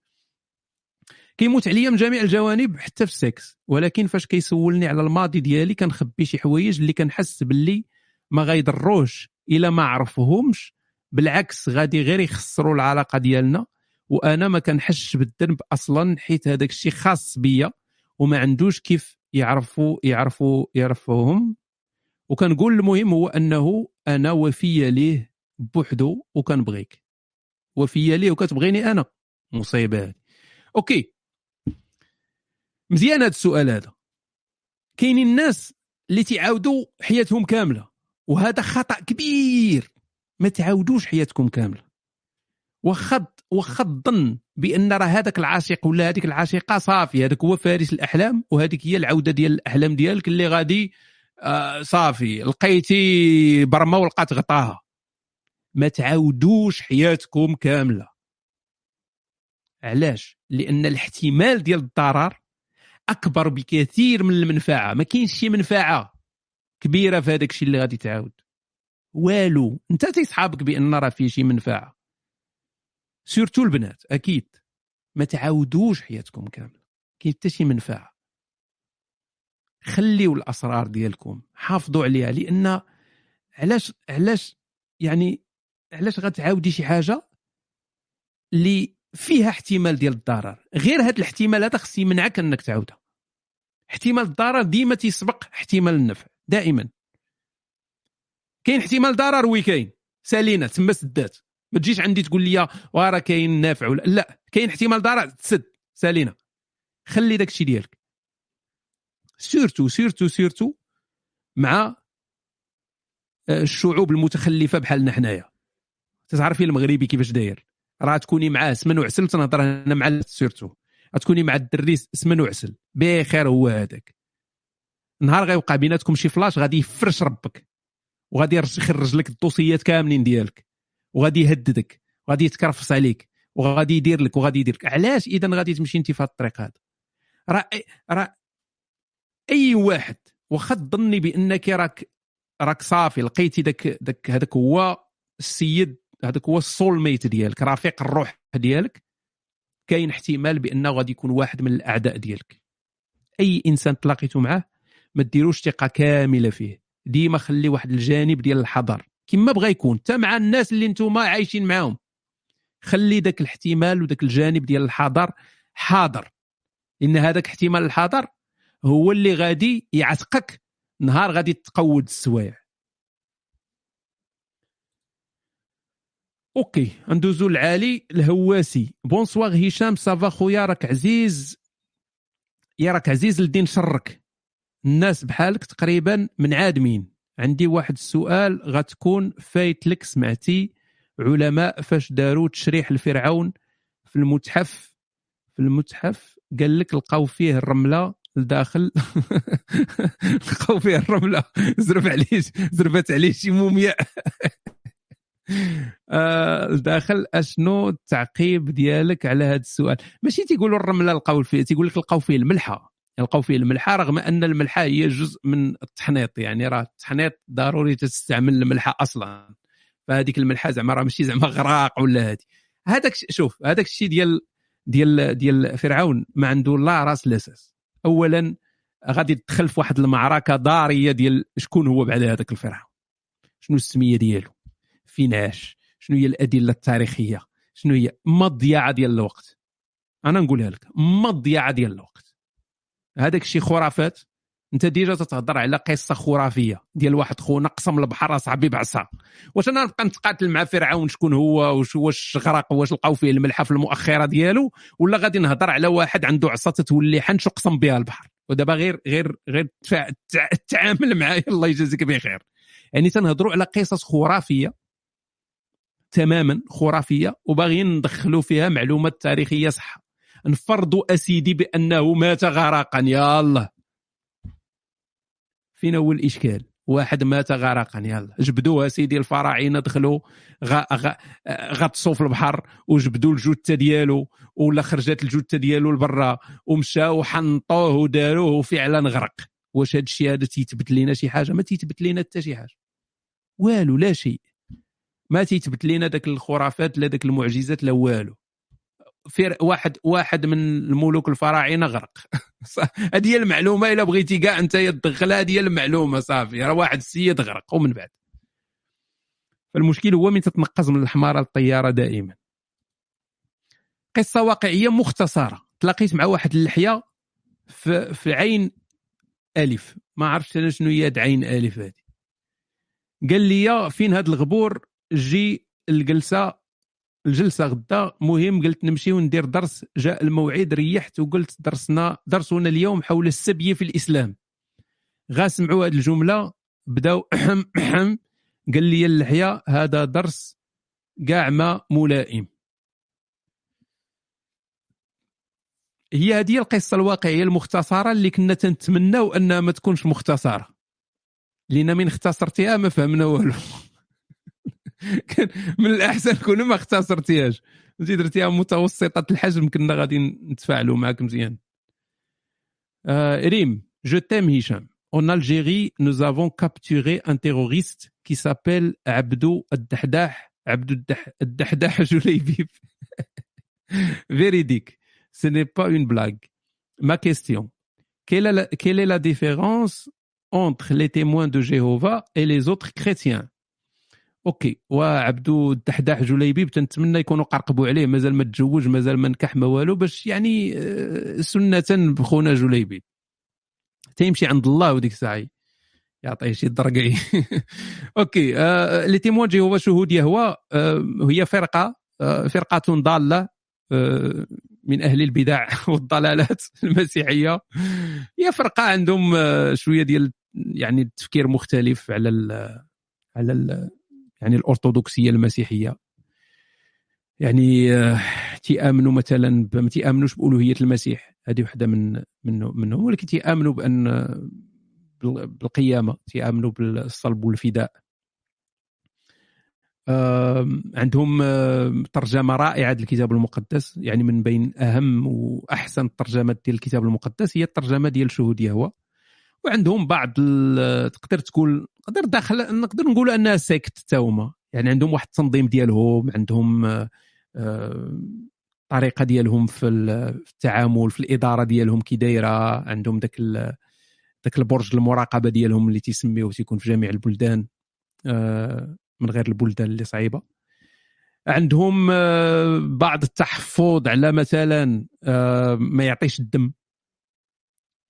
كيموت عليا من جميع الجوانب حتى في السكس. ولكن فاش كيسولني على الماضي ديالي كنخبي شي حوايج اللي كنحس باللي ما غيضروش إلا ما عرفهمش بالعكس غادي غير يخسروا العلاقة ديالنا. وأنا ما كنحسش بالذنب أصلا حيت هذاك الشيء خاص بيا. وما عندوش كيف يعرفوا يعرفوا يعرفوهم. وكنقول المهم هو أنه أنا وفيه ليه بوحدو وكنبغيك. وفيه ليه وكتبغيني أنا. مصيبة أوكي. مزيان هذا السؤال هذا. كاينين الناس اللي تيعاودوا حياتهم كاملة وهذا خطأ كبير. ما تعاودوش حياتكم كاملة. واخا واخا الظن بأن راه هذاك العاشق ولا هذيك العاشقة صافي. هذاك هو فارس الأحلام وهذيك هي العودة ديال الأحلام ديالك اللي غادي آه صافي. لقيتي برما ولقات غطاها. ما تعاودوش حياتكم كاملة. علاش؟ لأن الاحتمال ديال الضرر أكبر بكثير من المنفعة. ما كاينش شي منفعة كبيرة في هذاك الشيء اللي غادي تعاود. والو أنت تيصحابك بأن راه فيه شي منفعة. سورتو البنات أكيد. ما تعاودوش حياتكم كاملة. كاين حتى شي منفعة. خليوا الأسرار ديالكم. حافظوا عليها لأن علاش علاش يعني علاش غتعاودي شي حاجة اللي فيها احتمال ديال الضرر. غير هذا الاحتمال هذا خص يمنعك انك تعاودها. احتمال الضرر ديما تيسبق احتمال النفع دائما. كاين احتمال ضرر وي كاين؟ سالينا تما سدات. ما تجيش عندي تقول لي وراه كاين نافع ولا لا كاين احتمال ضرر تسد. سالينا. خلي داك الشيء ديالك. surtout surtout surtout مع آه، الشعوب المتخلفة بحالنا حنايا. تعرفي المغربي كيفاش داير؟ راه تكوني معاه سمن وعسل تنهضر أنا مع surtout. تكوني مع الدري سمن وعسل. بخير هو هذاك. نهار غيوقع بيناتكم شي clash غادي يفرش ربك. وغادي يخرج لك الدوسيات كاملين ديالك. وغادي يهددك. وغادي يتكرفس عليك. وغادي يدير لك وغادي يدير لك. علاش؟ إذا غادي تمشي أنت في هذا الطريق هذا. راه راه أي واحد واخا تظني بأنك راك راك صافي لقيتي داك داك هذاك هو السيد هذاك هو السول ميت ديالك رفيق الروح ديالك. كاين احتمال بأنه غادي يكون واحد من الأعداء ديالك. أي إنسان تلاقيتو معاه ما ديروش ثقة كاملة فيه. ديما خلي واحد الجانب ديال الحذر كما بغى يكون حتى مع الناس اللي نتوما عايشين معاهم. خلي ذاك الاحتمال وذاك الجانب ديال الحذر حاضر. ان هذاك احتمال الحاضر هو اللي غادي يعتقك. نهار غادي تقود السوايع. OK ندوزو العالي الهواسي. bonsoir هشام ça va خويا؟ راك عزيز. يا راك عزيز لدين شرك. الناس بحالك تقريبا من عادمين عندي واحد السؤال غتكون فايت لك سمعتي. علماء فاش داروا تشريح الفرعون في المتحف؟ في المتحف؟ قال لك لقاو فيه الرملة لداخل. لقاو فيه الرملة. زرب عليه زربت عليه شي مومياء آه لداخل أشنو التعقيب ديالك على هذا السؤال؟ ماشي تيقولوا الرملة لقاو فيه تيقول لك لقاو فيه الملحه لقاو فيه الملحه رغم أن الملحة هي جزء من التحنيط يعني راه التحنيط ضروري تستعمل الملحة أصلا. فهذيك الملحة زعما راه ماشي زعما غراق ولا هذه هذاك شوف هذاك الشيء ديال ديال ديال فرعون ما عنده لا راس لا اولا غادي تدخل في واحد المعركة ضارية ديال شكون هو بعد هذاك الفرعون؟ شنو السمية ديالو؟ فين عاش شنو هي الأدلة التاريخية؟ شنو هي مضيعة ديال الوقت؟ أنا نقولها لك مضيعة ديال الوقت. هذاك الشيء خرافات. أنت ديجا تتهضر على قصة خرافية ديال واحد خونا قسم البحر اصاحبي بعصا واش أنا نبقى نتقاتل مع فرعون؟ شكون هو؟ واش واش غرق واش لقاو فيه الملحه في المؤخرة ديالو؟ ولا غادي نهضر على واحد عنده عصا تتولي حنش وقسم بها البحر؟ ودابا غير غير غير تعامل معايا. الله يجازيك بخير. يعني تنهضروا على قصص خرافية تماما خرافية وباغيين ندخلوا فيها معلومات تاريخية صح نفرضوا أسيدي بأنه مات غرقا يا الله فين هو الإشكال. واحد مات غرقا يلا جبدوها سيدي الفراعنة دخلوا غطسوا في البحر وجبدوا الجثة ديالو ولا خرجت الجثة ديالو لبرا ومشاو حنطوه وداروه وفعلا غرق. واش هذا الشيء هذا تيثبت لنا شي حاجة؟ ما تيثبت لنا حتى شي حاجة. والو لا شيء. ما تيثبت لنا ذاك الخرافات لا ذاك المعجزات لا والو. في واحد واحد من الملوك الفراعنة غرق. هذه هي المعلومة إلا بغيتي كاع أنت تدخلها هذه هي المعلومة صافي. راه واحد السيد غرق ومن بعد. فالمشكل هو من تتنقز من الحمارة للطياره دائما. قصة واقعية مختصرة. تلاقيت مع واحد اللحية في, في عين ألف. ما عرفتش أنا شنو هي عين ألف هذه قال لي فين هاد الغبور؟ جي الجلسة الجلسة غدا. مهم قلت نمشي وندير درس. جاء الموعد ريحت وقلت درسنا درسنا اليوم حول السبي في الإسلام. غا سمعوا هذه الجملة بداو احم احم قال لي اللحية هذا درس كاع ما ملائم. هي هذه القصة الواقعية المختصرة اللي كنا تنتمناو أنها ما تكونش مختصرة. لأن من اختصرتيها ما فهمنا والو. كان من الاحسن كون ما اختصرتيهاش زيد درتيها متوسطه الحجم كنا غادي نتفاعلوا معك مزيان آه ريم جو تيم هشام En Algérie, nous avons capturé un terroriste qui s'appelle Abdou Addahdah. Abdou Addahdah Jouleibib. Véridique. Ce n'est pas une blague. Ma question. Quelle est, la, quelle est la différence entre les témoins de Jéhovah et les autres chrétiens أوكي. وعبدو الدحداح جليبيب تنتمنى يكونوا قرقبوا عليه مازال ما تزوج مازال ما نكح ما والو باش يعني سنة بخونا جليبيب تيمشي عند الله وديك الساعة يعطيه شي درقي OK آه les témoins Jéhovah شهود يهوى آه هي فرقة آه فرقة ضالة آه من أهل البدع والضلالات المسيحية. هي فرقة عندهم آه شوية ديال يعني التفكير مختلف على ال على ال يعني الأرثوذكسية المسيحية. يعني آه تيامنوا مثلا ما تيامنوش بالوهيه المسيح. هذه وحدة من منه منهم ولكن تيامنوا بأن بالقيامة تيامنوا بالصلب والفداء. عندهم ترجمة رائعة للكتاب المقدس يعني من بين أهم وأحسن الترجمات ديال الكتاب المقدس هي الترجمة ديال شهود يهوى وعندهم بعض تقدر تقول نقدر داخل نقدر نقول أنها سيكت تاهما يعني عندهم واحد التنظيم ديالهم عندهم الطريقة ديالهم في التعامل في الإدارة ديالهم كي دايرة. عندهم ذاك ذاك البرج المراقبة ديالهم اللي تيسميوه تيكون في جميع البلدان من غير البلدان اللي صعيبة. عندهم بعض التحفظ على مثلا ما يعطيش الدم.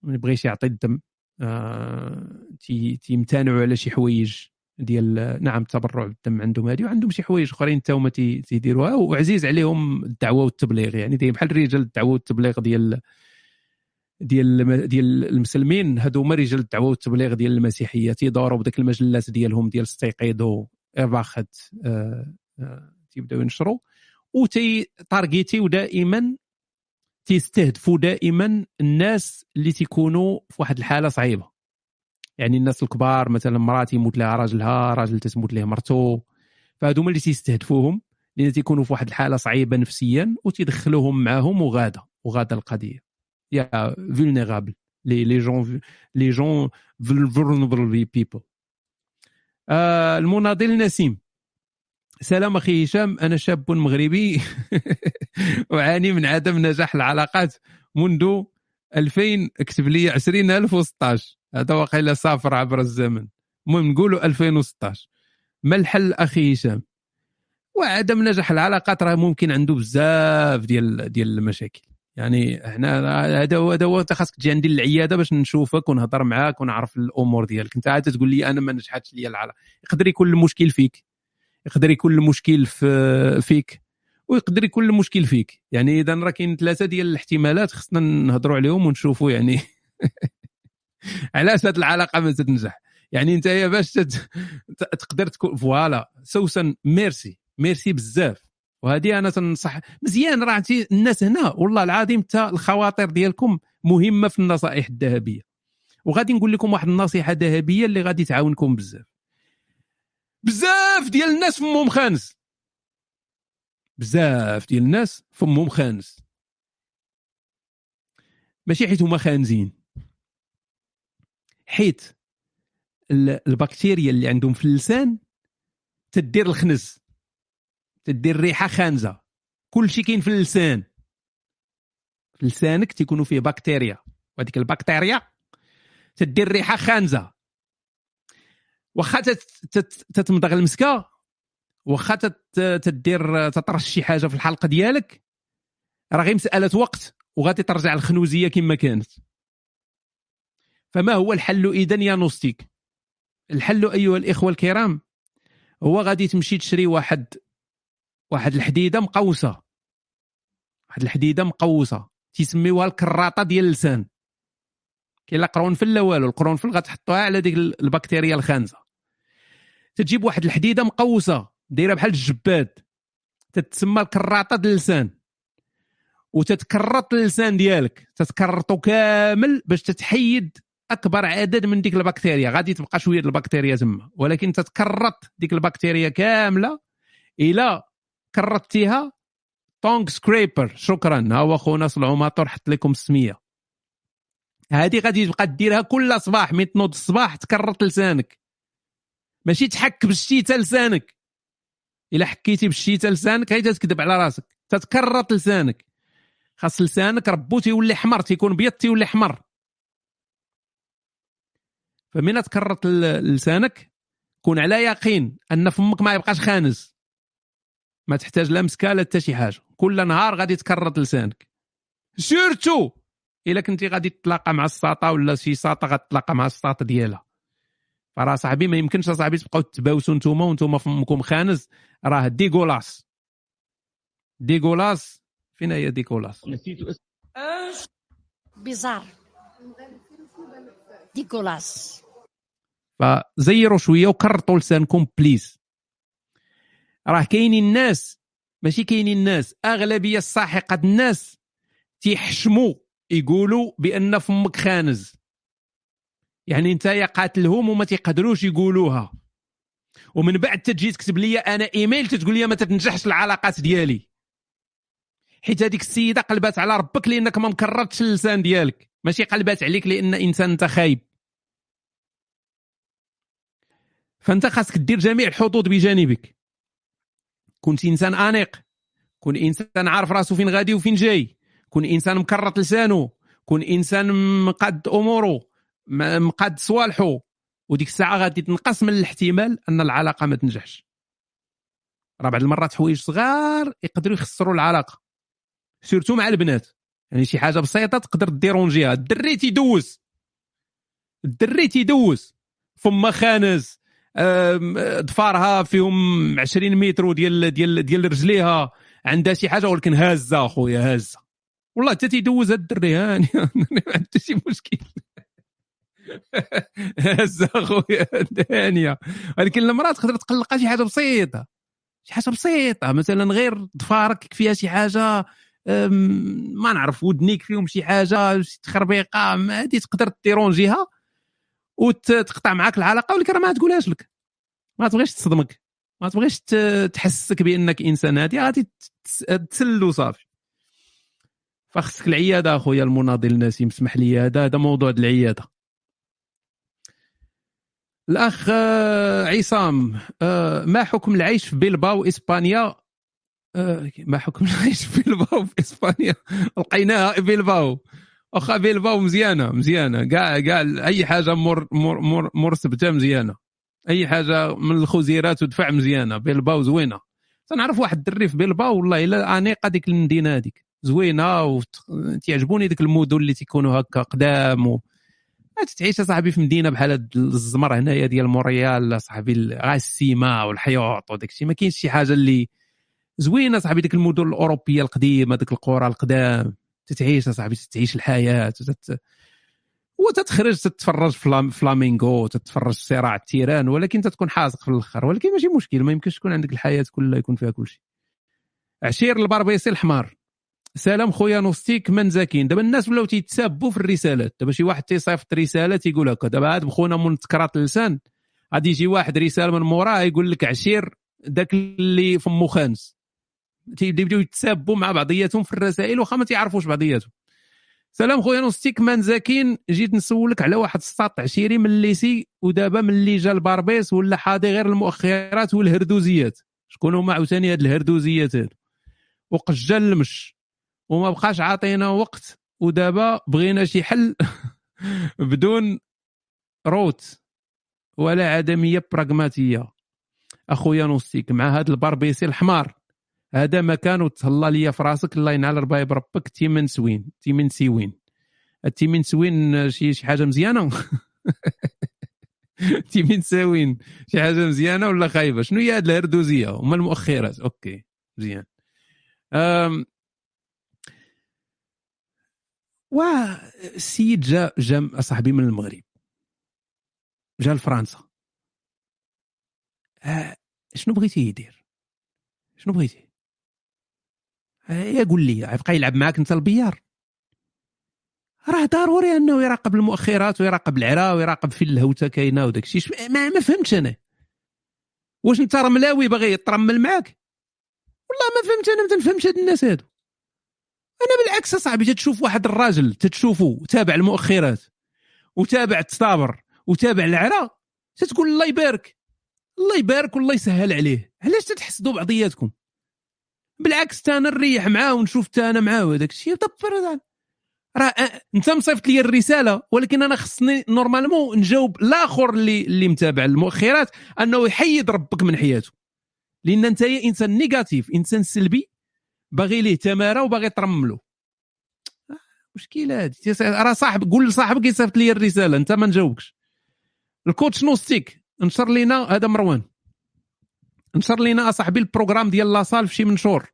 ما يبغيش يعطي الدم. تيمتنعوا على شي حوايج ديال نعم التبرع بالدم عندهم هذه وعندهم شي حوايج أخرين حتى هما تيديروها وعزيز عليهم الدعوة والتبليغ. يعني دايما بحال رجال الدعوة والتبليغ ديال ديال ديال المسلمين هادو هما رجال الدعوة والتبليغ ديال المسيحية تيدوروا بديك المجلات ديالهم ديال ستيقيدو إرباخت آه آه تيبداو ينشروا وتي تارجيتيو دائما تيستهدفوا دائما الناس اللي تيكونوا في واحد الحالة صعيبة. يعني الناس الكبار مثلا مراتي يموت لها راجلها راجل تموت ليه مرتو فهذوما اللي تيستهدفوهم لأن تيكونوا في واحد الحالة صعيبة نفسيا وتيدخلوهم معاهم وغادة وغادة القضية. يا vulnérables les les gens les gens vulnerable people المناضل نسيم. سلام أخي هشام أنا شاب مغربي اعاني من عدم نجاح العلاقات منذ 2000 اكتب لي 20016 هذا واقيلا سافر عبر الزمن. المهم نقولوا 2016 ما الحل أخي هشام؟ وعدم نجاح العلاقات راه ممكن عنده بزاف ديال ديال المشاكل. يعني إحنا هذا هو هذا هو أنت خاصك تجي عندي للعيادة باش نشوفك ونهضر معاك ونعرف الأمور ديالك. أنت عاد تقول لي أنا ما نجحتش لي العلاقة. يقدر يكون المشكل فيك. يقدر يكون المشكل في فيك ويقدر يكون المشكل فيك. يعني إذا راه كاين ثلاثة ديال الاحتمالات خصنا نهضروا عليهم ونشوفوا يعني علاش هذه العلاقة ما تنجح. يعني أنت باش تقدر تكون voilà سوسن merci merci بزاف. وهذه أنا تنصح مزيان راه الناس هنا. والله العظيم حتى الخواطر ديالكم مهمة في النصائح الذهبية. وغادي نقول لكم واحد النصيحة ذهبية اللي غادي تعاونكم بزاف. بزاف ديال الناس فمهم خانس. بزاف ديال الناس فمهم خانس. ماشي حيت هما خانزين. حيت البكتيريا اللي عندهم في اللسان تدير الخنز تدير ريحة خانزة. كل شيء كاين في اللسان. في لسانك تيكونوا فيه بكتيريا. وهذيك البكتيريا تدير ريحة خانزة. واخا تتمضغ المسكة واخا تدير تطرش شي حاجة في الحلقة ديالك راه غير مسألة وقت وغادي ترجع الخنوزيه كما كانت. فما هو الحل اذا يا نوستيك؟ الحل أيها الإخوة الكرام هو غادي تمشي تشري واحد واحد الحديدة مقوسة. واحد الحديدة مقوسة تيسميوها الكراطة ديال اللسان. كاين لا قرنفل لا والو القرنفل غتحطوها على ديك البكتيريا الخانزة. تجيب واحد الحديدة مقوسة دايرة بحال الجباد. تتسمى الكراطة ديال اللسان. وتتكرط اللسان ديالك. تتكرطو كامل باش تتحيد أكبر عدد من ديك البكتيريا. غادي تبقى شوية البكتيريا تما. ولكن تتكرط ديك البكتيريا كاملة إلى كرطتيها tongue scraper شكرا. ها هو خونا صلعوماطور حط لكم السمية. هذه غادي تبقى ديرها كل صباح ملي تنوض الصباح تكرط لسانك. ماشي تحك بالشتيته لسانك. إلا حكيتي بالشتيته لسانك هي تكذب على راسك. تتكرط لسانك. خاص لسانك ربو تيولي حمر تيكون بيض تيولي حمر. فمن تكرط لسانك كون على يقين أن فمك ما يبقاش خانز ما تحتاج لا مسكة لا حتى شي حاجة. كل نهار غادي تكرط لسانك. surtout إلا كنتي غادي تتلاقى مع الساطة ولا شي ساطة غتلاقى مع الساط ديالها. فراه صاحبي ما يمكنش صاحبي تبقاو تباوسوا نتوما وانتوما فمكم خانز. راه dégueulasse dégueulasse فين هي dégueulasse bizarre. dégueulasse. فزيروا شوية وكرطوا لسانكم please. راه كاينين الناس ماشي كاينين الناس أغلبية الساحقة الناس تيحشموا يقولوا بأن فمك خانز. يعني انت قاتلهم وما تيقدروش يقولوها. ومن بعد تجي تكتب لي أنا ايميل تتقول لي ما تتنجحش العلاقات ديالي. حيت هذيك السيده قلبات على ربك لانك ما مكررتش اللسان ديالك. ماشي قلبات عليك لأن انسان انت خايب. فانت خاصك دير جميع الحظوظ بجانبك. كنت انسان انيق. كون انسان عارف راسو فين غادي وفين جاي. كون انسان مكرط لسانه كون انسان مقاد اموره مقاد صوالحه وديك الساعة غادي تنقص من الاحتمال أن العلاقة ما تنجحش. راه بعض المرات حوايج صغار يقدروا يخسروا العلاقة. surtout مع البنات. يعني شي حاجة بسيطة تقدر déranger ها الدري تيدوز. الدري تيدوز. فما خانز. ضفارها فيهم 20 متر ديال ديال ديال رجليها. عندها شي حاجة ولكن هازة أخويا هازة. والله حتى تيدوز هاد الدري. هاني ما عندها شي مشكل. هازه أخويا هانيه ولكن المرأة تقدر تقلقها شي حاجة بسيطة. شي حاجة بسيطة. مثلا غير ضفارك فيها شي حاجة ما نعرف ودنيك فيهم شي حاجة شي تخربيقة هذه تقدر ت déranger ها وتقطع معاك العلاقة ولكن ما تقولهاش لك. ما تبغيش تصدمك. ما تبغيش تحسسك بأنك إنسان. هادي غادي تسل وصافي فخصك العيادة أخويا المناضل النسيم اسمح لي هذا هذا موضوع العيادة. الأخ آه، عصام آه، ما حكم العيش في بلباو إسبانيا؟ آه، ما حكم العيش في بلباو في إسبانيا؟ لقيناها بلباو واخا بلباو مزيانة مزيانة. كاع كاع أي حاجة مر مر مر, مر سبته مزيانة. أي حاجة من الخزيرات ودفع مزيانة. بلباو زوينة. تنعرف واحد الدري في بلباو والله إلا انيقه ديك المدينة هذيك زوينة وتعجبوني ديك المدن اللي تيكونوا هكا قدام و... تعيش صاحبي في مدينة بحال الزمر هنايا ديال مونريال صاحبي غا السيما والحيوط وداك الشيء. ما كاينش شي حاجة اللي زوينة صاحبي ديك المدن الأوروبية القديمة ديك القرى القدام. تتعيش صاحبي تتعيش الحياة تت... وتتخرج تتفرج فلامينغو تتفرج صراع التيران ولكن تتكون حازق في الآخر. ولكن ماشي مشكل ما يمكنش تكون عندك الحياة كلها يكون فيها كل شيء. عشير البربيسي الحمار. سلام خويا نوستيك من زاكين. دابا الناس ولاو تيتسابوا في الرسالات. دابا شي واحد تيصيفط رساله تيقول هكا. دابا عاد بخونا من تكراط اللسان غادي يجي واحد رسالة من موراه يقول لك عشير داك اللي فمو خانز. تيبداو يتسابوا مع بعضياتهم في الرسائل واخا ما تيعرفوش بعضياتهم. سلام خويا نوستيك مان زاكين. جيت نسولك على واحد الساط عشيري من ال lycée ودابا ملي جا الباربيس ولا حاضي غير المؤخرات والهردوزيات. شكون هما عاوتاني هاد الهردوزيات هادو؟ وقجا المش. وما بقاش عاطينا وقت. ودابا بغينا شي حل بدون روت ولا عدمية براغماتية. أخويا نوستيك مع هاد الباربيسي الحمار. هذا مكان وتهلا ليا في راسك الله ينعل ربايب ربك تيمن سوين تيمن سيوين. التيمين سوين شي حاجة مزيانة؟ التيمين ساوين شي حاجة مزيانة ولا خايبة؟ شنو هي هاد الهردوزية؟ هما المؤخرات. أوكي مزيان أم... والسيد جا جا صاحبي من المغرب. جا لفرنسا. آه، شنو بغيتي يدير؟ شنو بغيتي؟ آه، قول لي يبقى يلعب معاك أنت البيار. راه ضروري أنه يراقب المؤخرات ويراقب العرا ويراقب فين الهوتة كاينة وداك الشيء. ما, ما فهمتش أنا. واش أنت رملاوي باغي يترمل معاك؟ والله ما فهمت أنا ما تنفهمش هاد الناس هادو. أنا بالعكس اصاحبي تتشوف واحد الراجل تتشوفه تابع المؤخرات وتابع التصابر وتابع العرا تتقول الله يبارك الله يبارك والله يسهل عليه. علاش تتحسدوا بعضياتكم؟ بالعكس أنا نريح معاه ونشوف تا أنا معاه هذاك الشيء. دبر راه أنت مصيفط لي الرسالة ولكن أنا خصني normalement نجاوب الآخر اللي اللي متابع المؤخرات أنه يحيد ربك من حياته. لأن أنت إنسان négatif إنسان سلبي باغي ليه تمارة وباغي ترملو مشكلة هذه راه صاحب قول لصاحبك يصيفط لي الرسالة انت ما نجاوبكش. ال coach نوستيك نشر لينا هذا مروان. نشر لينا أصاحبي ال programme ديال la salle في شي منشور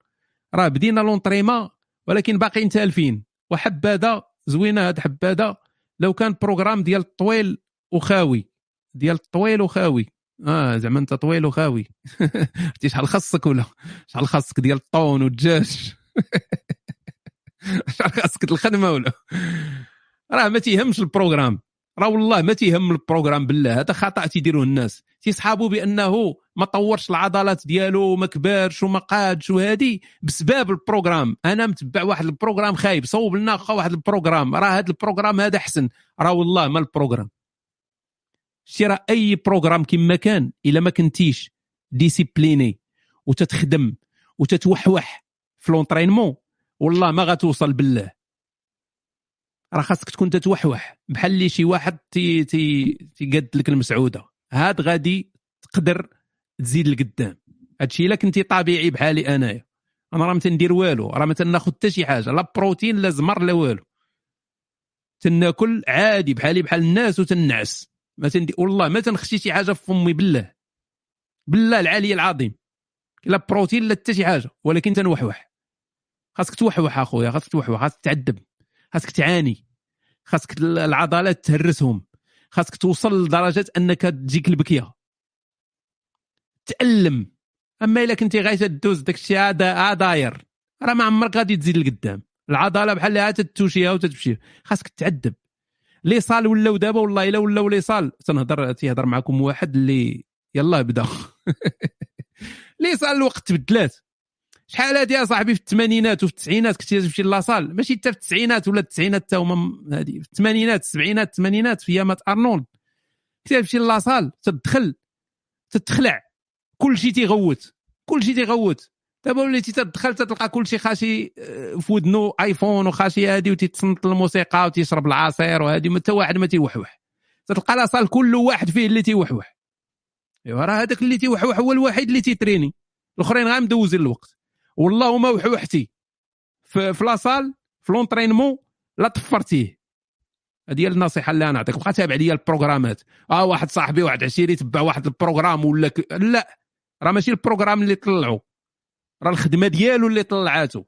راه بدينا l'entraînement ولكن باقيين تالفين وحبادة زوينة هاد حبادة. لو كان programme ديال الطويل وخاوي. ديال الطويل وخاوي. آه زعما انت طويل وخاوي. عرفتي شحال خاصك ولا؟ شحال خاصك ديال الطون والدجاج. شحال خاصك الخدمة ولا؟ راه ما تيهمش ال programme. راه والله ما تيهم ال programme بالله هذا خطأ تيديروه الناس. تيصحابوا بأنه ما طورش العضلات ديالو وما كبرش وما قادش وهادي بسبب ال programme. أنا متبع واحد ال programme خايب صوب لنا واحد ال programme. راه هذا ال programme هذا أحسن. راه والله ما ال programme. شتي راه أي programme كما كان إلا ما كنتيش discipliné وتتخدم وتتوحوح في l'entraînement والله ما غتوصل بالله. راه خاصك تكون تتوحوح بحال اللي شي واحد تي تي تيقاد لك المسعودة هاد غادي تقدر تزيد لقدام. هادشي إلا كنتي طبيعي بحالي أنايا. أنا راه ما تندير والو راه ما تناخذ حتى شي حاجة لا بروتين لا زمر لا والو. تناكل عادي بحالي بحال الناس وتنعس. ما تندي والله ما تنخشي شي حاجة في فمي بالله. بالله العلي العظيم. لا بروتين لا حتى شي حاجة. ولكن تنوحوح. خاصك توحوح أخويا خاصك توحوح خاصك تعذب خاصك تعاني خاصك العضلات تهرسهم خاصك توصل لدرجة أنك تجيك البكية. تألم. أما إلا كنتي غايته تدوز داك الشيء هذا داير. راه ما عمرك غادي تزيد لقدام. العضلة بحال اللي تتوشيها وتتمشي خاصك تعذب. لي صال ولاو دابا والله إلا ولاو لي صال تنهضر تيهضر معكم واحد اللي يلا بدا. لي صال الوقت تبدلات. شحال هادي صاحبي في الثمانينات وفي التسعينات كنتي تمشي لاصال ماشي حتى في التسعينات ولا التسعينات حتى هما هادي. في الثمانينات السبعينات الثمانينات في أيامات أرنولد. كنتي تمشي لاصال تدخل تتخلع. كل شيء تيغوت. كل شيء تيغوت. دابا وليتي تدخل تلقى كل شيء خاشي آه، في ودنو آيفون وخاشي هادي وتيتصنت الموسيقى وتيشرب العصير وهادي حتى واحد ما تيوحوح. تلقى la salle كل واحد فيه اللي تيوحوح. إيوا راه هذاك اللي تيوحوح هو الوحيد اللي تيت entraîner. الأخرين غير مدوزين الوقت. والله ما وحوحتي. في, la salle في l'entraînement لا طفرتيه. هذه هي النصيحة اللي أنا نعطيك بقى تابع لي ال programme ات. آه واحد صاحبي واحد عشيري تبع واحد ال programme ولا ك... لا. راه ماشي ال programme اللي طلعوا راه الخدمة ديالو اللي طلعاتو.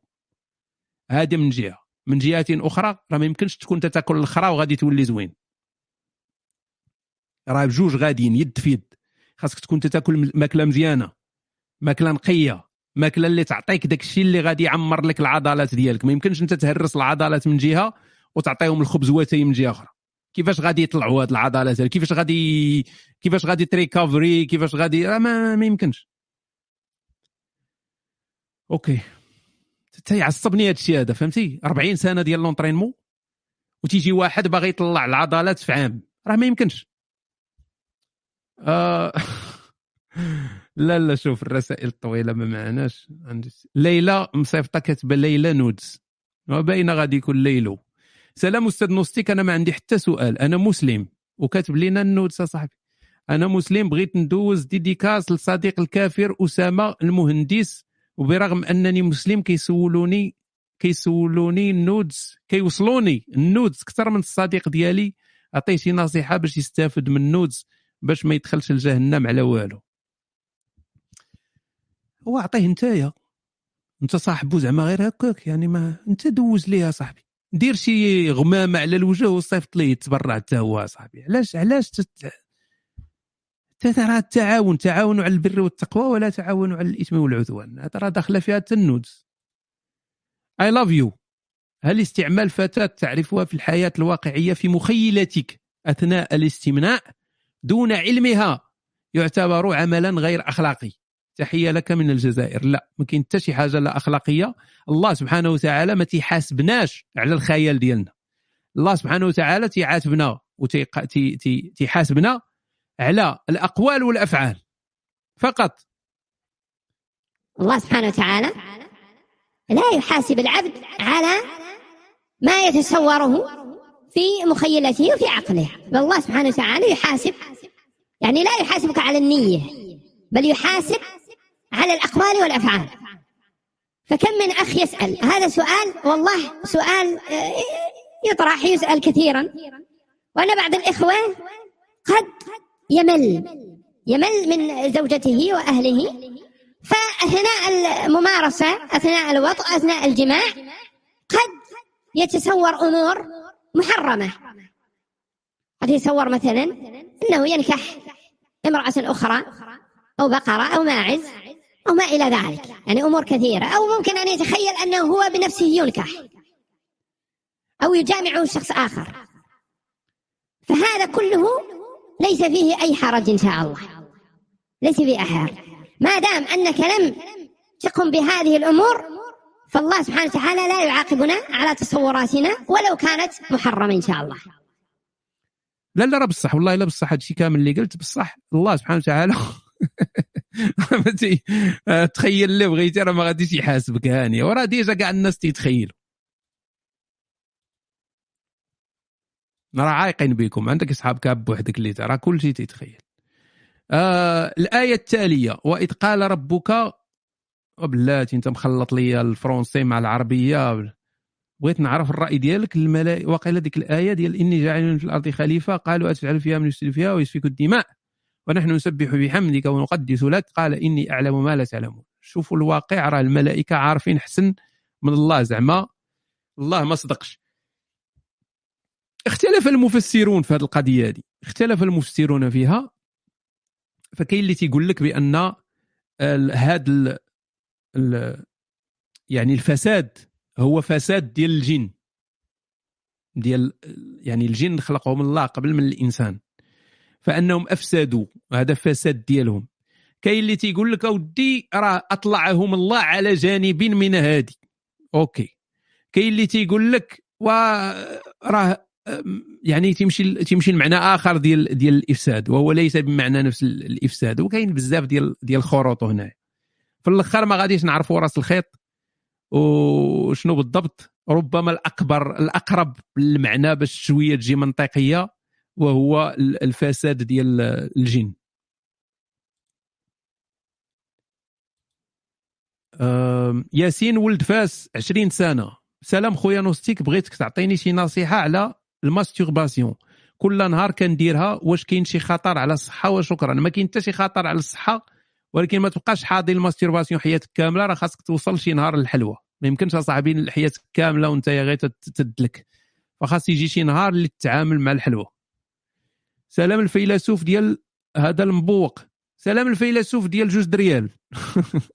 هذه من جهة. من جهة أخرى راه ما يمكنش تكون تاكل الخرا وغادي تولي زوين. راه بجوج غاديين يد في يد. خاصك تكون تاكل ماكلة مزيانة ماكلة نقية ماكلة اللي تعطيك داك الشيء اللي غادي يعمر لك العضلات ديالك. ما يمكنش أنت تهرس العضلات من جهة وتعطيهم الخبز واتاي من جهة أخرى. كيفاش غادي يطلعوا هاد العضلات كيفاش غادي كيفاش غادي ت récupérer كيفاش غادي؟ ما, ما يمكنش. okay. تيعصبني هذا الشيء هذا فهمتي؟ 40 سنة ديال l'entraînement وتيجي واحد باغي يطلع العضلات في عام. راه ما يمكنش. آه لا لا شوف الرسائل الطويلة ما معناش. ليلى مصيفطة كاتبة ليلى nudes. باينه غادي يكون ليلو. سلام أستاذ نوستيك أنا ما عندي حتى سؤال. أنا مسلم وكاتب لنا ال nudes صاحبي. أنا مسلم بغيت ندوز dédicace لصديق الكافر أسامة المهندس وبرغم أنني مسلم كيسولوني كيسولوني ال nudes كيوصلوني ال nudes أكثر من الصديق ديالي عطيه شي نصيحة باش يستافد من ال nudes باش ما يدخلش لجهنم على والو. هو عطيه نتايا. أنت صاحبو زعما غير هكاك يعني ما أنت دوز ليه صاحبي. دير شي غمامة على الوجه وصيفط ليه يتبرع حتى هو صاحبي. علاش علاش تت... ترى التعاون تعاونوا على البر والتقوى ولا تعاونوا على الإثم والعدوان. راه داخله فيها الت nudes I love you هل استعمال فتاة تعرفها في الحياة الواقعية في مخيلتك أثناء الاستمناء؟ دون علمها. يعتبر عملا غير أخلاقي. تحية لك من الجزائر. لا ما كاين حتى شي حاجة لا أخلاقية. الله سبحانه وتعالى ما تيحاسبناش على الخيال ديالنا. الله سبحانه وتعالى تيعاتبنا وتيحاسبنا على الأقوال والأفعال. فقط. الله سبحانه وتعالى لا يحاسب العبد على ما يتصوره في مخيلته وفي عقله. بل الله سبحانه وتعالى يحاسب. يعني لا يحاسبك على النية بل يحاسب على الأقوال والأفعال. فكم من أخ يسأل؟ هذا سؤال والله سؤال آه، يطرح يسأل كثيرا. وأنا بعض الإخوة قد يمل يمل من زوجته وأهله فأثناء الممارسة أثناء الوطء أثناء الجماع قد يتصور أمور محرمة. قد يتصور مثلا أنه ينكح امرأة أخرى أو بقرة أو ماعز أو ما إلى ذلك. يعني أمور كثيرة. أو ممكن أن يتخيل أنه هو بنفسه ينكح أو يجامع شخص آخر. فهذا كله ليس فيه أي حرج إن شاء الله. ليس فيه حرج. ما دام أنك لم تقم بهذه الأمور فالله سبحانه وتعالى لا يعاقبنا على تصوراتنا ولو كانت محرمة إن شاء الله. لا لا راه بصح والله لا بصح هادشي كامل اللي قلت بصح الله سبحانه وتعالى تخيل اللي بغيتي راه ما غاديش يحاسبك هاني. وراه ديجا كاع الناس تيتخيلوا راه عايقين بكم عندك اصحاب كاب بوحدك اللي راه كل شيء تيتخيل آه الآية التالية وإذ قال ربك بلاتي أنت مخلط لي الفرونسي مع العربية. بغيت نعرف الرأي ديالك الملائكه واقيلا ديك الآية ديال إني جاعل في الأرض خليفة قالوا اتجعل فيها من يفسد فيها ويسفك الدماء. ونحن نسبح بحمدك ونقدس لك. قال إني أعلم ما لا تعلمون. شوفوا الواقع راه الملائكة عارفين حسن من الله زعما. الله ما صدقش. اختلف المفسرون في هذه القضية هذه. اختلف المفسرون فيها. فكاين اللي تيقول لك بأن هذا يعني الفساد هو فساد ديال الجن. ديال يعني الجن خلقهم الله قبل من الإنسان. فأنهم أفسدوا. هذا فساد ديالهم. كاين اللي تيقول لك أودي راه أطلعهم الله على جانب من هادي. أوكي. كاين اللي تيقول لك وراه يعني تمشي تمشي لمعنى آخر ديال ديال الإفساد وهو ليس بمعنى نفس الإفساد وكاين بزاف ديال ديال الخروط هنا. في الأخر ما غاديش نعرفوا راس الخيط وشنو بالضبط؟ ربما الاكبر الأقرب للمعنى باش شوية تجي منطقية وهو الفساد ديال الجن. ياسين ولد فاس 20 سنة. سلام خويا نوستيك بغيتك تعطيني شي نصيحة على ال masturbation كل نهار كنديرها واش كاين شي خطر على الصحة وشكرا. ما كاين حتى شي خطر على الصحة ولكن ما تبقاش حاضي ال masturbation حياتك كاملة راه خاصك توصل شي نهار للحلوة. ما يمكنش أصاحبي حياتك كاملة وأنت غير تدلك فخاص يجي شي نهار اللي تتعامل مع الحلوة. سلام الفيلسوف ديال هذا المبوق. سلام الفيلسوف ديال جوج دريال.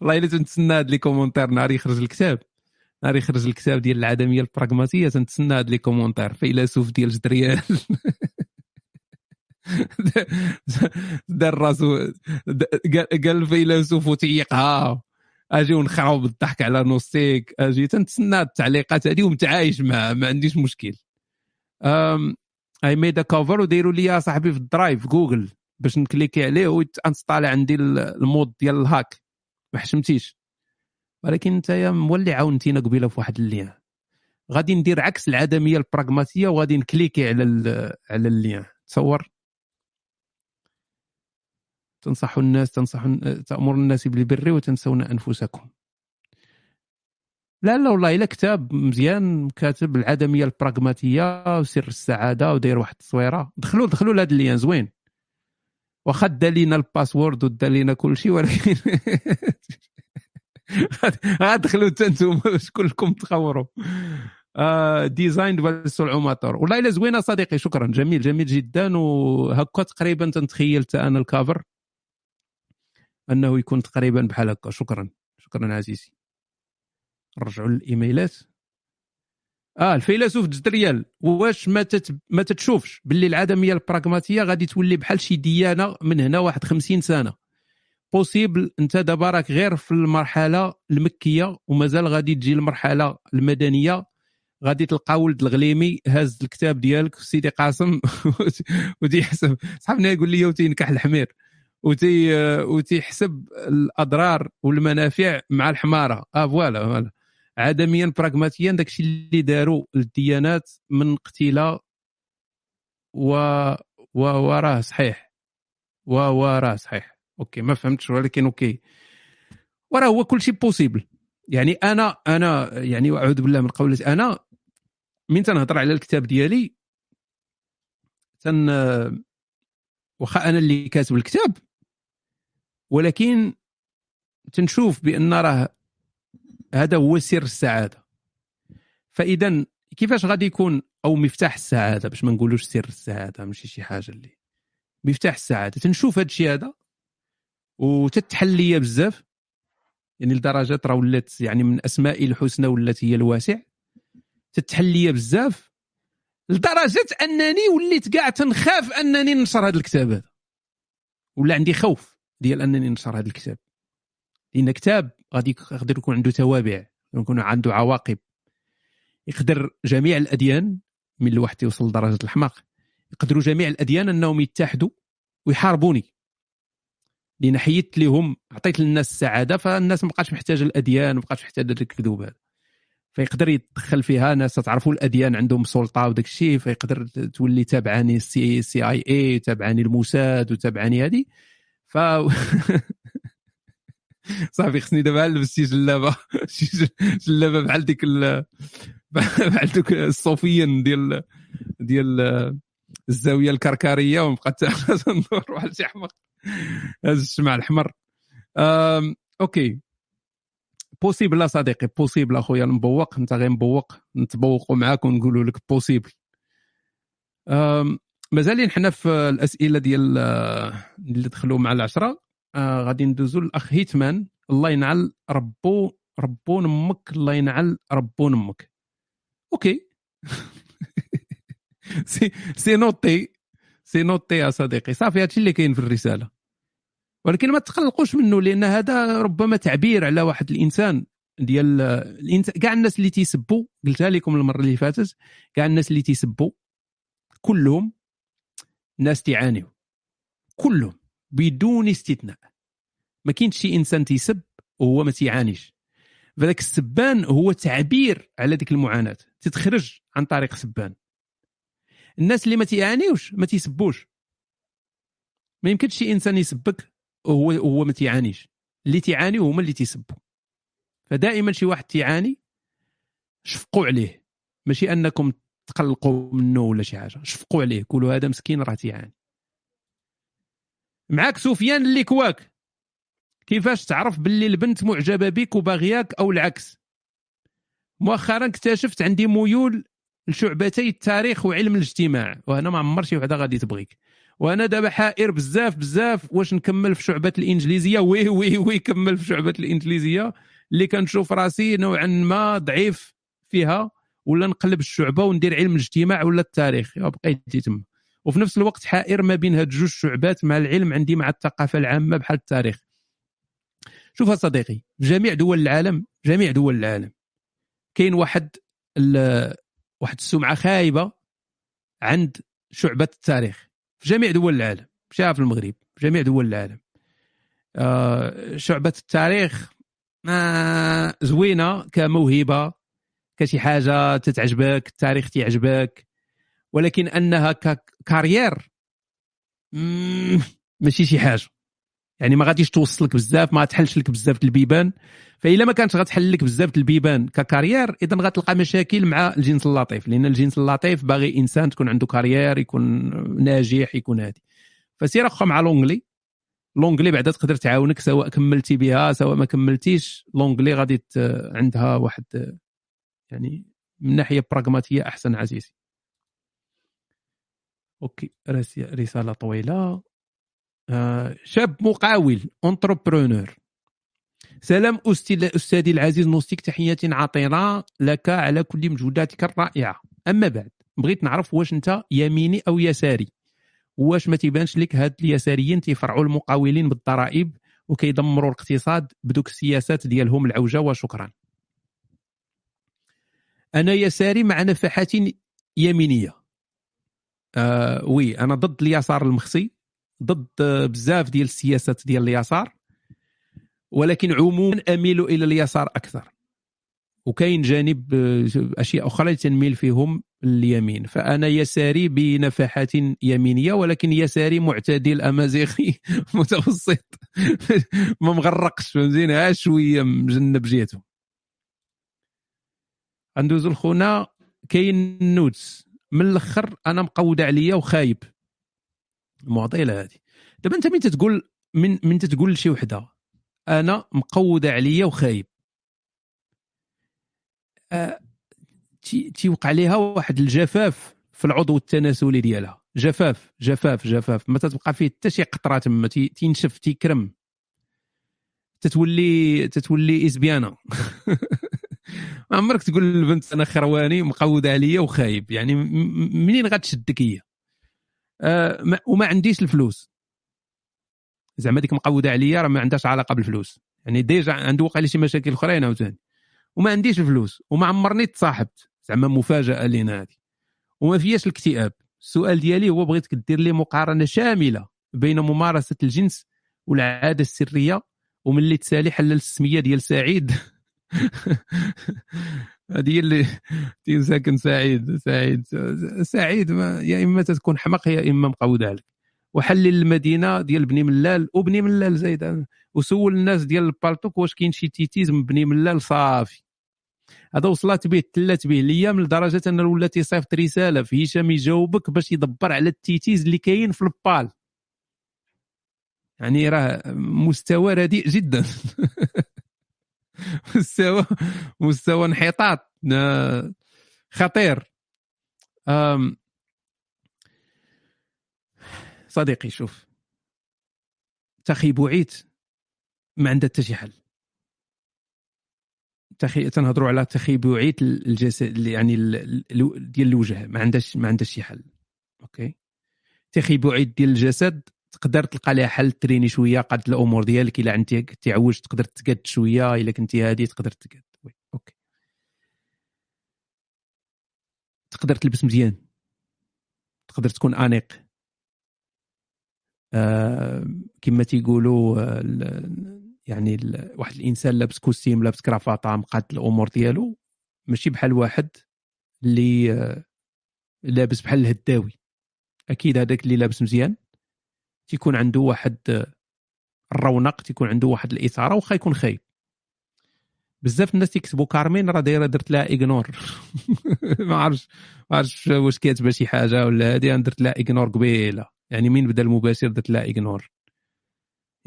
والله الا تنتسنى هاد les commentaires نهار يخرج الكتاب. نهار يخرج الكتاب ديال العدميه البراغماتية تنتسنى هاد les commentaires فيلسوف ديال جدريال. دار راسو قال الفيلسوف وتيقها أجي ونخرعوا بالضحك على نوستيك. أجي تنتسنى التعليقات هذه ومتعايش معها ما عنديش مشكل. اي ميد كفر وديروا لي صاحبي في ال Drive Google باش ن cliquer عليه و installer عندي ال mode ديال ال hack. ما حشمتيش. ولكن انت مولي عاونتينا قبيلة في واحد ال lien غادي ندير عكس العدميه البراغماتية وغادي ن cliquer على على ال lien تصور. تنصح الناس تنصح تامر الناس بالبر وتنسون أنفسكم. لا لا والله إلا كتاب مزيان كاتب العدميه البراغماتية وسر السعادة وداير واحد التصويرة. دخلوا دخلوا لهذا ال lien زوين. واخا دا لينا ال password ودا لينا كل شيء ولكن غادخلوا حتى أنتم كلكم تخوروا. آه design ال amateur والله الا زوينة صديقي شكرا. جميل جميل جدا. وهكا تقريبا تنتخيل أنا الكافر أنه يكون تقريبا بحال هكا. شكرا شكرا عزيزي. نرجعوا للايميلات آه الفيلسوف جدريال واش ما تت... ما تتشوفش؟ باللي العدمية البراغماتية غادي تولي بحال شي ديانة من هنا واحد 50 سنة. بوسيبل أنت دابا راك غير في المرحلة المكية ومازال غادي تجي المرحله المدنية. غادي تلقى ولد الغليمي هاز الكتاب ديالك سيدي قاسم وتيحسب صحابنا يقول لي وتينكح الحمير؟ وتي وتيحسب الأضرار والمنافع مع الحمارة. آه voilà voilà. عدميا براغماتيا داكشي اللي داروا الديانات من قتيلة و وراه صحيح. و وراه صحيح. okay ما فهمتش ولكن okay. وراه هو كل شيء possible يعني أنا أنا يعني أعوذ بالله من قولة أنا من تنهضر على الكتاب ديالي تن واخا أنا اللي كاتب الكتاب ولكن تنشوف بأن راه هذا هو سر السعادة. فإذا كيفاش غادي يكون أو مفتاح السعادة؟ باش ما نقولوش سر السعادة ماشي شي حاجة اللي. مفتاح السعادة. تنشوف هذا الشيء هذا وتتحل ليا بزاف. يعني لدرجة راه ولات يعني من اسمائي الحسنى ولات هي الواسع. تتحل ليا بزاف لدرجة أنني وليت كاع تنخاف أنني ننشر هذا الكتاب هذا. ولا عندي خوف ديال أنني ننشر هذا الكتاب. لأن كتاب غادي يقدر يكون عنده توابع يكون عنده عواقب. يقدر جميع الأديان من الواحد يوصل لدرجة الحماق يقدروا جميع الأديان أنهم يتحدوا ويحاربوني. لأن حيدت لهم عطيت للناس السعادة فالناس ما بقاش محتاجه الأديان ما بقاش محتاجه الكذوب هذا. فيقدر يدخل فيها ناس تعرفوا الأديان عندهم سلطة وداك الشيء فيقدر تولي تابعاني ال C CIA تابعاني الموساد وتابعاني هذه ف صافي خصني دابا نلبس شي جلابة. شي جلابة بحال ديك بحال دوك الصوفيين ديال ديال الزاوية الكركريه ونبقى ندور واحد شي حمق الشمع الاحمر okay. possible صديقي possible أخويا المبوق أنت غير مبوق نتبوقوا معاك ونقولوا لك possible مازالين حنا في الأسئلة ديال اللي دخلوا مع العشرة. آه غادي ندوزو للأخ هيتمان. الله ينعل ربو ربون أمك الله ينعل ربون أمك okay. c'est c'est noté c'est noté يا صديقي. صافي هادشي اللي كاين في الرسالة. ولكن ما تقلقوش منه لأن هذا ربما تعبير على واحد الإنسان ديال الانسان كاع الناس اللي تيسبوا قلتها لكم المرة اللي فاتت كاع الناس اللي تيسبوا كلهم ناس تعانيوا كلهم بدون استثناء. ما كاينش شي إنسان تيسب وهو ما تيعانيش. فذاك السبان هو تعبير على ديك المعاناة. تتخرج عن طريق سبان. الناس اللي ما تيعانيوش ما تيسبوش. ما يمكنش شي إنسان يسبك وهو هو ما تيعانيش. اللي تيعانيو هما اللي تيسبوا. فدائما شي واحد تيعاني شفقوا عليه. ماشي أنكم تقلقوا منه ولا شي حاجة. شفقوا عليه. قولوا هذا مسكين راه تيعاني. معاك سفيان اللي كواك كيفاش تعرف باللي البنت معجبة بك وباغياك أو العكس؟ مؤخرا اكتشفت عندي ميول لشعبتي التاريخ وعلم الاجتماع. وهنا ما عمر شي وحدة غادي تبغيك. وأنا دابا حائر بزاف بزاف واش نكمل في شعبة الإنجليزية؟ oui oui oui كمل في شعبة الإنجليزية. اللي كنشوف راسي نوعا ما ضعيف فيها ولا نقلب الشعبة وندير علم الاجتماع ولا التاريخ. بقيت تما. وفي نفس الوقت حائر ما بين هاد جوج شعبات مع العلم عندي مع الثقافة العامة بحال التاريخ. شوف صديقي جميع دول العالم جميع دول العالم كاين واحد واحد السمعة خايبة عند شعبة التاريخ. في جميع دول العالم مش في المغرب في جميع دول العالم. آه شعبة التاريخ آه زوينة كموهبة كشي حاجة تتعجبك التاريخ تيعجبك ولكن أنها كارير ماشي شي حاجة. يعني ما غاديش توصلك بزاف ما غتحلش لك بزاف البيبان. فإلا ما كانتش غتحل لك بزاف البيبان ك carrière إذا غتلقى مشاكل مع الجنس اللطيف. لأن الجنس اللطيف باغي إنسان تكون عنده carrière يكون ناجح يكون هادي. فسير أخا مع l'anglais. l'anglais بعدا تقدر تعاونك سواء كملتي بها سواء ما كملتيش l'anglais غادي عندها واحد يعني من ناحية pragmatique أحسن عزيزي. OK رس- رسالة طويلة. شاب مقاول entrepreneur سلام أستاذ أستاذي العزيز نوستيك تحية عطرة لك على كل مجهوداتك الرائعة. أما بعد بغيت نعرف واش أنت يميني أو يساري؟ واش ما تيبانش لك هاد اليساريين تيفرعوا المقاولين بالضرائب وكيدمروا الاقتصاد بدوك السياسات ديالهم العوجة وشكرا. أنا يساري مع نفحات يمينية. آه وي أنا ضد اليسار المخصي. ضد بزاف ديال السياسات ديال اليسار ولكن عموما أميل إلى اليسار أكثر. وكاين جانب آه، أشياء أخرى تنميل فيهم اليمين. فأنا يساري بنفحات يمينية ولكن يساري معتدل أمازيغي متوسط. ما مغرقش فهمتيني؟ شوية مجنب جهته. غندوزو لخونا كاين notes من الأخر أنا مقودة عليا وخايب. المعضله هذه. دابا أنت من تتقول من من تتقول لشي وحدة؟ أنا مقودة عليا وخايب. تي- تيوقع عليها واحد الجفاف في العضو التناسلي ديالها. جفاف جفاف جفاف. ما تتبقى فيه حتى شي قطره تما تي- تينشف تيكرم. تتولي تتولي اسبيانه عمرك تقول للبنت أنا خرواني مقودة عليا وخايب. يعني منين غتشدك هي؟ آه ما- وما عنديش الفلوس. زعما ديك مقودة عليا راه ما عندهاش علاقة بالفلوس. يعني déjà عنده وقع لي شي مشاكل أخرين عاوتاني. وما عنديش الفلوس وما عمرني تصاحبت زعما مفاجأة لينا هذه وما فياش الاكتئاب. السؤال ديالي هو بغيتك دير لي مقارنة شاملة بين ممارسة الجنس والعادة السرية وملي تسالي حلل السمية ديال سعيد. هذه اللي تين ساكن سعيد سعيد سعيد. ما يا إما تكون حمق يا إما مقوده عليك وحلل المدينة ديال بني ملال وبني ملال زايد. وسول الناس ديال البالتوك واش كاين شي تيتيز من بني ملال؟ صافي. هذا وصلت به تلات به الأيام لدرجة أن ولا تيصيفط رسالة في هشام يجاوبك باش يدبر على التيتيز اللي كاين في البال. يعني راه مستوى رديء جدا. مستوى مستوى انحطاط خطير. صديقي شوف. تخي بوعيت ما عندها حتى شي حل تخي تنهضروا على تخي بوعيت الجسد يعني ال- ال- ديال الوجه ما عندهاش ما عندهاش شي حل. OK؟ تخي بوعيت ديال الجسد تقدر تلقى لها حل تريني شوية قد الأمور ديالك. إلا عندك تعوج تقدر تقاد شوية إلا كنتي هادي تقدر تقاد. oui OK. تقدر تلبس مزيان. تقدر تكون أنيق. آه كما تيقولوا آه، يعني واحد الإنسان لابس costume لابس كرافاطة مقاد الأمور ديالو ماشي بحال واحد اللي آه، لابس بحال الهداوي. أكيد هذاك اللي لابس مزيان. تيكون عنده واحد آه، الرونق تيكون عنده واحد الإثارة واخا يكون خايب. بزاف الناس تيكتبوا كارمين راه دايرة درت لها ايغنور ما عرفتش ما عرفتش واش كاتبه شي حاجة ولا هادي درت لها ايغنور قبيلة. يعني من بدا المباشر درت لها ايغنور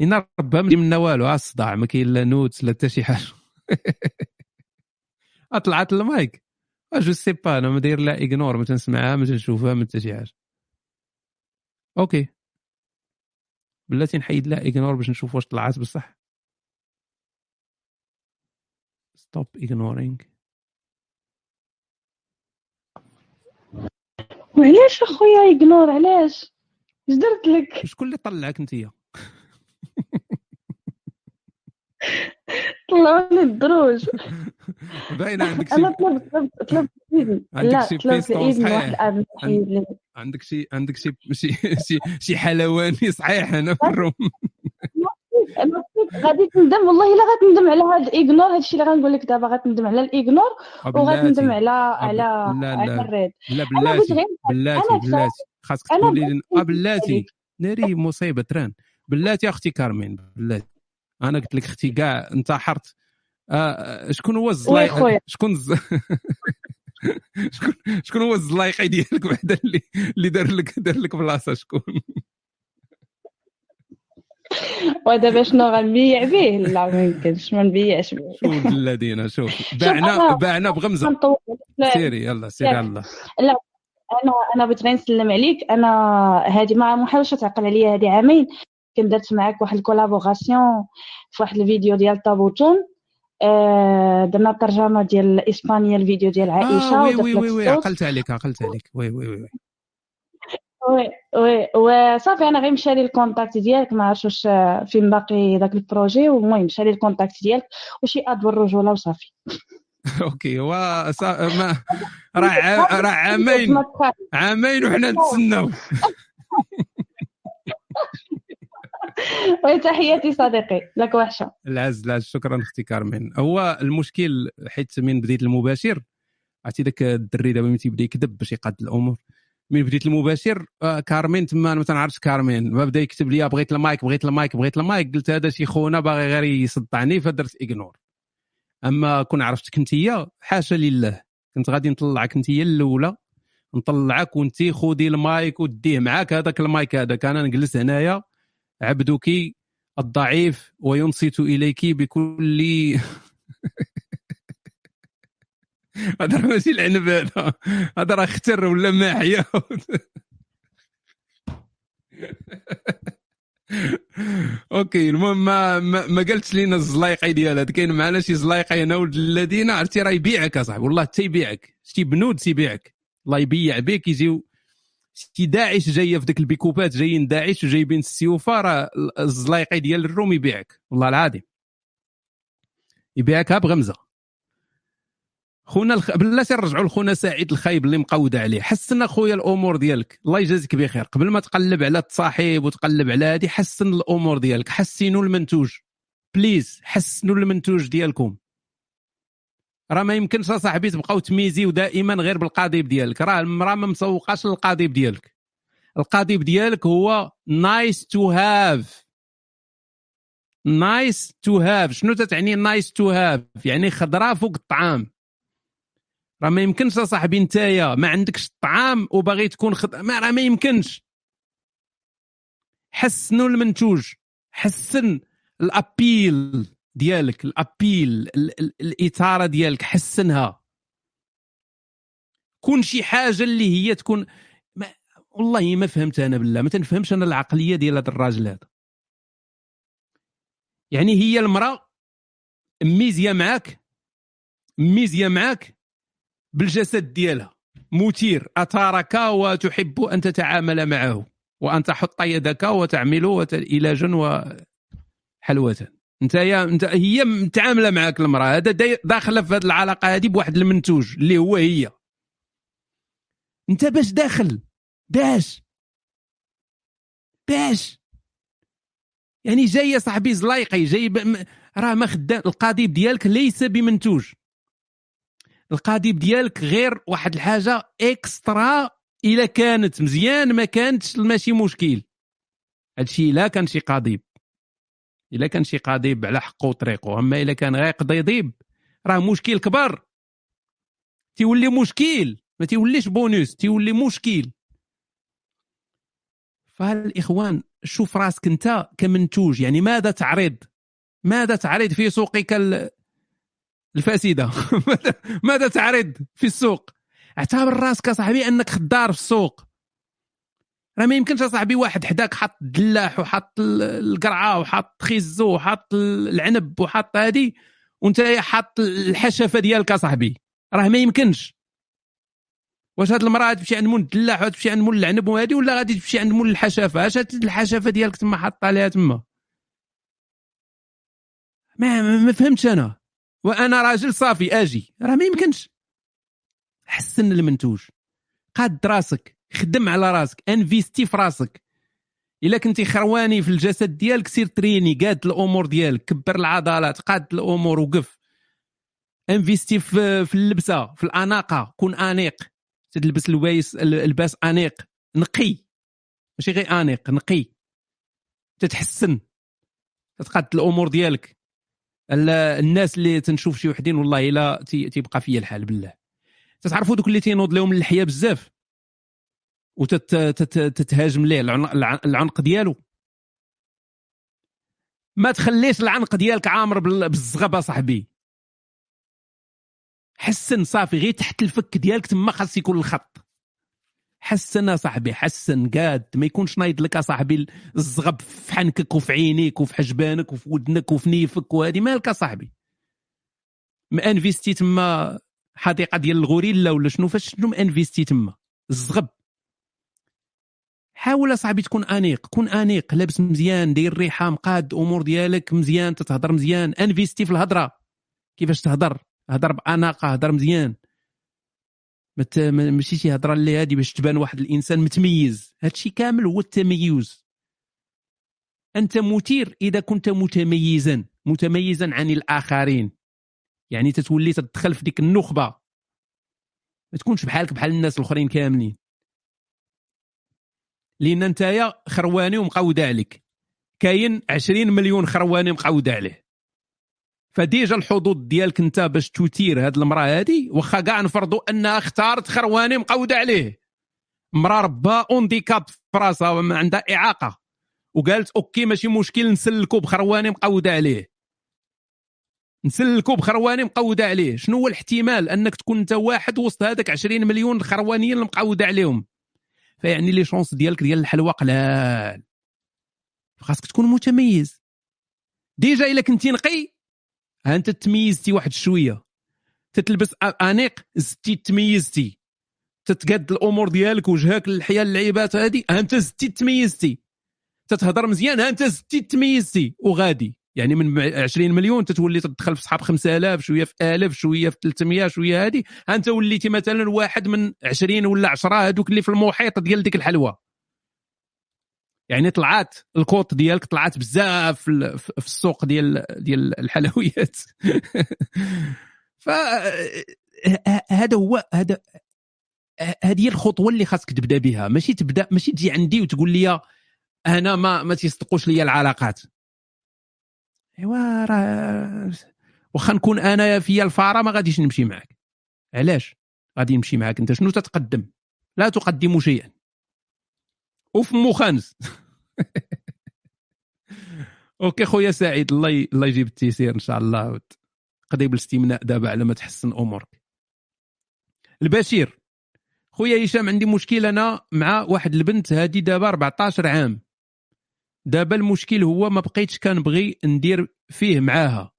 إن ربها ما منا والو ها الصداع ما كاين لا نوتس لا حتى شي حاجة. طلعت المايك. آه، je sais pas أنا ما داير لها ignore ما تنسمعها ما تنشوفها ما حتى شي حاجة. OK. بلاتي نحيد لها ignore باش نشوف واش طلعت بصح. stop ignoring وعلاش أخويا ignore علاش؟ اش درت لك؟ شكون اللي طلعك انتيا طلعوا لي الدروج باينه عندك أنا شي طلبت طلبت طلبت عندك لا طلبت صحيح. واحد الاب لي عندك شي عندك شي شي شي, شي حلواني صحيح أنا في الروم. أنا غادي تندم. والله إلا غتندم على هذا الايغنور هذا الشيء اللي غنقول لك دابا غتندم على الايغنور وغتندم على على لا على لا. الريد. لا أنا بلاتي. بلاتي أنا بلاتي. خاصك تقولي لي آه، بلاتي. ناري مصيبة تران. بلاتي أختي كارمين. بلاتي. أنا قلت لك أختي كاع انتحرت آه شكون هو الزلايق؟ شكون. شكون شكون هو الزلايقي ديالك بعدا اللي اللي دار لك دار لك بلاصة شكون؟ ودابا شنو غنبيع به لا ما يمكنش ما نبيعش به شوف الذين شوف. باعنا باعنا بغمزة. سيري يلا سيري على الله لا أنا أنا بغيت غير نسلم عليك. أنا هذه ما محاولش تعقل عليا هذه عامين. كنت درت معاك واحد الـ collaboration في واحد الفيديو ديال طابوتون. آه، درنا الترجمة ديال الإسبانية الفيديو ديال آه عائشة oui ودرت oui oui oui الصوت. عقلت عليك عقلت عليك. oui oui oui oui. oui وصافي أنا غير مشى لي ال contact ديالك ما عرفتش واش آه، فين باقي داك ال projet والمهم مشى لي ال contact ديالك وشي اد بالرجوله وصافي. OK هو. ما راه راه عامين عامين وحنا نتسناو. oui تحياتي صديقي لك وحشة. العز العز شكرا أختي كارمين هو المشكل حيت من بديت المباشر عرفتي ذاك الدري دابا ملي تيبدا يكذب باش يقاد الأمور. من بديت المباشر آه، كارمين تما ما تنعرفش كارمين. بدا يكتب لي بغيت المايك بغيت المايك بغيت المايك قلت هذا شي خونا باغي غير يصدعني فدرت ignore. أما كون عرفتك انتيا حاشا لله. كنت غادي نطلعك انتيا الأولى. نطلعك وأنت خذي المايك وديه معاك هذاك المايك هذاك. أنا نجلس هنايا. عبدك الضعيف وينصت إليك بكل هذا ماشي العنب هذا. هذا راه اختر ولا ماحيه okay المهم ما ما, ما قالتش لينا الزلايقي ديالها. كاين معنا شي زلايقي هنا ولد الذين عرفتي راه يبيعك أصاحبي. والله حتى يبيعك. شتي بنود تيبيعك الله يبيع بك يجيو شتي داعش جاية في ديك البيكوبات جايين داعش وجايبين السيوفه راه الزلايقي ديال الروم يبيعك. والله العظيم يبيعك بغمزه خونا الخ... بلاتي نرجعوا لخونا سعيد الخايب اللي مقود عليه. حسن خويا الأمور ديالك. الله يجازيك بخير. قبل ما تقلب على التصاحب وتقلب على هذه حسن الأمور ديالك. حسنوا المنتوج. please حسنوا المنتوج ديالكم. راه ما يمكنش اصاحبي تبقاو تميزيو دائما غير بالقضيب ديالك. راه المراه ما مسوقاش للقضيب ديالك. القضيب ديالك هو nice to have nice to have شنو تتعني nice to have يعني خضرة فوق الطعام. راه ما يمكنش اصاحبي نتايا. ما عندكش الطعام وباغي تكون خد... ما راه ما يمكنش. حسنوا المنتوج. حسن الأبيل. ديالك الأبيل ال- ال- الإثارة ديالك حسنها كون شي حاجة اللي هي تكون ما والله ما فهمت أنا بالله ما تنفهمش أنا العقلية ديال هذا الراجل هذا يعني هي المرأة ميزية معاك ميزية معاك بالجسد ديالها. مثير. أثارك وتحب أن تتعامل معه وأن تحط يدك وتعمل وت- علاجا وحلوة. انت يا انت هي متعاملة معك المرأة. هذا داخلة في هذه العلاقة هذه بواحد المنتوج اللي هو هي. انت باش داخل. باش. باش. يعني جاي صاحبي زلايقي جاي راه ما خدام القضيب ديالك ليس بمنتوج. القضيب ديالك غير واحد الحاجة اكسترا إلا كانت مزيان ما كانتش ماشي مشكل. هادشي الا كان شي قضيب إلا كان شي قضيب على حقه وطريقه. أما إلا كان غير قضيضيب راه مشكل كبر. تيولي مشكل ما تيوليش بونوس تيولي مشكل. فالاخوان شوف راسك أنت كمنتوج يعني ماذا تعرض؟ ماذا تعرض في سوقك ال- الفاسدة؟ ماذا تعرض في السوق؟ اعتبر راسك صاحبي أنك خدار في السوق. راه ما يمكنش صاحبي واحد حداك حط دلاح وحط ال- القرعة وحط خيزو وحط العنب وحط هادي وانت حاط الحشفة ديالك صاحبي راه ما يمكنش. واش هاد المرأة تمشي عند مول الدلاح وتمشي عند مول العنب وهادي ولا غادي تمشي عند مول الحشافه اش هاد الحشافه ديالك تما حاطه عليها تما؟ ما ما ما فهمتش أنا. وأنا راجل صافي أجي. راه ما يمكنش. حسن المنتوج. قاد راسك. خدم على راسك investi في راسك. إلا كنتي خرواني في الجسد ديالك سير تريني قاد الأمور ديالك كبر العضلات قاد الأمور وقف. investi في اللبسة في الأناقة كون أنيق. تلبس الباس الباس أنيق. نقي. ماشي غير أنيق نقي. تتحسن. تتقاد الأمور ديالك. ال- الناس اللي تنشوف شي وحدين والله إلا تي- تيبقى فيا الحال بالله. تتعرفوا دوك اللي تينوض لهم اللحية بزاف. وتتهاجم ليه؟ العن- العن- العنق ديالو. ما تخليش العنق ديالك عامر بال- بالزغب صاحبي. حسن صافي غير تحت الفك ديالك تما خاص يكون الخط. حسن صاحبي حسن قاد ما يكونش نايض لك صاحبي الزغب في حنكك وفي عينيك وفي حجبانك وفي ودنك وفي نيفك وهذه مالك صاحبي؟ ما investi تما حديقة ديال الغوريلا ولا شنو فاش شنو investi تما؟ الزغب. حاول أصاحبي تكون أنيق كون أنيق لابس مزيان داير ريحة مقاد أمور ديالك مزيان تتهضر مزيان investi في الهضرة. كيفاش تهضر؟ هضر بأناقة هضر مزيان. مت... ما- ماشي شي هضرة اللي هادي باش تبان واحد الإنسان متميز. هادشي كامل هو التميز. أنت مثير إذا كنت متميزا متميزا عن الآخرين. يعني تتولي تدخل في ديك النخبة. ما تكونش بحالك بحال الناس الأخرين كاملين. لأن نتايا خرواني ومقوده عليك. كاين 20 مليون خرواني مقوده عليه. ف déjà الحظوظ ديالك أنت باش تثير هاد المرأة هادي واخا كاع نفرضوا أنها اختارت خرواني مقوده عليه. مراه ربها un handicap في راسها عندها إعاقة. وقالت okay ماشي مشكل نسلكو بخرواني مقوده عليه. نسلكو بخرواني مقوده عليه. شنو هو الاحتمال أنك تكون أنت واحد وسط هذاك 20 مليون خروانيين اللي مقوده عليهم؟ فيعني les chances ديالك ديال الحلوى قلال. خاصك تكون متميز. ديجا إلا كنتي نقي ها أنت تميزتي واحد شوية. تتلبس أنيق زدتي تميزتي. تتقاد الأمور ديالك وجهك اللحيه اللعيبات هذه ها أنت زدتي تميزتي. تتهضر مزيان ها أنت زدتي تميزتي وغادي. يعني من 20 مليون تتولي تدخل في صحاب 5000 شوية في 1000 شوية في 300 شوية هذه انت وليتي مثلا واحد من 20 ولا 10 هذوك اللي في المحيط ديال ديك الحلوى يعني طلعات الكوط ديالك طلعات بزاف في السوق ديال ديال الحلويات. ف هذا هو هذا هذه هي الخطوة اللي خاصك تبدأ بها. ماشي تبدا ماشي تجي عندي وتقول لي أنا ما ما تيصدقوش لي العلاقات. إيوا راه واخا نكون أنا فيا الفارة ما غاديش نمشي معك علاش؟ غادي نمشي معك أنت شنو تتقدم؟ لا تقدم شيئا. وفمو خانس okay خويا سعيد الله ي... الله يجيب التيسير إن شاء الله. قضي بالاستمناء دابا على ما تحسن أمورك. البشير. خويا هشام عندي مشكل أنا مع واحد البنت هادي دابا 14 عام. دابا المشكل هو ما بقيتش كنبغي ندير فيه معاها.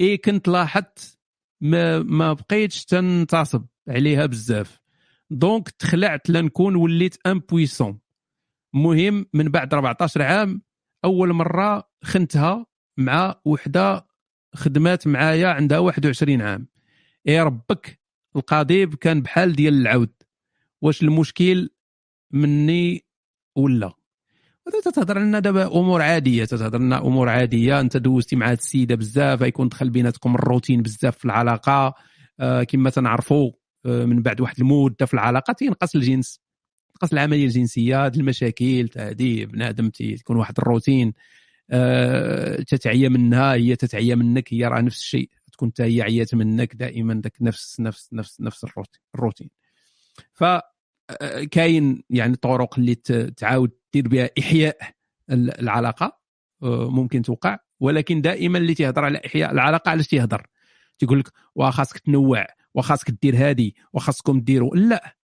اي كنت لاحظت ما ما بقيتش تنتصب عليها بزاف. donc تخلعت لنكون وليت impuissant مهم من بعد 14 عام أول مرة خنتها مع وحدة خدمات معايا عندها 21 عام. يا ربك القضيب كان بحال ديال العود. واش المشكل مني ولا؟ تتهضر لنا دابا أمور عادية تتهضر لنا أمور عادية. أنت دوزتي مع هاد السيدة بزاف غيكون دخل بيناتكم الروتين بزاف في العلاقة. آه كما تنعرفوا آه من بعد واحد المده في العلاقة تينقص الجنس تنقص العملية الجنسية هاد المشاكل هذه بنادم تكون واحد الروتين. آه تتعيا منها هي تتعيا منك هي راه نفس الشيء. تكون حتى هي عيات منك دائما داك نفس نفس نفس نفس الروتين الروتين. ف كاين يعني طرق اللي تعاود دير بها إحياء العلاقة ممكن توقع ولكن دائما اللي تيهضر على إحياء العلاقة علاش تيهضر تيقول لك وخاصك تنوع وخاصك دير هذه وخاصكم ديروا. لا.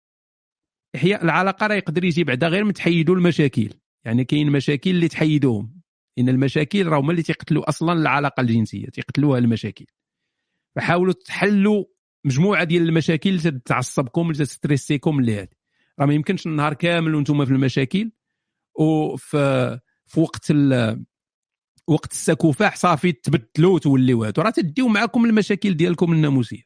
إحياء العلاقة راه يقدر يجي بعدا غير من تحيدوا المشاكل. يعني كاين مشاكل اللي تحيدوهم. إن المشاكل راهما اللي تيقتلوا أصلا العلاقة الجنسية تيقتلوها المشاكل. فحاولوا تحلوا مجموعة ديال المشاكل اللي تعصبكم اللي تستريسيكم اللي هذه راه ما يمكنش النهار كامل وأنتم في المشاكل. وفي في وقت ال... وقت السكوفاح صافي تبدلوا وتوليو هادو. راه تديو معاكم المشاكل ديالكم الناموسية.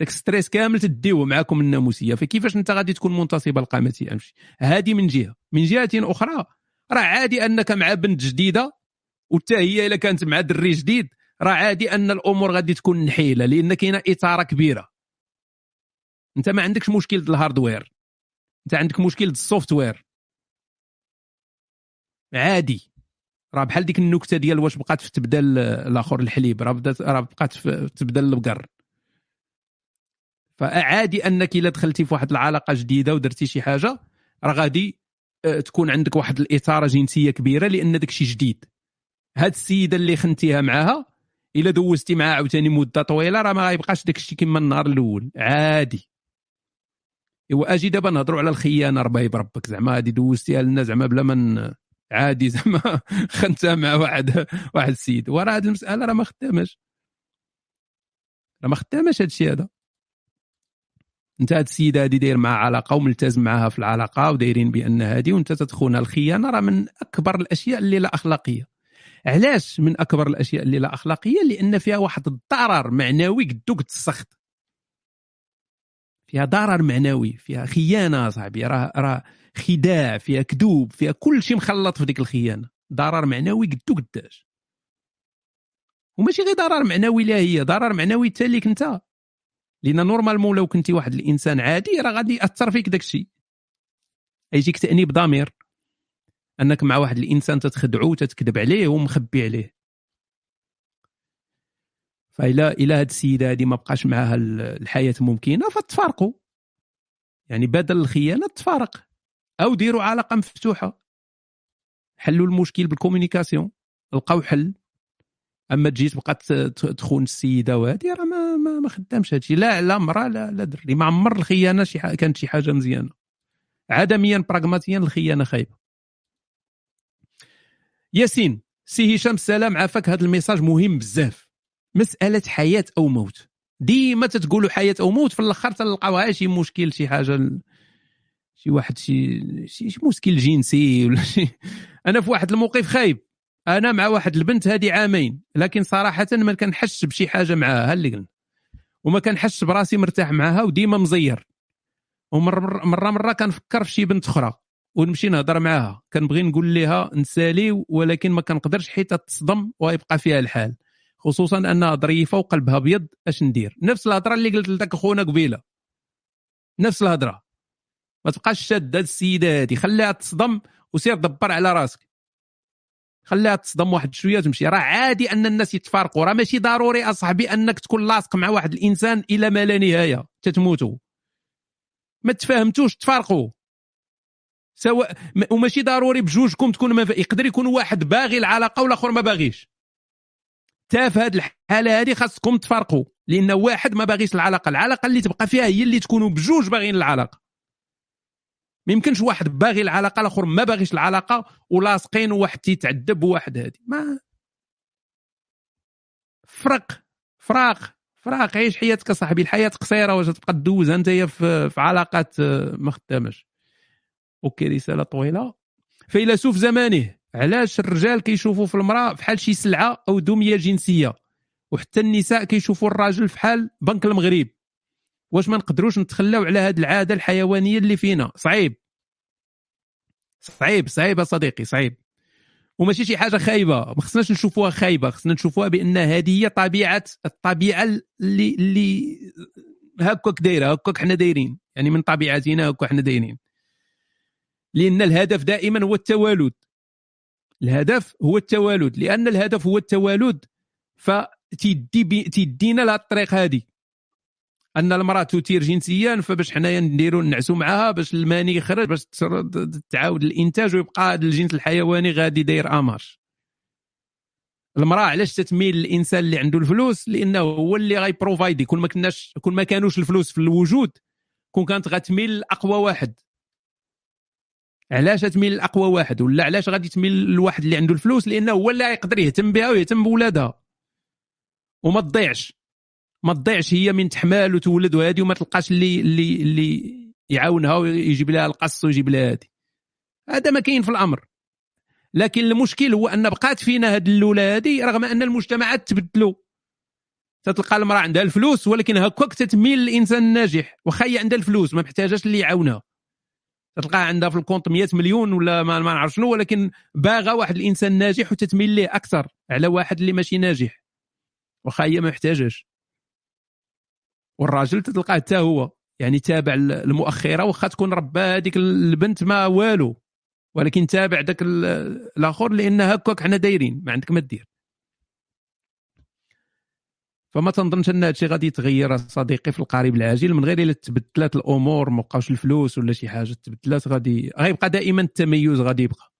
داك stress كامل تديوه معاكم الناموسية. فكيفاش انت غادي تكون منتصب القامة أمشي؟ هذه من جهة. من جهة أخرى راه عادي أنك مع بنت جديدة وحتى هي إلا كانت مع دري جديد راه عادي أن الأمور غادي تكون نحيله لأن كاينة اثاره كبيرة. أنت ما عندكش مشكل ال hardware. أنت عندك مشكل ال software عادي. راه بحال ديك النكتة ديال واش بقات في تبدل الآخر الحليب راه بدات راه بقات في تبدل البقر. فعادي أنك إلا دخلتي في واحد العلاقة جديدة ودرتي شي حاجة راه غادي آه، تكون عندك واحد الإثارة جنسية كبيرة لأن داك الشيء جديد. هاد السيدة اللي خنتيها معاها إلا دوزتي معاها عاوتاني مدة طويلة راه ما غيبقاش داك الشيء كما النهار الأول. عادي. إيوا أجي دابا نهضروا على الخيانة ربي بربك. زعما هادي دوزتيها لنا زعما بلا من عادي زعما خنتها مع واحد واحد السيد. وراه هاد المسألة راه ما خداماش. راه ما خداماش هاد الشيء هذا. انت هاد السيدة هادي داير معها علاقة وملتزم معها في العلاقة ودايرين بأن هادي وانت تدخلها الخيانة راه من أكبر الأشياء اللي لا أخلاقية. علاش من أكبر الأشياء اللي لا أخلاقية؟ لأن فيها واحد الضرر معنوي قدو قد السخط فيها ضرر معنوي فيها خيانة صاحبي. راه راه خداع فيها كذوب فيها كل شيء مخلط في ديك الخيانة. ضرر معنوي قدو قداش. وماشي غير ضرر معنوي لا هي ضرر معنوي حتى ليك انت. لأن نورمالمون لو كنتي واحد الإنسان عادي راه غادي يأثر فيك داك الشيء. يجيك تأنيب ضمير. أنك مع واحد الإنسان تتخدعو تتكذب عليه ومخبي عليه. فإلا إلا هاد السيدة هادي ما بقاش معاها الحياة ممكنة فتفارقوا يعني بدل الخيانة تفارق. أو ديروا علاقة مفتوحة. حلوا المشكل بالكوميونيكاسيون لقاو حل. أما تجي تبقى تخون السيدة وهذه راه ما ما, ما خدامش هادشي. لا لا مراه لا لا دري. ما عمر الخيانة شي كانت شي حاجة مزيانة. عدميا براغماتيا الخيانة خايبة. ياسين سي هشام السلام عافاك. هذا ال message مهم بزاف. مسألة حياة أو موت. ديما تتقولوا حياة أو موت في الأخر تلقاوها شي مشكل شي حاجة شي واحد شي شي, شي مشكل جنسي ولا شي. أنا في واحد الموقف خايب. أنا مع واحد البنت هذه عامين لكن صراحة ما كنحسش بشي حاجة معاها اللي قلنا. وما كنحسش براسي مرتاح معاها وديما مزير. ومره مرة مرة كنفكر في شي بنت أخرى ونمشي نهضر معاها. كنبغي نقول لها نسالي ولكن ما كنقدرش حيت تصدم ويبقى فيها الحال. خصوصا أنها ظريفة وقلبها أبيض أش ندير؟ نفس الهضرة اللي قلت لذاك خونا قبيلة. نفس الهضرة. ما تبقاش شاد السيده هادي خليها تصدم وسير دبر على راسك. خليها تصدم واحد شوية وتمشي. راه عادي أن الناس يتفارقوا. راه ماشي ضروري أصاحبي أنك تكون لاصق مع واحد الإنسان إلى ما لا نهاية. تتموتوا. ما تفاهمتوش تفارقوا. سواء وماشي ضروري بجوجكم تكون ما يقدر يكون واحد باغي العلاقة والاخر ما باغيش. تا في هذه الحالة هذه خاصكم تفارقوا. لأن واحد ما باغيش العلاقة. العلاقة اللي تبقى فيها هي اللي تكونوا بجوج باغيين العلاقة. ما يمكنش واحد باغي العلاقة الآخر ما باغيش العلاقة ولاصقين وواحد تيتعذب وواحد هادي. ما فرق فراق فراق عيش حياتك صاحبي الحياة قصيرة واش تبقى تدوزها أنت في, علاقات آه، ما خدامش. أوكي رسالة طويلة. فيلسوف زمانه علاش الرجال كيشوفوا في المرأة بحال شي سلعة أو دميه جنسية؟ وحتى النساء كيشوفوا الراجل فحال بنك المغرب. واش ما نقدروش نتخلاو على هذه العادة الحيوانية اللي فينا؟ صعيب. صعيب صعيب صديقي صعيب. وماشي شي حاجة خايبة. ما خصناش نشوفوها خايبة خصنا نشوفوها بأن هذه هي طبيعة الطبيعة اللي اللي هكاك دايرة هكاك حنا دايرين. يعني من طبيعتنا هكا حنا دايرين. لأن الهدف دائما هو التوالد. الهدف هو التوالد. لأن الهدف هو التوالد فتيدي تيدينا لهذه الطريق هذه أن المرأة تثير جنسيا فباش حنايا نديروا نعسوا معها باش الماني يخرج باش تعاود الإنتاج ويبقى هذا الجنس الحيواني غادي داير en marche المرأة علاش تتميل للانسان اللي عنده الفلوس؟ لأنه هو اللي غي provide ي. كون ما كناش كون ما كانوش الفلوس في الوجود كون كانت غتميل لأقوى واحد. علاش تميل لأقوى واحد؟ ولا علاش غادي تميل لواحد اللي عنده الفلوس؟ لأنه هو اللي يقدر يهتم بها ويهتم بولادها. وما تضيعش. ما تضيعش هي من تحمال وتولد وهذه وما تلقاش اللي اللي اللي يعاونها ويجيب لها القص ويجيب لها هذه. هذا ما كاين في الأمر. لكن المشكل هو أن بقات فينا هذه الاولى هذه رغم أن المجتمعات تبدلوا تتلقى المرأة عندها الفلوس ولكن هكاك تتميل للانسان الناجح واخا هي عندها الفلوس ما محتاجاش اللي يعاونها. تلقاها عندها في الكونت 100 مليون ولا ما, ما نعرف شنو ولكن باغا واحد الإنسان ناجح وتتميل ليه أكثر على واحد اللي ماشي ناجح. واخا هي ما محتاجاش. والراجل تلقاه حتى هو يعني تابع المؤخره واخا تكون ربى هذيك البنت ما والو. ولكن تابع ذاك ال- الآخر لأن هكاك حنا دايرين ما عندك ما دير. فما تنظنش أن هادشي غادي يتغير صديقي في القريب العاجل من غير إلا تبدلات الأمور ما بقاوش الفلوس ولا شي حاجة تبدلات غادي غيبقى دائما التميز غادي يبقى.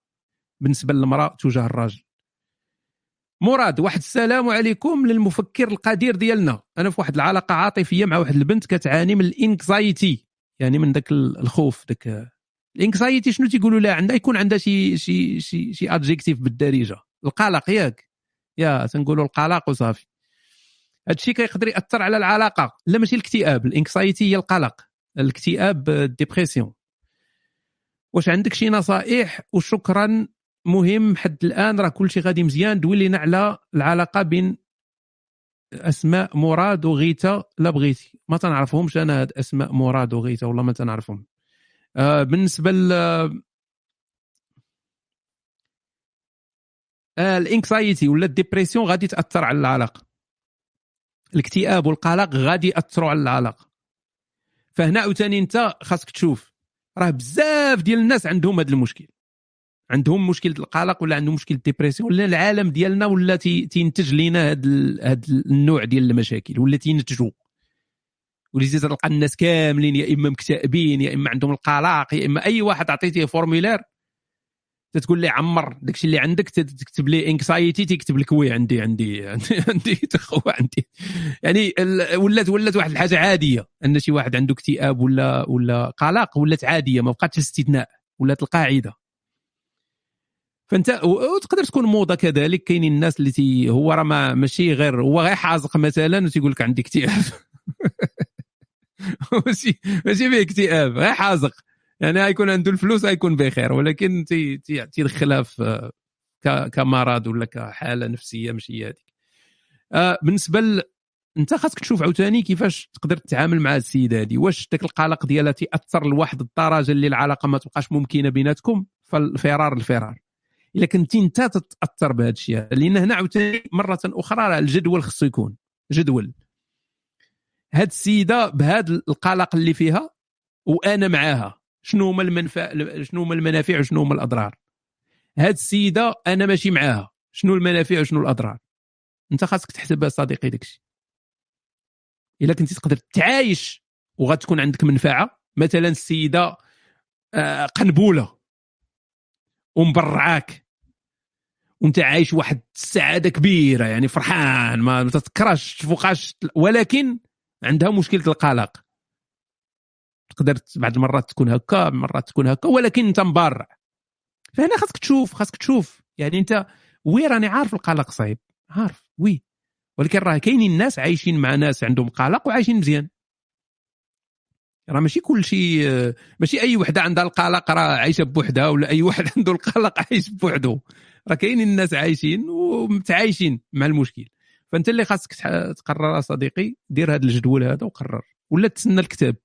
بالنسبة للمرأة تجاه الراجل. مراد واحد السلام عليكم للمفكر القدير ديالنا. أنا في واحد العلاقة عاطفية مع واحد البنت كتعاني من ال anxiety. يعني من ذاك الخوف ذاك ال anxiety شنو تيقولوا لها؟ عندها يكون عندها شي شي شي شي adjectif بالدارجة. القلق ياك. يا تنقولوا القلق وصافي. هادشي كيقدر يأثر على العلاقة. لا ماشي الاكتئاب. ال anxiety هي القلق. الاكتئاب ال dépression واش عندك شي نصائح؟ وشكرا مهم حد الآن راه كلشي غادي مزيان. دوي لينا على العلاقة بين أسماء مراد وغيتا لا بغيتي ما تنعرفهمش. أنا هاد أسماء مراد وغيتا والله ما تنعرفهم. آه بالنسبة ل آه ال anxiety ولا ال dépression غادي تأثر على العلاقة. الاكتئاب والقلق غادي يأثروا على العلاقة. فهنا عاوتاني أنت خاصك تشوف. راه بزاف ديال الناس عندهم هذا المشكل. عندهم مشكلة القلق ولا عندهم مشكلة la dépression ولا العالم ديالنا ولا تي- تينتج لينا هذا هذا النوع ديال المشاكل ولا تينتجوا ولذلك تلقى الناس كاملين يا إما مكتئبين يا إما عندهم القلق يا إما أي واحد عطيتيه formulaire تتقول لي عمر داكشي اللي عندك تكتب لي anxiété تكتب لك oui عندي عندي عندي, عندي عندي. يعني ولات ولات واحد الحاجة عادية أن شي واحد عنده اكتئاب ولا ولا قلق ولات عادية ما بقاتش استثناء ولات القاعدة. فانت وتقدر تكون موضة كذلك. كاينين الناس اللي تي هو راه ما- ماشي غير هو غير حازق مثلا وتيقول لك عندي اكتئاب. ماشي ماشي فيه اكتئاب غير حازق. يعني غيكون عنده الفلوس غيكون بخير ولكن تي- تي- تيدخلها في ك- كمرض ولا كحالة نفسية ماشي هذيك. آه، بالنسبة ل... انت خاصك تشوف عاوتاني كيفاش تقدر تتعامل مع السيدة هذه. واش داك القلق ديالها تاثر لواحد الدرجة اللي العلاقة ما تبقاش ممكنة بيناتكم؟ فالفرار الفرار. الا كنتي انت تتأثر بهذا الشيء لأن هنا عاوتاني مرة أخرى راه الجدول خصو يكون جدول. هاد السيدة بهذا القلق اللي فيها وأنا معاها شنو هما المنفع شنو هما المنافع وشنو هما الأضرار. هاد السيدة أنا ماشي معاها شنو المنافع وشنو الأضرار. أنت خاصك تحسبها صديقي داكشي. إلا كنتي تقدر تعايش وغتكون عندك منفعة مثلا السيدة آه، قنبوله ومبرعاك وانت عايش واحد السعادة كبيرة يعني فرحان ما تتكرهش تفوقاش ولكن عندها مشكلة القلق. تقدر بعض المرات تكون هكا مرات تكون هكا ولكن انت مبرع. فهنا خاصك تشوف خاصك تشوف. يعني انت oui راني عارف القلق صعيب. عارف oui. ولكن راه كاينين الناس عايشين مع ناس عندهم قلق وعايشين مزيان. راه ماشي كل شيء ماشي أي وحدة عندها القلق راه عايشة بوحدها ولا أي واحد عنده القلق عايش بوحده. راه كاينين الناس عايشين ومتعايشين مع المشكل. فأنت اللي خاصك تقرر صديقي دير هذا الجدول هذا وقرر. ولا تسنى الكتاب.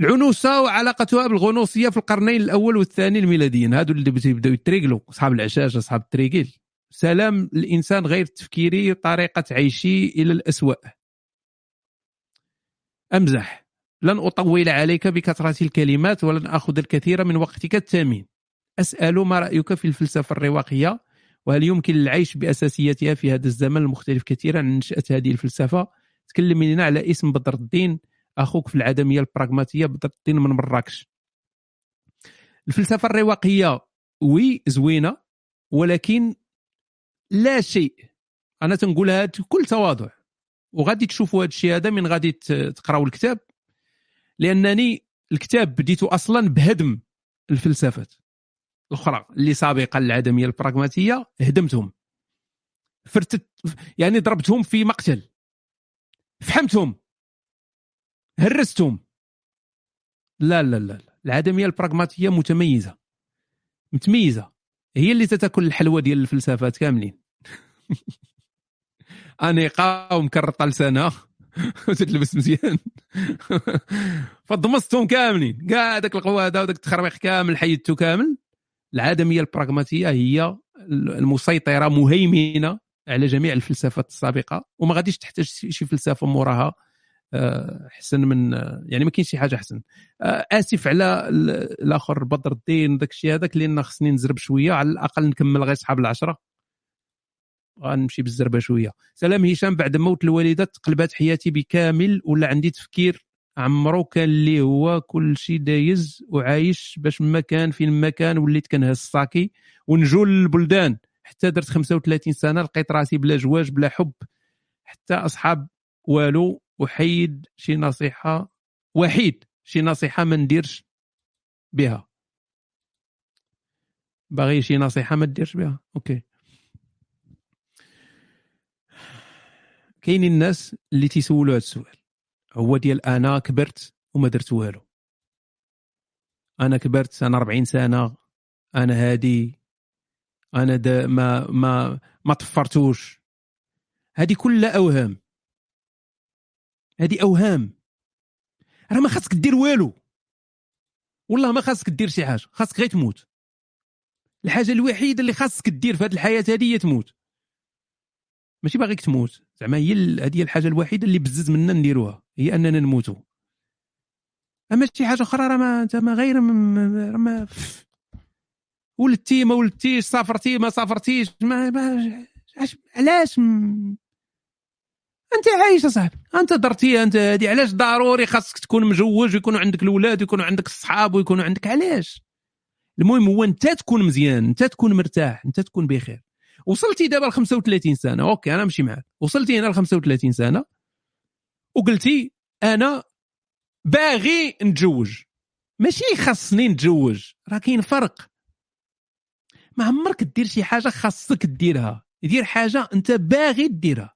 العنوسة وعلاقتها بالغنوصية في القرنين الأول والثاني الميلاديين. هادو اللي تيبداو يتريقلوا أصحاب العشاش أصحاب التريقيل. سلام الانسان غير تفكيري طريقة عيشي إلى الأسوأ. أمزح. لن أطول عليك بكثرة الكلمات ولن آخذ الكثير من وقتك الثمين أسأل ما رأيك في الفلسفة الرواقية؟ وهل يمكن العيش باساسياتها في هذا الزمن المختلف كثيرا عن نشأة هذه الفلسفة؟ تكلم لنا على اسم بدر الدين. أخوك في العدمية البراغماتية بدر الدين من مراكش. الفلسفة الرواقية وي زوينة ولكن لا شيء. أنا تنقولها بكل تواضع. وغادي تشوفوا هذا الشيء هذا من غادي تقراوا الكتاب لأنني الكتاب بديته أصلا بهدم الفلسفات الأخرى اللي سابقه للعدميه البراغماتية هدمتهم. فرتت يعني ضربتهم في مقتل. فحمتهم. هرستهم. لا لا لا. العدمية البراغماتية متميزة. متميزة. هي اللي تتاكل الحلوى ديال الفلسفات كاملين. انيقه ومكرطه لسانها وتتلبس مزيان. فضمستهم كاملين. كاع داك القواده وداك التخربيق كامل حيدته كامل. العدمية البراغماتية هي المسيطرة مهيمنة على جميع الفلسفات السابقة. وما غاديش تحتاج شي فلسفة موراها. آه، أحسن من آه، يعني ما كاينش شي حاجة أحسن. آه، آسف على ال- الآخر بدر الدين وداك الشيء هذاك لأن خصني نزرب شوية. على الأقل نكمل غير صحاب العشرة. غنمشي بالزربة شوية. سلام هشام بعد موت الوالدة تقلبات حياتي بكامل ولا عندي تفكير؟ عمرو كان اللي هو كل شيء دايز وعايش باش ما كان فين ما كان وليت كنهز الساكي ونجول للبلدان. حتى درت 35 سنة لقيت راسي بلا زواج بلا حب. حتى أصحاب والو وحيد شي نصيحة وحيد شي نصيحة ما نديرش بها. باغي شي نصيحة ما ديرش بها؟ okay. كاينين الناس اللي تيسولوا هذا السؤال. هو ديال أنا كبرت وما درت والو. أنا كبرت أنا 40 سنة أنا هادي أنا دا ما ما ما طفرتوش. هذه كلها أوهام. هذه أوهام. راه ما خاصك دير والو. والله ما خاصك دير شي حاجة خاصك غير تموت. الحاجة الوحيدة اللي خاصك دير في هذه الحياة هذه هي تموت. ماشي باغيك تموت. زعما هي هذه هي الحاجة الوحيدة اللي بزز منا نديروها هي أننا نموتوا. أما شي حاجة أخرى راه ما أنت ما غير ما ولدتي ما ولدتيش سافرتي ما سافرتيش ما, ما علاش- م- أنت عايش أصاحبي أنت درتي أنت هادي علاش ضروري خاصك تكون مجوج ويكونوا عندك الاولاد ويكونوا عندك الصحاب ويكونوا عندك علاش؟ المهم هو أنت تكون مزيان أنت تكون مرتاح أنت تكون بخير. وصلتي دابا ل 35 سنة. أوكي أنا نمشي معاك. وصلتي هنا ل 35 سنة. وقلتي أنا باغي نتزوج. ماشي خاصني نتزوج. راه كاين فرق. ما عمرك دير شي حاجة خاصك ديرها. دير حاجة أنت باغي ديرها.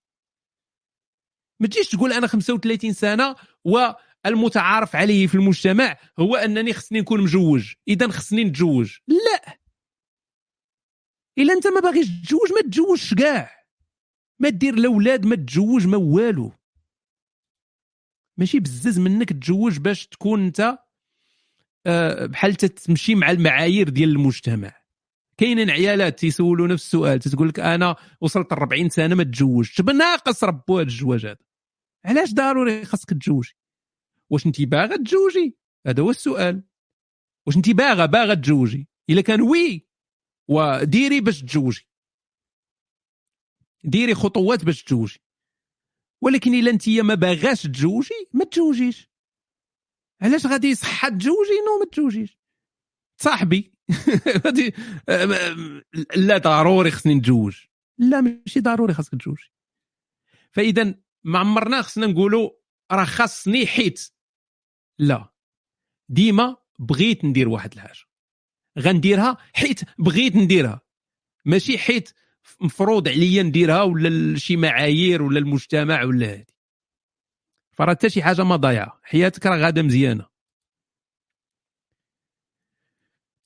ما تجيش تقول أنا 35 سنة والمتعارف عليه في المجتمع هو أنني خصني نكون مجوج اذا خصني نتزوج. لا. إلا أنت ما باغيش تتزوج ما تتزوجش كاع. ما دير الاولاد ما تتزوج ما والو. ماشي بزز منك تتزوج باش تكون أنت آه، بحال تمشي مع المعايير ديال المجتمع. كاينين عيالات تيسولوا نفس السؤال تقول لك أنا وصلت 40 سنة ما تزوجتش بناقص ربو هذا الزواج هذا. علاش ضروري خاصك تتزوجي واش انت باغا تزوجي؟ هذا هو السؤال. واش انت باغا باغا تزوجي؟ إلا كان وي وديري باش تزوجي. ديري خطوات باش تزوجي. ولكن إلا أنت ما باغاش تزوجي ما تزوجيش. علاش غادي يصح تزوجي؟ نو ما تزوجيش. صاحبي غادي لا ضروري خصني نتزوج. لا ماشي ضروري خاصك تزوج فإذا ما عمرنا خصنا نقولوا راه خاصني حيت. لا. ديما بغيت ندير واحد الحاجة. غنديرها؟ حيت بغيت نديرها. ماشي حيت مفروض عليا نديرها ولا شي معايير ولا المجتمع ولا هادي. فراه حتى شي حاجة ما ضايعة. حياتك راه غادة مزيانة.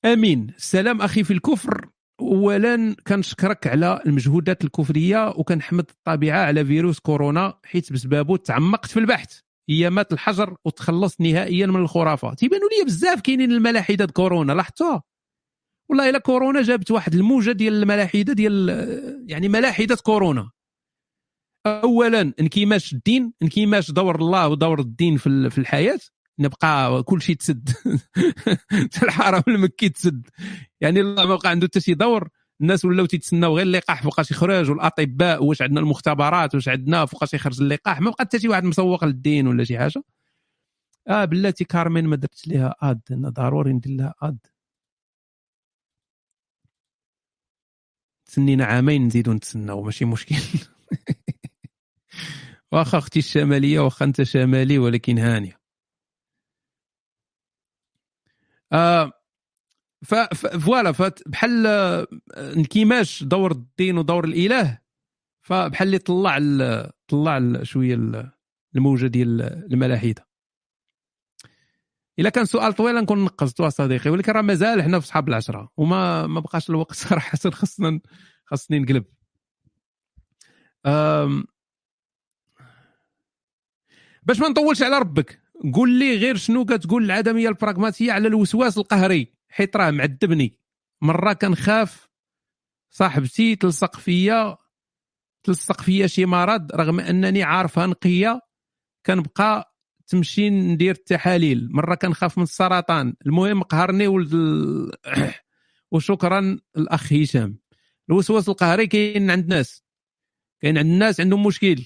أمين. السلام أخي في الكفر. اولا كنشكرك على المجهودات الكفرية وكنحمد الطبيعة على فيروس كورونا حيت بسببه تعمقت في البحث. ايامات الحجر وتخلصت نهائيا من الخرافه تيبانوا لي بزاف كاينين الملاحده كورونا لاحظتوها؟ والله إلا كورونا جابت واحد الموجة ديال الملاحدة ديال يعني ملاحدة كورونا. اولا انكماش الدين انكماش دور الله ودور الدين في في الحياة. نبقى كل شيء تسد. الحرم المكي تسد. يعني الله ما بقى عنده حتى شي دور. الناس ولاو تيتسناو غير اللقاح فوقاش يخرج والأطباء واش عندنا المختبرات واش عندنا فوقاش يخرج اللقاح. ما بقى حتى شي واحد مسوق للدين ولا شي حاجة. آه بلاتي كارمين ما درت ليها آد أنا ضروري ندير لها آد. تسنينا عامين نزيدو نتسناو ماشي مشكل. واخا أختي الشمالية واخا انت شمالي ولكن هانية. آه ف فوالا بحال آه، انكماش دور الدين ودور الإله فبحال اللي طلع ال- طلع ال- شوية ال- الموجة ديال الملاحدة. إلا كان سؤال طويل نكون نقصتو صديقي ولكن راه مازال حنا في صحاب العشرة وما ما بقاش الوقت صراحة خصنا خصني نقلب. أم باش ما نطولش على ربك قول لي غير شنو كتقول العدمية البراغماتية على الوسواس القهري حيت راه معذبني. مرة كنخاف صاحبتي تلصق فيا تلصق فيا شي مرض رغم أنني عارفها نقية كنبقى تمشي ندير التحاليل. مرة كنخاف من السرطان. المهم قهرني ولد ال... وشكرا الأخ هشام. الوسواس القهري كاين عند الناس كاين عند الناس عندهم مشكل.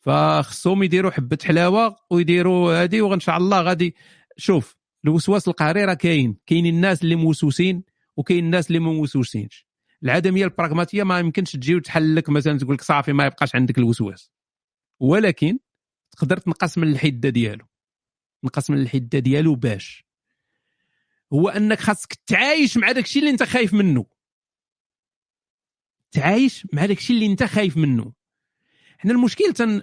فخصهم يديروا حبة حلاوة ويديروا هذه وإن شاء الله غادي شوف الوسواس القهري راه كاين. كاينين الناس اللي موسوسين وكاين الناس اللي ما موسوسينش. العدمية البراغماتية ما يمكنش تجي وتحل لك مثلا تقول لك صافي ما يبقاش عندك الوسواس. ولكن تقدر تنقص من الحدة ديالو. نقص من الحدة ديالو باش. هو أنك خاصك تعايش مع داكشي اللي أنت خايف منه. تعايش مع داكشي اللي أنت خايف منه. حنا المشكل تن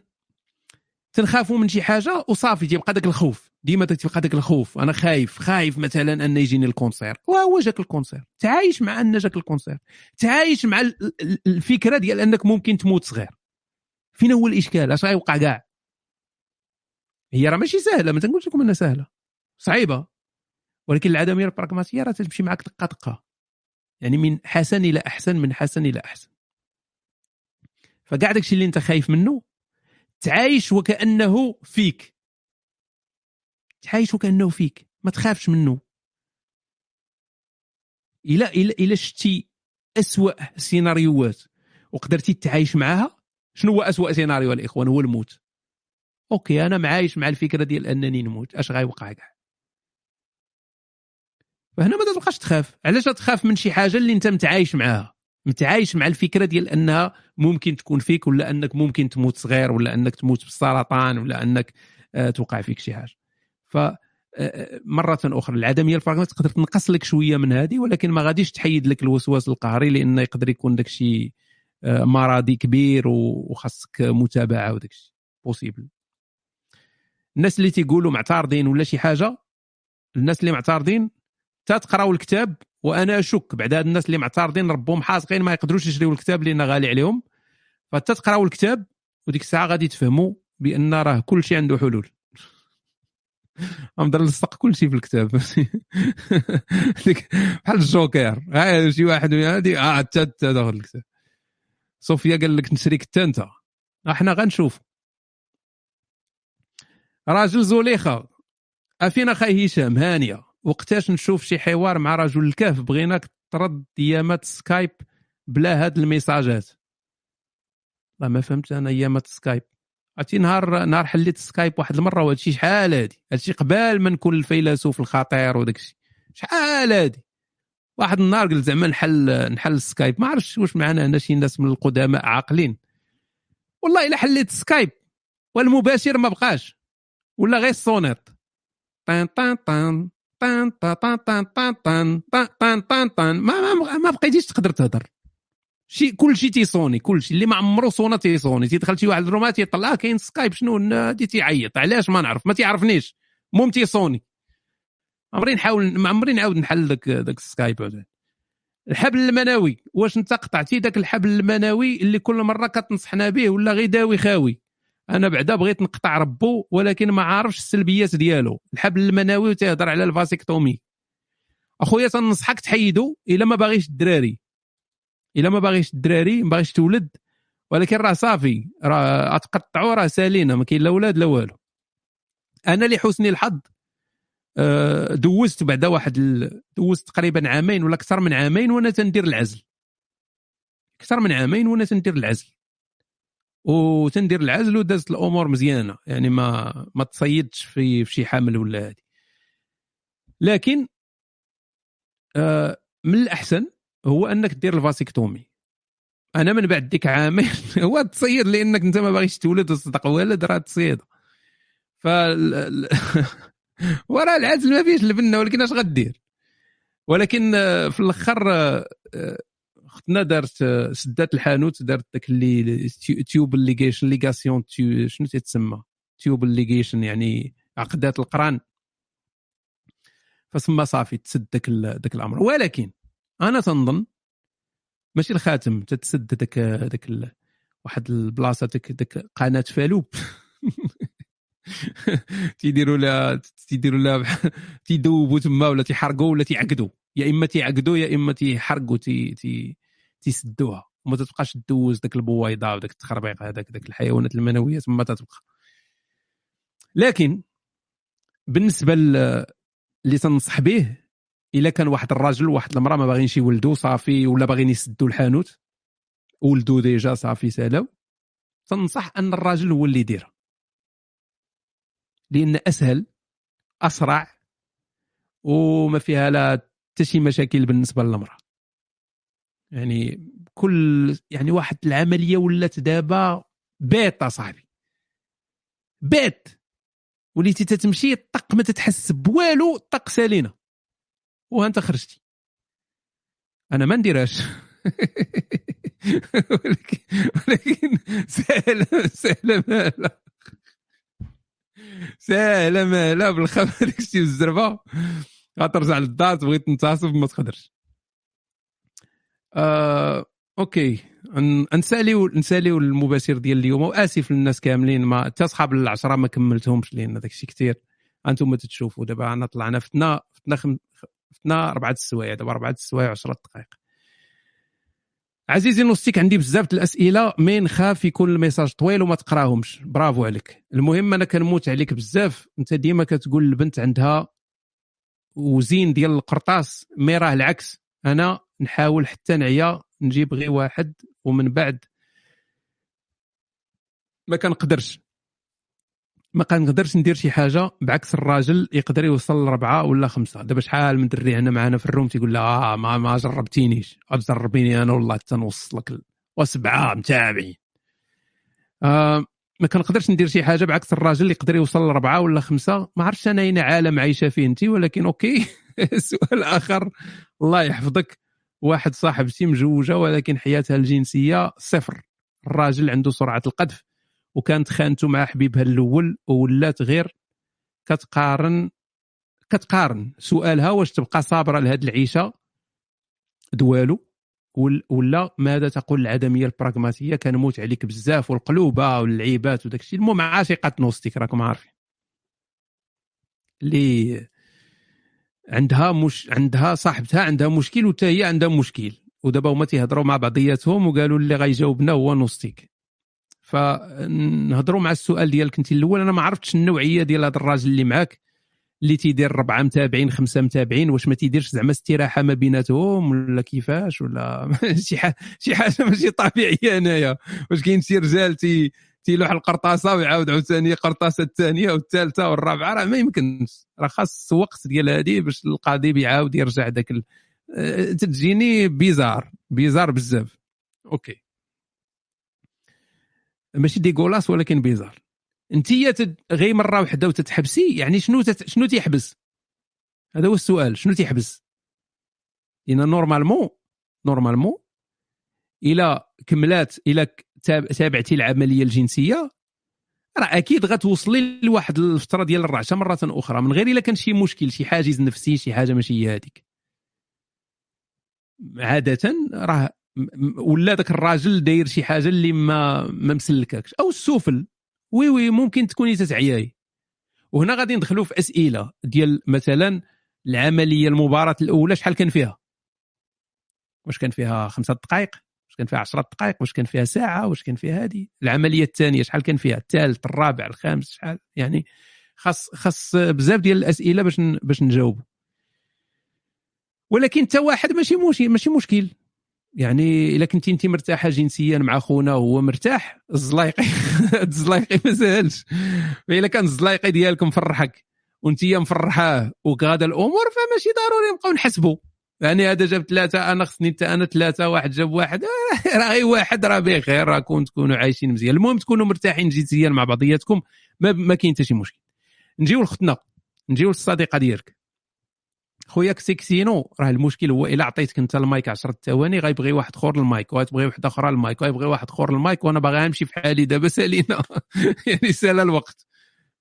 تنخافوا من شي حاجة وصافي تيبقى داك الخوف. ديما تيبقى داك الخوف. أنا خايف خايف مثلا أن يجيني ال cancer. وهو جاك ال cancer. تعايش مع أن جاك الكونسير. تعايش مع ال- ال- الفكرة ديال أنك ممكن تموت صغير. فين هو الإشكال؟ أش غيوقع كاع؟ هي راه ماشي سهلة ما تنقولش لكم إنها سهلة. صعيبة. ولكن العدميه البراغماتيه راه تمشي معك دقة دقة. يعني من حسن إلى أحسن من حسن إلى أحسن. فكاع داكشي اللي أنت خايف منه تعايش وكأنه فيك. تعايش وكأنه فيك. ما تخافش منه. إلا إلا إلا شتي أسوأ سيناريوهات وقدرتي تعايش معاها؟ شنو هو أسوأ سيناريو الاخوان هو الموت. okay أنا معايش مع الفكرة ديال أنني نموت. أش غيوقع كاع؟ فهنا ما تبقاش تخاف. علاش تخاف من شي حاجة اللي أنت متعايش معاها؟ متعايش مع الفكرة ديال أنها ممكن تكون فيك ولا أنك ممكن تموت صغير ولا أنك تموت بالسرطان ولا أنك آه، توقع فيك شي حاجة. ف آه، مرة أخرى العدمية البراغماتية تقدر تنقص لك شوية من هذه ولكن ما غاديش تحيد لك الوسواس القهري لأنه يقدر يكون داك شي آه، مرضي كبير وخاصك متابعة وداك الشيء بوسيبل الناس اللي تيقولوا معترضين ولا شي حاجة الناس اللي معترضين تا تقراو الكتاب وأنا أشك بعد هاد الناس اللي معترضين ربهم حاسقين ما يقدروش يشريو الكتاب لأن غالي عليهم. فتا تقراو الكتاب وديك الساعة غادي تفهموا بأن راه كل شيء عنده حلول. غنبدا نلصق كل شيء في الكتاب. بحال الجوكر. شي واحد هادي آه تا تاخذ الكتاب. صوفيا قال لك نشريك حتى أنت. أحنا غنشوف راجل زوليخه افين أخي هشام؟ هانية. وقتاش نشوف شي حوار مع رجل الكهف؟ بغيناك ترد أيامات سكايب بلا هاد الميساجات. لا ما فهمت أنا أيامات سكايب. عرفتي نهار نهار حليت سكايب واحد المرة وهادشي شحال هادي؟ هادشي قبال ما نكون الفيلسوف الخطير وداك الشيء شحال هادي؟ واحد النهار قلت زعما نحل نحل سكايب. ما عرفتش واش معنا هنا شي ناس من القدماء عاقلين. والله إلا حليت سكايب والمباشر ما بقاش. ولا غير ال sonnette طان طان طان طان طان طان طان طان طان طان طان ما ما ما بقيتيش تقدر تهضر شي كل شيء تيصوني كل شيء اللي ما عمرو صونا تيصوني. تيدخل شي واحد ال room تيطلع آه كاين سكايب شنو؟ هادي تيعيط. علاش؟ ما نعرف. ما تيعرفنيش. المهم تيصوني. عمري نحاول ما عمري نعاود نحل داك داك السكايب هذا. الحبل المنوي واش انت قطعتي داك الحبل المنوي اللي كل مرة كتنصحنا به ولا غير داوي خاوي؟ أنا بعدا بغيت نقطع ربو ولكن ما عارفش السلبيات ديالو. الحبل المنوي وتيهضر على ال vasectomie. أخويا تنصحك تحيدو إلا ما باغيش الدراري. إلا ما باغيش الدراري ما باغيش تولد ولكن راه صافي. راه تقطعوا راه سالينا ما كاين لا ولاد لا والو. أنا لحسن الحظ آه، دوزت بعدا واحد. دوزت تقريبا عامين ولا أكثر من عامين وأنا تندير العزل. أكثر من عامين وأنا تندير العزل. وتندير العزل ودازت الأمور مزيانة. يعني ما ما تصيدش في في شي حمل ولا هذه لكن آه من الأحسن هو أنك دير ال vasectomie. أنا من بعد ديك عامين هو تصيد لأنك أنت ما باغيش تولد وتصدق والد راه تصيد. ف وراه العزل ما فيهش البنة ولكن اش غدير؟ ولكن آه، في الأخر اختنا دارت سدات الحانوت دارت داك اللي tube ligation ligation شنو تيتسمى؟ tube ligation يعني عقدات القران. فسما صافي تسد داك داك الأمر. ولكن أنا تنظن ماشي الخاتم تتسد داك داك واحد البلاصة داك داك قناة فالوب. تيديروا لها تيديروا لها تيدوبوا تما ولا تيحرقوا ولا تيعقدوا يا إما تيعقدوا يا إما تيحرقوا تي تي تيسدوها وما تبقاش تدوز داك البويضة وداك التخربيق هذاك داك الحيوانات المنوية تما تتبقى لكن بالنسبة اللي تنصح به إلا كان واحد الراجل وواحد المرأة ما باغينش يولدوا صافي ولا باغيين يسدوا الحانوت ولدوا ديجا صافي سالاو تنصح أن الراجل هو اللي يديرها. لأن أسهل أسرع وما فيها لا حتى شي مشاكل بالنسبة للمرأة. يعني كل يعني واحد العملية ولات دابا بيت صاحبي بيت. وليتي تتمشي طق ما تتحس بوالو طق سالينا. وها انت خرجتي. أنا ما نديرهاش. ولكن ولكن سهله سهله مالا سهله مالا بالخبر داك الشيء بالزربة. غترجع للدار تبغي تنتصب ما تقدرش. آه، okay. نساليو نساليو المباشر ديال اليوم. وآسف للناس كاملين ما حتى أصحاب العشره ما كملتهمش لأن داك الشيء كثير أنتم تتشوفوا. دابا أنا طلعنا فتنا فتنا خم... فتنا أربعة السوايع. دابا أربعة السوايع 10 دقائق. عزيزي نوستيك عندي بزاف الأسئلة mais نخاف يكون ال message طويل وما تقراهمش. برافو عليك. المهم أنا كنموت عليك بزاف. أنت ديما كتقول البنت عندها وزين ديال القرطاس مي راه العكس. أنا نحاول حتى نعيا نجيب غير واحد ومن بعد ما كنقدرش. ما كنقدرش ندير شي حاجة بعكس الراجل يقدر يوصل لربعة ولا خمسة. دابا شحال من دري هنا معنا في ال room تيقول لها آه ما, ما جربتينيش. جربيني أنا والله حتى نوصلك وسبعة متابعين. آه ما كنقدرش ندير شي حاجة بعكس الراجل اللي يقدر يوصل لربعة ولا خمسة. ما عرفتش أنا أين عالم عايشة فيه انت ولكن أوكي. سؤال آخر. الله يحفظك. واحد صاحبتي مجوجة ولكن حياتها الجنسية صفر. الراجل عنده سرعة القذف وكانت خانته مع حبيبها الأول وولات غير. كتقارن كتقارن سؤالها واش تبقى صابرة لهاد العيشة؟ دوالو. ول- ولا ماذا تقول العدمية البراغماتية؟ كنموت عليك بزاف والقلوبة واللعيبات وداك الشيء المهم عاشقة نوستيك راكم عارفين. اللي عندها مش عندها صاحبتها عندها مشكل وتا هي عندها مشكل. ودابا هما تيهضروا مع بعضياتهم وقالوا اللي غيجاوبنا هو نوستيك. فنهضروا مع السؤال ديالك انت الأول. أنا ما عرفتش النوعية ديال هذا الراجل اللي معاك اللي تيدير ربعة متابعين خمسة متابعين واش ما تيديرش زعما استراحة ما بيناتهم ولا كيفاش ولا شي حاجة شي حاجة ماشي طبيعية انايا واش كاين شي رجال تي تيلوح القرطاسة ويعاود عاوتاني القرطاسة الثانية والثالثة والرابعة. راه ما يمكنش راه خاص وقت ديال هذه باش القاضي بيعاود يرجع داك ال... أه، تجيني bizarre bizarre بزاف. أوكي. ماشي dégueulasse ولكن bizarre. انت غير مرة واحدة وتتحبسي يعني شنو تت... شنو تيحبس؟ هذا هو السؤال شنو تيحبس؟ لأن normalement normalement إلى كملات إلى تابعتي العملية الجنسية راه أكيد غتوصلي لواحد الفترة ديال الرعشة مرة أخرى من غير إلا كان شي مشكل شي حاجز نفسي شي حاجة ماشي هي هذيك عادة راه ولا ذاك الراجل داير شي حاجة اللي ما ما مسلككش أو السفل. وي وي ممكن تكوني تتعياي. وهنا غادي ندخلوا في أسئلة ديال مثلا العملية المباراة الأولى شحال كان فيها؟ واش كان فيها خمسة دقائق؟ كان فيها 10 دقائق واش كان فيها ساعة واش كان فيها هذه العملية الثانية شحال كان فيها؟ الثالث الرابع الخامس شحال؟ يعني خاص خاص بزاف ديال الأسئلة باش باش نجاوب ولكن حتى واحد ماشي ماشي ماشي مشكل. يعني إلا كنتي انت مرتاحة جنسيا مع خونا وهو مرتاح الزلايقي الزلايقي ما ساهلش الا كان الزلايقي ديالك مفرحك وانت مفرحاه وكغادا الأمور فماشي ضروري نبقاو نحسبوا يعني هذا جاب ثلاثة أنا خصني حتى أنا ثلاثة واحد جاب واحد. آه، راه غير واحد راه بخير راكم تكونوا عايشين مزيان. المهم تكونوا مرتاحين جنسيا مع بعضياتكم ما, ما كاين حتى شي مشكل. نجيو لختنا نجيو للصديقة ديالك. خويا كسيكسينو راه المشكل هو إلا عطيتك أنت المايك 10 ثواني غيبغي واحد اخر المايك وغتبغي واحد أخرى المايك وغيبغي واحد اخر المايك وأنا باغي نمشي في حالي دابا سالينا. يعني سال الوقت.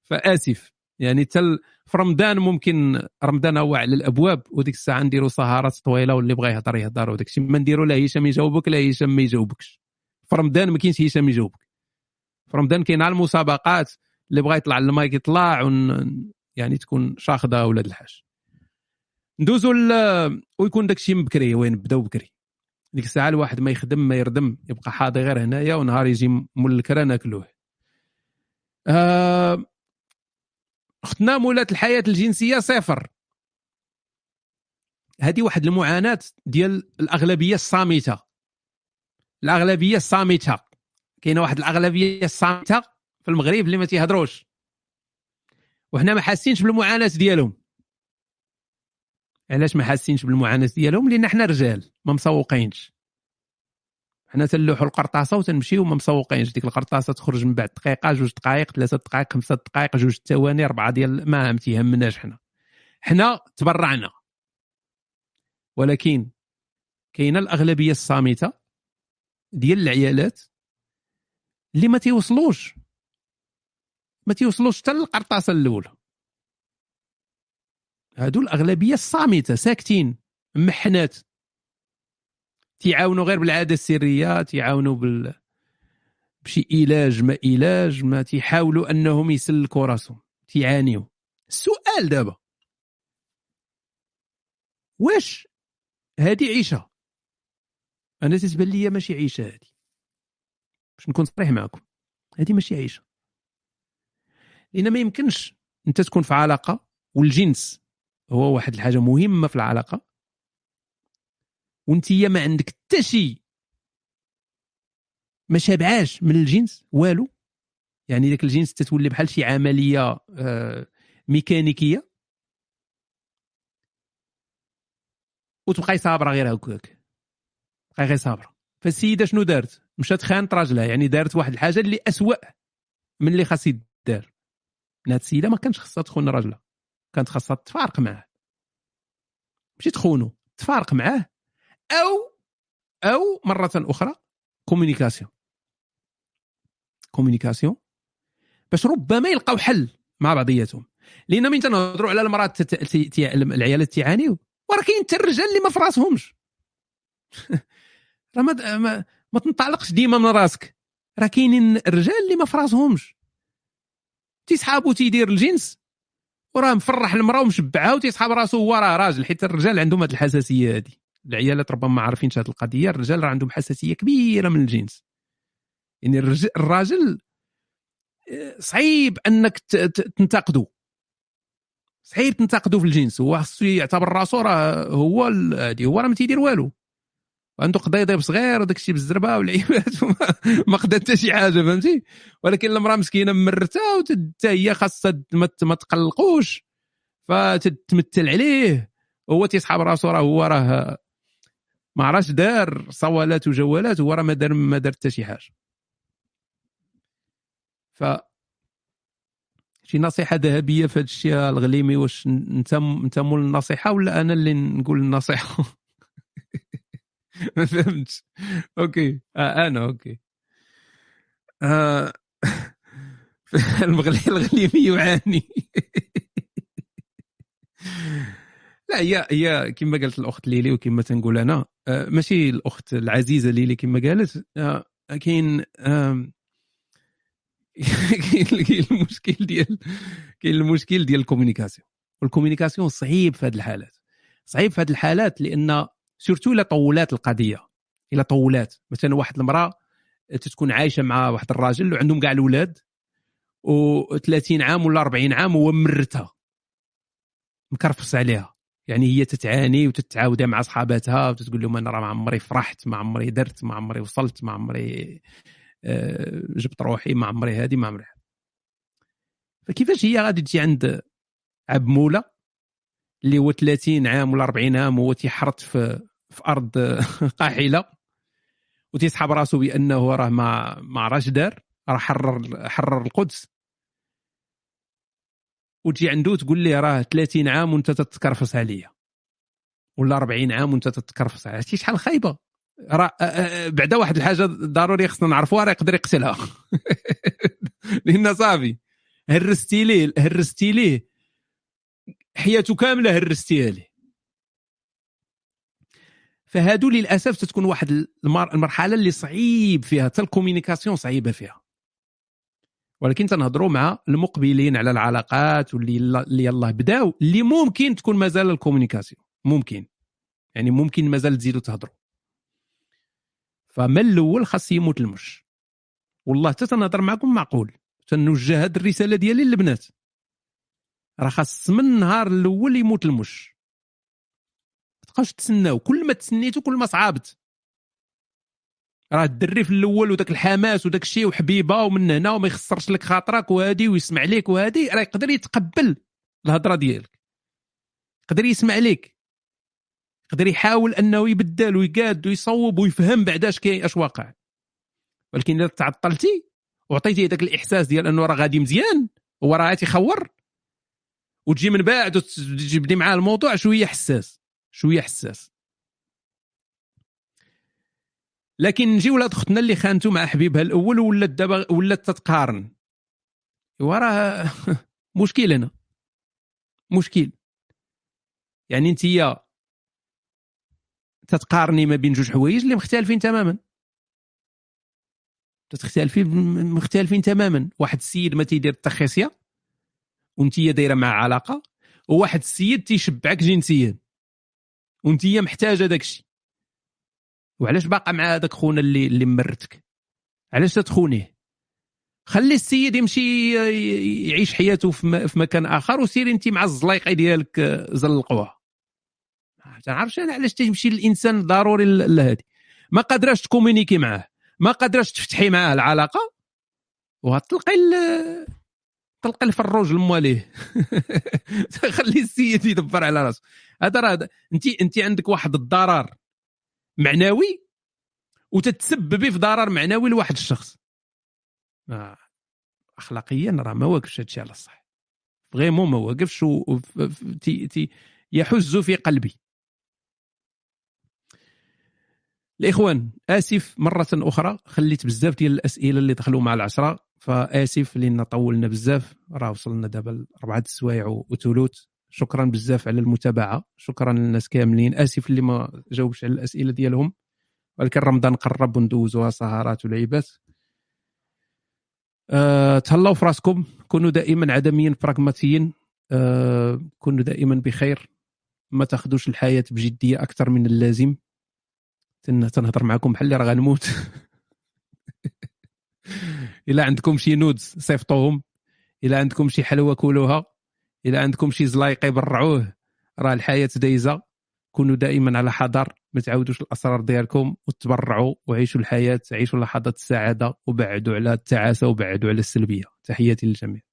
فآسف. يعني تل في رمضان ممكن رمضان هو على الأبواب وديك الساعة نديروا سهرات طويلة واللي بغى يهضر يهضر وداك الشيء ما نديروا لا هشام يجاوبك لا هشام ما يجاوبكش. في رمضان ما كاينش هشام يجاوبك. في رمضان كاين على المسابقات اللي بغى يطلع المايك يطلع ون... يعني تكون شاخدة أولاد الحاج. ندوزو ل... ويكون داك الشيء بكري وين نبداو بكري. ديك الساعة الواحد ما يخدم ما يردم يبقى حاضي غير هنايا ونهار يجي مول الكرا ناكلوه. آه تناملات الحياة الجنسية صفر. هذه واحد المعاناة ديال الأغلبية الصامتة. الأغلبية الصامتة. كاينة واحد الأغلبية الصامتة في المغرب اللي ما تيهضروش. وحنا ما حاسينش بالمعاناة ديالهم. علاش ما حاسينش بالمعاناة ديالهم؟ لأن حنا رجال ما مسوقينش. حنا تنلوحوا القرطاسة وتنمشيو ما مسوقينش ديك القرطاسة تخرج من بعد دقيقة جوج دقائق ثلاثة دقائق خمسة دقائق جوج ثواني اربعه ديال ما تيهمناش حنا. حنا تبرعنا. ولكن كاينة الأغلبية الصامتة ديال العيالات اللي ما تيوصلوش. ما تيوصلوش حتى للقرطاسة الأولى. هادو الأغلبية الصامتة ساكتين محنات. تيعاونوا غير بالعادة السرية تيعاونوا بال بشي علاج ما علاج ما تيحاولوا أنهم يسلكوا راسهم تيعانيوا السؤال دابا. واش هذه عيشة؟ أنا تتبان لي ماشي عيشة هذه باش نكون صريح معكم هذه ماشي عيشة. لأن ما يمكنش أنت تكون في علاقة والجنس هو واحد الحاجة مهمة في العلاقة وانت ما عندك حتى شيء ما شابعاش من الجنس والو. يعني ذاك الجنس تتولي بحال شي عملية آه، ميكانيكية. وتبقاي صابره غير هكاك. بقاي غير صابرة. فالسيدة شنو دارت؟ مشات خانت راجلها يعني دارت واحد الحاجة اللي أسوأ من اللي خاص يدار. هاد السيدة ما كانش خاصها تخون راجلها. كانت خاصها تفارق معاه. ماشي تخونو. تفارق معاه. أو أو مرة أخرى communication communication باش ربما يلقاو حل مع بعضياتهم. لأن من تنهضروا على تي- العيالات تيعانيو وراه كاين حتى الرجال اللي ما في راسهمش راه ما, ما ما تنطلقش ديما من راسك. راه كاينين الرجال اللي ما في راسهمش تيسحابو تيدير الجنس وراه مفرح المرأة ومشبعها وتيسحاب راسو هو راه راجل حيت الرجال عندهم هذه الحساسية هذه العيالات ربما ما عارفينش هذه القضية الرجال راه عندهم حساسية كبيرة من الجنس. يعني الراجل آه، صعيب أنك تنتقده. صعيب تنتقده في الجنس. هو خصو يعتبر راسو راه هو هو راه ما تيدير والو. عنده قضيضيب صغير وداك الشيء بالزربة والعيبات ما قدا حتى شي حاجة فهمتي؟ ولكن المراه مسكينة مرتها وحتى هي خاصها ما تقلقوش فتتمثل عليه. هو تيسحب راسو راه هو راه ما عرفش دار صوالات وجوالات هو راه ما دار ما دار حتى شي حاجة. ف شي نصيحة ذهبية في هذا الشيء الغليمي واش انت انت مول النصيحة ولا أنا اللي نقول النصيحة؟ ما فهمتش. أوكي. آه أنا أوكي. آه المغلي الغليمي يعاني. لا هي هي كما قالت الأخت ليلي وكما تنقول أنا آه، ماشي الأخت العزيزة ليلي كما قالت آه، كاين كاين المشكل ديال كاين المشكل ديال ال communication. وال communication صعيب في هذه الحالات. صعيب في هذه الحالات لأن سورتو إلا طولات القضية. إلا طولات. مثلا واحد المرأة تكون عايشة مع واحد الراجل وعندهم كاع الاولاد و30 عام ولا 40 عام هو مرتها مكرفص عليها. يعني هي تتعاني وتتعاود مع صحاباتها وتتقول لهم أنا راه ما عمري فرحت ما عمري درت ما عمري وصلت ما عمري آه، جبت روحي ما عمري هذه ما عمري. فكيفاش هي غادي تجي عند عب موله اللي هو 30 عام ولا 40 عام وهو تيحرط في في أرض قاحلة وتيسحب راسه بأنه راه ما ما عرفش دار راه حرر حرر القدس وتجي عنده وتقول ليه راه 30 عام وانت تتكرفس عليا ولا 40 عام وانت تتكرفس عليا شتي شحال خايبة. راه آه، آه، بعدا واحد الحاجة ضروري خصنا نعرفوها راه يقدر يقتلها. لأن صافي هرستي ليه هرستي ليه. حياته كاملة هرستيها ليه. فهادو للأسف تتكون واحد المر- المرحلة اللي صعيب فيها حتى ال communication صعيبة فيها. ولكن تنهضروا مع المقبلين على العلاقات واللي اللي يلاه بداو اللي ممكن تكون مازال ال communication ممكن. يعني ممكن مازال تزيدوا تهضروا. فمن الأول خاص يموت المش والله حتى تنهضر معكم معقول. تنوجه هذه الرسالة ديالي للبنات. راه خاص من النهار الأول يموت المش تبقاوش تسناو. كل ما تسنيتو كل ما صعابت. راه الدري في الأول وداك الحماس وداك الشيء وحبيبه ومن هنا وما يخسرش لك خاطرك وهادي ويسمع لك وهادي راه يقدر يتقبل الهضرة ديالك. يقدر يسمع لك يقدر يحاول أنه يبدل ويقاد ويصوب ويفهم بعد اش كاين أش واقع. ولكن اذا تعطلتي وعطيتي داك الإحساس ديال أنه راه غادي مزيان هو راه تيخور وتجي من بعد وتجبدي معاه الموضوع شوية حساس شوية حساس. لكن نجي ولاد اختنا اللي خانتو مع حبيبها الأول ولات دابا ولات تتقارن. ايوا راه مشكل هنا. مشكل. يعني انت تتقارني ما بين جوج حوايج اللي مختلفين تماما. تختلفين مختلفين تماما. واحد السيد ما تيدير التخصيه وانت دايرة مع علاقة وواحد السيد تيشبعك جنسيا. وانت محتاجة داك الشيء وعلاش باقا مع هذاك خونا اللي اللي مرتك؟ علاش تتخونيه خلي السيد يمشي يعيش حياته في مكان آخر وسيري انت مع الزلايقة ديالك زلقوها ما تعرفش أنا علاش تمشي الإنسان ضروري لهادي. ما قادراش تكومونيكي معاه. ما قادراش تفتحي معاه العلاقة. وغتلقي تلقى الفروج لمواليه خلي السيد يدبر على راسه. هذا راه انت انت عندك واحد الضرر. معنوي وتتسببي في ضرر معنوي لواحد الشخص. آه. اخلاقيا راه ما واقفش هادشي على الصح vraiment ما واقفش و... تي... تي... يحز في قلبي. الإخوان آسف مرة أخرى. خليت بزاف ديال الأسئلة اللي دخلوا مع العشرة. فآسف لأن طولنا بزاف. راه وصلنا دابا اربعه السوايع وثلث شكرا بزاف على المتابعة. شكرا للناس كاملين. آسف اللي ما جاوبش على الأسئلة ديالهم. ولكن رمضان قرب وندوزوها سهرات ولعيبات أه تهلاو في راسكم كونوا دائما عدميا براغماتيين. أه كونوا دائما بخير. ما تاخذوش الحياة بجدية أكثر من اللازم. تنهضر معكم بحال اللي راه غنموت. إلا عندكم شي نودز صيفطوهم. إلا عندكم شي حلوة كولوها الا عندكم شي زلايق برعوه راه الحياة دايزة. كونوا دائما على حذر ما تعاودوش الأسرار ديالكم وتبرعوا وعيشوا الحياة عيشوا لحظات السعادة وبعدوا على التعاسة وبعدوا على السلبية. تحياتي للجميع.